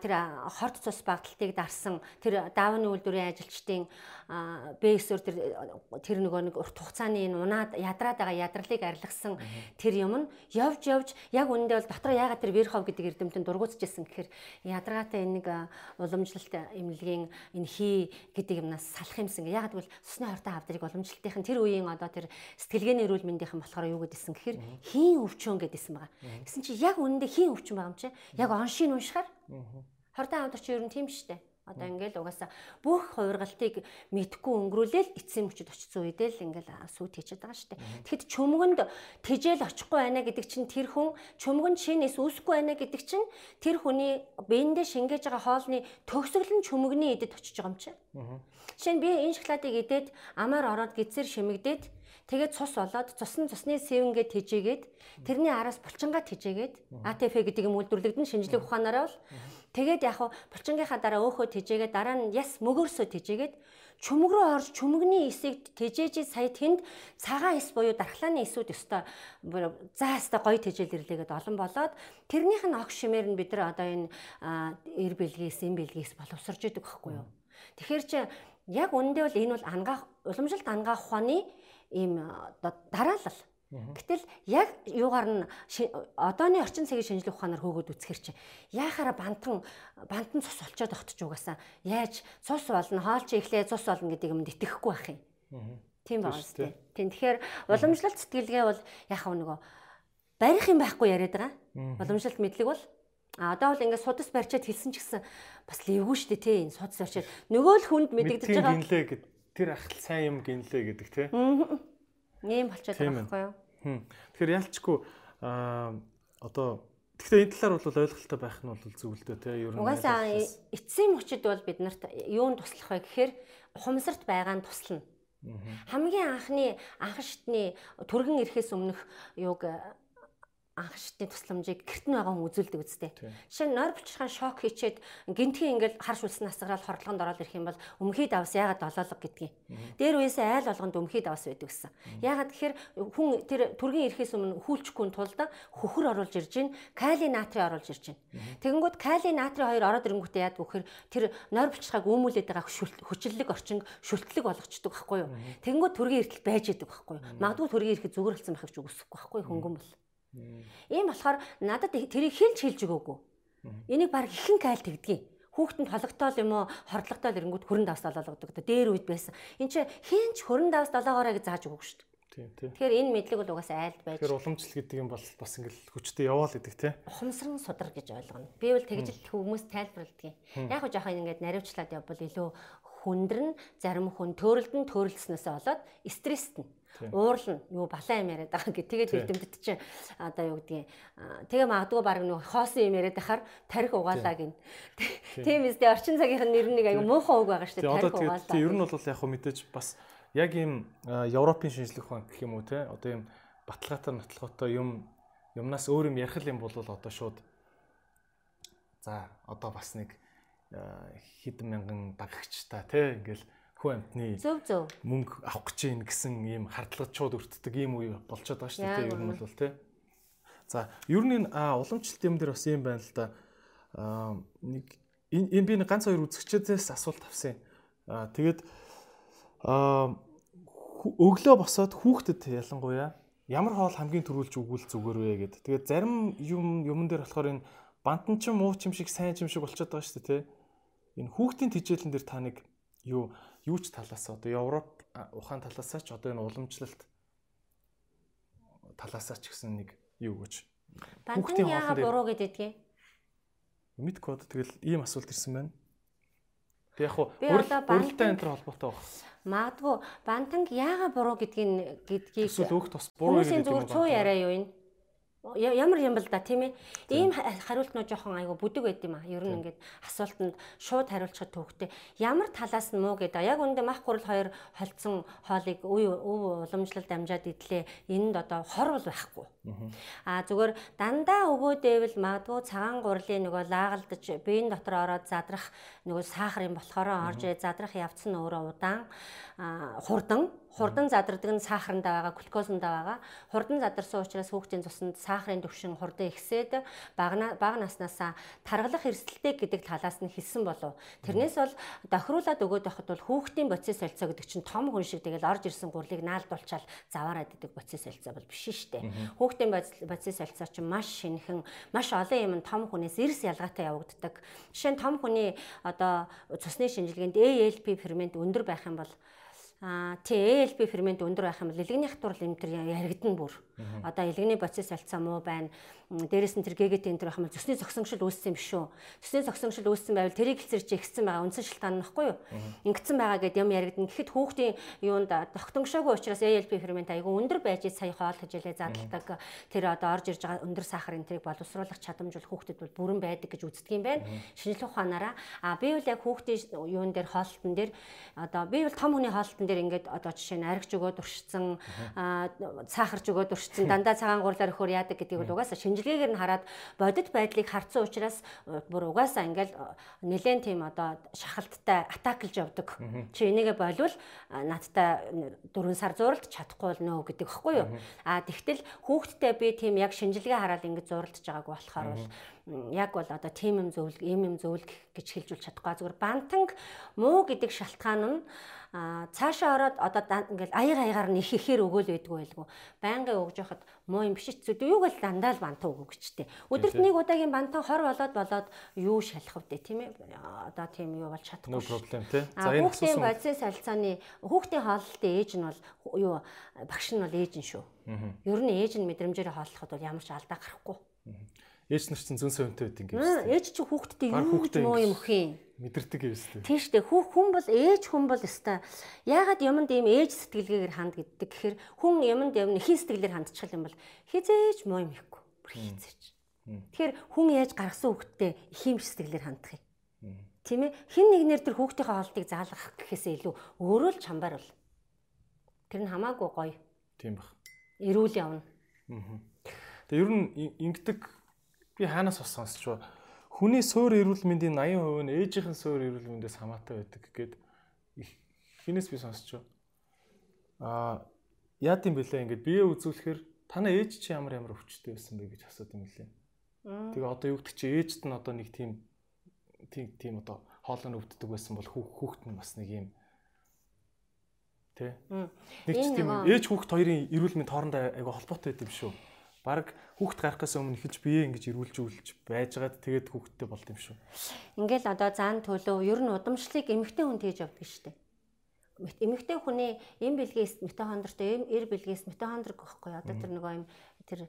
S2: тэр хорт цус багталтыг дарсан тэр давны үйлдвэрийн ажилчдын Б9-оор тэр тэр нөгөө нэг урт хугацааны унаад ядраад байгаа ядралыг арилгасан тэр юм нь явж явж яг үнэндээ бол дотор ягаад тэр Верхов гэдэг эрдэмтэн дургуутжсэн гэхээр ядраатай энэ нэг уламжлалт эмнэлгийн энэ хий гэдэг юмнаас салах юмсан. Ягаад гэвэл цусны хортой хавдрыг уламжлалтынх нь тэр үеийн одоо тэр сэтгэлгээний эрүүл мэндийнхэн болохоор юу гэдсэн гэхээр хийн өвчөн гэдсэн байгаа. Гэсэн чи яг үнэндээ хийн өвчин байгаа юм чи. Яг оншийн уншихаар. Хортой хамтар чи ер нь тийм штэ. Одоо ингээл угаасаа бүх хувиргалтыг мэдхгүй өнгөрүүлээл эцсийн мөчөд очсон үедээ л ингээл сүйт хийчихэд байгаа штэ. Тэгэхэд чөмгөнд тэжээл очихгүй байна гэдэг чинь тэр хүн чөмгөнд шинээс үүсэхгүй байна гэдэг чинь тэр хүний биендээ шингээж байгаа хоолны төгсгөл нь чөмгөний идэд очиж байгаа юм чи. Жишээ нь би энэ шоколадыг идээд амаар ороод гизээр шимэгдээд Тэгээд цус болоод цус нь цусны сэвнгээ тэжээгээд тэрний араас булчингаа тэжээгээд АТФ гэдэг юм үйлдвэрлэгдэн шинжлэх ухаанаараа бол тэгээд яг булчингийнхаа дараа өөхөө тэжээгээд дараа нь яс мөгөөрсөө тэжээгээд чүмэг рүү орж чүмэгний эсийг тэжээж сая тэнд цагаан эс буюу дархлааны эсүүд өстой заастаа гоё тэжээл ирлээгээд олон болоод тэрнийх нь огш шимээр нь бид нар одоо энэ эр бэлгээс эм бэлгээс боловсрж идэг байхгүй юу. Тэгэхээр чи яг үндэ бол энэ бол ангаах уламжлалт ангаах ухааны ийм дараалал. Гэтэл яг юугаар нь одооны орчин цагийн шинжлэх ухаанаар хөөгд үцхэр чи яахаараа бантан бантан цус олцоод огтч угаасаа яаж цус болно хоолч ихлээ цус болно гэдэг юмд итгэхгүй байх юм. Тийм байна шүү дээ. Тийм тэгэхээр уламжлалт сэтгэлгээ бол яхав нөгөө барих юм байхгүй яриад байгаа. Уламжлалт мэдлэг бол А одоо бол ингээд судас барьчаад хэлсэн ч гэсэн бас левгүй шүү дээ тий энэ судас барьчаад нөгөө л хүнд мэдэгдэж
S1: байгаа. Тэр ахал сайн юм гинлээ гэдэг тий.
S2: Ийм болчиход байгаа байхгүй юу?
S1: Тэгэхээр ялчгүй аа одоо Гэхдээ энэ талаар бол ойлголттой байх нь бол зөв л дээ тий ер нь.
S2: Угаасаа эцсийн мөчид бол бид нарт юунд туслах вэ гэхээр ухамсарт байгаа нь туслана. Хамгийн анхны анхан шатны түргэн ирэхээс өмнөх юуг анх шатны тусламжийг гэрт нь байгаа хүн үзүүлдэг үстэй. Жишээ нь нойр булчирхаан шок хийчээд гинтгийн ингээл харш үлсэн асгараад хордлогонд ороод ирэх юм бол өмхий давс ягаад долоолог гэдгийг. Дээр үесээ айл болгонд өмхий давс байдаг гэсэн. Ягаад тэгэхээр хүн тэр түргийн ирэхээс өмнө хүлчихгүй тулд хөхөр оруулж ирж гин, кали натри оруулж ирж гин. Тэгэнгүүт кали натри хоёр ороод ирэнгүүтээ яад гэхээр тэр нойр булчирхааг үүмүүлээд байгаа хүчлэлэг орчин шүлтлэг болгочдөг байхгүй юу. Тэгэнгүүт түргийн иртэл байж идэг байхгүй юу. Магадгүй түргийн ирэхэд зүгээр болсон байх гэж үгүйсэхгүй байхгүй хөнгөн бол. Ийм болохоор надад тэрийг хэлж хэлж өгөөгүй. Энийг баг ихэн кайл тэгдгийг хүүхдэнд хологтоол юм уу хордлоготой ирэнгүүт хөрөн давс долоологдог. Дээр үед байсан. Энд чи хинч хөрөн давс долоогоорой гэж зааж өгөөг шүү дээ. Тийм тийм. Тэгэхээр энэ мэдлэг бол угаасаа айлд байж.
S1: Тэгэхээр уламжлал гэдэг юм бол бас ингээл хүчтэй яваал гэдэг тийм.
S2: Ухамсарн судар гэж ойлгоно. Би бол тэгж л хүмүүс тайлбарладаг. Яг хөө жоохон ингээд наривчлаад явбал илүү хүндрэн зарим хүн төрөлдөн төрөлснөөсөө болоод стресстэн уурлна юу балан юм яриад байгаа гэх тэгээд эрдэмтэд чинь одоо юу гэдгийг тэгээ магадгүй баг нэг хоосон юм яриад байхаар тарих угаалаа гин. Тийм үстэй орчин цагийнх нь нэр нэг аяга муухан үг байгаа шүү дээ тарих
S1: угаалаа тийм ер нь бол яг хөө мэдээж бас яг ийм Европын шинжлэх ухаан гэх юм уу те одоо ийм баталгаатай нотлохотой юм юмнаас өөр юм ярих юм бол одоо шууд за одоо бас нэг хэдэн мянган дагагчтай те ингээл хүн амтны
S2: зөв зөв.
S1: Мөнгө авах гэж ийн гэсэн ийм хардлагачуд өртдөг ийм үе болчиход байгаа шүү дээ ер нь бол те. За ер нь уламжлалт юм дээр бас юм байна л да. Нэг энэ би нэг ганц хоёр үзэгчдээс асуулт авсан юм тэгээд өглөө босоод хүүхдэд ялангуяа ямар хоол хамгийн түрүүлж өгвөл зүгээр вэ гэд. Тэгээд зарим юм юмн дээр болохоор энэ бантан ч муу ч юм шиг сайн ч юм шиг болчиход байгаа шүү дээ, тэ энэ хүүхдийн тижээлэн дээр та нэг юу юу ч талаас одоо Европ ухаан талаасаа ч одоо энэ уламжлалт талаасаа ч гэсэн нэг юу гэж
S2: хүүхдийн яага буруу гэдэгдгийг
S1: мэдгүй одоо тэгэл ийм асуулт ирсэн байна. Би яг хуу бүрэлдэхүүнтэй энэ төр холбоотой баг.
S2: Магадгүй бантанг яага буруу гэдгийг гэдгийг
S1: эсвэл өөх тус буруу
S2: гэдэг юм байна. Хүмүүсийн зүгээр цуу яриа юу энэ? Ямар юм бэл да тийм ээ. Ийм хариултнууд жоохон айгу бүдэг байд юм а. Ер нь ингээд асуултанд шууд хариулчихад төвхтэй. Ямар талаас нь муу гэдэг. Яг үүндээ мах гурал хоёр холцсон хоолыг өв уламжлалт амжаад идлээ. Энэнд одоо хор бол байхгүй. Аа зүгээр дандаа өгөөдөөвэл магадгүй цагаан гурлын нөгөө лаагалдаж биеийн дотор ороод задрах нөгөө сахар юм болохоор орж задрах явц нь өөрөө удаан. Хурдан. Хурдан задардаг нь сахарандаа байгаа, глюкозондаа байгаа. Хурдан задарсан учраас хүүхдийн цуснд сахарын түвшин хурдан ихсээд бага бага наснаасаа таргалах эрсдэлтэй гэдэг талаас нь хэлсэн болов. Тэрнээс бол дохируулаад өгөөд байхад бол хүүхдийн боцис солилцоо гэдэг чинь том хүн шиг тэгэл орж ирсэн гурлыг наалдуулчаал заваарад идэг боцис солилцоо бол биш шүү дээ. Хүүхдийн боцис солилцоо чинь маш шинхэн, маш олон юм том хүнээс эрс ялгаатай явагддаг. Жишээ нь том хүний одоо цусны шинжилгээнд ALP фермент өндөр байх юм бол А TLP фермент өндөр байх юм бол илгэний хатуурал энэ төр яригдана бүр. Одоо илгэний процесс солилцоо муу байна дээрэс нь тэр ГГТ энэ төр ахмал зүсний зогсонгшил үүссэн юм биш үү? Зүсний зогсонгшил үүссэн байвал тэрийг хэлцэрч ихсэн байгаа үндсэн шилтгаан нь баггүй юу? Ингэсэн байгаа гэд юм яригдана. Гэхдээ хүүхдийн юунд тогтонгшоогүй учраас ALP фермент айгүй өндөр байж сая хоол хэмжээлээ задлдаг. Тэр одоо орж ирж байгаа өндөр сахар энэ тэрийг боловсруулах чадамж бол хүүхдэд бол бүрэн байдаг гэж үздэг юм байна. Шинжлэх ухаанаараа а би бол яг хүүхдийн юун дээр хоолтон дээр одоо би бол том хүний хоолтон дээр ингээд одоо жишээ нь аригч өгөөд уршицсан сахарч өгөөд уршицсан дандаа цагаан гурлаар өхөр яадаг гэдгийг бол угаасаа шинж шинжилгээгээр нь хараад бодит байдлыг харцсан учраас бүр угаасаа ингээл нэлээд тийм одоо шахалттай атаклж явдаг. Чи энийгээ болвол надтай 4 сар зуралд чадахгүй л нөө гэдэг баггүй юу? А тэгтэл хүүхдтэй би тийм яг шинжилгээ хараад ингэж зуралдж байгааг болохоор бол яг бол одоо тийм юм зөвлөх, ийм юм зөвлөх гэж хэлжүүлж чадахгүй. Зүгээр бантанг муу гэдэг шалтгаан нь цаашаа ороод одоо ингээл аяар аягаар ихээр өгөөл байдгүй байлгүй. Байнгын өгж яхад муу юм биш ч зүг юуг л дандаа л бантан өгөх гэжтэй. Өдөрт нэг удаагийн бантан хор болоод болоод юу шалах вэ тийм ээ. Одоо тийм юу болж чадахгүй.
S1: No problem тий.
S2: За энэ хүүхдийн бодис солилцооны хүүхдийн хооллолтын ээж нь бол юу багш нь бол ээж нь шүү. Ер нь ээж нь мэдрэмжээр хооллоход бол ямар ч алдаа гарахгүй.
S1: Ээж нар чинь зүүн совинтой байт ингэ.
S2: Ээж чи хүүхдтэй юу ч муу юм өх юм.
S1: Мэдэрдэг юм шүү дээ.
S2: Тийм шүү дээ. Хүүх хүн бол ээж хүн бол өстой. Яагаад юмд ийм ээж сэтгэлгээгээр ханд гэдэг гэхээр хүн юмд юм хин сэтгэлээр хандчих юм бол хизээж муу юм ихгүй. Хизээж. Тэгэхээр хүн яаж гаргасан хүүхдтэй их юм сэтгэлээр хандах юм. Тийм ээ. Хин нэгнэр тэр хүүхдийнхээ хоолтыг заалгах гэхээсээ илүү өөрөө л чамбар бол. Тэр нь хамаагүй гоё.
S1: Тийм баг.
S2: Эрүүл явна.
S1: Аа Тэгээ ер нь ингэдэг би хаанаас бас сонсч ба хүний суур эрүүл мэндийн 80% нь ээжийнхэн суур эрүүл мэндээс хамаатай байдаг гэд хинээс би сонсч. Аа яад юм бэлээ ингээд бие үзүүлэхээр танаа ээж чи ямар ямар өвчтэй байсан бэ гэж асууд юм лээ. Тэгээ одоо юу гэдэг чи ээжд нь одоо нэг тийм тийм тийм одоо хоолой өвддөг байсан бол хүүхэд нь бас нэг юм Тэ. Нэг ч тийм ээж хүүхэд хоёрын эрүүл мэнд хоорондоо айгаа холбоотой байд юм шүү. Бараг хүүхэд гарахаас өмнө эхэлж бие ингэж эрүүлж үлж байжгаад тэгээд хүүхэдтэй болд юм шүү.
S2: Ингээл одоо заан төлөө ер нь удамшлыг эмэгтэй хүн тээж авдаг шүү дээ. Эмэгтэй хүний эм бэлгээс митохондртой эм эр бэлгээс митохондрог гэхгүй одоо тэр нөгөө юм тэр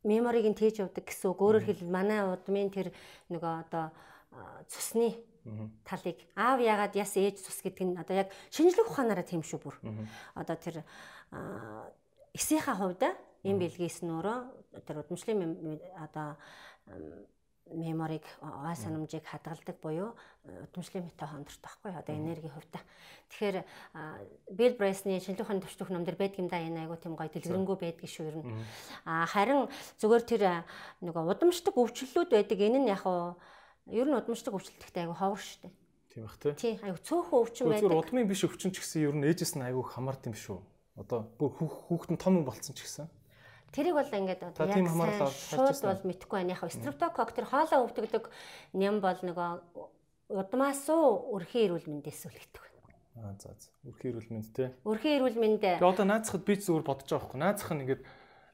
S2: мемориг нь тээж авдаг гэсэн үг. Өөрөөр хэлбэл манай удмын тэр нөгөө одоо цусны талыг аав яагаад яс ээж цус гэдэг нь одоо яг шинжлэх ухаанаараа тийм шүү бүр. Одоо тэр эсийнхаа хувьд энэ бэлгээс нөрөө тэр удамшлын одоо мемориг ой санамжийг хадгалдаг буюу удамшлын митохондорт байхгүй одоо энерги хувьта. Тэгэхээр Bill Bryce-ны шинжлэх ухааны төвчдөх ном дэр байдаг юм да энэ айгу тийм гоё дэлгэрэнгүй байдаг шүү ер нь. А харин зүгээр тэр нөгөө удамшдаг өвчлөлүүд байдаг энэ нь яг нь Ер нь удамшдаг өвчлөлттэй айгу ховор штэ.
S1: Тийм бах тий.
S2: Тий, айгу цөөхөн өвчин байдаг.
S1: Зүгээр удмын биш өвчин ч гэсэн ер нь ээжээс нь айгу хамаард юм шүү. Одоо бүр хүүхэд нь том болцсон ч гэсэн.
S2: Тэрийг бол ингээд одоо яг шууд бол мэдэхгүй байна. Яг стрептокок тэр хоолоо өвдөгдөг ням бол нөгөө удмаас уу өрхийн эрүүл мэндээс үлгдэг байна.
S1: Аа за за. Өрхийн эрүүл мэнд тий.
S2: Өрхийн эрүүл мэнд.
S1: Тэгээ одоо наацхад би зүгээр бодож байгаа байхгүй. Наацх нь ингээд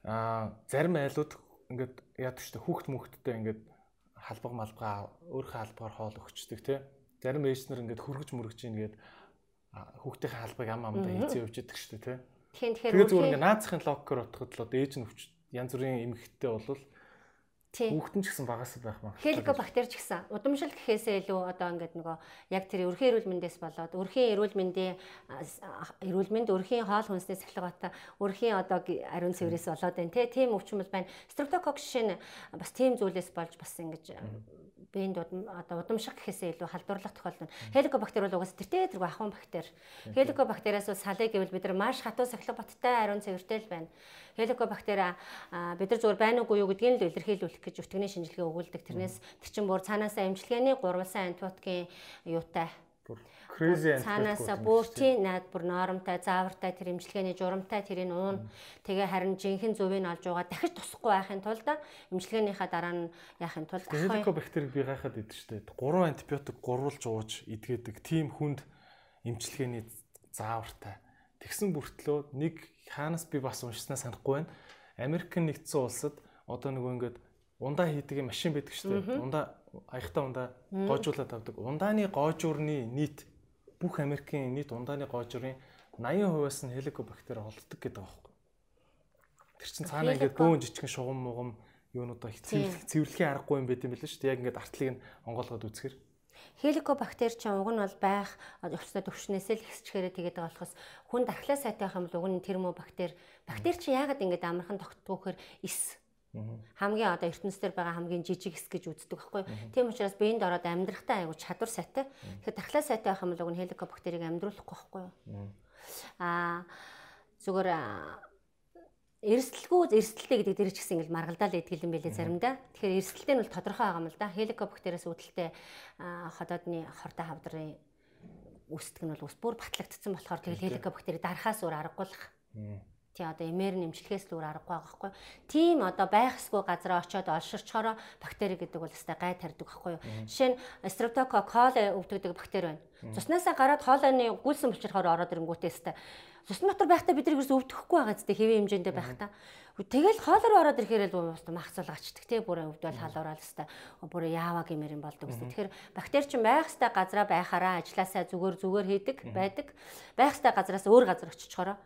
S1: аа зарим айлууд ингээд яадаг шүү дээ. Хүүхэд мөхтдээ ингээд халбаг малбага өөрийнхөө халбагаар хоол өгчдөг тий. Зарим ээжнэр ингээд хөргөж мөргөж ингээд хүүхдийн халбаг ам амдаа хийцээ явж идэг шүү дээ тий. Тэгэхээр зүгээр ингээд наацхийн логкоор утгад л ээж нь өвч янз бүрийн эмгэгтэй болвол Хүүхдэн ч гэсэн багаас байх маа.
S2: Хеликобактер ч гэсэн удамшил гэхээсээ илүү одоо ингээд нөгөө яг тэр өрхийн эрүүл мэндээс болоод өрхийн эрүүл мэндийн эрүүл мэнд өрхийн хоол хүнснээс эхлэгаата өрхийн одоо ариун цэврээс болоод байна тийм өвчин бол байна. Жишээ нь бас тийм зүйлээс болж бас ингэж биенд одоо удамшиг гэхээсээ илүү халдварлах тохиолдол нь. Хеликобактер бол угаасаа тэртээ тэргүй ахуйн бактери. Хеликобактериас бол салыг гэвэл бид нар маш хатуу сахилга баттай ариун цэвэртэй л байна. Хеликобактери бид нар зүгээр байна уугүй юу гэдгийг л илэрхийлүүлэх гэж өтгөний шинжилгээ өгүүлдэг. Тэрнээс тэр чин бүр цаанаасаа имчилгээний гурвалсан антибиотикийн юутай цаанаасаа бүртийн наад бүр норомтой, заавартай тэр имчилгээний журамтай тэрийг уун. Тэгээ харин жинхэнэ зөвийг олж байгаа дахиж тусахгүй байхын тулд имчилгээнийхаа дараа нь яахын тулд
S1: Helicobacter би гайхаад идэв штэ. 3 антибиотик гурвалж ууж идгээдэг тийм хүнд имчилгээний заавартай. Тэгсэн бүртлөө нэг хаанаас би бас уншснаа санахгүй байна. Америкийн нэгдсэн улсад одоо нөгөө ингээд ундаа хийдэг машин байдаг шүү дээ. Ундаа аягтаа ундаа гоожуулаад авдаг. Ундааны гоожуурны нийт бүх Америкийн нийт ундааны гоожрын 80%-аас нь хеликобактер олддог гэдэг байхгүй. Тэр чинь цаана ингээд бөөн жижигхэн шугам мугам юунуудаа цэвэрлэхийн аргагүй юм байт юм билээ шүү дээ. Яг ингээд артлыг нь онгоолгоод үзэхэр.
S2: Хеликобактер чинь уг нь бол байх өвчтөд өвчнөөсөө л ихсчихээрээ тэгээд байгаа болохоос хүн дархлаа сайтай байх юм бол уг нь термобактер. Бактери чинь яагаад ингээд амархан тогтдгоохэр эс Хамгийн одоо ертөнцийн байгаа хамгийн жижиг хэсэг гэж үздэг байхгүй. Тийм учраас биеинд ороод амьдрахтаа айгу чадвар сайтай. Тэгэхээр дархлаа сайтай байх юм бол уг нь хеликобактерийг амьдруулахгүй байхгүй? Аа зүгээр эрсдэлгүй эрсдэлтэй гэдэг дээр ч гэсэн ингээл маргалдаал идэх юм байлээ заримдаа. Тэгэхээр эрсдэлтэй нь бол тодорхой байгаа юм л да. Хеликобактериас үүдэлтэй ходоодны хортой хавдрын үүсдэг нь бол ус бүр батлагдсан болохоор тэгэл хеликобактери дарахаас өөр аргагүй л тий одоо эмээр нэмжлэхээс л өөр аргагүй байгаа байхгүй. Тийм одоо байхсгүй газараа очиод олширчхороо бактери гэдэг бол өстой гай тарьдаг байхгүй юу. Жишээ нь coli өвдөгдөг бактери байна. Цуснасаа гараад хоолойны гүйлсэн булчирхоор ороод ирэнгүүтээ өстой. Цусны дотор байхдаа бид нар ерөөс өвдөхгүй байгаа зү хэвийн хэмжээндээ байхдаа. Тэгэл хоолоор ороод ирэхээр л махцал гачдаг тий бүр өвдөл халуурал өстой. Бүр яава гэмээр юм болдог өстой. Тэгэхээр бактери чинь байх хэвээр газараа байхаараа ажилласаа зүгээр зүгээр хийдэг байдаг. Байх хэвээр газараас өөр газар очичхороо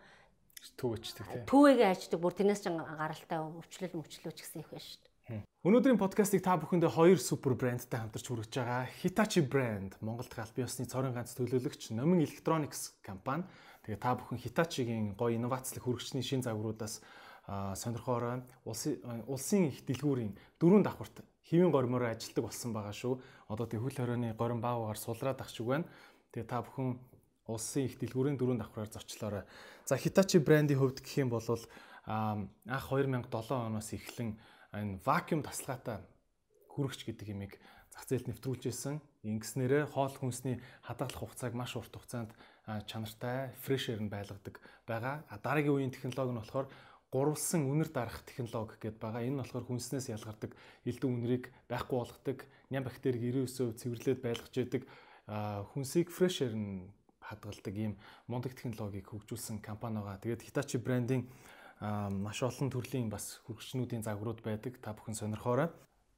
S1: төвөчдөг тийм.
S2: Төвөөгөө аждаг бүр тэрнээс ч гаралтай өвчлөл мөвчлөөч гэсэн их байна шүү дээ.
S1: Өнөөдрийн подкастыг та бүхэндээ хоёр супер брэндтэй хамтарч хүргэж байгаа. Hitachi брэнд Монголд аль биесны цорын ганц төлөөлөгч Номин Electronics компани. Тэгээ та бүхэн Hitachi-гийн гоё инновацлог хүргэжчний шин загваруудаас сонирхоорой. Улсын улсын их дэлгүүрийн дөрөв давхарт хэвийн гормоор ажилладаг болсон байгаа шүү. Одоо тэг хөл хорионы горим баагаар сулраад ах шиг байна. Тэгээ та бүхэн улсын их дэлгүүрийн дөрөв давхраар зочлоорой. За Hitachi брендийн хувьд гэх юм бол анх 2007 оноос эхлэн энэ вакуум тасалгаатай хүрэгч гэдэг имийг зах зээлд нэвтрүүлжсэн. Ингэснээрээ хоол хүнсний хадгалах хугацааг маш урт хугацаанд чанартай fresh air нь байлгадаг байгаа. Дараагийн үеийн технологи нь болохоор гурвалсан үнэр дарах технологи гэдээ байгаа. Энэ нь болохоор хүнснээс ялгардаг элдэн үнэрийг байхгүй болгодог, ням бактерийг 99% цэвэрлээд байлгаж яадаг хүнсийг fresh air нь хадгалдаг ийм мундаг технологиг хөгжүүлсэн компани байгаа. Тэгээд Hitachi брендийн маш олон төрлийн бас хөргөчнүүдийн загварууд байдаг. Та бүхэн сонирхоорой.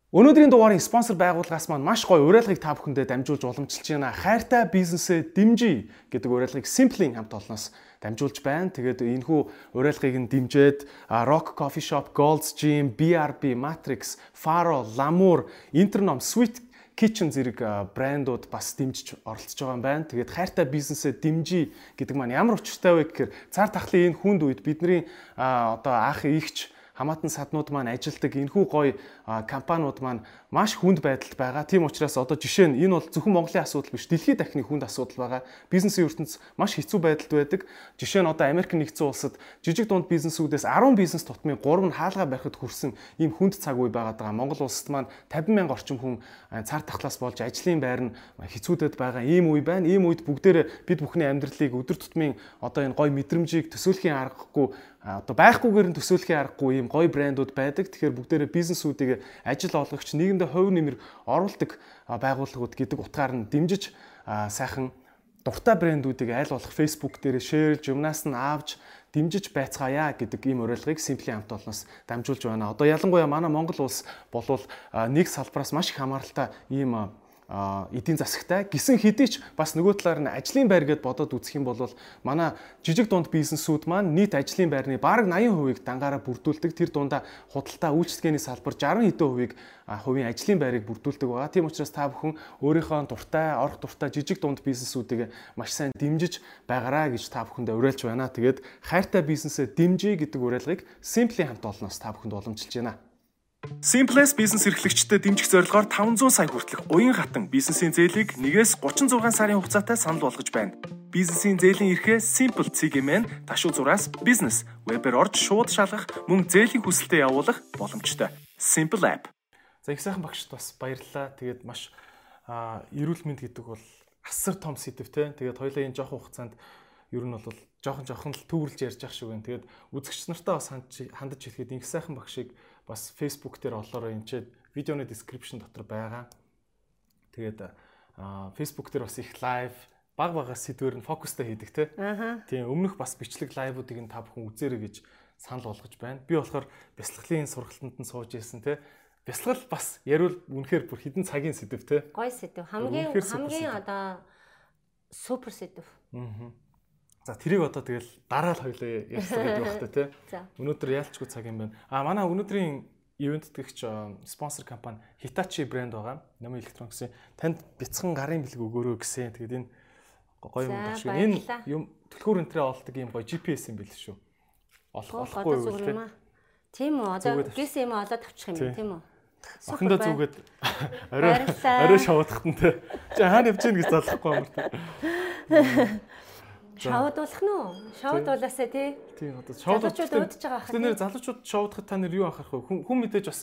S1: Өнөөдрийн дугаарын спонсор байгууллагаас маань маш гоё уриалгыг та бүхэндээ дамжуулж уламжилж байна. Хайртай бизнесээ дэмжиж гэдэг уриалгыг Simply хамт олноос дамжуулж байна. Тэгээд энэхүү уриалгыг нь дэмжиж Rock Coffee Shop, Gold's Gym, BRB, Matrix, Faro, Lamour, Internom, Sweet kitchen зэрэг брэндууд бас дэмжиж оролцож байгаа юм байна. Тэгээд хайртай бизнесээ дэмжиж гэдэг маань ямар учиртай вэ гэхээр цар тахлын энэ хүнд үед бидний одоо анх ихч хамаатан саднууд маань ажилдаг энэхүү гоё компаниуд маань маш хүнд байдалд байгаа. Тийм учраас одоо жишээ нь энэ бол зөвхөн Монголын асуудал биш, дэлхийн дахны хүнд асуудал байгаа. Бизнесийн ертөнц маш хэцүү байдалд байдаг. Жишээ нь одоо Америк нэгдсэн улсад жижиг дунд бизнесүүдээс 10 бизнес тутмын 3 нь хаалгаа барихад хүрсэн ийм хүнд цаг үе байгаад байгаа. Монгол улсад маань 50 мянга орчим хүн цар тахлаас болж ажлын байр нь хэцүүдэд байгаа ийм үе байна. Ийм үед бүгдээрээ бид бүхний амьдралыг өдөр тутмын одоо энэ гоё мэдрэмжийг төсөөлхийн аргагүй одоо байхгүйгээр нь төсөөлхийн аргагүй ийм гоё брэндүүд байдаг. Тэгэхээр бүгдээрээ бизнесүүдийг ажил олгогч нийгэмдээ хувь нэмэр оруулдаг байгууллагууд гэдэг утгаар нь дэмжиж сайхан дуртай брэндүүдийг аль болох Facebook дээр шеэрлж, юмнаас нь авч дэмжиж байцгаая гэдэг ийм уриалгыг Simply хамт олноос дамжуулж байна. Одоо ялангуяа манай Монгол улс болвол нэг салбараас маш их хамааралтай ийм эдийн засагтай гисэн хэдий ч бас нөгөө талаар нь ажлын байр гэд бодоод үзэх юм бол манай жижиг дунд бизнесүүд маань нийт ажлын байрны бараг 80%-ийг дангаараа бүрдүүлдэг. Тэр дундаа худалдаа үйлчлэгээний салбар 60 хэдэн хувийг хувийн ажлын байрыг бүрдүүлдэг байгаа. Тийм учраас та бүхэн өөрийнхөө дуртай, орох дуртай жижиг дунд бизнесүүдийг маш сайн дэмжиж байгаараа гэж та бүхэндээ уриалж байна. Тэгээд хайртай бизнесээ дэмжиж гэдэг уриалгыг Simply хамт олноос та бүхэнд уламжилж байна.
S3: Simplex бизнес эрхлэгчдэд дэмжих зорилгоор 500 сая хүртэлх уян хатан бизнесийн зээлийг 1-ээс 36 сарын хугацаатай санал болгож байна. Бизнесийн зээлийн эрхээ Simple CGM-ийн ташуу зураас бизнес вебээр орж шууд шалгах мөн зээлийн хүсэлтэд явуулах боломжтой. Simple app.
S1: За их сайхан багшд бас баярлалаа. Тэгээд маш эрүүл мэнд гэдэг бол асар том сэдв те. Тэгээд хоёлаа энэ жоохон хугацаанд ер нь бол жоохон жоохон л төвөрлж ярьж ах шиг байна. Тэгээд үзэгч нартаа бас хандаж хэлэхэд их сайхан багшийг бас Facebook дээр олоороо энэ видеоны description дотор байгаа. Тэгээд Facebook дээр бас их лайв баг бага сэдвэр нь фокустай хийдэг те. Тийм өмнөх бас бичлэг лайвуудыг нь та бүхэн үзээрэй гэж санал болгож байна. Би болохоор бясалгалын сургалтанд нь сууж ирсэн те. Бясалгал бас яривал үнэхээр бүр хідэн цагийн сэдв те.
S2: Гой сэдв. Хамгийн хамгийн одоо супер сэдв.
S1: Аа. За тэрийг одоо тэгэл дараа л хоёлаа ярьсан гэдэг багтаа тий. Өнөөдөр яалчгүй цаг юм байна. А манай өнөөдрийн ивент дэгч спонсор компани Hitachi брэнд байгаа. Намын электрониксын танд бяцхан гарын бэлэг өгөөрөө гэсэн. Тэгээд энэ гоё юм байна шүү. Энэ юм төлхөр өнтрээ олдог юм гоё GPS юм бэл шүү.
S2: Олох болохгүй юу тий. Тийм үү. Одоо GPS юм олоод авчих юм тийм үү?
S1: Охиндоо зүгээд [laughs] орой орой шавуудахт нь тий. Чи хаана явж гин гэж залахгүй юм тий. [laughs]
S2: Шоудуулах нь уу? Шоудуулаасаа тий.
S1: Тийм одоо
S2: шоудуулчуд өөдөж байгаа хаа.
S1: Тэгэхээр залуучууд шоудахад та нар юу анхаарах вэ? Хүн мэдээж бас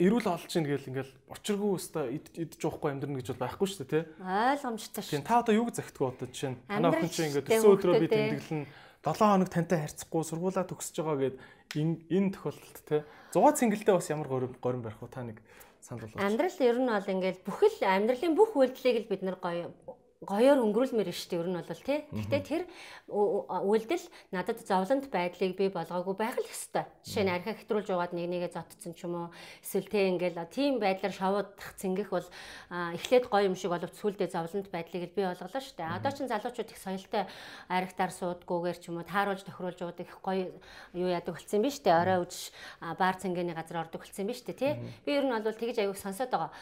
S1: эрүүл олж ийн гэл ингээл очиргүй өстой идэж уухгүй амьдрна гэж бол байхгүй шүү дээ тий.
S2: Ойлгомжтой шүү.
S1: Тийм та одоо юуг захидгүй одоо жишээ нь танаа хүн чинь ингээд өсөө өдрөө би тэмдэглэн 7 хоног тантай харьцахгүй сургуулаа төгсөж байгаа гэд энэ тохиолдолд тий. 100 цэнгэлдээ бас ямар горим горим барих вэ та нэг санал болгооч.
S2: Амьдрал ер нь бол ингээд бүхэл амьдралын бүх үйлдэлийг л бид нар гоё гоёор өнгөрүүлмээр дээ ер нь бол тий. Гэхдээ тэр үйлдэл надад зовлонт байдлыг би болгоогүй байх л ёстой. Жишээ нь архи хэтрүүлж яваад нэг нэгэ зодцсон ч юм уу эсвэл тий ингээл тийм байдлаар шавуудах цэнгэх бол эхлээд гоё юм шиг боловч сүулдэ зовлонт байдлыг би болголоо дээ. Одоо ч залуучууд их соёлтой архитаар суудгүйгээр ч юм уу тааруулж тохируулж яваад их гоё юу яадаг болсон юм биш үү? Орой үж баар цэнгэний газар ордог болсон юм биш үү тий. Би ер нь бол тэгж аяг сонсоод байгаа.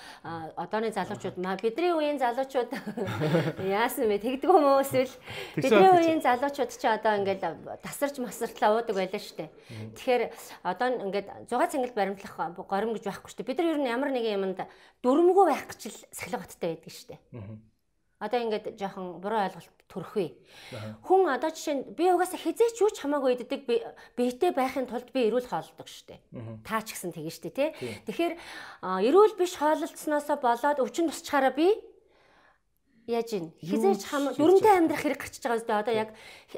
S2: Одооны залуучууд бидний үеийн залуучууд [laughs] Яасан бэ? Тэгдэг юм уу эсвэл бидний үеийн залуучууд ч одоо ингээд тасарч масартлаа уудаг байлаа шүү дээ. Тэгэхээр одоо ингээд 6 цэнгэл баримтлах горим гэж байхгүй шүү дээ. Бид нар ер нь ямар нэгэн юмд дүрмгүй байх гэж л сахилга баттай байдаг шүү дээ. Одоо ингээд жоохон буруу ойлголт төрөхгүй. Хүн одоо жишээ нь би угаасаа хизээч юу ч хамаагүй иддэг биетэй байхын тулд би эрүүл хооллдог штэ. Таа ч гэсэн тэгэн штэ тий. Тэгэхээр эрүүл биш хооллолцсноосоо болоод өвчин тусчаараа би яаж ийн? Хизээч хам дүрмтэй амьдрах хэрэг гарчиж байгаа үстэй одоо яг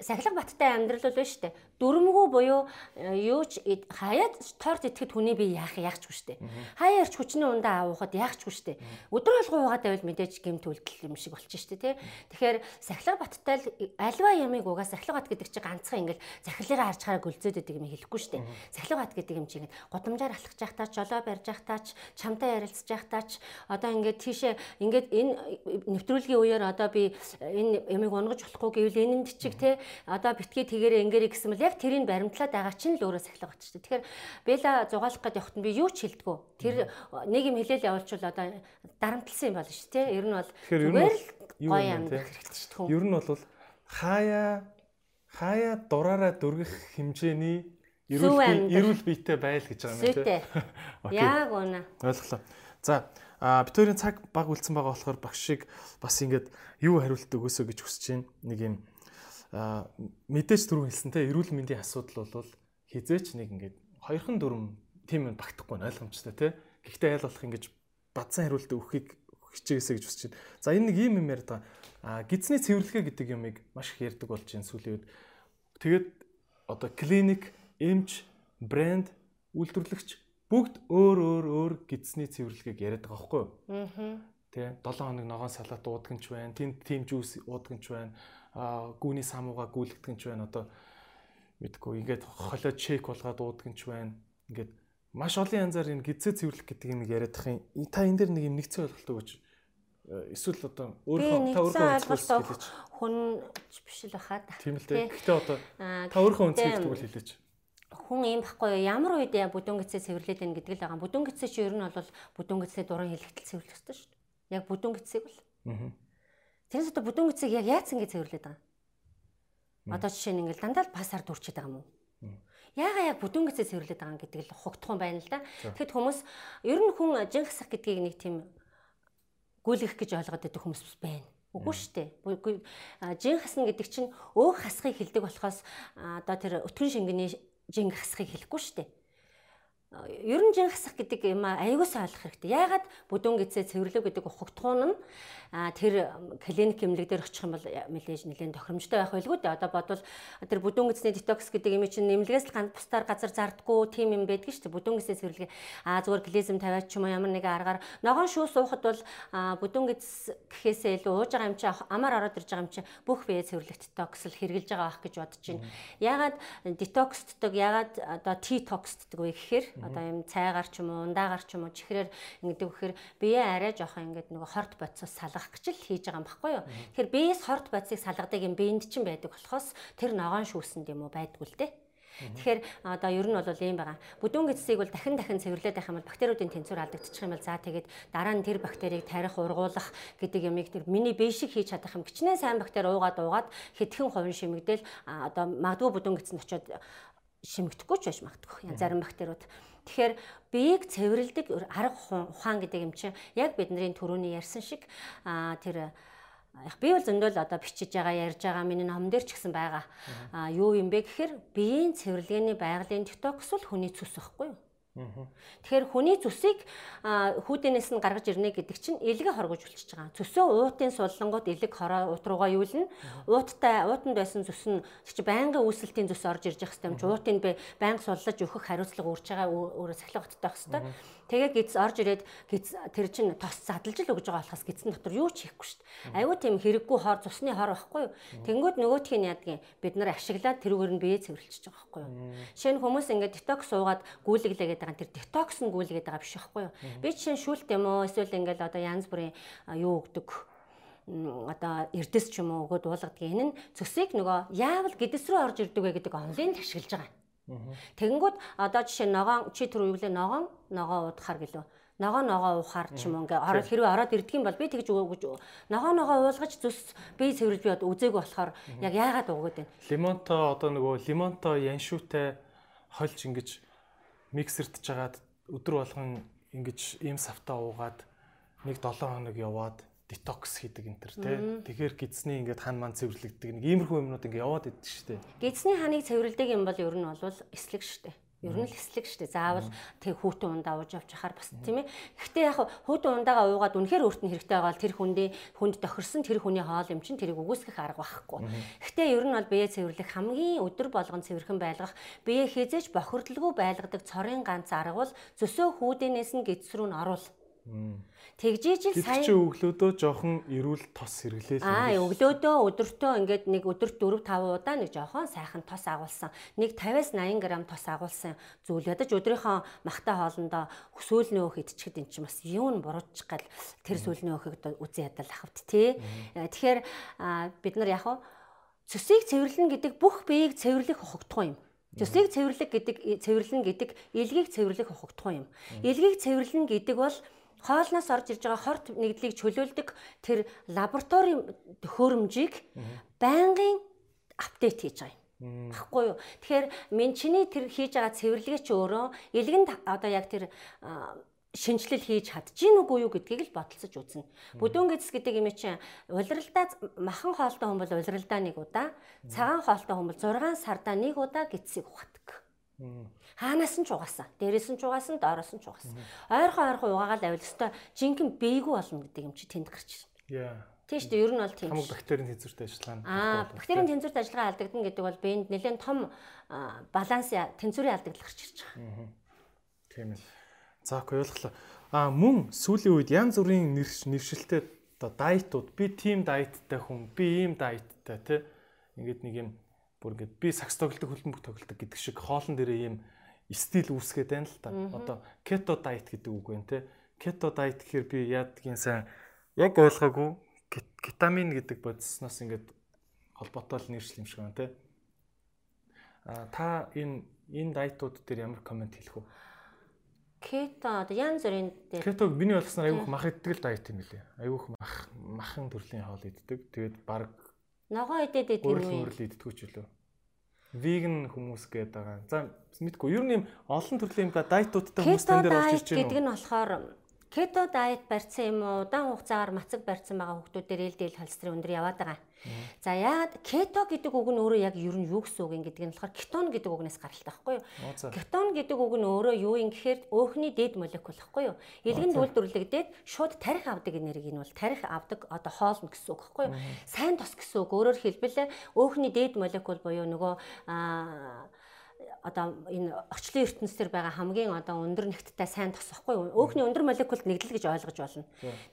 S2: сахилга баттай амьдрал бол байна шүү дээ дүрмгүү буюу э, юу ч хаяад торт итгэхэд хүний би яах яахчгүй дээ хаяа ирч хүчний ундаа аавахад яахчгүй дээ өдөр болгоо угаад байвал мэдээж гэмт үлдэл юм шиг болчих дээ тий тэгэхээр сахилга баттай л альва ямыг угаа сахилга бат гэдэг чинь ганцхан ингээл захилгаараа харж хараа гүлзөөд байдаг юм хэлэхгүй дээ сахилга бат гэдэг юм чинь годамжаар алхаж явах таач жолоо барьж явах таач чамтай ярилцж явах таач одоо ингээд тийшээ ингээд энэ нэвтрүүлгийн үеэр одоо би энэ ямиг унгаж болохгүй гэвэл энэнд чиг те одоо битгий тэгээрээ ингээрэй гэсэн мэл яг тэрийг баримтлаад байгаа чинь л өөрөө сахилга болчих. Тэгэхээр Бэла зугаалах гэдэг явахт нь би юу ч хэлдэггүй. Тэр нэг юм хэлээл явуулчвал одоо дарамтлсан юм болно шүү те. Ер нь бол
S1: зүгээр л гоё амьдрах хэрэгтэй шүү дээ. Ер нь бол хаяа хаяа дураараа дүргэх хэмжээний эрүүл эрүүл биетэй байл гэж байгаа юм
S2: тийм. [laughs] Яг үнэ.
S1: Ойлголоо. За хоёрын цаг баг үлдсэн байгаа болохоор багш шиг бас ингээд юу хариулт өгөөсөө гэж хүсэж байна. Нэг юм мэдээж түрүү хэлсэнтэй эрүүл мэндийн асуудал бол хизээч нэг ингээд хоёрхан дөрөм тийм юм багтахгүй ойлгомжтой тий. Гэхдээ айл болох ингэж бадсан хариулт өгөхийг хичээгээсэй гэж байна. За энэ нэг юм юм яриад байгаа. А гидсний цэвэрлэгээ гэдэг юмыг маш их ярьдаг болж байна сүүлийн үед. Тэгээд одоо клиник, эмч, брэнд, үйлдвэрлэгч бүгд өөр өөр өөр гидсний цэвэрлэгийг яриад байгаа байхгүй юу? Аа. Тэ 7 хоног ногоон салат уудаг нь ч байна, тэнд тим жуус уудаг нь ч байна, гүүний самууга гүйлгдэг нь ч байна. Одоо мэдгүй ингээд холио чек болгоод уудаг нь ч байна. Ингээд маш олон янзаар энэ гидсээ цэвэрлэх гэдэг юм яриад тах юм. Та энэ дээр нэг юм нэгцэн ойлголт өгөөч. Э, эсвэл одоо
S2: өөрөө та өөрөө ойлголт хүн биш л баха та.
S1: Тийм л дээ. Гэхдээ одоо та өөрөө үнцгийгдэг бол хэлээч
S2: хүн юм баггүй ямар үед бүдүүн гисээ цэвэрлээд байна гэдэг л байгаа. Бүдүүн гисээ чи ер нь бол бүдүүн гисээ дуран хэлэхтэл цэвэрлэх хэрэгтэй шүү дээ. Яг бүдүүн гисээг бол. Аа. Тэрнээс одоо бүдүүн гисээг яг яаж ингэ цэвэрлээд байгаа юм? Одоо жишээ нь ингээл дандаа л пасаар дүрчээд байгаа юм уу? Яага яг бүдүүн гисээ цэвэрлээд байгаа гэдэг л хугдах юм байна л да. Тэгэхэд хүмүүс ер нь хүн жин хасах гэдгийг нэг тийм гүйлгэх гэж ойлгоод байдаг хүмүүс байна. Үгүй шүү дээ. Жин хасна гэдэг чинь өөх хасхыг хилдэг болохоос одоо тэр өтгөн шингэний жинг хасахыг хэлэхгүй шүү дээ ер нь жин хасах гэдэг юм аягуулсаа ойлгох хэрэгтэй. Яагаад бүдүүн гизээ цэвэрлэг гэдэг ухагтхуун нь тэр клиник эмнэлэг дээр очих юм бол мэдээж нэлээд тохиромжтой байх байлгүй дээ. Одоо бодвол тэр бүдүүн гизний детокс гэдэг юм чинь эмнэлгээс л ганц бусдаар газар зардггүй тийм юм байдаг шүү дээ. Бүдүүн гизээ цэвэрлэг аа зүгээр глизм тавиач ч юм уу ямар нэгэн аргаар ногоон шүүс уухад бол бүдүүн гиз гэхээсээ илүү ууж байгаа юм чи амар ороод ирж байгаа юм чи бүх бие цэвэрлэг детокс л хэрэгжилж байгаа байх гэж бодож байна. Яагаад детоксддаг, яагаад одоо T-токсддаг вэ гэхээр одоо юм цайгаар ч юм уу ундаагаар ч юм уу чихрээр ингэдэг вэхээр бие арай жоохон ингээд нөгөө хорт бодсоос салгах гэж л хийж байгаа юм баггүй юу. Тэгэхээр биеэс хорт бодсыг салгадаг юм биенд чинь байдаг болохоос тэр ногоон шүүсэнд юм уу байдгүй л дээ. Тэгэхээр одоо ер нь бол ийм байгаа. Бүдүүн гэцсийг бол дахин дахин цэвэрлээд байх юм бол бактериудын тэнцвэр алдагдчих юм бол за тэгээд дараа нь тэр бактерийг тарих ургуулах гэдэг ямиг тэр миний бие шиг хийж чадах юм. Гичнээн сайн бактери уугаад уугаад хэдхэн хувин шимэгдэл одоо магадгүй бүдүүн гэцэнд очиод шимэгдэхгүй ч байж магадгүй. Янз бүрийн бактериуд. Тэгэхээр биеийг цэвэрлдэг арга ухаан гэдэг юм чинь яг бидний төрөний ярьсан шиг тэр яг би бол зөндөл одоо бичиж байгаа ярьж байгаа миний ном дээр ч гэсэн байгаа. Аа юу юм бэ гэхээр биеийн цэвэрлэгээний байгалийн детокс бол хүний цус байхгүй юу? Тэгэхээр хүний зүсийг хүүдэнээс нь гаргаж ирнэ гэдэг чинь элгээ хоргож үлчиж байгаа. Цөсөө уутын суллангууд элэг хороо уут руугаа юулна. Ууттай уутанд байсан зүс нь чи байнгын үүсэлтийн зүс орж ирж явах хэвээр уутыг би байнга суллаж өгөх хариуцлага үүрж байгаа өөрөө сахилга баттай байх хэвээр. Тэгээ гиз орж ирээд гиз тэр чинь тос задлж л өгж байгаа болохоос гизэн дотор юу ч хийхгүй шүү дээ. Айгүй тийм хэрэггүй хор цусны хор байхгүй юу? Тэнгүүд нөгөөх нь яадгийн бид нар ашиглаад тэрүүгээр нь бие цэвэрлчихэж байгаа байхгүй юу? Жишээ нь хүмүүс ингээд детокс суугаад гүйлгэлээгээд байгаа тэр детокс нь гүйлгээд байгаа биш байхгүй юу? Би жишээ нь шүүлт юм уу эсвэл ингээд одоо янз бүрийн юу өгдөг одоо эрдэс ч юм уу өгөөд уулгадаг. Энэ нь цөсийг нөгөө яавал гэдэс рүү орж ирдэг вэ гэдэг онлайн ашиглаж байгаа. Тэгэнгүүт одоо жишээ ногоон чи түр юу гэлээ ногоон ногоо уудахаар гэлөө. Ногоо ногоо уухаар ч юм уу ингээ ороод хэрвээ ороод ирдэг юм бол би тэгж өгөөж ногоо ногоо уулгаж зүс би цэвэрлж би үзээгүй болохоор яг яагаад өгөөд байна.
S1: Лимонто одоо нөгөө лимонто яншуутай хольж ингэж миксертж жагаад өдөр болгон ингэж ийм савтаа уугаад нэг 7 хоног яваад детокс хийдэг энэ төр тий. Тэгэхээр гидсний ингээд хан ман цэвэрлэгдэг нэг иймэрхүү юмнууд ингээд яваад идэв шүү дээ.
S2: Гидсний ханыг цэвэрлдэг юм бол ер нь бол эслэг шүү дээ. Ер нь л эслэг штэ. Заавал тэг хүүтэн ундаа ууж авч яхаар бас тийм ээ. Гэхдээ яг хүүтэн ундаагаа уугаад үнэхээр өөрт нь хэрэгтэй байгаа бол тэр хүндээ хүнд тохирсон тэр хүний хоол юм чинь тэрийг үгүйсгэх арга байхгүй. Гэхдээ ер нь бол бие цэвэрлэх хамгийн өдөр болгон цэвэрхэн байлгах бие хизээж бохирдлгүй байлгадаг цорын ганц арга бол зөсөө хүүдэнээс нь гидс рүү нь оруул. Тэгжиж л
S1: сайн чи өглөөдөө жоохон эрүүл тос хэрэглээл.
S2: Аа өглөөдөө өдөртөө ингээд нэг өдөрт 4 5 удаа нэг жоохон сайхан тос агуулсан. Нэг 50-аас 80 г тос агуулсан зүйл ядаж өдрийнхөө махтай хоолндоо сүүлний өөх идчихэд эн чинь бас юу н буруучих гал тэр сүүлний өөхийг үзэн ядал ахвт тий. Тэгэхээр бид нар яг цөсийг цэвэрлэн гэдэг бүх биеийг цэвэрлэх хогтгоо юм. Цөсийг цэвэрлэх гэдэг цэвэрлэн гэдэг илгийг цэвэрлэх хогтгоо юм. Илгийг цэвэрлэн гэдэг бол хоолноос орж ирж байгаа хорт нэгдлийг чөлөөлдөг тэр лаборатори төхөөрөмжийг байнгын апдейт хийж байгаа юм. Баггүй юу. Тэгэхээр мен чиний тэр хийж байгаа цэвэрлэгээ чи өөрөө илгэнд одоо яг тэр шинжилэл хийж чадчих нүггүй юу гэдгийг л бодолцож үзнэ. Бүдүүн гэдэс гэдэг юм чинь улиралдаа махан хоолтой хүн бол улиралдаа нэг удаа, цагаан хоолтой хүн бол 6 сардаа нэг удаа гидсийг ухадаг. Хаанаас нь ч угаасан. Дээрээс нь ч угаасан, доороос нь ч угаасан. Ойрхон ойрхон угаагаал авил өстой жинхэнэ бэйгүү болно гэдэг юм чи тэнд гарч
S1: ирнэ.
S2: Тийм шүү дээ. Ер нь бол тийм.
S1: Хамаг бактерийн тэнцвэртэй ажиллагаа.
S2: Аа, бактерийн тэнцвэртэй ажиллагаа алдагдана гэдэг бол биед нэлээд том баланс тэнцвэрийн алдагдал гарч ирж байгаа.
S1: Тийм ээ. За окей ойлголоо. Аа мөн сүүлийн үед янз бүрийн нэвшилтэй одоо дайтууд би тим дайттай хүн, би ийм дайттай тий. Ингээд нэг юм бүр ингээд би сакс тоглодог хөлбөмбөг тоглодог гэдэг шиг хоолн дээрээ ийм стил үүсгээд байна л та. Одоо кето дайет гэдэг үг байна те. Кето дайет гэхээр би яадгийн сайн яг ойлгоогүй кетамин гэдэг бодисноос ингээд холбоотой л нэршил юм шиг байна те. А та энэ энэ дайтууд дээр ямар комент хэлэх вэ?
S2: Кето одоо янз бүрийн
S1: дээр Кетог миний ойлгосноор айгүйх мах иддэг л дайет юм лээ. Айгүйх мах махан төрлийн хоол иддэг. Тэгээд баг
S2: Ногоо идээд идэв
S1: юм уу? Өөрөөр иддэггүй ч үлээ. Веган хүмүүс гээд байгаа. За мэдгүй. Ер нь юм олон төрлийн юм да дайтуудтай хүмүүс тань дээр орж ирж
S2: байна. гэдэг нь болохоор кето дайет барьсан юм уу? Удаан хугацаагаар мацаг барьсан байгаа хүмүүсээр ээлдэл холестерин өндөр яваад байгаа. За яагаад кето гэдэг үг нь өөрөө яг ер нь юу гэсэн үг юм гэдэг нь болохоор кетон гэдэг үгнээс гаралтай байхгүй юу? Кетон гэдэг үг нь өөрөө юу юм гэхээр өөхний дээд молекул байхгүй юу? Илгэн үйлдвэрлэгдээд шууд тарих авдаг энерги нь бол тарих авдаг одоо хоол гэсэн үг байхгүй юу? Сайн тос гэсэн үг. Өөрөөр хэлбэл өөхний дээд молекул буюу нөгөө одоо энэ орчлон ертөнцийн байгаа хамгийн одоо өндөр нэгттэй сайн тосохгүй өөхний өндөр молекулд нэгдэл гэж ойлгож болно.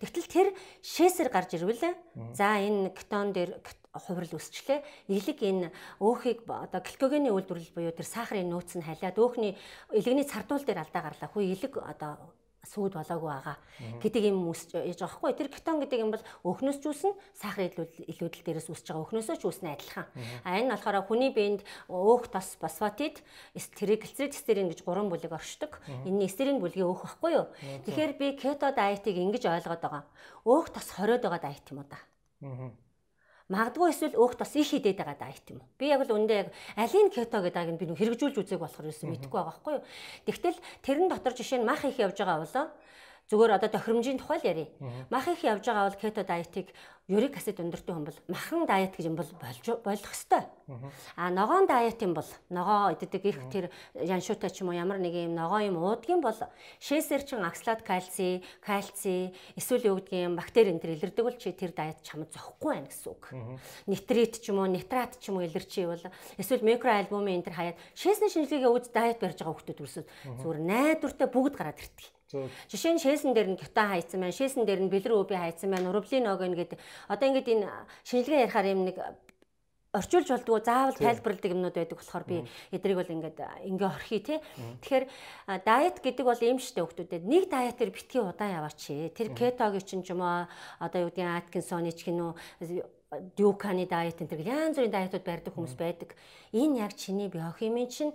S2: Тэгтэл тэр шээсээр гарч ирвэл за энэ кетон дээр хувирал үсчлээ. Илэг энэ өөхийг одоо гликогены үйлдвэрлэл буюу тэр сахарын нөөц нь халиад өөхний илэгний цардуул дээр алдаа гарлаа. Хүү илэг одоо сүйд болоогүй байгаа. Гэдэг юм үсэж яж байгаа хгүй. Тэр кетон гэдэг юм бол өхнөөс ч үүснэ сахар илүүдэл дээрээс үсэж байгаа. Өхнөөсөө ч үүснэ адилхан. А энэ болохоор хүний биед өөх тос фосфатид триглицеридстерин гэж гурван бүлэг оршдог. Энэ стерин бүлгийн өөх байхгүй юу? Тэгэхээр би кето дайетыг ингэж ойлгоод байгаа. Өөх тос хориод байгаа дайет юм уу да Магадгүй эсвэл өөх тос их хідээд байгаа дайет юм уу? Би яг л үндэ яг алин кето гэдэг аг нь би хэрэгжүүлж үзег болохоор юусэн мэдэхгүй байгаа байхгүй юу? Тэгтэл тэрэн дотор жишээ нь мах их явж байгаа болоо зүгээр одоо тохиромжийн тухай л ярив. Мах их явж байгаа бол кето дайетыг юрик асид өндөртэй хүн бол махан дайет гэж юм бол болж болох ёстой. А ногоон дайет юм бол ногоо иддэг их тэр яншуутай ч юм уу ямар нэг юм ногоо юм уудгийн бол шээсэр чин оксалат кальци, кальци эсвэл юу гэдгийг бактери энэ төр илэрдэг бол чи тэр дайет чамд зохгүй байна гэсэн үг. Нитрит ч юм уу, нитрат ч юм уу илэрчий бол эсвэл микроальбумын энэ төр хаяад шээсний шинжилгээгээ үз дайет барьж байгаа хүмүүс төрсөд зүгээр найдвартай бүгд гараад ирдэг. Жишээ нь шээсэн дээр нь гюта хайцсан байна. Шээсэн дээр нь бэлэр үби хайцсан байна. Урублин ог ингээд одоо ингээд энэ шинжилгээ ярихаар юм нэг орчуулж болдгоо заавал тайлбарладаг юмнууд байдаг болохоор би эдрийг бол ингээд ингээ орхий тий. Тэгэхээр дайет гэдэг бол юм штэ хүмүүстэд нэг дайетэр битгий удаан яваач. Тэр кетогийн ч юм уу одоо юу гэдэг Аткинсоны ч гинүү дюканы дайет энэ төр янз бүрийн дайетууд барьдаг хүмүүс байдаг. Энэ яг чиний биохимийн чинь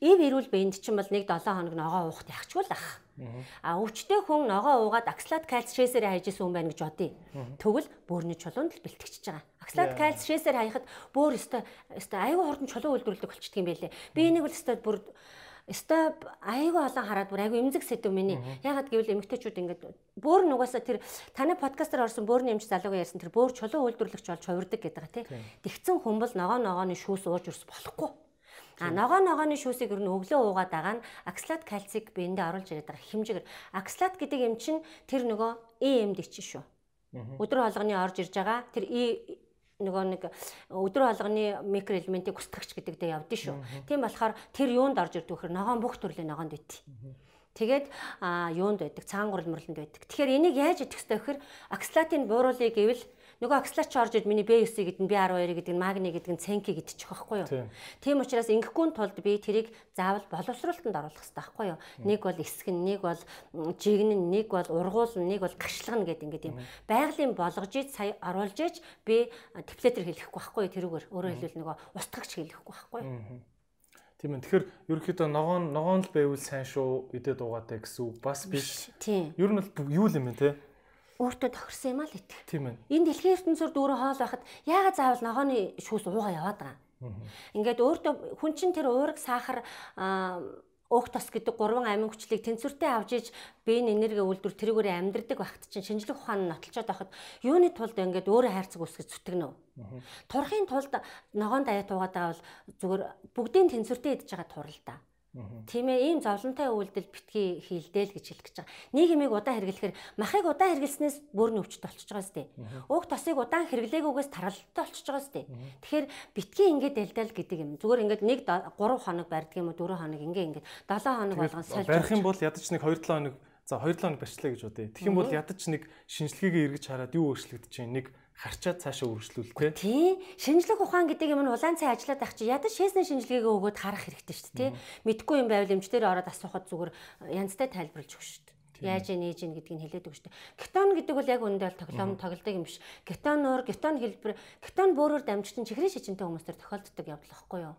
S2: ив ирүүл биенд чинь бол нэг 7 хоног ногоо уухт ягчгүй л ах. А өвчтэй хүн ногоо уугаад акслат кальц шээсээр хайжсэн хүн байна гэж бодъё. Тэгвэл бөөрийн чулуунд л бэлтгэж байгаа. Акслат кальц шээсээр хаяхад бөөр өстой өстой аюу хурдан чулуу үйлдвэрлэдэг болчихдөг юм байлээ. Би энийг бол өстой бүр Өстой айгүй олон хараад бүр айгүй эмзэг сэдв миний. Ягаад гэвэл эмэгтэйчүүд ингээд бөөр нугасаа тэр таны подкастаар орсон бөөрийн эмч залууга ярьсан тэр бөөр чулуу үйлдвэрлэгч болж хувирдаг гэдэг тий. Тэгсэн хүмбэл ногоо ногооны шүүс ууж өрс болохгүй. А ногоо ногооны шүүсийг ер нь өглөө уугаад байгаа нь акслат кальцийг биендээ оруулж ирээд байгаа хэмжээгээр акслат гэдэг эм чинь тэр нөгөө EMD чинь шүү. Өдөр болгоны орж ирж байгаа тэр E нөгөө нэг өдөр болгоны микроэлементийг устгагч гэдэгдээ явдсан шүү. Тийм болохоор тэр юунд орж ирдэг вэхэр ногоон бүх төрлийн ногоонд байт. Тэгээд юунд байдаг? Цаангуурл мөрлөнд байдаг. Тэгэхээр энийг яаж идэх вэ гэхээр акслатын бууруулъя гэвэл Нөгөө акслач орж ид миний B9 гэдэг нь B12 гэдэг нь магни гэдэг нь ценки гэдчих байхгүй юу. Тийм учраас ингэхгүй тулд би тэрийг заавал боловсруулалтанд оруулах хэрэгтэй байхгүй юу. Нэг бол эсгэн, нэг бол жигнэн, нэг бол ургуулна, нэг бол гашлагна гэдэг ингээд юм. Байгалийн болгож ид сая оруулж иж би теплетер хэлэхгүй байхгүй юу тэрүүгээр. Өөрөөр хэлбэл нөгөө устгагч хэлэхгүй байхгүй юу.
S1: Тийм ээ. Тэгэхээр ерөөхдөө ногоон ногоон л байвал сайн шүү идээд угаатай гэсэн үг бас биш.
S2: Тийм.
S1: Ер нь бол юу юм бэ те?
S2: Өөртөө тохирсон юм а л итгэх.
S1: Тийм ээ.
S2: Энэ дэлхийн ертөнцөөр дүүрэн хоол байхад яагаад заавал ногооны шүүс уугаа яваад байгаа юм. Ингээд өөртөө хүн чинь тэр уураг сахар өөх тос гэдэг гурван амин хүчлийг тэнцвэртэй авж иж биеийн энерги үйлдвэр тэрүүгээр амьдрдаг багт чинь шинжлэх ухаан нь нотолцоод байхад юуны тулд ингээд өөрөө хайрцаг үсгэж зүтгэнэ үү? Турхын тулд ногоон даяат уугаад байгаа бол зүгээр бүгдийн тэнцвэртэй идэж байгаа турал та. Тийм ээ ийм зовлонтой үйлдэл битгий хийлдээл гэж хэлэх гэж байгаа. Нийгмийг удаан хэрэглэхээр махыг удаан хэрэглэснээс бөөрийн өвчтөд болчихж байгаа сте. Уг тосыг удаан хэрэглээгүйгээс тархалтай болчихж байгаа сте. Тэгэхээр битгий ингээд дэлдэл гэдэг юм. Зүгээр ингээд нэг 3 хоног барьдаг юм уу 4 хоног ингээ ингээд 7 хоног болгон
S1: сольж барих юм бол ядаж нэг 2 7 хоног за 2 7 хоног барьчлаа гэж бодъё. Тэгэх юм бол ядаж нэг шинжилгээгээ эргэж хараад юу өөрчлөгдөж чинь нэг харчаад цаашаа үргэлжлүүл тээ.
S2: Тий. Шинжлэх ухаан гэдэг юм нь улаан цай ажиллаад байх чи ядаж шээсний шинжилгээгээ өгөөд харах хэрэгтэй шүү дээ тий. Мэдгүй юм байвал эмчтэр ороод асуухад зүгээр янзтай тайлбарлаж өгч шүү дээ яаж нээж ийн гэдгийг хэлээд өгч штэ. Кетон гэдэг бол яг үндэ бол тоглоом тоглодог юм биш. Кетоноор кетон хэлбэр кетон бөөрөөр дамжуулсан чихрийн шижинтэй хүмүүстэр тохиолддог явдал واخгүй юу?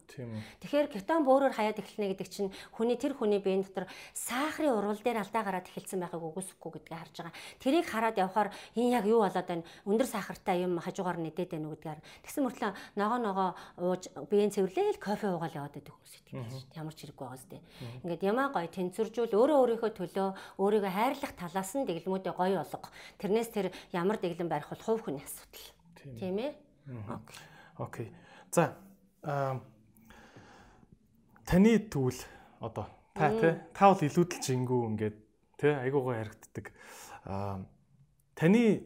S2: Тэгэхээр кетон бөөрөөр хаяад эхлэнэ гэдэг чинь хүний тэр хүний биеийн дотор сахарын урвал дээр алдаа гараад эхэлсэн байхыг үгүйсэхгүй гэдгийг харж байгаа. Тэрийг хараад явхаар энэ яг юу болоод байна? Өндөр сахартай юм хажуугаар нэдэд байна гэдгээр. Тэгсэн мөртлөө ногоо ногоо ууж биеийн цэвэрлээл кофе уугаал яваад байдаг хүмүүс итгэж штэ. Ямар ч хэрэггүй байгаа зү. Ингээд ямаа гой тэнцвэржүүл өөрөө өөрийнхөө төлөө өөрийгөө хайрлах талаас нь дэглэмүүдээ гоё олго. Тэрнээс тэр ямар дэглэм барих бол хувь хүний асуудал. Тийм ээ.
S1: Окей. За таны тэгвэл одоо та тий та бол илүүдэл жингүү ингээд тий айгуугаа харагддаг. Аа таны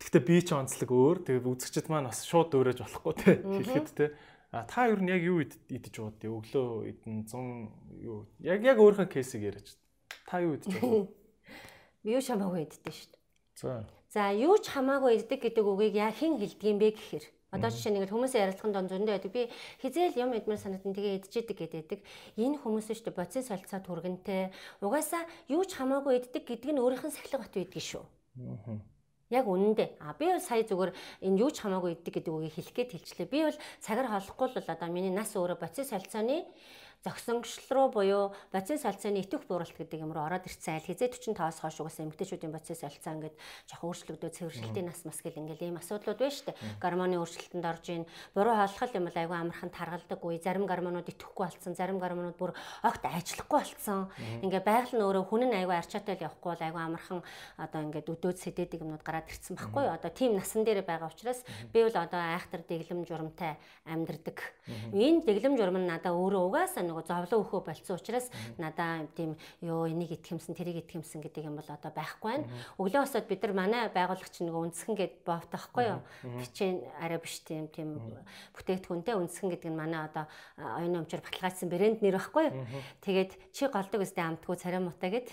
S1: гэхдээ би ч онцлог өөр. Тэгээ үзэгчд маань бас шууд өөрөөж болохгүй тий хэлэхэд тий. А та ер нь яг юу идэж бод өглөө идэн 100 юу яг яг өөрийнхөө кейсийг яриач. Та юу идэж бод? [laughs]
S2: Юу ч хамаагүй иддэг шүү дээ.
S1: За.
S2: За юу ч хамаагүй иддэг гэдэг үгийг яа хэн хэлдэг юм бэ гэхээр Одоо жишээ нь хүмүүсийн ярилцлагын донд зөндөө байдаг. Би хизээл юм идмэр санаад нь тэгээ идчихэдэг гэдэг. Энэ хүмүүс шүү дээ боцын солилцоо түргэнтэй. Угаасаа юу ч хамаагүй иддэг гэдэг нь өөрийнх нь сахилга бат байдаг шүү. Яг үнэндээ. А би бол сая зүгээр энэ юу ч хамаагүй иддэг гэдэг үгийг хэлэх гээд хэлчлээ. Би бол цагаар холохгүй л одоо миний нас өөрөө боцын солилцооны зогсонгшил руу буюу бацин солилцооны итвэх бууралт гэдэг юм руу ороод ирсэн айл хизээ 45-аас хойш угаасаа эмгтээчүүдийн бацин солилцоо ингээд жоохон өөрчлөгдөж цэвэршилтийн нас мас гэл ингээд ийм асуудлууд байна шүү дээ. Гормоны өөрчлөлтөнд орж ийн буруу хооллол юм бол айгүй амархан таргалдаг үе зарим гормонууд итгэхгүй болцсон зарим гормонууд бүр огт ажиллахгүй болцсон. Ингээд байгаль нь өөрөө хүн нь айгүй арчаатай л явахгүй бол айгүй амархан одоо ингээд өдөөд сэдээдэг юмнууд гараад ирсэн байхгүй юу? Одоо тийм насан дээр байгаа учраас би бол одоо айхтар дэглэм журамтай амьдардаг. Энэ дэглэм журам нь надаа өөрөө угаасаа нөгөө зовлон өхөө болцсон учраас надаа тийм ёо энийг итгэмсэн тэрийг итгэмсэн гэдэг юм бол одоо байхгүй байна. Өглөө босоод бид нар манай байгуулагч нөгөө үнсгэн гэд боовт байхгүй юу? Бичэн арай биш тийм тийм бүтээгдэхүүнтэй үнсгэн гэдэг нь манай одоо оюуны өмчөр баталгаажсан брэнд нэр байхгүй юу? Тэгээд чи голдог өстэй амтгүй царай муутай гэд.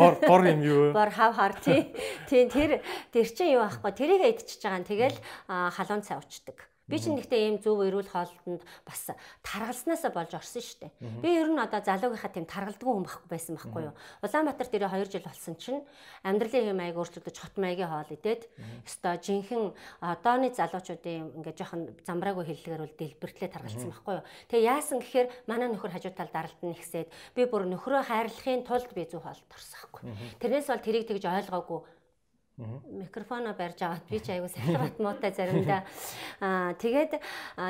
S1: Бор бор юм юу? [laughs]
S2: Бор хав хар тий. Тийм тэр тэр чинь юу аахгүй тэрийг идчихэж байгаа нь тэгэл халуун цай уучдаг. Би ч нэгтээ ийм зөв эрүүл хоолтонд бас таргалснаасаа болж орсон шүү дээ. Би ер нь одоо залуугийнхаа тийм таргалдгүй хүн байхгүй байсан байхгүй юу. Улаанбаатар дээр 2 жил болсон чинь амьдралын хэм маяг өөрчлөгдөж хот маягийн хоол идээд өстой жинхэнэ одооны залуучуудын ингээд жоохон замбраагүй хэллэгээр бол дэлбэртлээ таргалсан байхгүй юу. Тэгээ яасан гэхээр манай нөхөр хажуу тал даралт нь ихсээд би бүр нөхрөө хайрлахын тулд би зөв хоолт орсон байхгүй. Тэрнээс бол тэрийг тэгж ойлгоогүй микрофоно барьж аваад би ч аягүй сахилгат муутай заримдаа аа тэгээд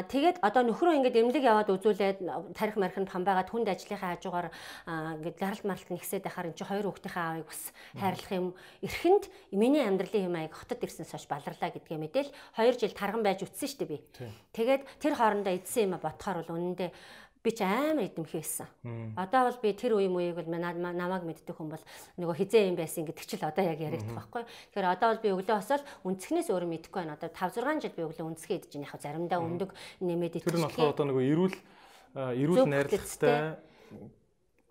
S2: тэгээд одоо нөхрөө ингээд эмнэлэг яваад үзүүлээд тарих мархинд памбагаад хүнд ажлынхаа хажуугаар ингээд гаралт маралт нэгсээд байхаар эн чи хоёр хүүхдийнхээ аавыг бас хайрлах юм эрхэнд миний амьдралын юм аяг хотод ирсэнээс хойш баларлаа гэдгээ мэдээл 2 жил тарган байж үтсэн шүү дээ би. Тэгээд тэр хоорондоо эдсэн юм бодохоор бол үнэндээ би ч амар идэмхий байсан. Одоо бол би тэр үе мууийг бол намайг мэддэг хүн бол нөгөө хизээ юм байсан гэдэг чил одоо яг яригдах байхгүй. Тэгэхээр одоо бол би өглөө босоод үнцгнээс өөрөө мэдэхгүй байна. Одоо 5 6 жил би өглөө үнцгээ идэж байна. Яг заримдаа өндөг нэмээд идэх.
S1: Тэр нь болохоор одоо нөгөө эрүүл эрүүл найрлагатай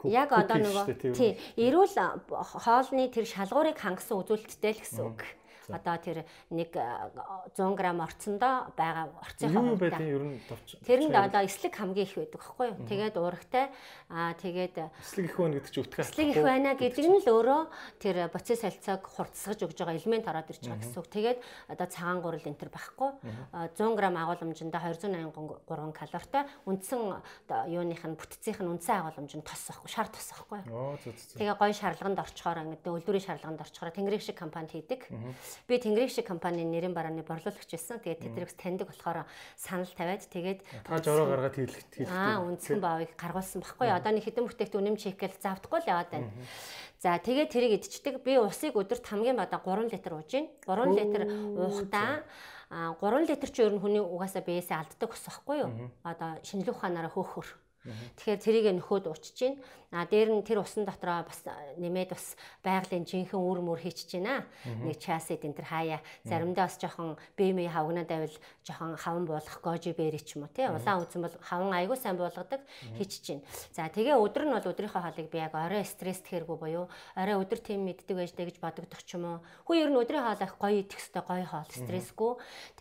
S2: Яг одоо нөгөө тий эрүүл хоолны тэр шалгуурыг хангасан үзүүлэлттэй л гэсэн үг. Одоо тэр нэг 100 г орцондоо байгаа орцынхаа
S1: байдیں۔ ер нь товч.
S2: Тэрэнд одоо эслэг хамгийн их байдаг байхгүй юу? Тэгээд уурагтай аа тэгээд
S1: эслэг их байна гэдэг чи утгаа.
S2: Эслэг их байна гэдэг нь л өөрөө тэр боцис солилцоог хурцсгаж өгж байгаа элемент ороод ирж байгаа гэсэн үг. Тэгээд одоо цагаан гурал энэ төр байхгүй. 100 г агуулмжиндаа 283 калоритой үндсэн юуных нь бүтцийнх нь үндсэн агуулмж нь тос байхгүй, шар тос байхгүй. Тэгээ гоё шарлаганд орчхоор ингээд өлдвөрийн шарлаганд орчхоор тэнгэрийг шиг компанид хийдэг. Би Тэнгэрийг шиг компанийн нэрийн барааны борлуулагч байсан. Тэгээд тэдрэгс таньдаг болохоор санал тавиад тэгээд
S1: та жороо гаргаад хийлгэх.
S2: Аа үндсэн баавыг гаргуулсан байхгүй. Одоо нэг хэдэн бүтээгт үнэм чекэл завдахгүй л яваад байна. За тэгээд тэрийг идчихдэг. Би усыг өдөрт хамгийн бада 3 литр ууж гин. 3 литр уухтаа а 3 литр ч ер нь хүний угаасаа биесээ алддаг ус байхгүй юу? Одоо шинжлэх ухаанаараа хөөхөр. Тэгэхээр тэрийг нөхөд уучж гин. А дээр нь тэр усан дотроо бас нэмээд бас байгалийн жинхэнэ үр мөр хийчихэж байна. Нэг часид энэ төр хаяа заримдаа бас жоохон бэмээ хавгнаад байвал жоохон хаван буулгах гожи бэри ч юм уу тий. Улаан үзэн бол хаван айгуу сайн буулгадаг хийчихэж байна. За тэгээ өдөр нь бол өдрийнхөө хоолыг би яг орой стресст хэргүй буюу орой өдөр тийм мэддэг байждаа гэж бодогдох ч юм уу. Хүү ер нь өдрийн хоол ах гоё идэх хэвээр гоё хоол стрессгүй.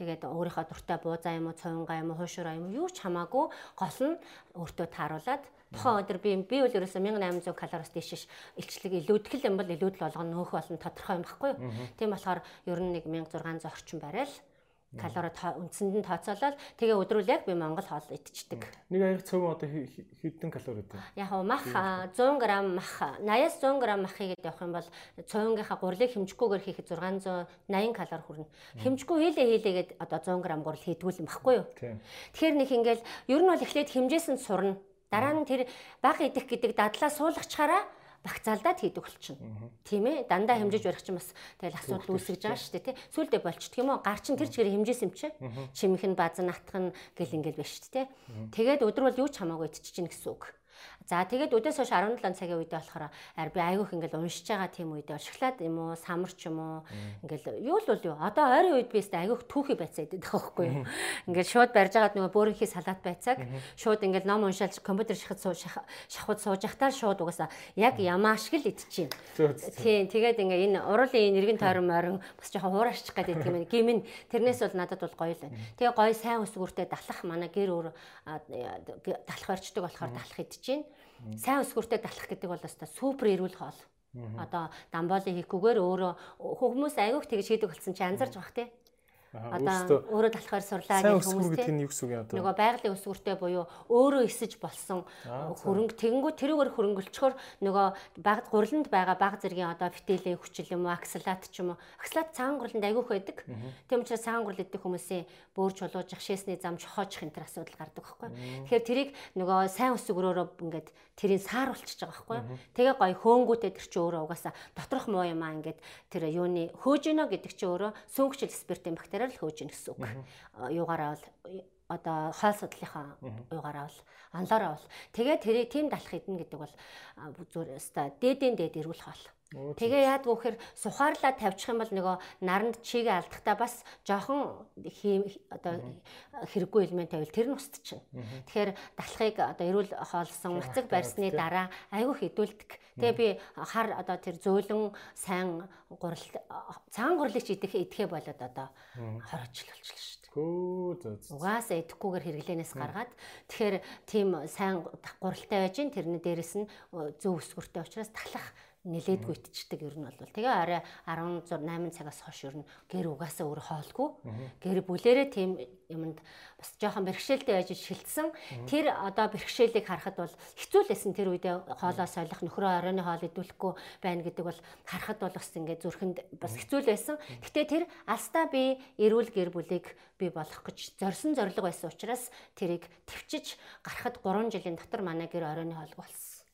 S2: Тэгээд өөрийнхөө дуртай буузаа юм уу, цовингаа юм уу, хуушураа юм уу юу ч хамаагүй гол нь өөртөө тааруулаад Тухайн өдөр би би бол ерөөсө 1800 калориос дээш илчлэг илүүдгэл юм бол илүүдл болгоно нөөх болно тодорхой юм баггүй. Юу. Тийм болохоор ер нь нэг 1600 орчим барайл калори үндсэнд нь тооцоолол тэгээ өдрүүл яг би Монгол хоол идчихдэг.
S1: Нэг аяг цөм одоо хэдэн калори гэдэг?
S2: Яг нь мах 100 г мах 80-аас 100 г мах хийгээд явах юм бол цөөнгийнхаа гурлыг хэмжихгүйгээр хийхэд 680 калори хүрнэ. Хэмжихгүй хийлээ хийлээгээд одоо 100 г гурал хийдгүүл юм баггүй юу? Тэгэхээр нэг ингээл ер нь бол эхлээд хэмжээсэнд сурна Дараа нь тэр баг идэх гэдэг дадлаа суулгачаараа багцаалдаад хийдэг болчихно. Тийм ээ. Дандаа хэмжиж барих чинь бас тэгэл асуудал үүсгэж байгаа шүү дээ, тий. Сүулдэ болчихдөг юм уу? Гар чинь тэр чигээр хэмжээс юм чи. Чимэх нь баз натах нь гэл ингээл биш шүү дээ. Тэгээд өдөр бол юу ч хамаагүй идчих чинь гэсэн үг. За тэгээд өдөөс хойш 17 цагийн үедээ болохоор би айгүйх ингээл уншиж байгаа тийм үедээ шоколад юм уу, самар ч юм уу ингээл юу л бол юу. Одоо ойрын үед би өст айгүйх түүхий байцаа идэв байхгүй юу. Ингээл шууд барьж агаад нөгөө бөөрийнхий салаат байцааг шууд ингээл ном уншаалж компьютер шахад шахууд сууж ахтаа шууд угаасаа яг ямаа шиг л идчихээн. Тийм тэгээд ингээ энэ уруулын нэргэн тойрон морин бас жоохон хуурашчих гэдэг юм. Гимэн тэрнээс бол надад бол гоё л байна. Тэгээ гоё сайн өсгөртэй далах манай гэр өөр далах барьчдаг болохоор далах идчихээн сайн өсгөртэй далах гэдэг бол өстой супер эрүүл хоол. Одоо дамболын хийхгүйгээр өөрөө хүмүүс аягүй тэгж хийдэг болсон чи анзарч бах тий одоо өөрөө талахаар сурлаа
S1: гэх хүмүүс тийм юу гэсэн үг юм одоо?
S2: нөгөө байгалийн өсвөртэй буюу өөрөө эсэж болсон хөрөнгө тэгэнгүү тэрүүгээр хөрөнгөлчхөр нөгөө баг гурланд байгаа баг зэргийн одоо фитилийн хүчил юм уу аксалат ч юм уу. Аксалат цагаан гурланд айгүйх байдаг. Тийм учраас цагаан гурал идэх хүмүүсийн бөөр чулууж шээсний зам чохоочих энэ төр асуудал гардаг байхгүй тэгэхээр тэрийг нөгөө сайн өсгөрөөрөө ингээд тэрийг сааруулчихж байгаа байхгүй тэгээ гоё хөөнгүүтэй тэр чи өөрөө угаасаа доторх муу юм аа ингээд тэр юуны хөөжинө гэдэг чи өөрөө сөнгөчл спиртийн бактери арай л хөөж ийн гэсэн үг. Юугаараа бол одоо хоол судлалынхаа юугаараа бол анлаараа бол тэгээ тэрийг тийм далах идэн гэдэг бол зүгээр өста дээдэн дээд эрүүл хоол. Тэгээ яад гэхээр сухаарлаа тавьчих юм бол нөгөө наранд чигээ алдахтаа бас жоохон одоо хэрэггүй элемент тавил тэр нь устчихна. Тэгэхээр далахыг одоо эрүүл хоолсон мацаг барьсны дараа айгүй хэдүүлдэг. Тэгээ би хар одоо тэр зөөлөн сайн гурал цагаан гурлыг идэх идэхэ болоод одоо хорожл болчихлоо шүү дээ.
S1: Хөө зөө.
S2: Угаасаа идэхгүйгээр хэрэглэнээс гаргаад тэгэхээр тийм сайн гуралтай байж гин тэрний дээрэс нь зөв өсгөртэй учраас талах нилээдгүй итчихдэг ер нь бол. Тэгээ арай 16 8 цагаас хойш ер нь гэр угаасаа өөр хоолгүй. Гэр бүлэрээ тийм юмд бас жоохон бэрхшээлтэй ажиж шилжсэн тэр одоо бэрхшээлийг харахад бол хэцүү лсэн тэр үедээ хоолоо солих нөхрөө оройны хоол идүүлэхгүй байна гэдэг бол харахад бол бас ингээд зүрхэнд бас хэцүү байсан гэтээ тэр алстаа би эрүүл гэр бүлийг бий болох гэж зорьсон зорилго байсан учраас тэрийг төвчж гарахад 3 жилийн дотор манай гэр оройны хоолг болсон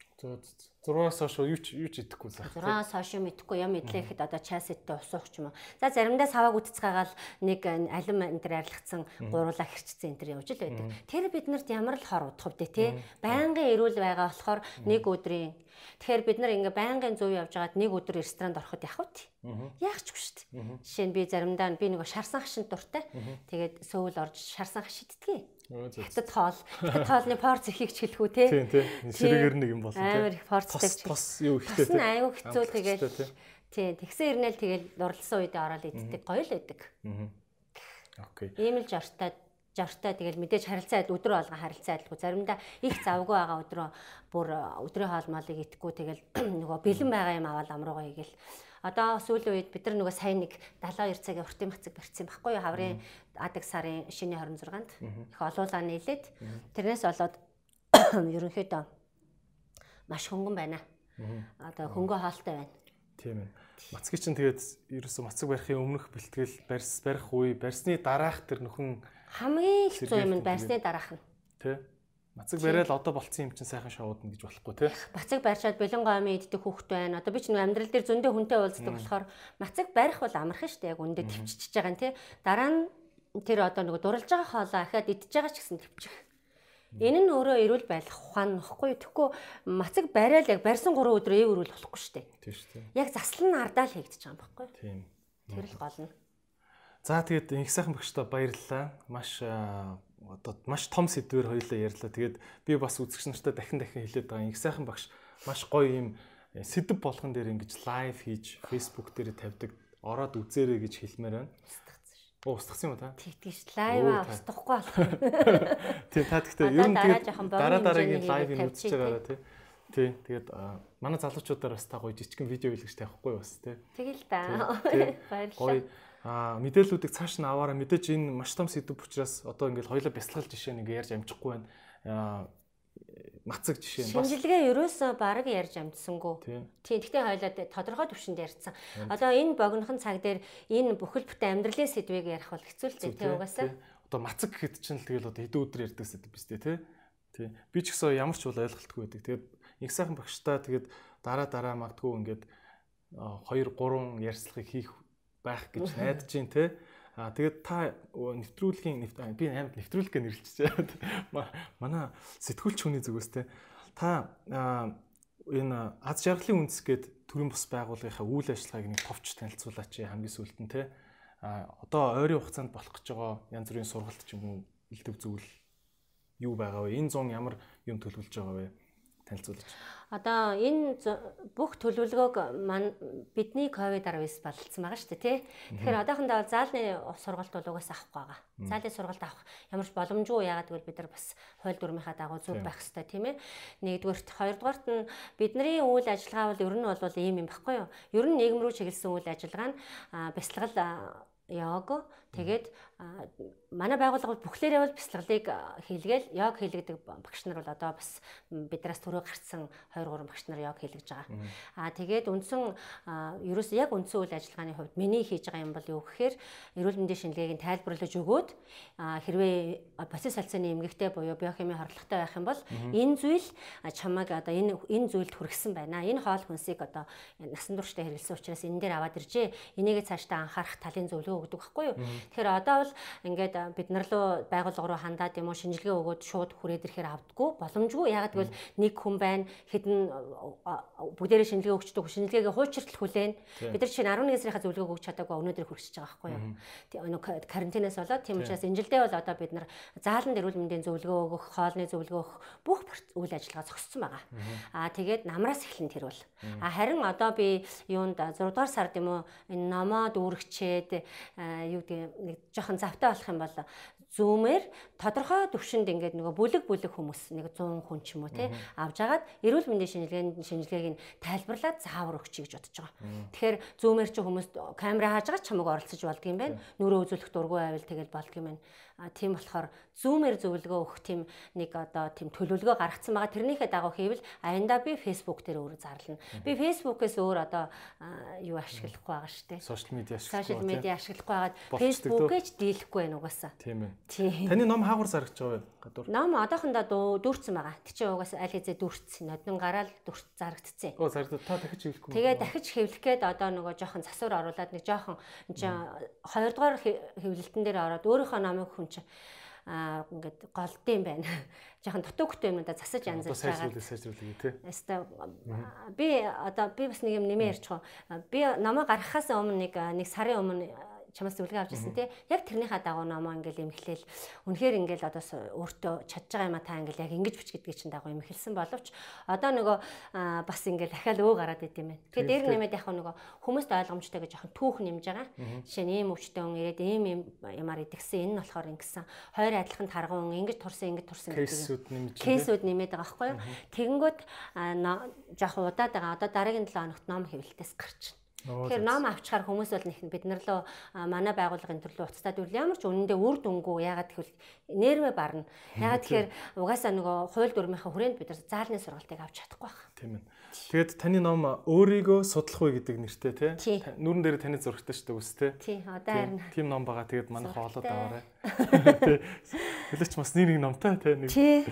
S1: 6-аас хойш юу ч юу ч идэхгүй
S2: заах. 6-аас хойш юм идэхгүй юм идлээ гэхэд одоо часэттэй усуух ч юм уу. За заримдаа савааг үтцгээгаал нэг алим энэ төр арилгацсан гуруула хэрчсэн энэ төр явж л байдаг. Тэр биднэрт ямар л хор удах вэ те? Байнгын эрүүл байгаа болохоор нэг өдрийн Тэгэхээр бид нар ингээ байнгын зөв явж байгаад нэг өдөр ресторанд ороход явах үү? Яах ч үгүй шүү дээ. Жишээ нь би заримдаа би нэг шарсан хашин дуртай. Тэгээд сөүл орж шарсан хаш идтгий. Хятад хоол. Хятад хоолны порц ихийг ч хэлэхүү те.
S1: Тийм тийм. Сэрэгэр нэг юм болно
S2: те. Амар их порцтай ч.
S1: Тос юу ихтэй те.
S2: Аюу хэцүү тэгээд тийм тэгсэн ирнэл тэгээд дурлсан үедээ ороод иддэг гоё л байдаг.
S1: Аа. Окей.
S2: Ийм л жартай жартай тэгэл мэдээж харилцаа адил өдрөө алга харилцаа адилгүй заримдаа их завгүй байгаа өдрөө бүр өдрийн хоол моолыг идэхгүй тэгэл [clears throat] нөгөө бэлэн байгаа юм аваад амруугаа игээл Одоо сүүлийн үед бид нар нөгөө сайн нэг 72 цагийн уртын мацаг барьсан байхгүй юу? Хаврын адаг сарын шинэ 26-нд их олуулаа нийлээд тэрнээс болоод [coughs] ерөнхийдөө маш хөнгөн байна. Одоо хөнгөө хаалтай байна.
S1: Тийм ээ. Мацгийн чинь тэгээд ерөөсө мацаг барихын өмнөх бэлтгэл барьс барих үе, барьсны дараах тэр нөхөн
S2: хамгийн хэцүү юм нь барьсны дараах нь.
S1: Тэ. Бацаг барайл одоо болцсон юм чинь сайхан шоудна гэж болохгүй тий.
S2: Бацаг барьчаад бэлэн гомын иддэг хүүхд байна. Одоо би ч нэг амьдрал дээр зөндөө хүнтэй уулздаг болохоор бацаг барих бол амархан шүү дээ. Яг үндэ төвччихэж байгаа нь тий. Дараа нь тэр одоо нэг дурлж байгаа хоолоо ахаад идчихэж байгаа ч гэсэн төвчих. Энэ нь өөрөө эрүүл байх ухаан нөхгүй. Тэгэхгүй мацаг барайл яг барьсан 3 өдөр эв өрүүл болохгүй шүү дээ.
S1: Тийм шүү дээ.
S2: Яг заслан ардаа л хийгдэж байгаа юм баггүй.
S1: Тийм.
S2: Тэр л гол нь.
S1: За тэгээд их сайхан багштай баярлалаа. Маш одоо маш том сэдвээр хоёлаа ярьлаа. Тэгээд би бас үзэгч нартай дахин дахин хэлээд байгаа. Их сайхан багш маш гоё юм э, сэдв болгон дээр ингэж лайв хийж Facebook дээр тавьдаг. Ороод үзээрэй гэж хэлмээр байна. Оо устгасан юм та?
S2: Тэгтгийш лайв устгахгүй болох. [laughs]
S1: Тийм та гэхдээ ер нь дараа дараагийн лайвыг үзэж байгаараа тий. Тий. Тэгээд манай залуучуудаар бас та гоё жижигхэн видео хийлгэж тавихгүй бас тий.
S2: Тэгэл та. [laughs]
S1: Баярлалаа. А мэдээллүүдийг цааш нь аваараа мэдээж энэ маш том сэдв учраас одоо ингээл хоёлаа бясалгал жишээ нэг ярьж амжихгүй байна. Мацаг жишээ
S2: бас шинжилгээ ерөөсөө баг ярьж амжсангүй. Тийм. Гэхдээ хоёлаа тодорхой төвшөнд ярьсан. Одоо энэ богинохон цаг дээр энэ бүхэл бүтэн амьдралын сэдвийг ярих бол хэцүү л дээ угаасаа.
S1: Одоо мацаг гэхэд чинь тэгэл одоо хэдэн өдөр ярьдаг сэдв биз дээ тий. Тий. Би ч гэсэн ямар ч бол ойлголтгүй байдаг. Тэгээд их сайхан багштай тэгээд дараа дараа магтгүй ингээд 2 3 ярьцлагыг хийх байх гэж найдаж байна те. А тэгээд та нэвтрүүлгийн би амьд нэвтрүүлэх гэж нэрлэлчихсэн. [laughs] Манай сэтгүүлч хүний зүгээс те. Та энэ аз жаргалын үндэс гээд төрийн бус байгууллагынхаа үйл ажиллагааг нэг товч танилцуулаач хамгийн сүүлд нь те. А одоо ойрын хугацаанд болох гэж байгаа янз бүрийн сургалт ч юм уу илтгэв зүйл юу байгаа вэ? Энэ 100 ямар юм төлөвлөж байгаа вэ? Танилцуулж.
S2: Одоо энэ бүх төлөвлөгөөг бидний ковид-19 болцсон байгаа шүү дээ тий. Тэгэхээр одоохондоо заалны сургалт бол угаасаа авахгүй байгаа. Заалын сургалт авах ямар ч боломжгүй яагаад гэвэл бид нар бас хууль дүрмийнхаа дагуу зүг байх хэрэгтэй тийм ээ. Нэгдүгээрт хоёрдугаарт нь бидний үйл ажиллагаа бол ер нь бол ийм юм баггүй юу? Ер нь нийгэм рүү чиглэсэн үйл ажиллагаа нь бясалгал яг тэгээд манай байгууллага бол бүхлээрээ бол бяцлаглыг хийлгээл яг хийлгдэг багш нар бол одоо бас биднээс төрөө гарцсан 2 3 багш нар яг хийлгэж байгаа. Аа тэгээд үндсэн ерөөс яг үндсэн үйл ажиллагааны хувьд миний хийж байгаа юм бол юу гэхээр эрүүл мэндийн шинжилгээг тайлбарлаж өгөөд хэрвээ процесс салцааны эмгэгтэй буюу биохимийн хорлоготой байх юм бол энэ зүйл чамайг одоо энэ энэ зүйлд хүргэсэн байна. Энэ хоол хүнсийг одоо насан туршдаа хэрэглэсэн учраас энэ дээр аваад иржээ. Энийгээ цаашдаа анхаарах талын зөвлөгөө өгдөг байхгүй юу? Тэгэхээр одоо бол ингээд бид нар руу байгууллага руу хандаад юм уу шинжилгээ өгөөд шууд хүрээд ирэхээр авдаггүй боломжгүй. Ягаад гэвэл нэг хүн байна хэдэн бүгдээрээ шинжилгээ өгчдөг шинжилгээгээ хуучиртал хүлээн. Бид нар чинь 11 сарынхаа зөвлөгөөг өгч чадаагүй өнөөдөр хүрчихэж байгаа байхгүй юу? Карантинаас болоод тийм учраас энэ жилдээ бол одоо бид нар заалан эрүүл мэндийн зөвлөгөө өгөх хоолны зөвлөгөө өгөх бүх үйл ажиллагаа зогссон байгаа. Аа тэгээд намраас эхлэн тэр бол. А харин одоо би юунд 6 дугаар сард юм уу энэ номоо дүүргчээд юу гэдэг нэг жоохон завтай болох юм бол зүүмээр тодорхой төвшөнд ингээд нөгөө бүлэг бүлэг хүмүүс нэг 100 хүн ч юм уу тий авж агаад эрүүл мэндийн шинжилгээний шинжилгээг нь тайлбарлаад заавар өгчий гэж бодож байгаа. Тэгэхээр зүүмээр чи хүмүүс камера хааж байгаа ч чамайг оролцож болдгийм байх. Нүрээ үзүүлэх дургүй байвал тэгэл болдгийм байх. А тийм болохоор Zoom-ээр зөвлөгөө өгөх тийм нэг одоо тийм төлөвлөгөө гаргацсан байгаа. Тэрнийхээ дагуу хийвэл аяндаа би Facebook дээр өөрө зарлана. Би Facebook-ээс өөр одоо юу ашиглахгүй байгаа шүү дээ.
S1: Social media ашиглахгүй.
S2: Social media ашиглахгүй байгаад Facebook-ээж дийлэхгүй байна угаасаа.
S1: Тийм ээ. Таны ном хаагур зарагч байгаа гадуур.
S2: Ном одоохондоо дүүрсэн байгаа. Тэг чи угаасаа аль хэзээ дүүрсэн. Нодон гараал дүүрс зарагдцээ.
S1: Оо зарагдаа та дахиж хэвлэхгүй.
S2: Тэгээ дахиж хэвлэх гээд одоо нөгөө жоохон засвар оруулаад нэг жоохон энэ 2 дугаар хэвлэлтэн дээр ороод өөрийнхөө номыг хүн чинь аа ингээд голдсон байна. [laughs] Жохон дутуугтай юм да засаж янзалж байгаа.
S1: Сайжруулах сайжруулах тий.
S2: Яста би одоо би бас нэг юм нэмээ ярьчих. Би номоо гаргахаас өмнө нэг нэг сарын өмнө чамаас зөвлөгөө авч ирсэн тий. Яг тэрнийхээ дагуу номоо ингээл эмхлээл үнэхээр ингээл одоо өөртөө чадж байгаа юм а та ингээл яг ингэж бич гэдгийг чинь дагуу эмхэлсэн боловч одоо нөгөө бас ингээл дахиад өө гараад идэм байна. Тэгээ дээр нэмээд яг нөгөө хүмүүст ойлгомжтой гэж жоохон түүх нэмж байгаа. Жишээ нь ийм өвчтөн хүн ирээд ийм ийм ямаар идэгсэн энэ нь болохоор ингэсэн. Хоёр адилхан таргуун ингэж турсан ингэж турсан
S1: гэдэг. Кейсүүд
S2: нэмээд байгаа байхгүй юу? Тэгэнгүүт жоохон удаад байгаа. Одоо дараагийн 7 хоногт ном хэвлэлтээс гарч Тэгэхээр ном авчаар хүмүүс бол нэг бид нар лөө манай байгууллагын төрлөө уцтаад үл ямар ч үнэндээ үр дүнгүй ягаад гэвэл нэрвэ барна. Ягаад тэгэхээр угаасаа нөгөө хууль дүрмийнхаа хүрээнд бид нар заалны сургалтыг авч чадахгүй байна.
S1: Тийм ээ. Тэгээд таны ном өөрийгөө судлах үе гэдэг нэртэй тий. Нүрэн дээр таны зурагтай шүү дээ үс тий.
S2: Тий, одоо харин.
S1: Тим ном байгаа. Тэгээд манай хоолоод аваарай. [laughs] Хэлээч бас нэг номтой тий нэг.
S2: Тий.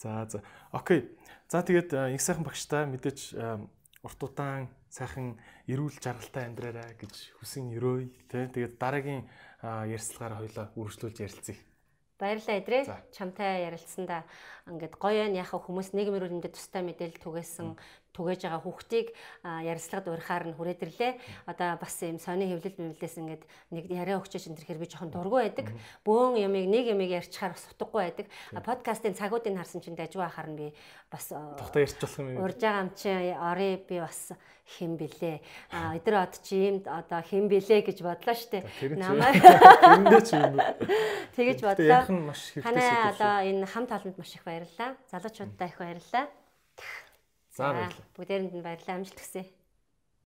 S1: За за. Окей. За тэгээд их сайхан багштай мэдээж урт удаан сайхан эрүүл жаргалтай амьдраарай гэж хүсэн өрөөй тий. Тэгээд дараагийн ярилцлагаараа хоёлаа үргэлжлүүлж ярилцъя.
S2: Баярлалаа эдрээ. Чамтай ярилцсандаа ингээд гоё яхаа хүмүүс нийгмийн мэндэд тустай мэдээлэл түгээсэн түгээж байгаа хүүхдийг ярилцлагад урихаар нь хүрээдэрлээ. Одоо бас юм сони хэвлэл мөвлөөс ингээд нэг яриа өгчөөч энэ хэрэг би жоохон дургүй байдаг. Бөөн ямиг нэг ямиг ярьчихаар бас утгагүй байдаг. Подкастын цагуудыг харсан чинь дажгүй ахаар нь би бас
S1: тухтай ярьж болох юм.
S2: Урж байгаа юм чи орой би бас хэм бэлээ. А эдгээр од чи юм одоо хэм бэлээ гэж бодлоо штэ.
S1: Намаа эндээ ч юм. [laughs]
S2: Тэгэж бодлоо. Танай одоо энэ хам таланд маш их баярлалаа. Залуучуудаа их баярлалаа.
S1: За баярлалаа.
S2: Бүгдээрэнд нь баярлалаа амжилт хүсье.